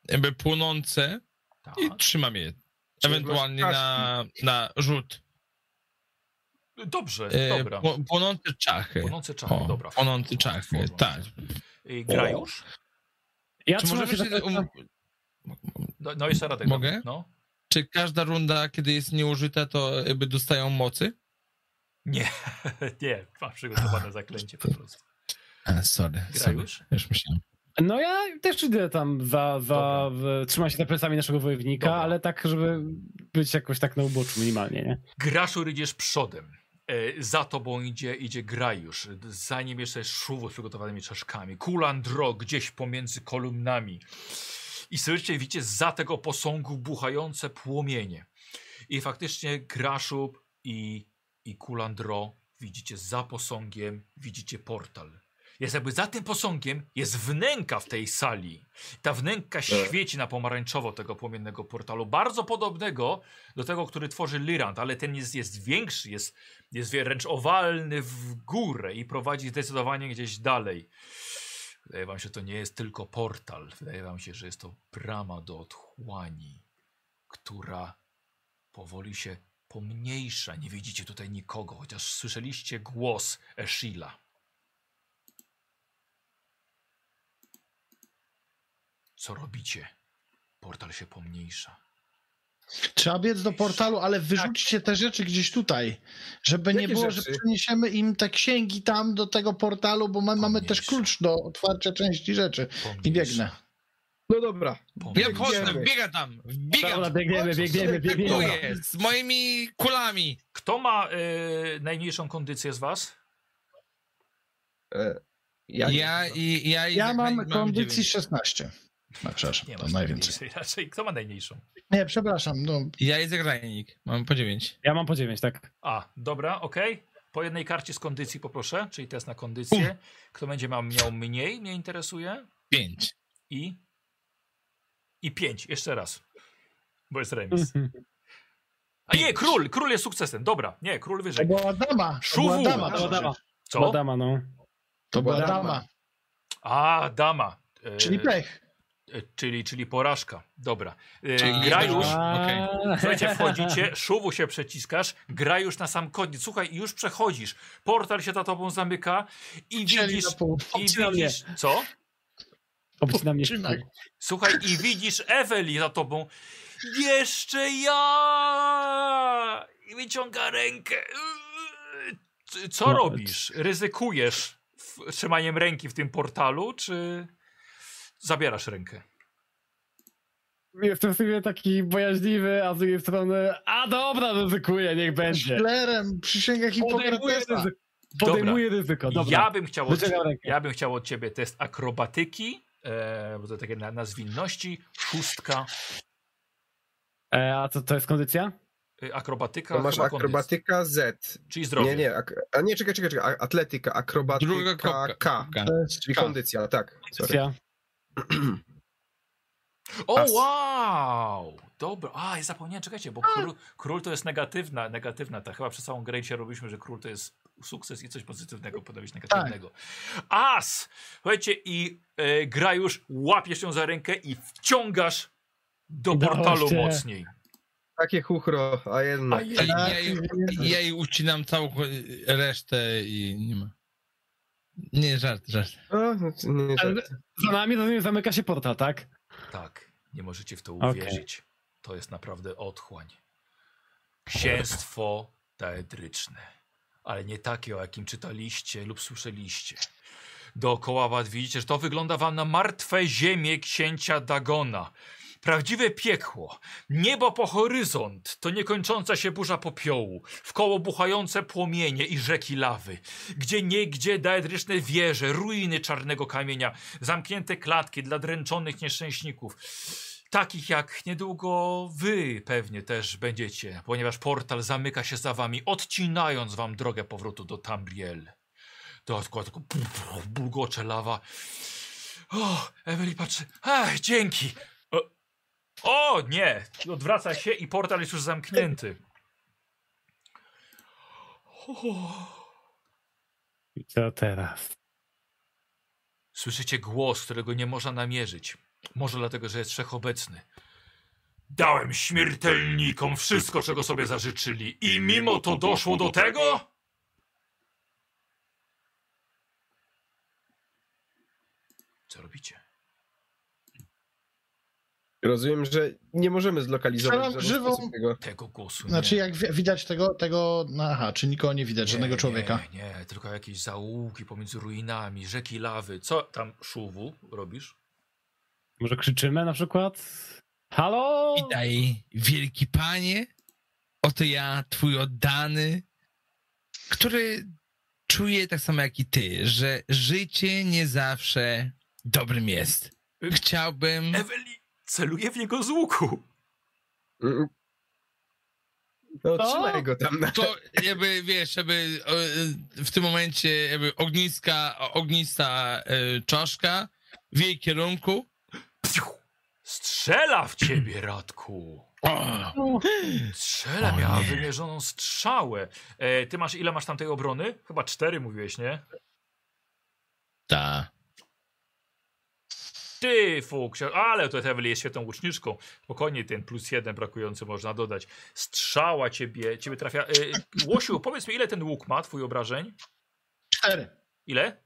jakby płonące Tak. i trzymam je. Ewentualnie na, na rzut. Dobrze, E, dobra. pło- Płonące czachy. Płonące czachy, O, dobra. Płonące czachy, tak. Gra już? Ja Czy możemy się Um, No, no jeszcze Radek. Mogę? No. czy każda runda, kiedy jest nieużyta, to jakby dostają mocy? Nie, nie, mam przygotowane zaklęcie po prostu. A, sorry, Gra sorry. już? Już myślałem. No ja też idę tam za, za trzymam się za plecami naszego wojownika, Dobra. ale tak, żeby być jakoś tak na uboczu minimalnie, nie? Graszur idziesz przodem. E, za tobą idzie, idzie Grajusz. Za nim jeszcze jest Szuwu z przygotowanymi czaszkami. Kulandro gdzieś pomiędzy kolumnami. I słyszycie, widzicie za tego posągu buchające płomienie. I faktycznie Graszub i, i Kulandro widzicie za posągiem, widzicie portal. Jest jakby za tym posągiem jest wnęka w tej sali. Ta wnęka świeci na pomarańczowo tego płomiennego portalu. Bardzo podobnego do tego, który tworzy Lirand, ale ten jest, jest większy, jest, jest wręcz owalny w górę i prowadzi zdecydowanie gdzieś dalej. Wydaje wam się, że to nie jest tylko portal. Wydaje wam się, że jest to brama do otchłani, która powoli się pomniejsza. Nie widzicie tutaj nikogo, chociaż słyszeliście głos Eshila. Co robicie? Portal się pomniejsza. Trzeba biec do portalu, ale wyrzućcie te rzeczy gdzieś tutaj, żeby nie Jakie było, że rzeczy? przeniesiemy im te księgi tam do tego portalu, bo my mamy też klucz do otwarcia części rzeczy. I biegnę. No dobra. Ja Pomniejsza. wchodzę, wbiega tam, wbiegam. Dobra, biegniemy, biegniemy, biegniemy. z moimi kulami. Kto ma y, najmniejszą kondycję z was? E, ja, Ja i ja i Ja mam kondycji dziewięć. 16. No, przepraszam, Nie to najwięcej. raczej. Kto ma najmniejszą? Nie, przepraszam, no Ja i zagrajnik. Mam po dziewięć. Ja mam po 9, tak. A, dobra, okej. Po jednej karcie z kondycji poproszę, czyli test na kondycję. Kto będzie miał mniej, mnie interesuje. Pięć. I. I pięć, jeszcze raz. Bo jest remis. A nie, król! Król jest sukcesem. Dobra, nie, król to wyżej. była dama. To Szuwu! była dama. To była dama. Co? To dama, no. To była dama. dama, A, dama. E, czyli pech. E, czyli, czyli porażka. Dobra. E, gra już. Okej. Słuchajcie, wchodzicie, szuwu się przeciskasz, gra już na sam koniec. Słuchaj, już przechodzisz. Portal się za tobą zamyka i widzisz. I widzisz. Co? Obcina mnie. Słuchaj, i widzisz Eweli za tobą. Jeszcze ja! I wyciąga rękę. Co No, robisz? Ryzykujesz w- trzymaniem ręki w tym portalu, czy zabierasz rękę? Jestem sobie taki bojaźliwy, a z drugiej strony, a dobra, ryzykuję, niech będzie. Szklerem, przysięga Podejmuję Hipokratesa. ryzyko. Podejmuję ryzyko, dobra. Ja bym chciał od, ja bym chciał od ciebie test akrobatyki, e, bo to takie na, na zwinności, szóstka. E, a co to jest kondycja? E, akrobatyka, To masz kondycja. akrobatyka Z. czyli zdrowie. Nie, nie. Ak a nie, czekaj, czekaj, czekaj. Atletyka, Druga akrobatyka. K. K. Czyli kondycja, tak. Sorry. O, As. wow! Dobra, a ja zapomniałem, czekajcie, bo król, król to jest negatywna, negatywna, ta chyba przez całą grę się robiliśmy, że król to jest sukces i coś pozytywnego, być negatywnego. As! Słuchajcie, i e, gra już, łapiesz ją za rękę i wciągasz do portalu się. mocniej. Takie chuchro, a jednak. A Tak, ja, jej- ja jej ucinam całą resztę i nie ma. Nie, żart, żart. O, no, nie, Ale żart. za nami rozumiem, zamyka się portal, tak? Tak, nie możecie w to Okej. uwierzyć. To jest naprawdę otchłań. Księstwo taedryczne. Ale nie takie, o jakim czytaliście lub słyszeliście. Dookoła was widzicie, że to wygląda wam na martwe ziemię księcia Dagona. Prawdziwe piekło. Niebo po horyzont. To niekończąca się burza popiołu. Wkoło buchające płomienie i rzeki lawy. Gdzie niegdzie daedryczne wieże, ruiny czarnego kamienia. Zamknięte klatki dla dręczonych nieszczęśników. Takich jak niedługo wy pewnie też będziecie, ponieważ portal zamyka się za wami, odcinając wam drogę powrotu do Tambriel. Dodatkowo tylko bulgocze lawa. O, Emily patrzy. Ach, dzięki. O, nie. Odwraca się i portal jest już zamknięty. I co teraz? Słyszycie głos, którego nie można namierzyć. Może dlatego, że jest wszechobecny. Dałem śmiertelnikom wszystko, czego sobie zażyczyli i mimo to doszło do tego? Co robicie? Rozumiem, że nie możemy zlokalizować Strzelam sposób tego. Tego głosu Znaczy nie. jak wi- widać tego, tego, no aha, czy nikogo nie widać, żadnego Nie, człowieka. Nie, nie, tylko jakieś zaułki pomiędzy ruinami, rzeki lawy. Co tam, szuwu, robisz? Może krzyczymy na przykład? Halo? Witaj, wielki panie. Oto ja, twój oddany, który czuje tak samo jak i ty, że życie nie zawsze dobrym jest. Chciałbym. Eweli celuje w niego z łuku. No Co? trzymaj go tam na... To jakby, wiesz, jakby w tym momencie jakby ogniska, ognista e, czaszka w jej kierunku. Psiu! Strzela w ciebie, Radku. O, Strzela, O miała wymierzoną strzałę. E, ty masz, ile masz tam tej obrony? Chyba cztery mówiłeś, nie? ta. Ty, ale to Evelyn jest świetną łuczniczką. Spokojnie ten plus jeden brakujący można dodać. Strzała ciebie, ciebie trafia. E, Łosiu, powiedz mi, ile ten łuk ma, twój obrażeń? Cztery. Ile?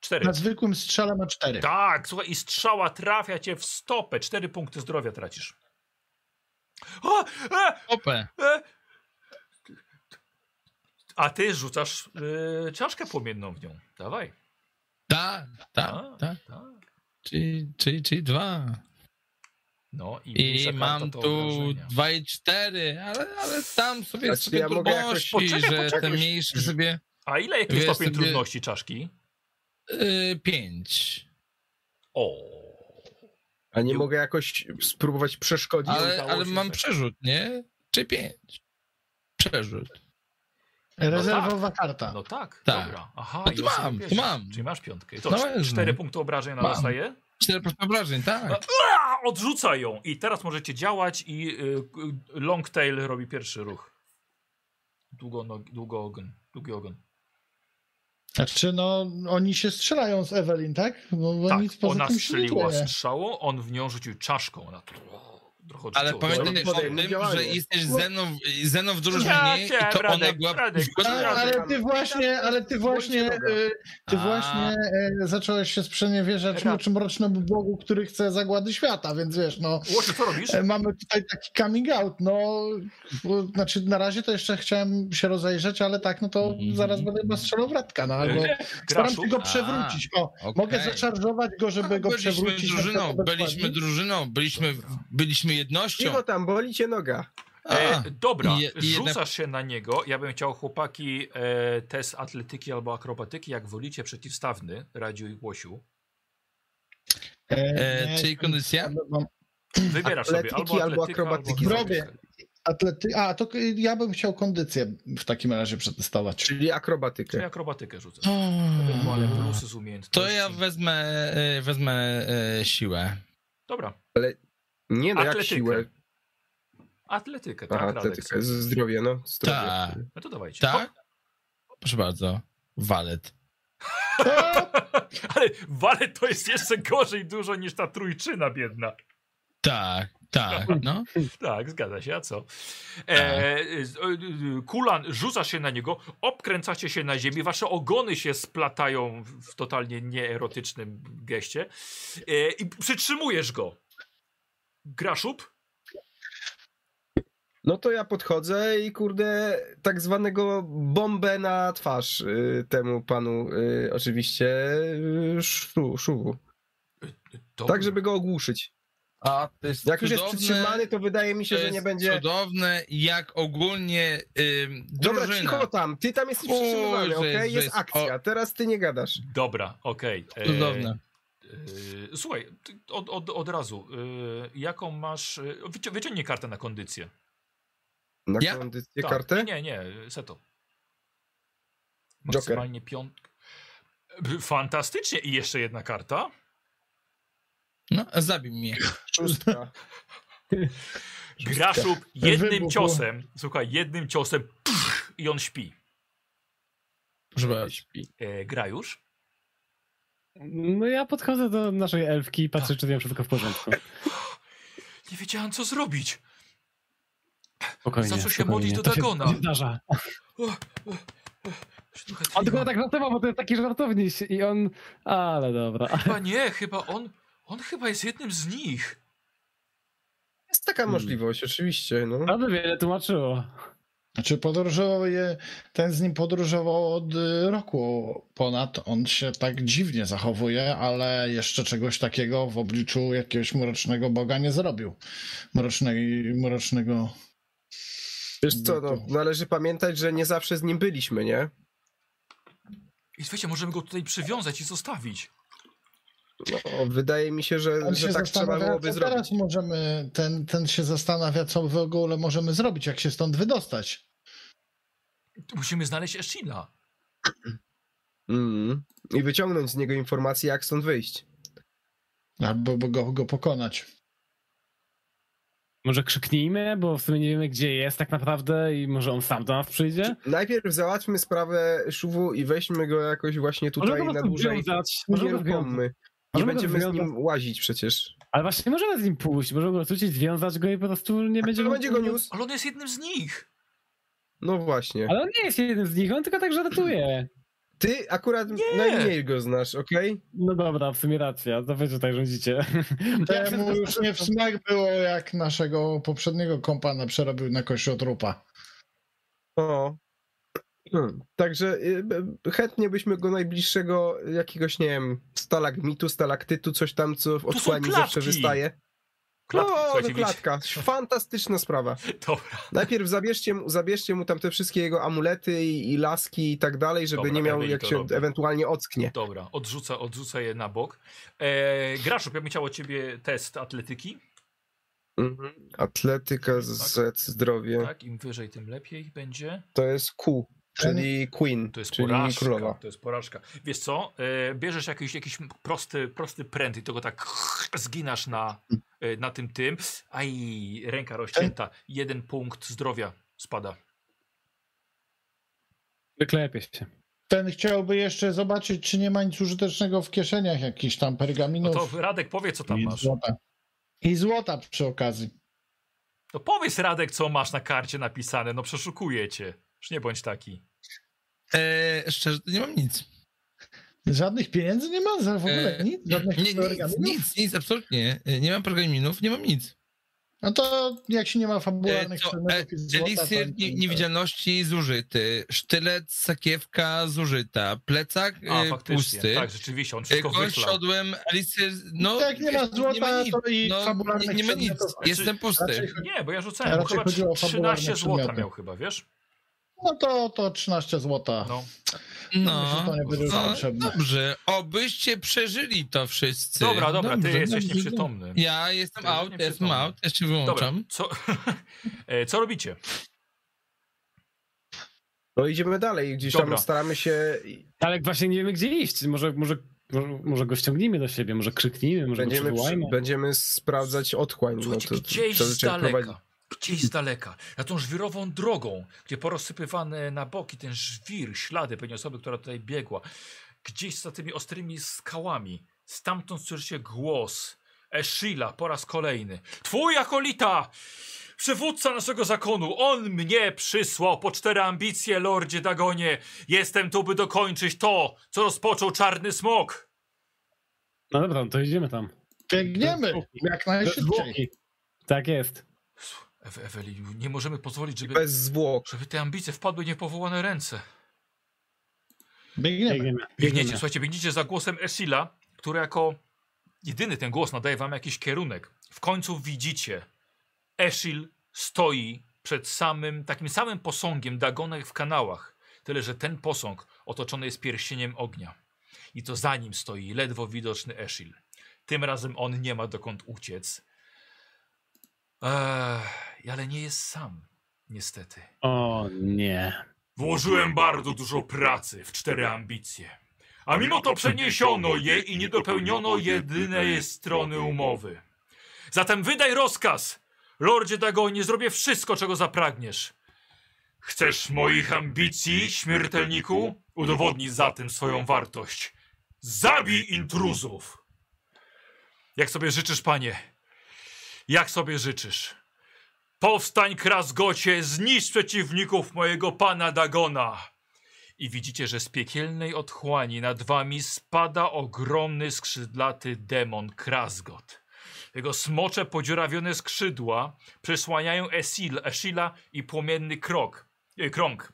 Cztery. Na zwykłym strzale ma cztery. Tak, słuchaj, i strzała trafia cię w stopę. Cztery punkty zdrowia tracisz. O, e, Opę. e. A ty rzucasz e, czaszkę płomienną w nią. Dawaj. Tak, tak, tak. tak. Czyli, czyli, czyli dwa. No i, I mam tu obrażenia. dwa i cztery, ale, ale tam sobie, Znaczy, sobie ja mogę jakoś- Poczekaj, że poczekaj. ten mniejszy sobie A ile jaki Wiesz, stopień sobie- trudności czaszki? y, pięć. O. A nie mogę jakoś spróbować przeszkodzić? Ale, ale mam tak. przerzut, nie? Czy pięć? Przerzut. Rezerwowa karta. No tak, Tak. dobra. Aha, No to mam, to mam. Czyli masz piątkę. To No cztery no. punkty obrażeń na Mam. dostaje. Cztery procent obrażeń, tak. Ua, Odrzuca ją. I teraz możecie działać i y, y, Longtail robi pierwszy ruch. Długo, no, długo ogon. Długi ogon. Znaczy, no, oni się strzelają z Evelyn, tak? No, bo Tak, nic poza ona strzeliła strzałą, on w nią rzucił czaszką. Ona trochę Ale pamiętaj o tym, że jesteś Zeną, Zeną w Ja drużynie cię, i to ona Radek, była... Radek, Radek. ale ty właśnie, ale ty właśnie, e, ty właśnie e, zacząłeś się sprzeniewierzać Rad- moczym rocznemu Bogu, który chce zagłady świata, więc wiesz, no, Łosiu, co robisz? e, mamy tutaj taki coming out, no, bo, znaczy na razie to jeszcze chciałem się rozejrzeć, ale tak, no to Mhm. zaraz będę chyba strzelał w Radka, no, albo staram się go przewrócić, o, mogę zacharżować go, żeby go byliśmy przewrócić. na drużyną, byliśmy drużyną, byliśmy, byliśmy jednością. Cicho tam, boli cię noga. E, A, dobra, i je- rzucasz jednak- się na niego. Ja bym chciał chłopaki e, test atletyki albo akrobatyki, jak wolicie, przeciwstawny, Radziu i Łosiu. E, nie, czyli kondycja? Wybierasz sobie Atletyki albo albo atletyka, akrobatyki. albo Robię. Atlety... A, to ja bym chciał kondycję w takim razie przetestować. Czyli Czyli akrobatykę. akrobatykę rzucę. Ewentualnie plusy z umiejętności. To ja wezmę, e, wezmę e, siłę. Dobra, Nie no, jak Atletykę. siłę. atletykę, tak, Aha, atletykę. Z- Zdrowie, no. Zdrowie. Tak. No to dawajcie. Tak? Proszę bardzo. Walet. Ale walet to jest jeszcze gorzej dużo niż ta trójczyna biedna. Tak, tak, no. Tak, zgadza się, a co? E, z- e, Kulan, rzucasz się na niego, obkręcacie się na ziemi, wasze ogony się splatają w- w totalnie nieerotycznym geście e, i przytrzymujesz go. Graszub? No to ja podchodzę i kurde, tak zwanego bombę na twarz y, temu panu, y, oczywiście, y, szu, szuwu. Dobra. Tak, żeby go ogłuszyć. A to jest Jak już jest przytrzymany, to wydaje mi się, że nie będzie... cudowne, jak ogólnie ym, Dobra, cicho tam, ty tam jesteś Oj, przytrzymywany, okej? jest- że Jest jest- akcja, teraz ty nie gadasz. Dobra, okej. E, Cudowne. E, słuchaj, od, od, od razu, e, jaką masz... E, wycią, wyciągnij kartę na kondycję. Na Ja? kondycję Tak, kartę? Nie, nie, Seto. Maksymalnie piątka. Fantastycznie. I jeszcze jedna karta. No, zabij mnie. Szóstka. Graszub jednym ciosem, słuchaj, jednym ciosem pff, i on śpi. Proszę bardzo. E, gra już? No ja podchodzę do naszej elfki i patrzę, czy z nią wszystko w porządku. Nie wiedziałem, co zrobić. Spokojnie, Zaczął się spokojnie. modlić do To się Dagona. nie Zdarza. On tylko tak żartował, bo to jest taki żartowniś i on... Ale dobra. Chyba nie, chyba on, on chyba jest jednym z nich. Jest taka możliwość, oczywiście, no. To by wiele tłumaczyło. Znaczy podróżował je, ten z nim podróżował od y, roku ponad, on się tak dziwnie zachowuje, ale jeszcze czegoś takiego w obliczu jakiegoś mrocznego boga nie zrobił. Mrocznej, mrocznego... Wiesz co, no, należy pamiętać, że nie zawsze z nim byliśmy, nie? I słuchajcie, możemy go tutaj przywiązać i zostawić. No, wydaje mi się, że, że się tak trzeba byłoby zrobić. teraz możemy, ten, ten się zastanawia, co w ogóle możemy zrobić, jak się stąd wydostać. Musimy znaleźć Eshila. Mm. I wyciągnąć z niego informacje, jak stąd wyjść. Albo go, go pokonać. Może krzyknijmy, bo w sumie nie wiemy, gdzie jest tak naprawdę i może on sam do nas przyjdzie? Najpierw załatwmy sprawę Szuwu i weźmy go jakoś właśnie tutaj na dłużej. wiązać, możemy go. Nie będziemy z nim łazić przecież. Ale właśnie możemy z nim pójść, możemy go rozrzucić, związać go i po prostu nie A będzie... kto będzie go niósł? Ale on jest jednym z nich. No właśnie. Ale on nie jest jeden z nich, on tylko tak żartuje. Ty akurat Nie. najmniej go znasz, okej? No dobra, w sumie racja, to wy tutaj rządzicie. Temu już nie w smak było, jak naszego poprzedniego kompana przerobił na kościotrupa. O. Hmm. Także y, chętnie byśmy go najbliższego jakiegoś, nie wiem, stalagmitu, stalaktytu, coś tam, co w otchłani zawsze wystaje. Klatki, no, słuchajcie, to klatka. Fantastyczna sprawa. Dobra, Najpierw zabierzcie mu, zabierzcie mu tam te wszystkie jego amulety i, i laski i tak dalej, żeby Dobra, nie miał, jak się robi. ewentualnie ocknie. dobra. Odrzucę, odrzucę je na bok. E, ja bym chciał od ciebie test atletyki. Mhm. Atletyka, Z, zdrowie. Tak, im wyżej, tym lepiej będzie. To jest Q, czyli Queen, To jest czyli porażka. królowa. To jest porażka. Wiesz co? E, bierzesz jakiś, jakiś prosty, prosty pręt i tego tak zginasz na, e, na tym tym. Aj, ręka rozcięta. Jeden punkt zdrowia spada. Wyklepie się. Ten chciałby jeszcze zobaczyć, czy nie ma nic użytecznego w kieszeniach, jakichś tam No pergaminów to Radek, powiedz co tam i masz. złota. I złota przy okazji. To powiedz Radek, co masz na karcie napisane. No przeszukuję cię. Już nie bądź taki. E, szczerze, nie mam nic. Żadnych pieniędzy nie ma? Za w ogóle E, nic? Żadnych Nie, nic, nic, nic, absolutnie. E, Nie mam pergaminów, nie mam nic. No to jak się nie ma E, fabularnych co, e, przedmiotów i złota, eliksir to... nie- niewidzialności zużyty, sztylet, sakiewka zużyta, plecak A, e, pusty. Tak, rzeczywiście, on E, wszystko Kość siodłem, eliksir, no... Tak, nie ma złota, nic. to i no, fabularnych nie, nie ma nic, jestem pusty. Raczej, Nie, bo ja rzucałem. Chyba chodziło o 13 fabularne złota przedmioty. miał chyba, wiesz? No to, to 13 złota. No. No, Myślę, że to nie będzie już no potrzebne. dobrze, obyście przeżyli to wszyscy. Dobra, dobra, ty Dobrze, jesteś dobrze. nieprzytomny. Ja jestem Ty out, jestem out, ja się Dobra, wyłączam. co, e, co robicie? No idziemy dalej, gdzieś Dobra. tam staramy się, Ale właśnie nie wiemy, gdzie iść. Może, może, może, go ściągnijmy do siebie, może krzyknijmy, może będziemy, go przy, przywołajmy. będziemy sprawdzać otchłań. No Słuchajcie, to gdzieś z zazwyczaj daleka, prowadzi- gdzieś z daleka, na tą żwirową drogą, gdzie porozsypywane na boki ten żwir, ślady pewnie osoby, która tutaj biegła, gdzieś za tymi ostrymi skałami, stamtąd słyszycie głos Eshila po raz kolejny. Twój akolita! Przywódca naszego zakonu, on mnie przysłał po cztery ambicje, lordzie Dagonie. Jestem tu, by dokończyć to, co rozpoczął czarny smok. No dobra, no to idziemy tam. Biegniemy jak najszybciej. Tak jest. Ew Eweli, nie możemy pozwolić, żeby, bez zwłok. żeby te ambicje wpadły w niepowołane ręce. Biegniemy. Biegniemy. Biegniecie, słuchajcie, biegniecie za głosem Esila, który jako jedyny ten głos nadaje wam jakiś kierunek. W końcu widzicie, Esil stoi przed samym, takim samym posągiem Dagonek w kanałach. Tyle, że ten posąg otoczony jest pierścieniem ognia. I to za nim stoi ledwo widoczny Esil. Tym razem on nie ma dokąd uciec. Ech, ale nie jest sam, niestety. O nie. Włożyłem bardzo dużo pracy w cztery ambicje. A mimo to przeniesiono je i nie dopełniono jedynej strony umowy. Zatem wydaj rozkaz! Lordzie Dagonie, zrobię wszystko, czego zapragniesz. Chcesz moich ambicji, śmiertelniku? Udowodnij zatem swoją wartość. Zabij intruzów! Jak sobie życzysz, panie? Jak sobie życzysz? Powstań, Krasgocie, zniszcz przeciwników mojego pana Dagona. I widzicie, że z piekielnej otchłani nad wami spada ogromny skrzydlaty demon Krasgot. Jego smocze podziurawione skrzydła przesłaniają Esil, Esila i płomienny krok, e, krąg.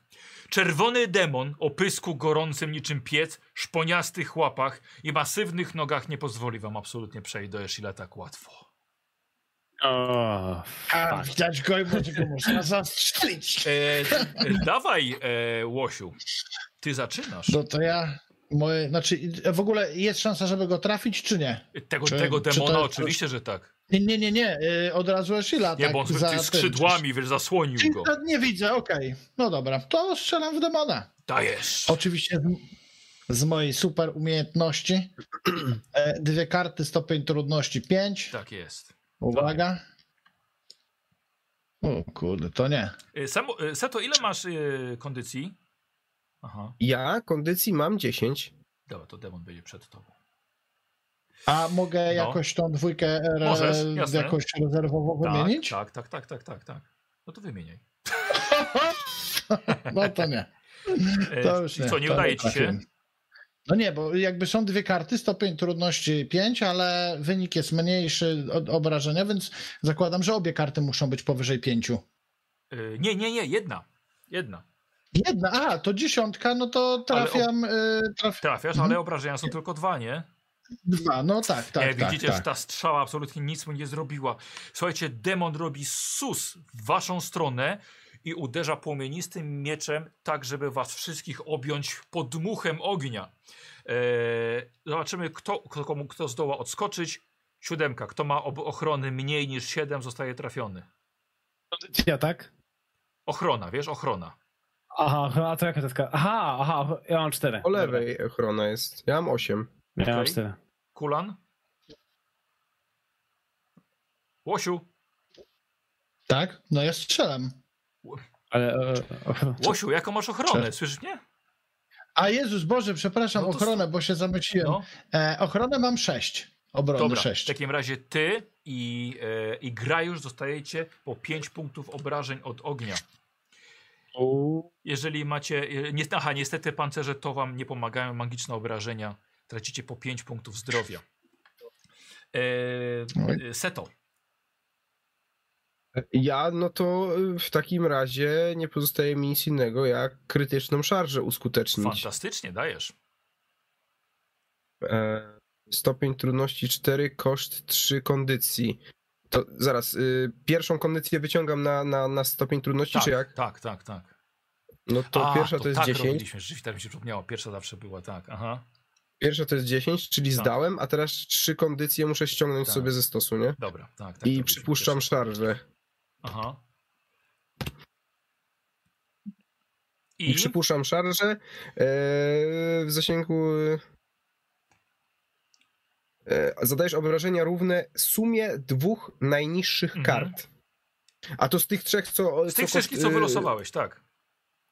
Czerwony demon o pysku gorącym niczym piec, szponiastych łapach i masywnych nogach nie pozwoli wam absolutnie przejść do Esila tak łatwo. O, A widać go i może go można zastrzelić. E, e, dawaj, e, Łosiu. Ty zaczynasz. No to ja, Moje, znaczy, w ogóle jest szansa, żeby go trafić, czy nie? Tego, Czy- tego czy demona jest oczywiście, że tak. Nie, nie, nie, nie. y, Od razu Eshila. Nie, tak, bo on za z ten- skrzydłami, wiesz, zasłonił go. Czy- Nie widzę, okej. No dobra, to strzelam w demona. Dajesz. Oczywiście z, z mojej super umiejętności. E, Dwie karty, stopień trudności 5. Tak jest. Uwaga. O kurde, to nie. Y, Samo, y, Seto, ile masz y, kondycji? Aha, Ja kondycji mam 10. dobra, to demon będzie przed tobą. A mogę No. jakoś tą dwójkę re, Możesz, jakoś rezerwowo Tak, wymienić? tak, tak, tak, tak, tak, tak. No to wymieniaj. No to nie. E, To już i nie. co, nie to udaje ci się? No nie, bo jakby są dwie karty, stopień trudności 5, ale wynik jest mniejszy od obrażenia, więc zakładam, że obie karty muszą być powyżej 5. Y, Nie, nie, nie, jedna. Jedna. Jedna, a to dziesiątka, no to Ale trafiam, y, traf, Trafiasz, Mhm. ale obrażenia są tylko dwa, nie? dwa, no tak, tak, tak. widzicie, tak. że ta strzała absolutnie nic mu nie zrobiła. Słuchajcie, demon robi sus w waszą stronę i uderza płomienistym mieczem, tak żeby was wszystkich objąć podmuchem ognia. E, zobaczymy, kto, kto, komu kto zdoła odskoczyć. Siódemka. Kto ma ob- ochrony mniej niż 7, zostaje trafiony. Ja tak? Ochrona, wiesz, ochrona. Aha, a to jaka to kara? Aha, aha, ja mam cztery. Po lewej ochrona jest. Ja mam 8. Ja mam Okej. cztery. Kulan? Łosiu, Tak? No ja strzelam. Ale... E, e, Łosiu, jaką masz ochronę? Cześć. Słyszysz mnie? A Jezus Boże, przepraszam, No ochronę, bo się zamyśliłem. No. E, ochronę mam 6. Obrony Dobra, 6. w takim razie ty i, e, i Grajusz dostajecie po 5 punktów obrażeń od ognia. Jeżeli macie. e, Nie, aha, niestety pancerze to wam nie pomagają, magiczne obrażenia. Tracicie po 5 punktów zdrowia. E, Seto. Ja, no to y, w takim razie nie pozostaje mi nic innego, jak krytyczną szarżę uskutecznić. Fantastycznie, dajesz. E, stopień trudności 4, koszt 3 kondycji. To zaraz, y, pierwszą kondycję wyciągam na, na, na stopień trudności, Tak, czy jak? tak, tak, tak. No to A, pierwsza to, jest tak 10. robiliśmy, rzeczywiście tak mi się przypomniało. Pierwsza zawsze była, tak. Aha, Pierwsza to jest 10, czyli Tak. zdałem, a teraz trzy kondycje muszę ściągnąć Tak. sobie ze stosu, nie? dobra, tak. tak I przypuszczam pierwszą. szarżę. Aha. I, I, przypuszczam szarżę e, w zasięgu. E, zadajesz obrażenia równe sumie dwóch najniższych Mhm. kart. A to z tych trzech, co. z tych wszystkich, koszt- co y, wylosowałeś, tak.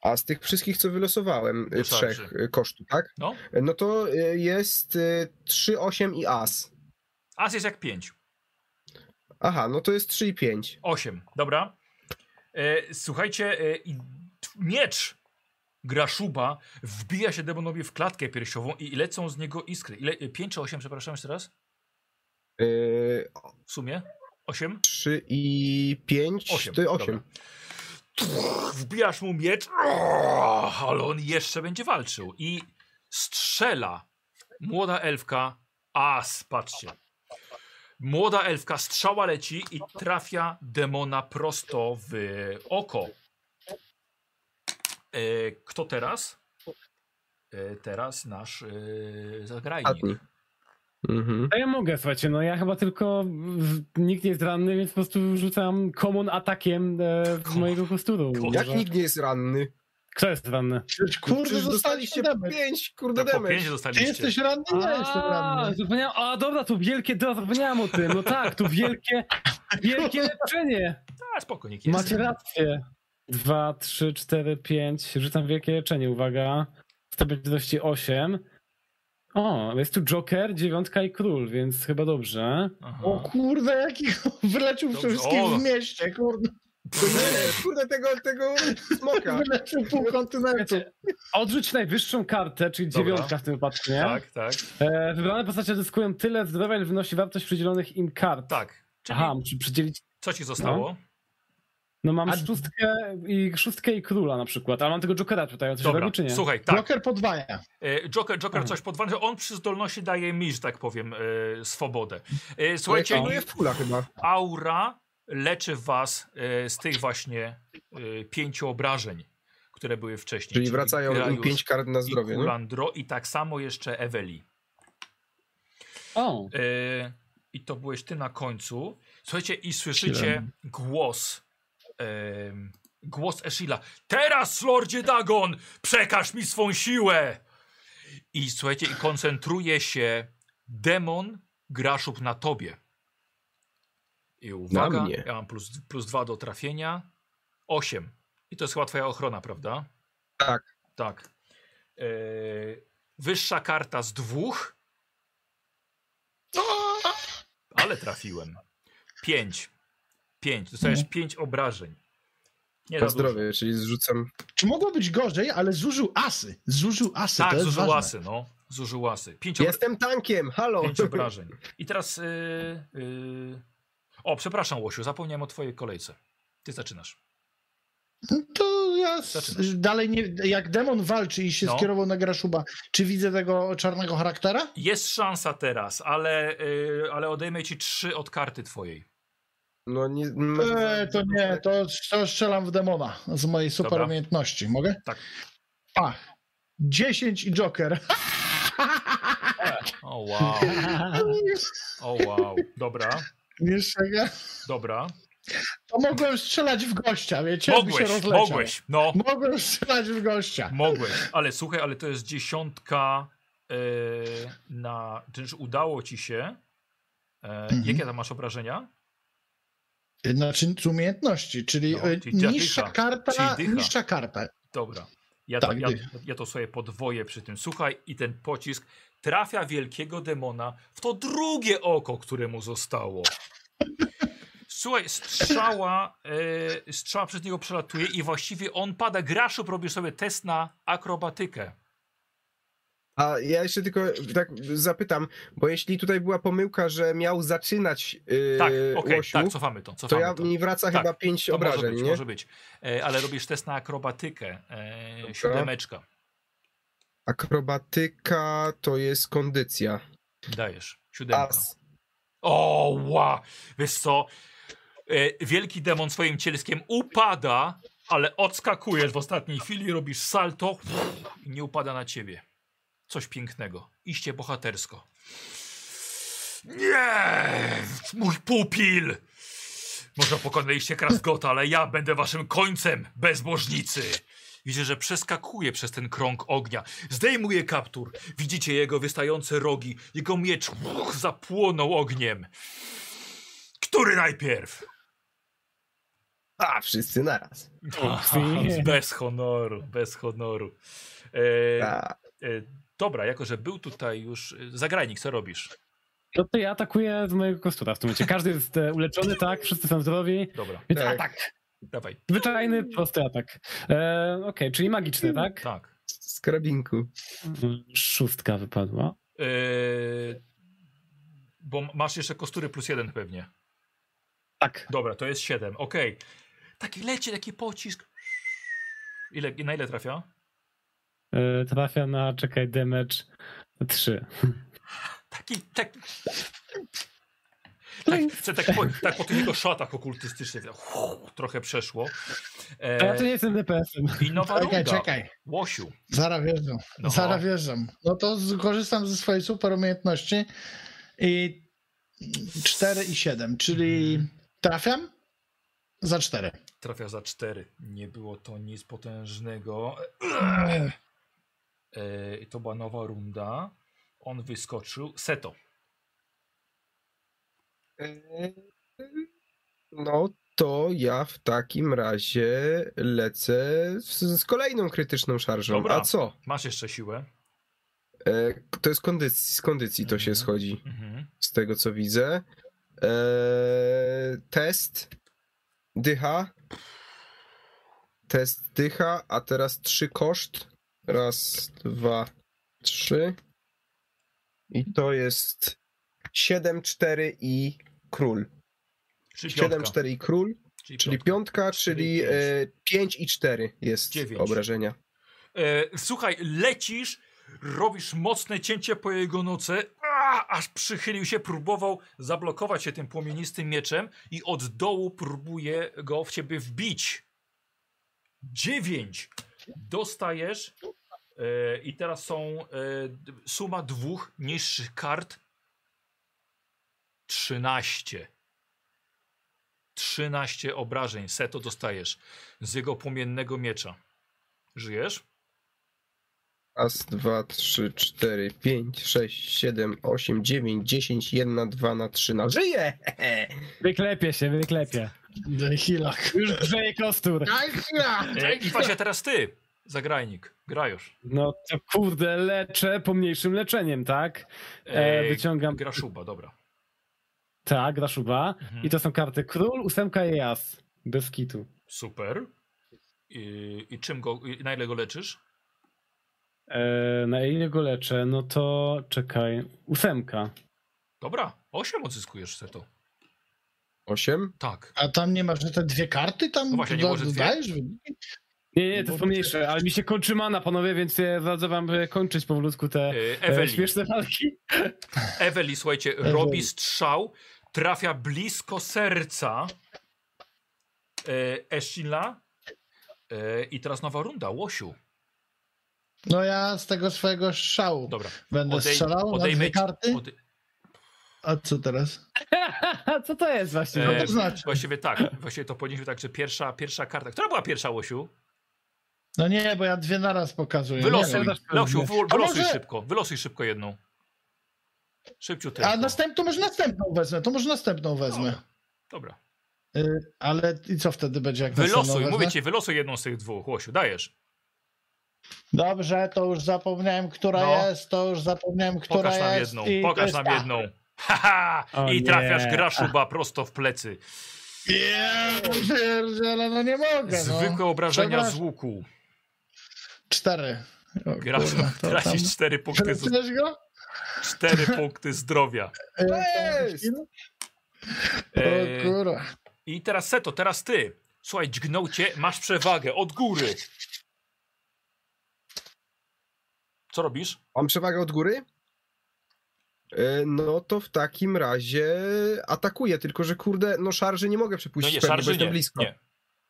A z tych wszystkich, co wylosowałem, y, Do szarży. trzech y, kosztu, tak? No. No to y, jest y, 3, 8 i as. As jest jak 5. Aha, no to jest 3 i 5. 8, dobra. E, słuchajcie, e, miecz Graszuba wbija się demonowi w klatkę piersiową i lecą z niego iskry. Ile? 5 czy 8, przepraszam jeszcze raz? Y, W sumie? 8? 3 i 5 8. to 8. Wbijasz mu miecz, ale on jeszcze będzie walczył. I strzela młoda elfka. As, patrzcie. Młoda elfka, strzała leci i trafia demona prosto w oko. E, kto teraz? E, teraz nasz e, zagrajnik. Mhm. A ja mogę, słuchajcie, no ja chyba tylko w- nikt nie jest ranny, więc po prostu rzucam common atakiem e, z mojego kosturu. Jak nikt nie jest ranny? Kto jest ranny? Przecież kurde, Przecież dostaliście damage. 5, kurde, po damage. 5 Ty dostaliście. jesteś ranny? Ja jestem ranny. zapomniałem, a dobra, to wielkie, dobra, zapomniałem o tym, no tak, tu wielkie, wielkie leczenie. A, spoko, nikt jest. Macie rację. Dwa, trzy, cztery, pięć, rzucam wielkie leczenie, uwaga. Stopień trudności 8. O, jest tu Joker, dziewiątka i król, więc chyba dobrze. Aha. O kurde, jaki wyleczył wszystkich w mieście, kurde. Nie, kurde, tego, tego smoka. Wyleczył pół kontynentu. Odrzuć najwyższą kartę, czyli Dobra. dziewiątka w tym wypadku, nie? Tak, tak, E, wybrane postacie zyskują tyle zdrowia, ile wynosi wartość przydzielonych im kart. tak. Czyli Aha, muszę przydzielić. co ci zostało? No mam A- szóstkę i, szóstkę i króla na przykład, ale mam tego Jokera tutaj, on coś Dobra, robi czy nie? słuchaj, tak. Joker podwaja. E, Joker, Joker Aha. coś podważa, on przy zdolności daje mi, że tak powiem, e, swobodę. E, słuchajcie, No jest pula chyba. aura leczy was e, z tych właśnie e, pięciu obrażeń, które były wcześniej. Czyli wracają im Grajus 5 kart na i zdrowie. no? Kulandro i tak samo jeszcze Eweli. O, E, I to byłeś ty na końcu. Słuchajcie, i słyszycie Siedem. głos. głos Eshila. Teraz, Lordzie Dagon, przekaż mi swą siłę! I słuchajcie, i koncentruje się demon Graszub na tobie. I uwaga, mnie. ja mam plus, plus dwa do trafienia. Osiem. I to jest chyba twoja ochrona, prawda? Tak. Tak. E, wyższa karta z dwóch. Ale trafiłem. Pięć. Pięć. Dostajesz pięć obrażeń. Nie Na zdrowie, czyli zrzucam. Czy mogło być gorzej, ale zużył asy. Zużył asy, to Tak, jest zużył ważne. łasy, no. Zużył łasy. Pięć, obra- Jestem tankiem, halo! pięć obrażeń. I teraz... Yy, yy... O, przepraszam, Łosiu, zapomniałem o twojej kolejce. Ty zaczynasz. To ja Zaczynasz. dalej nie, jak demon walczy i się No. skierował na Graszuba, czy widzę tego czarnego charaktera? Jest szansa teraz, ale, yy, ale odejmę ci trzy od karty twojej. No nie. E, to nie, to, to strzelam w demona z mojej super Dobra. umiejętności. Mogę? Tak. A, 10 i Joker. O wow, o wow. Dobra, Jeszcze dobra. To mogłem strzelać w gościa, wiecie? Mogłeś, mogłeś, no. Mogłem strzelać w gościa. Mogłeś, ale słuchaj, ale to jest dziesiątka e, na. Czyż udało ci się? E, Mhm. Jakie tam masz obrażenia? Znaczy z umiejętności, czyli, No, e, czyli dycha. niższa karta, Czyli niższa karta. Dobra. Ja, Tak, ja, ja to sobie podwoję przy tym. Słuchaj, i ten pocisk trafia wielkiego demona w to drugie oko, które mu zostało. Słuchaj, strzała, e, strzała przez niego przelatuje i właściwie on pada. Graszub robisz sobie test na akrobatykę. A ja jeszcze tylko tak zapytam, bo jeśli tutaj była pomyłka, że miał zaczynać yy, Tak, okej, Łosiu, tak, cofamy to. to Cofamy ja to. mi wraca Tak, chyba 5 To obrażeń, może być, nie? może być. E, ale robisz test na akrobatykę. E, siódemeczka. Akrobatyka to jest kondycja. Dajesz. Siódemka. As. O, ła! Wiesz co? E, wielki demon swoim cielskiem upada, ale odskakujesz w ostatniej chwili, robisz salto i nie upada na ciebie. Coś pięknego. Iście bohatersko. Nie! Mój pupil! Może pokonaliście Krasgota, ale ja będę waszym końcem, bezbożnicy! Widzę, że przeskakuje przez ten krąg ognia. Zdejmuje kaptur. Widzicie jego wystające rogi. Jego miecz uch, zapłonął ogniem. Który najpierw? A, wszyscy naraz. Aha, bez honoru, bez honoru. E, A, e, dobra, jako że był tutaj już. e, Zagrajnik, co robisz? No to ja atakuję z mojego kostura w tym momencie. Każdy jest e, uleczony, tak? Wszyscy są zdrowi. Dobra, Więc Tak. atak. Dawaj. Zwyczajny, prosty atak. E, Okej, czyli magiczny, tak? Tak. z karabinku. Szóstka wypadła. E, bo masz jeszcze kostury plus jeden pewnie. Tak. Dobra, to jest 7. Okej. Taki leci, taki pocisk. Ile, na ile trafia? E, Trafia na, czekaj, damage 3. Taki, tak. Tak, chcę tak, po, tak po tych jego szatach okultystycznych uff, trochę przeszło. A ja to E, nie jestem DPS-em. I nowa Czekaj, runda. czekaj. Łosiu. Zaraz wjeżdżam. No. Zaraz wjeżdżam. No to korzystam ze swojej super umiejętności i 4 i 7, czyli Mhm. trafiam za 4. Trafia za 4. Nie było to nic potężnego. E, to była nowa runda. On wyskoczył. Seto. No to ja w takim razie lecę z, z kolejną krytyczną szarżą. Dobra. A co? Masz jeszcze siłę. E, to jest kondycji, z kondycji to się Mhm. schodzi, Mhm. z tego co widzę. E, test dycha. Test dycha, a teraz trzy koszt. Raz, dwa, trzy. I to jest 7, 4 i król. Czyli 7, piątka. 4 i król, czyli piątka, czyli Czyli e, 5 i 4 jest Dziewięć. obrażenia. E, słuchaj, lecisz, robisz mocne cięcie po jego noce, a, aż przychylił się, próbował zablokować się tym płomienistym mieczem i od dołu próbuje go w ciebie wbić. Dziewięć. Dostajesz e, i teraz są e, suma dwóch niższych kart. 13. 13 obrażeń. Seto dostajesz z jego płomiennego miecza. Żyjesz? Raz, dwa, trzy, cztery, pięć, sześć, siedem, osiem, dziewięć, dziesięć, jedna, dwa na trzy na żyje! Wyklepie się, wyklepie. Hilak. Już grzeje kostur. E, I właśnie teraz ty, zagrajnik, grajusz. No to kurde, leczę pomniejszym leczeniem, tak? E, wyciągam. Graszuba, dobra. Tak, Graszuba. Mhm. I to są karty Król, Ósemka i Jas. Bez kitu. Super. I, i czym go, i na ile go leczysz? E, na ile go leczę? No to czekaj. Ósemka. Dobra, 8 odzyskujesz seto. Osiem? Tak. A tam nie masz, że te dwie karty tam No właśnie, nie do- może dwie? dodajesz? Nie, nie, to jest pomniejsze, ale mi się kończy mana, panowie, więc ja radzę wam e, kończyć powolutku te E, e, Eweli. śmieszne walki. Eweli, słuchajcie, Eweli. robi strzał, trafia blisko serca e, Eshila. E, I teraz nowa runda, Łosiu. No ja z tego swojego strzału Dobra. będę Odej- strzelał na dwie karty. ode- A co teraz? Co to jest właśnie? Co E, to znaczy? Właściwie tak, właściwie to powinniśmy tak, że pierwsza, pierwsza karta. Która była pierwsza, Łosiu? No nie, bo ja dwie naraz pokazuję. Wylosuj, Nie wylosuj może- szybko, wylosuj szybko jedną. Szybciutko. A następną, to może następną wezmę, to może następną wezmę. Dobra. Y, ale i co wtedy będzie, jak Wylosuj, wezmę? mówię ci, wylosuj jedną z tych dwóch, Łosiu, dajesz. Dobrze, to już zapomniałem, która No. jest, to już zapomniałem, która Pokaż nam jest. jedną, pokaż jest nam ta. jedną. Haha! O I nie. trafiasz Graszuba prosto w plecy. Nie, pierdziele, no nie mogę, no. Zwykłe obrażenia z łuku. Cztery. O, tam- tracisz cztery punkty, z... Traciłeś go? Cztery punkty zdrowia. O E, kurwa. I teraz Seto, teraz ty. Słuchaj, dźgnął cię, masz przewagę od góry. Co robisz? Mam przewagę od góry? E, No to w takim razie atakuję, tylko że kurde, no szarży nie mogę No przepuścić nie, pewnie, bo szarży nie. blisko. nie.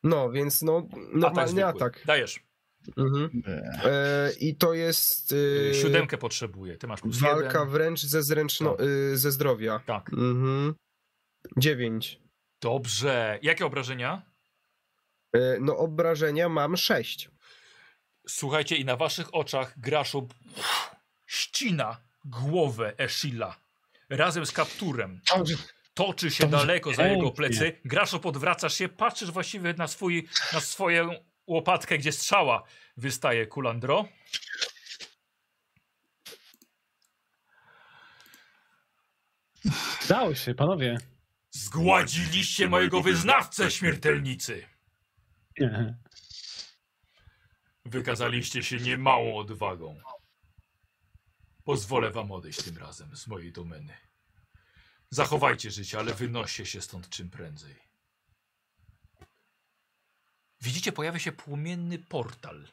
No, więc no, Atak normalny zwykły. atak. Dajesz. Mhm. E, I to jest e, Siódemkę potrzebuję. Ty masz plus walka jeden. wręcz ze, zręczno, Tak. e, ze zdrowia. Tak. Mhm. Dziewięć. Dobrze. Jakie obrażenia? E, No obrażenia mam sześć. Słuchajcie, i na waszych oczach Graszub ścina głowę Eshila razem z kapturem. Toczy się daleko za jego plecy. Graszub odwracasz się, patrzysz właściwie na, swój, na swoją łopatkę, gdzie strzała wystaje kulandro. Dało się, panowie. Zgładziliście mojego wyznawcę, śmiertelnicy! Wykazaliście się niemałą odwagą. Pozwolę wam odejść tym razem z mojej domeny. Zachowajcie życie, ale wynoście się stąd czym prędzej. Widzicie, pojawia się płomienny portal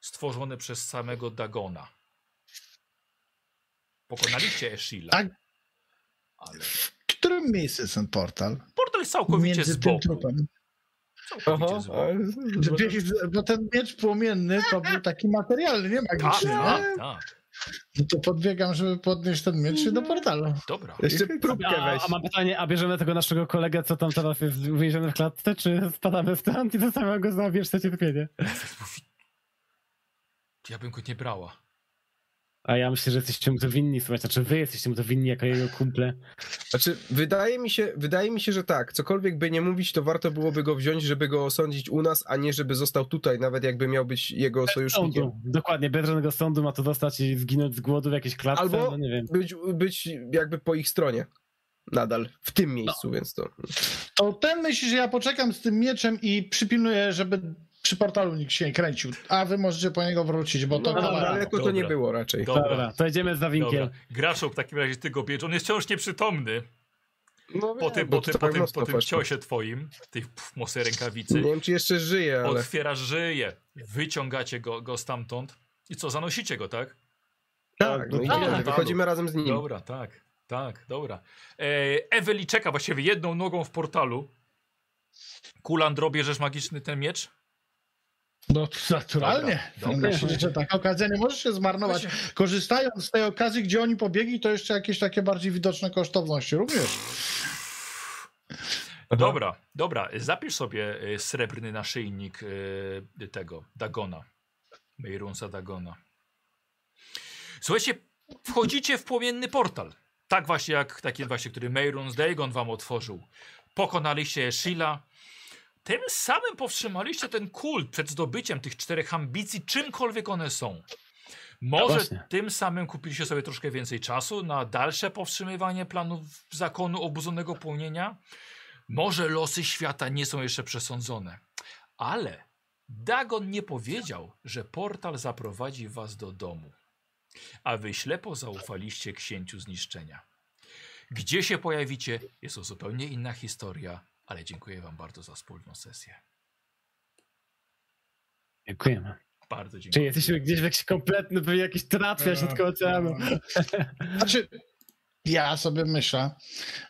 stworzony przez samego Dagona. Pokonaliście Eshila. Tak. Ale W którym miejscu jest ten portal? portal jest całkowicie z Między tym boku. trupem. Całkowicie z boku. Wiesz, Bo ten miecz płomienny to był taki materialny, nie Tak, magiczny, nie? tak, tak. No to podbiegam, żeby podnieść ten miecz do portalu. Dobra. Jeszcze próbkę A, weź. a mam pytanie, a bierzemy tego naszego kolegę, co tam teraz jest uwięziony w klatce, czy spadamy stąd i zostawiamy go za wieszce cierpienie? Ja bym go nie brała. A ja myślę, że jesteście mu to winni, znaczy wy jesteście mu to winni jako jego kumple. Znaczy, wydaje mi, się, wydaje mi się, że tak. Cokolwiek by nie mówić, to warto byłoby go wziąć, żeby go osądzić u nas, a nie żeby został tutaj, nawet jakby miał być jego sojusznikiem. Sądu, dokładnie, bez żadnego sądu ma to dostać i zginąć z głodu w jakiejś klatce, Albo- no nie wiem. Być, być jakby po ich stronie. Nadal. W tym miejscu, więc to. To ten myśli, że ja poczekam z tym mieczem i przypilnuję, żeby przy portalu nikt się nie kręcił. A wy możecie po niego wrócić, bo to No, dobra, daleko to nie było raczej. Dobra. Dobra, to idziemy za winkiel. Graszą w takim razie ty go bierz. On jest wciąż nieprzytomny No, po tym, po tak po tym, po tym ciosie twoim, tej mosej rękawicy. Nie wiem, czy jeszcze żyje, ale. Otwiera żyje. Wyciągacie go, go stamtąd. I co, zanosicie go, tak? Tak, no i portalu. idziemy, wychodzimy razem z nim. Dobra, tak. Tak, dobra. E, Eweli czeka właściwie jedną nogą w portalu. Kulandro, bierzesz magiczny ten miecz? No naturalnie. Dobra, dobra. Myślę, że taka okazja nie może się zmarnować. Korzystając z tej okazji, gdzie oni pobiegli, to jeszcze jakieś takie bardziej widoczne kosztowności również. Dobra, dobra. Zapisz sobie y, srebrny naszyjnik y, tego, Dagona. Mejrunsa Dagona. Słuchajcie, wchodzicie w płomienny portal. Tak właśnie jak taki właśnie, który Mejruns Dagon wam otworzył. Pokonaliście Shila. Tym samym powstrzymaliście ten kult przed zdobyciem tych czterech ambicji, czymkolwiek one są. Może właśnie. tym samym kupiliście sobie troszkę więcej czasu na dalsze powstrzymywanie planów zakonu obudzonego płomienia. Może losy świata nie są jeszcze przesądzone, ale Dagon nie powiedział, że portal zaprowadzi was do domu, a wy ślepo zaufaliście księciu zniszczenia. Gdzie się pojawicie, jest to zupełnie inna historia, ale dziękuję wam bardzo za wspólną sesję. Dziękujemy. Bardzo Czyli dziękuję. jesteśmy gdzieś w jakiś kompletny, pewnie jakiś trafia środku oceanu. Znaczy, ja sobie myślę,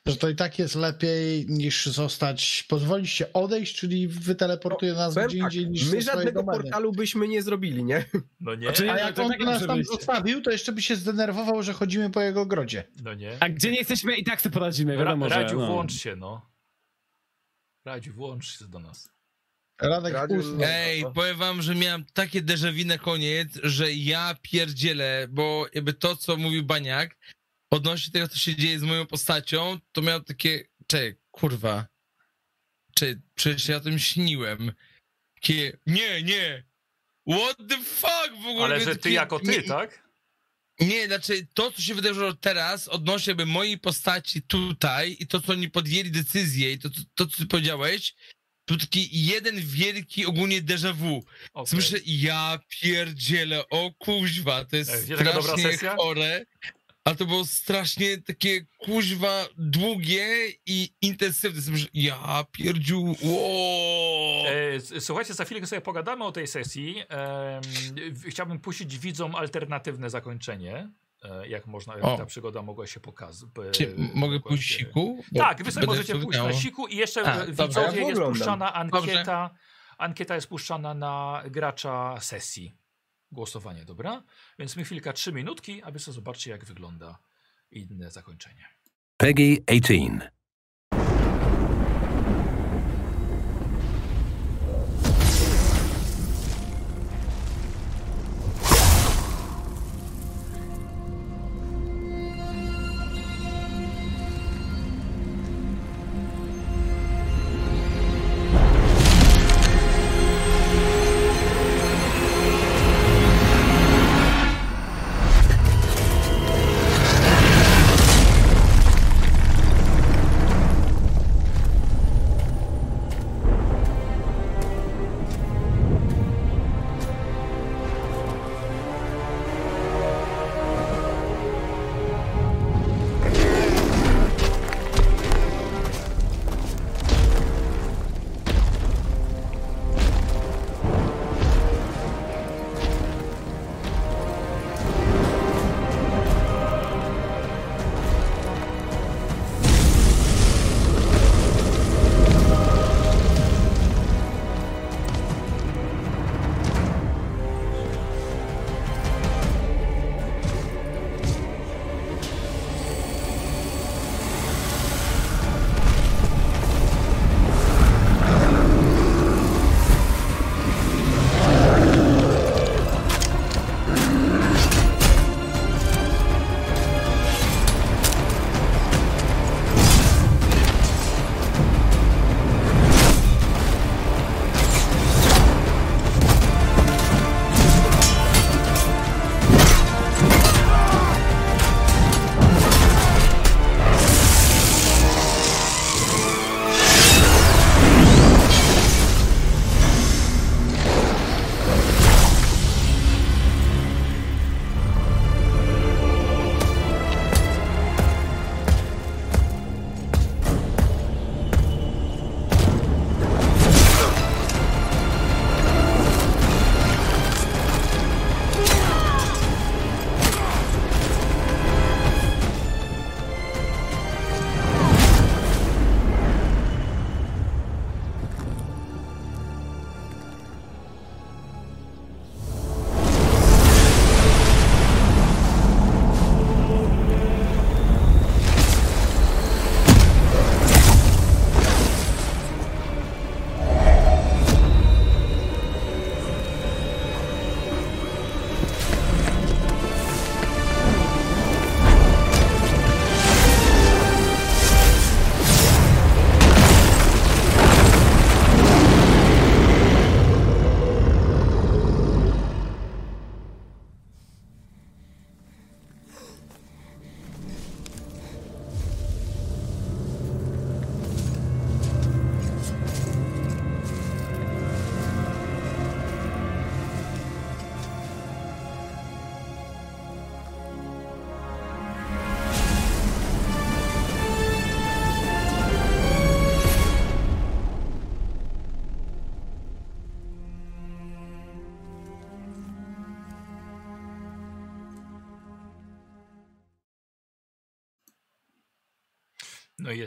że to i tak jest lepiej niż zostać, pozwolić się odejść, czyli wyteleportuje nas Powiem gdzie tak, indziej niż my żadnego domeny. portalu byśmy nie zrobili, nie? No nie, Znaczy, A no jak to on tak nas tam zostawił, to jeszcze by się zdenerwował, że chodzimy po jego grodzie. no nie. A gdzie nie jesteśmy i tak sobie poradzimy, Ra wiadomo, że... Radziu, no. włącz się, no. Radziu, włącz się do nas. Radek. Ej, powiem wam, że miałem takie déjà na koniec, że ja pierdzielę, bo jakby to, co mówił Baniak, odnośnie tego, co się dzieje z moją postacią, to miałem takie, czekaj, kurwa, czy przecież ja o tym śniłem. Takie, nie, nie, what the fuck w ogóle. Ale że ty takie- jako ty, nie, tak? Nie, znaczy to, co się wydarzyło teraz, odnośnie jakby mojej postaci tutaj i to, co oni podjęli decyzję i to, to, to co ty powiedziałeś, to taki jeden wielki ogólnie déjà vu. Okay. Słyszę, ja pierdzielę, o kuźwa, to jest Ej, strasznie chore, ale to było strasznie takie kuźwa długie i intensywne. Słyszę, ja pierdziu, ło. Słuchajcie, za chwilę sobie pogadamy o tej sesji. Chciałbym puścić widzom alternatywne zakończenie. e, Jak można, jak O. ta przygoda mogła się pokazać. Mogę pójść siku? Bo Tak, wy sobie możecie pójść na siku i jeszcze A, dobra, widzowie ja jest puszczana Dobrze. ankieta. Ankieta jest puszczana na gracza sesji. Głosowanie, dobra? Więc my chwilkę, trzy minutki, aby sobie zobaczyć, jak wygląda inne zakończenie. Peggy 18.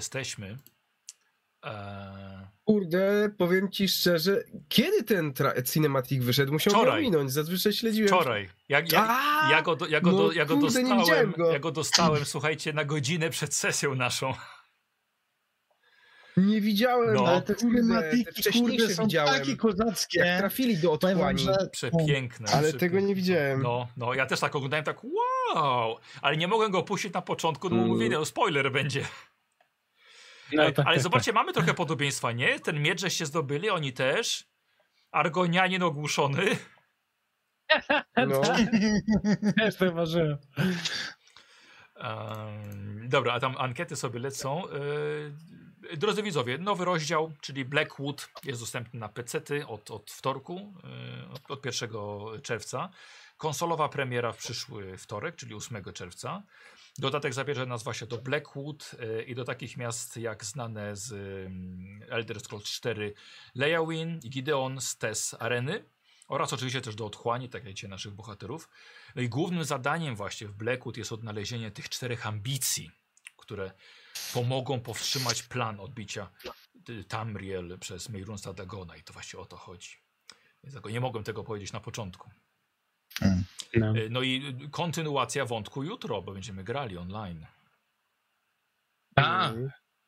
jesteśmy. Eee, Kurde, powiem ci szczerze, kiedy ten cinematic wyszedł? Musiał Wczoraj. minąć, zazwyczaj śledziłem. wczoraj. Jak, jak, ja go, do, ja go, no do, ja go kurde, nie dostałem, go. ja go dostałem, słuchajcie, na godzinę przed sesją naszą. Nie widziałem, No. Ale te kurde, te kurde, są widziałem. takie Jak kozackie. trafili do otchłani. że Przepiękne. Ale przepiękne. tego nie widziałem. No, no, ja też tak oglądałem, tak wow, ale nie mogłem go puścić na początku, no bo Mm. mówię, no, spoiler będzie. No, ale tak, ale tak, zobaczcie, mamy trochę podobieństwa, nie? Ten miecz żeście zdobyli, oni też. Argonianin ogłuszony. No. tak. Też zauważyłem. Ehm, dobra, a tam ankiety sobie lecą. Yy, drodzy widzowie, nowy rozdział, czyli Blackwood jest dostępny na PC od, od wtorku, yy, od, od 1 czerwca. Konsolowa premiera w przyszły wtorek, czyli 8 czerwca. Dodatek zabierze nas właśnie do Blackwood yy, i do takich miast jak znane z yy, Elder Scrolls 4 Leawin Gideon z Tess Areny oraz oczywiście też do otchłani, tak jak naszych bohaterów. No i głównym zadaniem właśnie w Blackwood jest odnalezienie tych czterech ambicji, które pomogą powstrzymać plan odbicia y, Tamriel przez Mejrunsta Dagona i to właśnie o to chodzi. Więc nie mogłem tego powiedzieć na początku. No. Y, No i kontynuacja wątku jutro, bo będziemy grali online. Tak,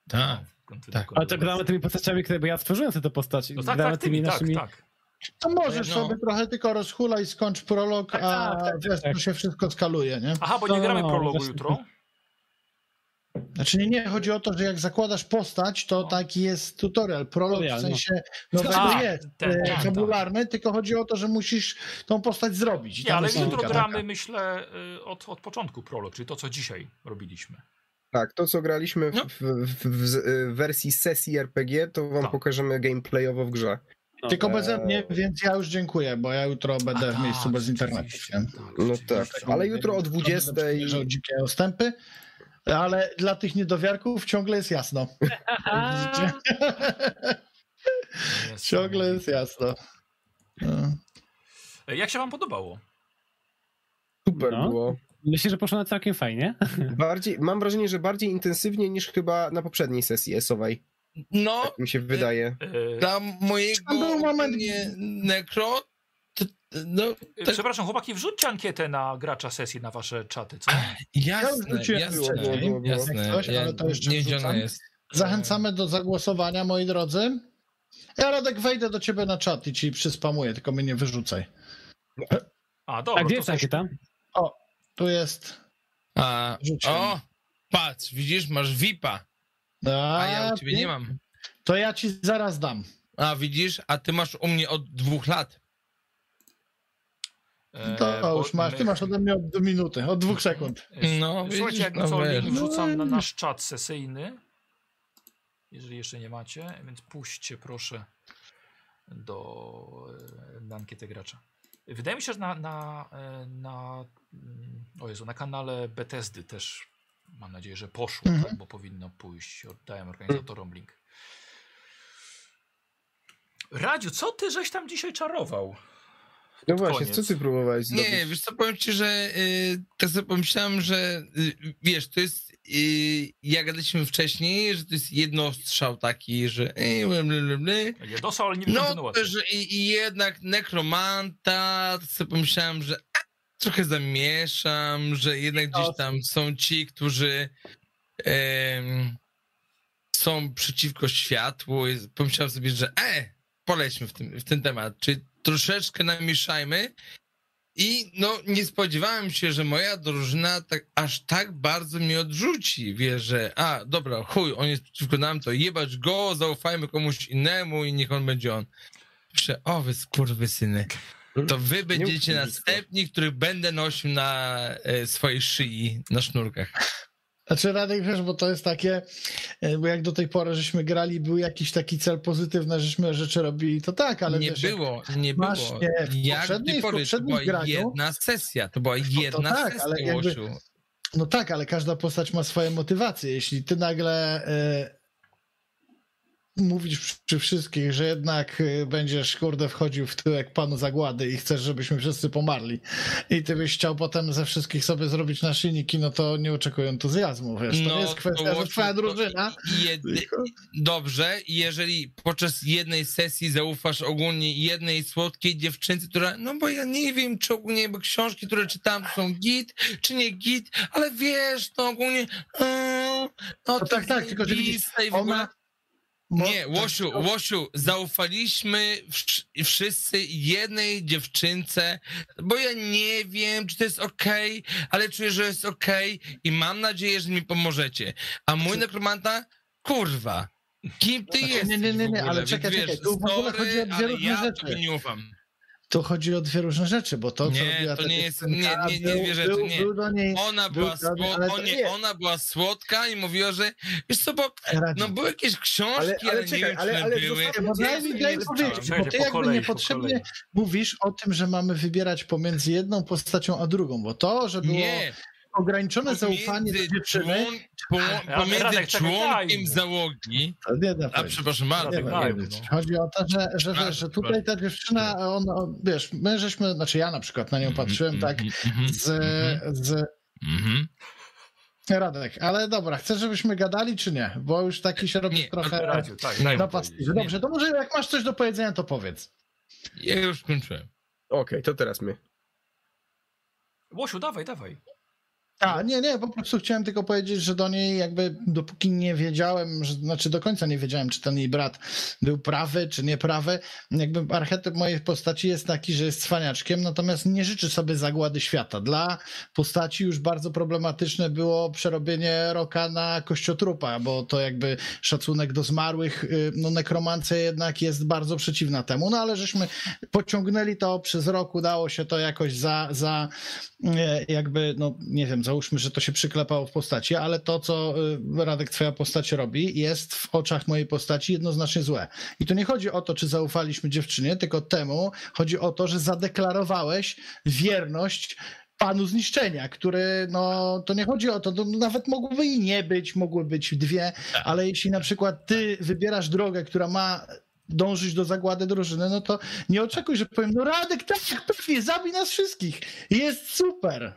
tak. Kontynu- Tak. Ale to gramy tymi postaciami, które bo ja stworzyłem sobie te postaci. No tak, gramy tak, tymi, tak, naszymi... tak. To możesz No. sobie trochę tylko rozhulaj, skończ prolog, Tak, a tak, tak, wiesz, tak. to się wszystko skaluje, nie? Aha, bo nie No, gramy no, prologu właśnie. jutro. Znaczy nie, nie, chodzi o to, że jak zakładasz postać, to No. taki jest tutorial. Prolog w no. sensie nowego A, jest ten, e, tak, tak. fabularny, tylko chodzi o to, że musisz tą postać zrobić. Nie, ale jutro gramy, taka. myślę, y, od, od początku prolog, czyli to, co dzisiaj robiliśmy. Tak, to co graliśmy w, No. w, w, w, w wersji sesji RPG, to wam Tak. pokażemy gameplayowo w grze. No. Tylko Eee. beze mnie, więc ja już dziękuję, bo ja jutro będę A w tak, miejscu bez internetu. tak, No tak, ale jutro o 20. Będę przymierzał dzikie ostępy, ale dla tych niedowiarków ciągle jest jasno. Jest ciągle jest jasno. No. E, Jak się wam podobało? Super No. było. Myślę, że poszło na całkiem fajnie. Bardziej, mam wrażenie, że bardziej intensywnie niż chyba na poprzedniej sesji esowej. No, Tak mi się wydaje. E, dla mojego Tam był moment- nie, nekro, no, e, tak, Przepraszam, chłopaki, wrzućcie ankietę na gracza sesji na wasze czaty, co? jasne, wrzuciłem, jasne, było, było, jasne. Coś, ale Ja, to jeszcze nie jest. Zachęcamy do zagłosowania, moi drodzy. Ja, Radek, wejdę do ciebie na czat i ci przyspamuję, tylko mnie nie wyrzucaj. A, A dobra, gdzie jest ankieta? Tu jest... A, Rzuciłem. o, patrz, widzisz, masz VIPa, A, a ja u ciebie nie mam. To ja ci zaraz dam. A widzisz, a ty masz u mnie od dwóch lat. E, To bo już masz, my- ty masz ode mnie od minuty, od dwóch sekund. e, No, Słuchajcie, widzisz, jakby no co, link wrzucam na nasz czat sesyjny, jeżeli jeszcze nie macie, więc puśćcie proszę do, e, na ankietę gracza. Wydaje mi się, że na, na, e, na, mm, o Jezu, na kanale Bethesdy też mam nadzieję, że poszło, Mhm. tak, bo powinno pójść. Oddałem organizatorom link. Radziu, co ty żeś tam dzisiaj czarował? No właśnie, koniec. co ty próbowałeś zrobić? Nie, wiesz co, powiem ci, że y, tak sobie pomyślałem, że y, wiesz, to jest, y, jak gadaliśmy wcześniej, że to jest jednostrzał taki, że y, dostał, ale nie no że i, i jednak nekromanta, tak sobie pomyślałem, że a, trochę zamieszam, że jednak gdzieś tam są ci, którzy są przeciwko światłu. I Pomyślałem sobie, że e, polećmy w, tym, w ten temat, czyli troszeczkę namieszajmy. I no, nie spodziewałem się, że moja drużyna tak, aż tak bardzo mnie odrzuci. Wie, że a, dobra, chuj, on jest przeciwko nam, to jebać go, zaufajmy komuś innemu i niech on będzie on. Myślę, o wy skurwysyny. To wy będziecie następni, których będę nosił na e, swojej szyi, na sznurkach. Znaczy Radek, wiesz, bo to jest takie, e, bo jak do tej pory żeśmy grali, był jakiś taki cel pozytywny, żeśmy rzeczy robili, to tak, ale nie wiesz, było, nie masz, było. nie, w Jak poprzedniej- ty w to była graniu- jedna sesja, to była jedna tak, sesja, ale jakby-. No tak, ale każda postać ma swoje motywacje. Jeśli ty nagle. e, mówić przy, wszystkich, że jednak y, będziesz, kurde, wchodził w tyłek panu zagłady i chcesz, żebyśmy wszyscy pomarli i ty byś chciał potem ze wszystkich sobie zrobić naszyjniki, no to nie oczekuję entuzjazmu, wiesz, to nie jest kwestia, że twoja No, to drużyna... jedy- Dobrze, jeżeli podczas jednej sesji zaufasz ogólnie jednej słodkiej dziewczynce, która, no bo ja nie wiem, czy ogólnie, książki, które czytam, są git, czy nie git, ale wiesz, no ogólnie, yy, no No to tak, tak, tylko że widzisz. Ona... Mo- Nie, Łosiu, Łosiu, zaufaliśmy wsz- wszyscy jednej dziewczynce, bo ja nie wiem, czy to jest okej, ale czuję, że jest okej i mam nadzieję, że mi pomożecie. A mój nekromanta, kurwa, kim ty Znaczy, jesteś nie, nie, nie, nie, ale czekaj, czekaj, tu w ogóle chodzi o dwie różne ja rzeczy. nie ufam. Tu chodzi o dwie różne rzeczy, bo to, co Nie, robiła to nie jest- nie, nie, nie dwie rzeczy, był, nie. Był niej... Ona Był była, sło- nie, nie. ona była słodka i mówiła, że wiesz co, bo Radzi. no były jakieś książki, Ale- ale, ale nie czekaj, wiem, ale- ale były. daj mi, powiedzieć, bo ty jakby kolei, po niepotrzebnie mówisz o tym, że mamy wybierać pomiędzy jedną postacią a drugą, bo to, że było Nie, ograniczone zaufanie do dziewczyny, Pomiędzy członkiem załogi, to nie da a przepraszam. Chodzi o to, że, że, wiesz, że tutaj ta dziewczyna, ona, wiesz, my żeśmy, znaczy ja na przykład na nią patrzyłem tak Mhm, z, mhm, z mhm. Radek, ale dobra, chcesz, żebyśmy gadali, czy nie? Bo już taki się robi Nie, trochę Radziu, tak, napastliwy. Dobrze, to może jak masz coś do powiedzenia, to powiedz. Ja już skończyłem. Okej, to teraz my. Łosiu, dawaj, dawaj. A, nie, nie, po prostu chciałem tylko powiedzieć, że do niej jakby dopóki nie wiedziałem, że, znaczy do końca nie wiedziałem, czy ten jej brat był prawy, czy nieprawy, jakby archetyp mojej postaci jest taki, że jest cwaniaczkiem, natomiast nie życzy sobie zagłady świata. Dla postaci już bardzo problematyczne było przerobienie roka na kościotrupa, bo to jakby szacunek do zmarłych, y, no nekromancja jednak jest bardzo przeciwna temu, no ale żeśmy pociągnęli to przez rok, udało się to jakoś za, za jakby, no nie wiem, załóżmy, że to się przyklepało w postaci, ale to, co y, Radek, twoja postać robi, jest w oczach mojej postaci jednoznacznie złe. I tu nie chodzi o to, czy zaufaliśmy dziewczynie, tylko temu chodzi o to, że zadeklarowałeś wierność panu zniszczenia, który, no to nie chodzi o to, to nawet mogłoby i nie być, mogły być dwie, ale jeśli na przykład ty wybierasz drogę, która ma dążyć do zagłady drużyny, no to nie oczekuj, że powiem, no Radek, tak, pewnie, zabij nas wszystkich. Jest super.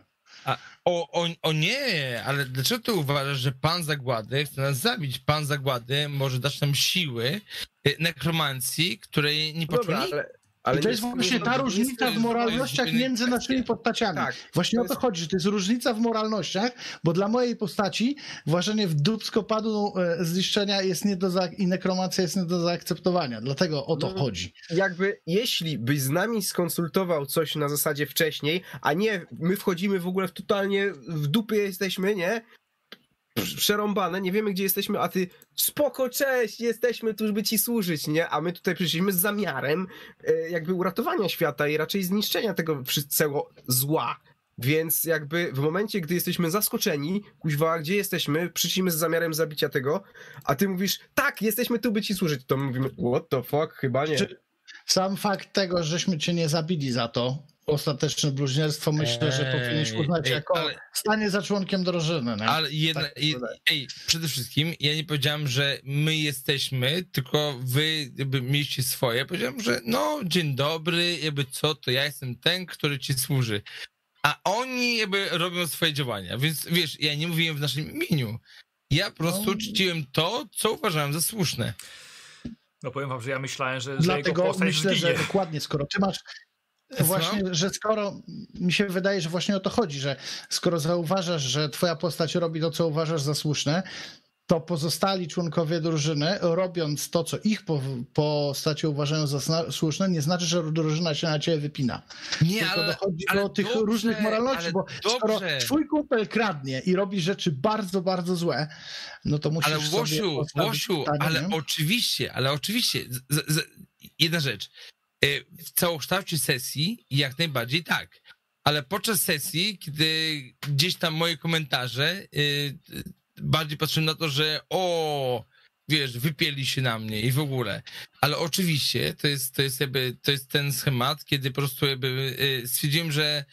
O, o, o nie, ale dlaczego ty uważasz, że pan zagłady chce nas zabić? Pan zagłady może dać nam siły y, nekromancji, której nie Dobra, poczuli? ale, ale I to jest nie- właśnie ta różnica w jest- moralnościach jest między naszymi postaciami. Tak, Właśnie to o to jest- chodzi, że to jest różnica w moralnościach, bo dla mojej postaci włażenie w dubskopadu e, zniszczenia jest nie do za... i nekromancja jest nie do zaakceptowania. Dlatego o to No. chodzi. jakby jeśli byś z nami skonsultował coś na zasadzie wcześniej, a nie my wchodzimy w ogóle w totalnie w dupie jesteśmy, nie? Przerąbane, nie wiemy gdzie jesteśmy, a ty spoko, cześć, jesteśmy tu, żeby ci służyć, nie? A my tutaj przyszliśmy z zamiarem e, jakby uratowania świata i raczej zniszczenia tego wszystkiego zła. Więc jakby w momencie, gdy jesteśmy zaskoczeni, kuźwa, gdzie jesteśmy, przyszliśmy z zamiarem zabicia tego, a ty mówisz, tak, jesteśmy tu, by ci służyć, to my mówimy, what the fuck, chyba nie. Sam fakt tego, żeśmy cię nie zabili za to, ostateczne bluźnierstwo, myślę, że powinieneś uznać ej, jako ale- stanie za członkiem drużyny. Nie? Ale jedna, Tak, i- wydaje. ej, przede wszystkim ja nie powiedziałem, że my jesteśmy, tylko wy jakby mieliście swoje. Powiedziałem, że no, dzień dobry, jakby co, to ja jestem ten, który ci służy. A oni jakby robią swoje działania, więc wiesz, ja nie mówiłem w naszym imieniu. Ja po prostu No. czciłem to, co uważałem za słuszne. No powiem wam, że ja myślałem, że, że jego Dlatego postać myślę, że zginie. dokładnie, skoro ty masz. Właśnie, że skoro mi się wydaje, że właśnie o to chodzi, że skoro zauważasz, że twoja postać robi to, co uważasz za słuszne, to pozostali członkowie drużyny, robiąc to, co ich po, postacie uważają za słuszne, nie znaczy, że drużyna się na ciebie wypina. Nie, Tylko ale, dochodzi ale do tych dobrze, różnych moralności, bo skoro dobrze. twój kumpel kradnie i robi rzeczy bardzo, bardzo złe, no to musisz Ale sobie Łosiu, postawić Łosiu, pytanie, ale nie? oczywiście, ale oczywiście, z, z, jedna rzecz. Y, W całokształcie sesji jak najbardziej tak. Ale podczas sesji, kiedy gdzieś tam moje komentarze y, bardziej patrzyłem na to, że o, wiesz, wypieli się na mnie i w ogóle. Ale oczywiście to jest, to jest jakby, to jest ten schemat, kiedy po prostu jakby y, stwierdziłem, że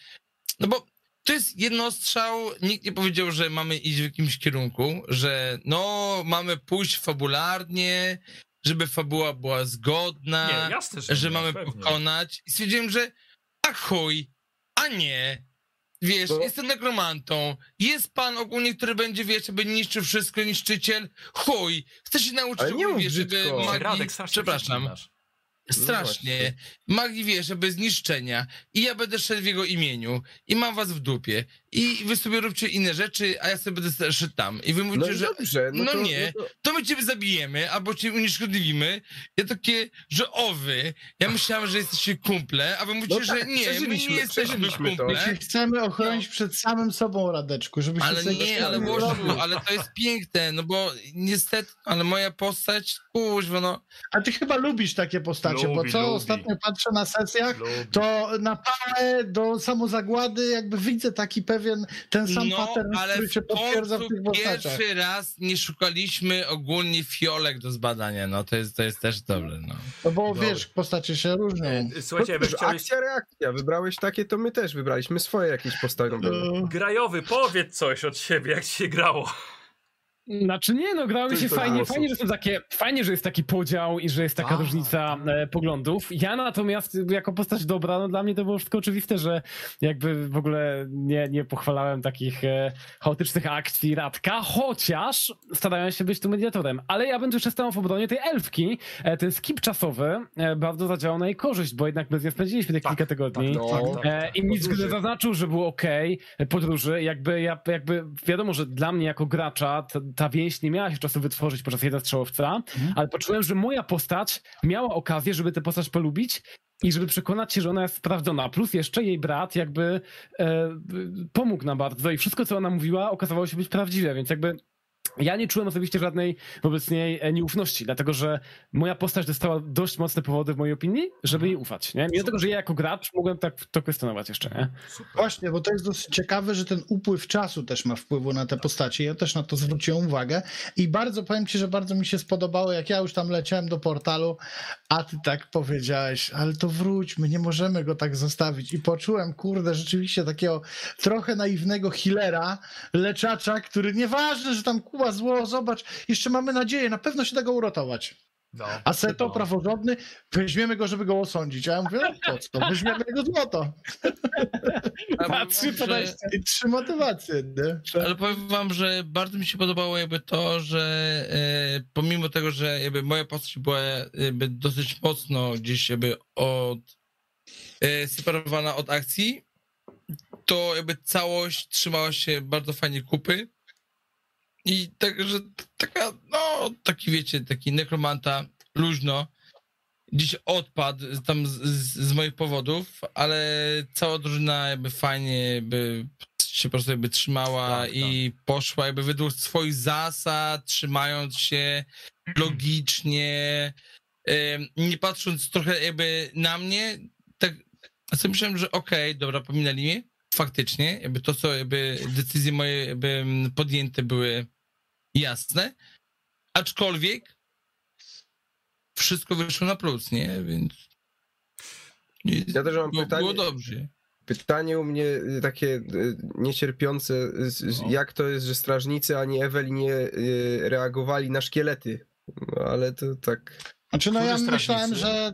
no bo to jest jednostrzał, nikt nie powiedział, że mamy iść w jakimś kierunku, że no, mamy pójść fabularnie żeby fabuła była zgodna, Nie, jasne, że, że nie, mamy pewnie. pokonać. I stwierdziłem, że a chuj, a nie. Wiesz, No. jestem nekromantą. Jest pan ogólnie, który będzie, wiesz, żeby niszczył wszystko, niszczyciel. Chuj, chcę się nauczyć nie mów ogólnie, żeby magii... Radek, strasznie Przepraszam. przeklinasz. Strasznie. Magii wie, żeby zniszczenia. I ja będę szedł w jego imieniu. I mam was w dupie. I wy sobie róbcie inne rzeczy, a ja sobie będę szedł tam. I wy mówicie, No i że dobrze, no, no to, nie. No to, to my ciebie zabijemy, albo cię unieszkodliwimy. Ja takie, że o wy, ja myślałem, że jesteście kumple, a wy mówicie, No tak, że nie, my nie jesteśmy kumple. My się chcemy ochronić No. przed samym sobą, Radeczku, żebyś Ale sobie nie, ale nie Łosiu, robił. ale to jest piękne, no bo niestety, ale moja postać, kuźwa, no, A ty chyba lubisz takie postacie, bo Lubi, co lubi. ostatnio patrzę na sesjach, Lubi. to na pałę do samozagłady jakby widzę taki pewien, ten sam no, pattern, ale który się potwierdza w tych postaciach. pierwszy raz nie szukaliśmy ogólnie fiolek do zbadania, no to jest, to jest też dobre, no. No bo Dobra. wiesz, postacie się różnią. Słuchajcie, no chciałeś... akcja, reakcja. Wybrałeś takie, to my też wybraliśmy swoje jakieś postacie. No. Grajowy, powiedz coś od siebie, jak ci się grało. Znaczy nie, no grało mi się fajnie, głosów. fajnie, że są takie, fajnie, że jest taki podział i że jest taka Tak. różnica e, poglądów. Ja natomiast jako postać dobra, no dla mnie to było wszystko oczywiste, że jakby w ogóle nie, nie pochwalałem takich e, chaotycznych akcji Radka, chociaż starałem się być tu mediatorem. Ale ja bym jeszcze stał w obronie tej elfki. E, ten skip czasowy e, bardzo zadziałał na jej korzyść, bo jednak bez niej spędziliśmy te Tak, kilka tygodni. no. tak, tak, E, tak. I nic podróży. zaznaczył, że było ok, podróży, jakby, ja, jakby wiadomo, że dla mnie jako gracza ta, ta więź nie miała się czasu wytworzyć podczas jeden strzałowca, ale poczułem, że moja postać miała okazję, żeby tę postać polubić i żeby przekonać się, że ona jest sprawdzona. Plus jeszcze jej brat jakby e, pomógł nam bardzo i wszystko, co ona mówiła, okazało się być prawdziwe, więc jakby ja nie czułem osobiście żadnej wobec niej e, nieufności, dlatego że moja postać dostała dość mocne powody w mojej opinii, żeby jej ufać. Nie? Mimo tego, że ja jako gracz mogłem tak to kwestionować jeszcze. Nie? Właśnie, bo to jest dosyć ciekawe, że ten upływ czasu też ma wpływu na te postacie. Ja też na to zwróciłem uwagę i bardzo powiem ci, że bardzo mi się spodobało, jak ja już tam leciałem do portalu, a ty tak powiedziałeś, ale to wróćmy, nie możemy go tak zostawić. I poczułem, kurde, rzeczywiście takiego trochę naiwnego healera, leczacza, który nieważne, że tam Kuba zło, zobacz, jeszcze mamy nadzieję, na pewno się da go uratować. No. A Seto, No. praworządny, weźmiemy go, żeby go osądzić. A ja mówię, no po co? Weźmiemy jego złoto. Patrzy, że- podejście. I trzy motywacje, nie? Ale powiem wam, że bardzo mi się podobało jakby to, że e, pomimo tego, że jakby moja postać była jakby dosyć mocno gdzieś jakby od e, separowana od akcji, to jakby całość trzymała się bardzo fajnie kupy. I tak, że taka, no, taki wiecie, taki nekromanta, luźno, gdzieś odpadł tam z, z, z moich powodów, ale cała drużyna jakby fajnie jakby się po prostu jakby trzymała Tak, i poszła jakby według swoich zasad, trzymając się logicznie, em, nie patrząc trochę jakby na mnie, tak a sobie myślałem, że okej, dobra, pominęli mnie, faktycznie, jakby to, co jakby decyzje moje jakby mm, podjęte były jasne, aczkolwiek wszystko wyszło na plus, nie? Więc Ja też mam było, pytanie. było dobrze. Pytanie u mnie y, takie y, niecierpiące, y, No. jak to jest, że strażnicy ani Eweli nie reagowali na szkielety? No, ale to tak... Znaczy, no ja strażnicy? myślałem, że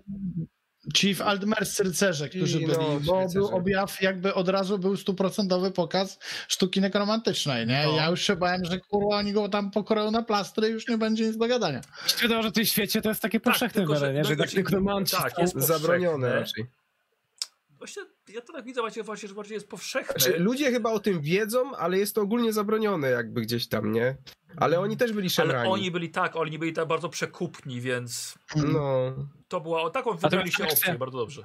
ci w Aldmerscy rycerze, którzy I byli, no, bo rycerze. był objaw, jakby od razu był stuprocentowy pokaz sztuki nekromantycznej, nie? No. Ja już się bałem, że kurwa oni go tam pokroją na plastry i już nie będzie nic do gadania. Wiadomo, że w tym świecie to jest takie powszechne tylko, w że- nie? że tak tak, są- jest. Zabronione raczej. Właśnie, ja to tak widzę właśnie, właśnie że bardziej jest powszechne. Znaczy, ludzie chyba o tym wiedzą, ale jest to ogólnie zabronione jakby gdzieś tam, nie? Ale oni też byli ale szemrani. oni byli tak, oni byli tak bardzo przekupni, więc No, to była taką wybrali się akcja- opcję, bardzo dobrze.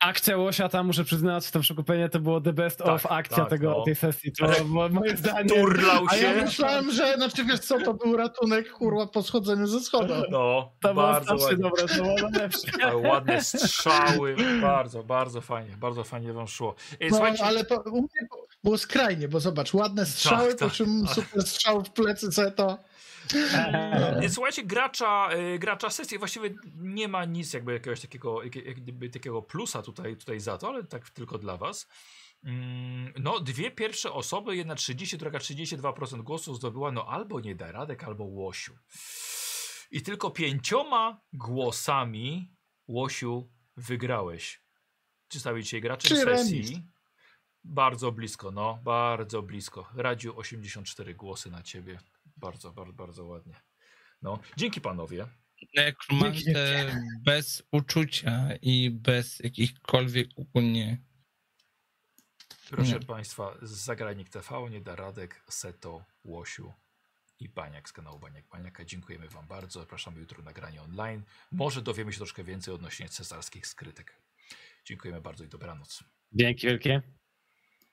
Akcja Łosia tam, muszę przyznać, to przekupienie to było the best Tak, of akcja tak, tego, no. tej sesji. To było moim zdaniem... Turlał A ja się. myślałem, że, znaczy wiesz co, to był ratunek kurwa po schodzeniu ze schodu. No, To było bardzo strasznie ładnie. dobre, to było najlepsze. Ładne strzały, bardzo, bardzo fajnie, bardzo fajnie wam szło. Ej, No, ale po, u mnie było skrajnie, bo zobacz, ładne strzały, Tak, tak, po czym tak. super strzał w plecy. Eee, Więc słuchajcie, gracza, y, gracza sesji właściwie nie ma nic jakby jakiegoś takiego, jak, jak gdyby takiego plusa tutaj, tutaj za to, ale tak tylko dla was. Mm, No, dwie pierwsze osoby, jedna 30, druga 32% głosów zdobyła, no albo nie da Radek, albo Łosiu. I tylko pięcioma głosami, Łosiu, wygrałeś. Czy stawić dzisiaj graczy Czy sesji? remis? Bardzo blisko, no, bardzo blisko. Radziu 84 głosy na ciebie. Bardzo, bardzo, bardzo ładnie. No, dzięki panowie. Nekromantę bez uczucia i bez jakichkolwiek ogólnie. Proszę Nie. państwa, z Zagrajnik TV, Niedaradek, Seto, Łosiu i Baniak z kanału Baniak Baniaka. Dziękujemy wam bardzo. Zapraszamy jutro na granie online. Może dowiemy się troszkę więcej odnośnie cesarskich skrytek. Dziękujemy bardzo i dobranoc. Dzięki wielkie.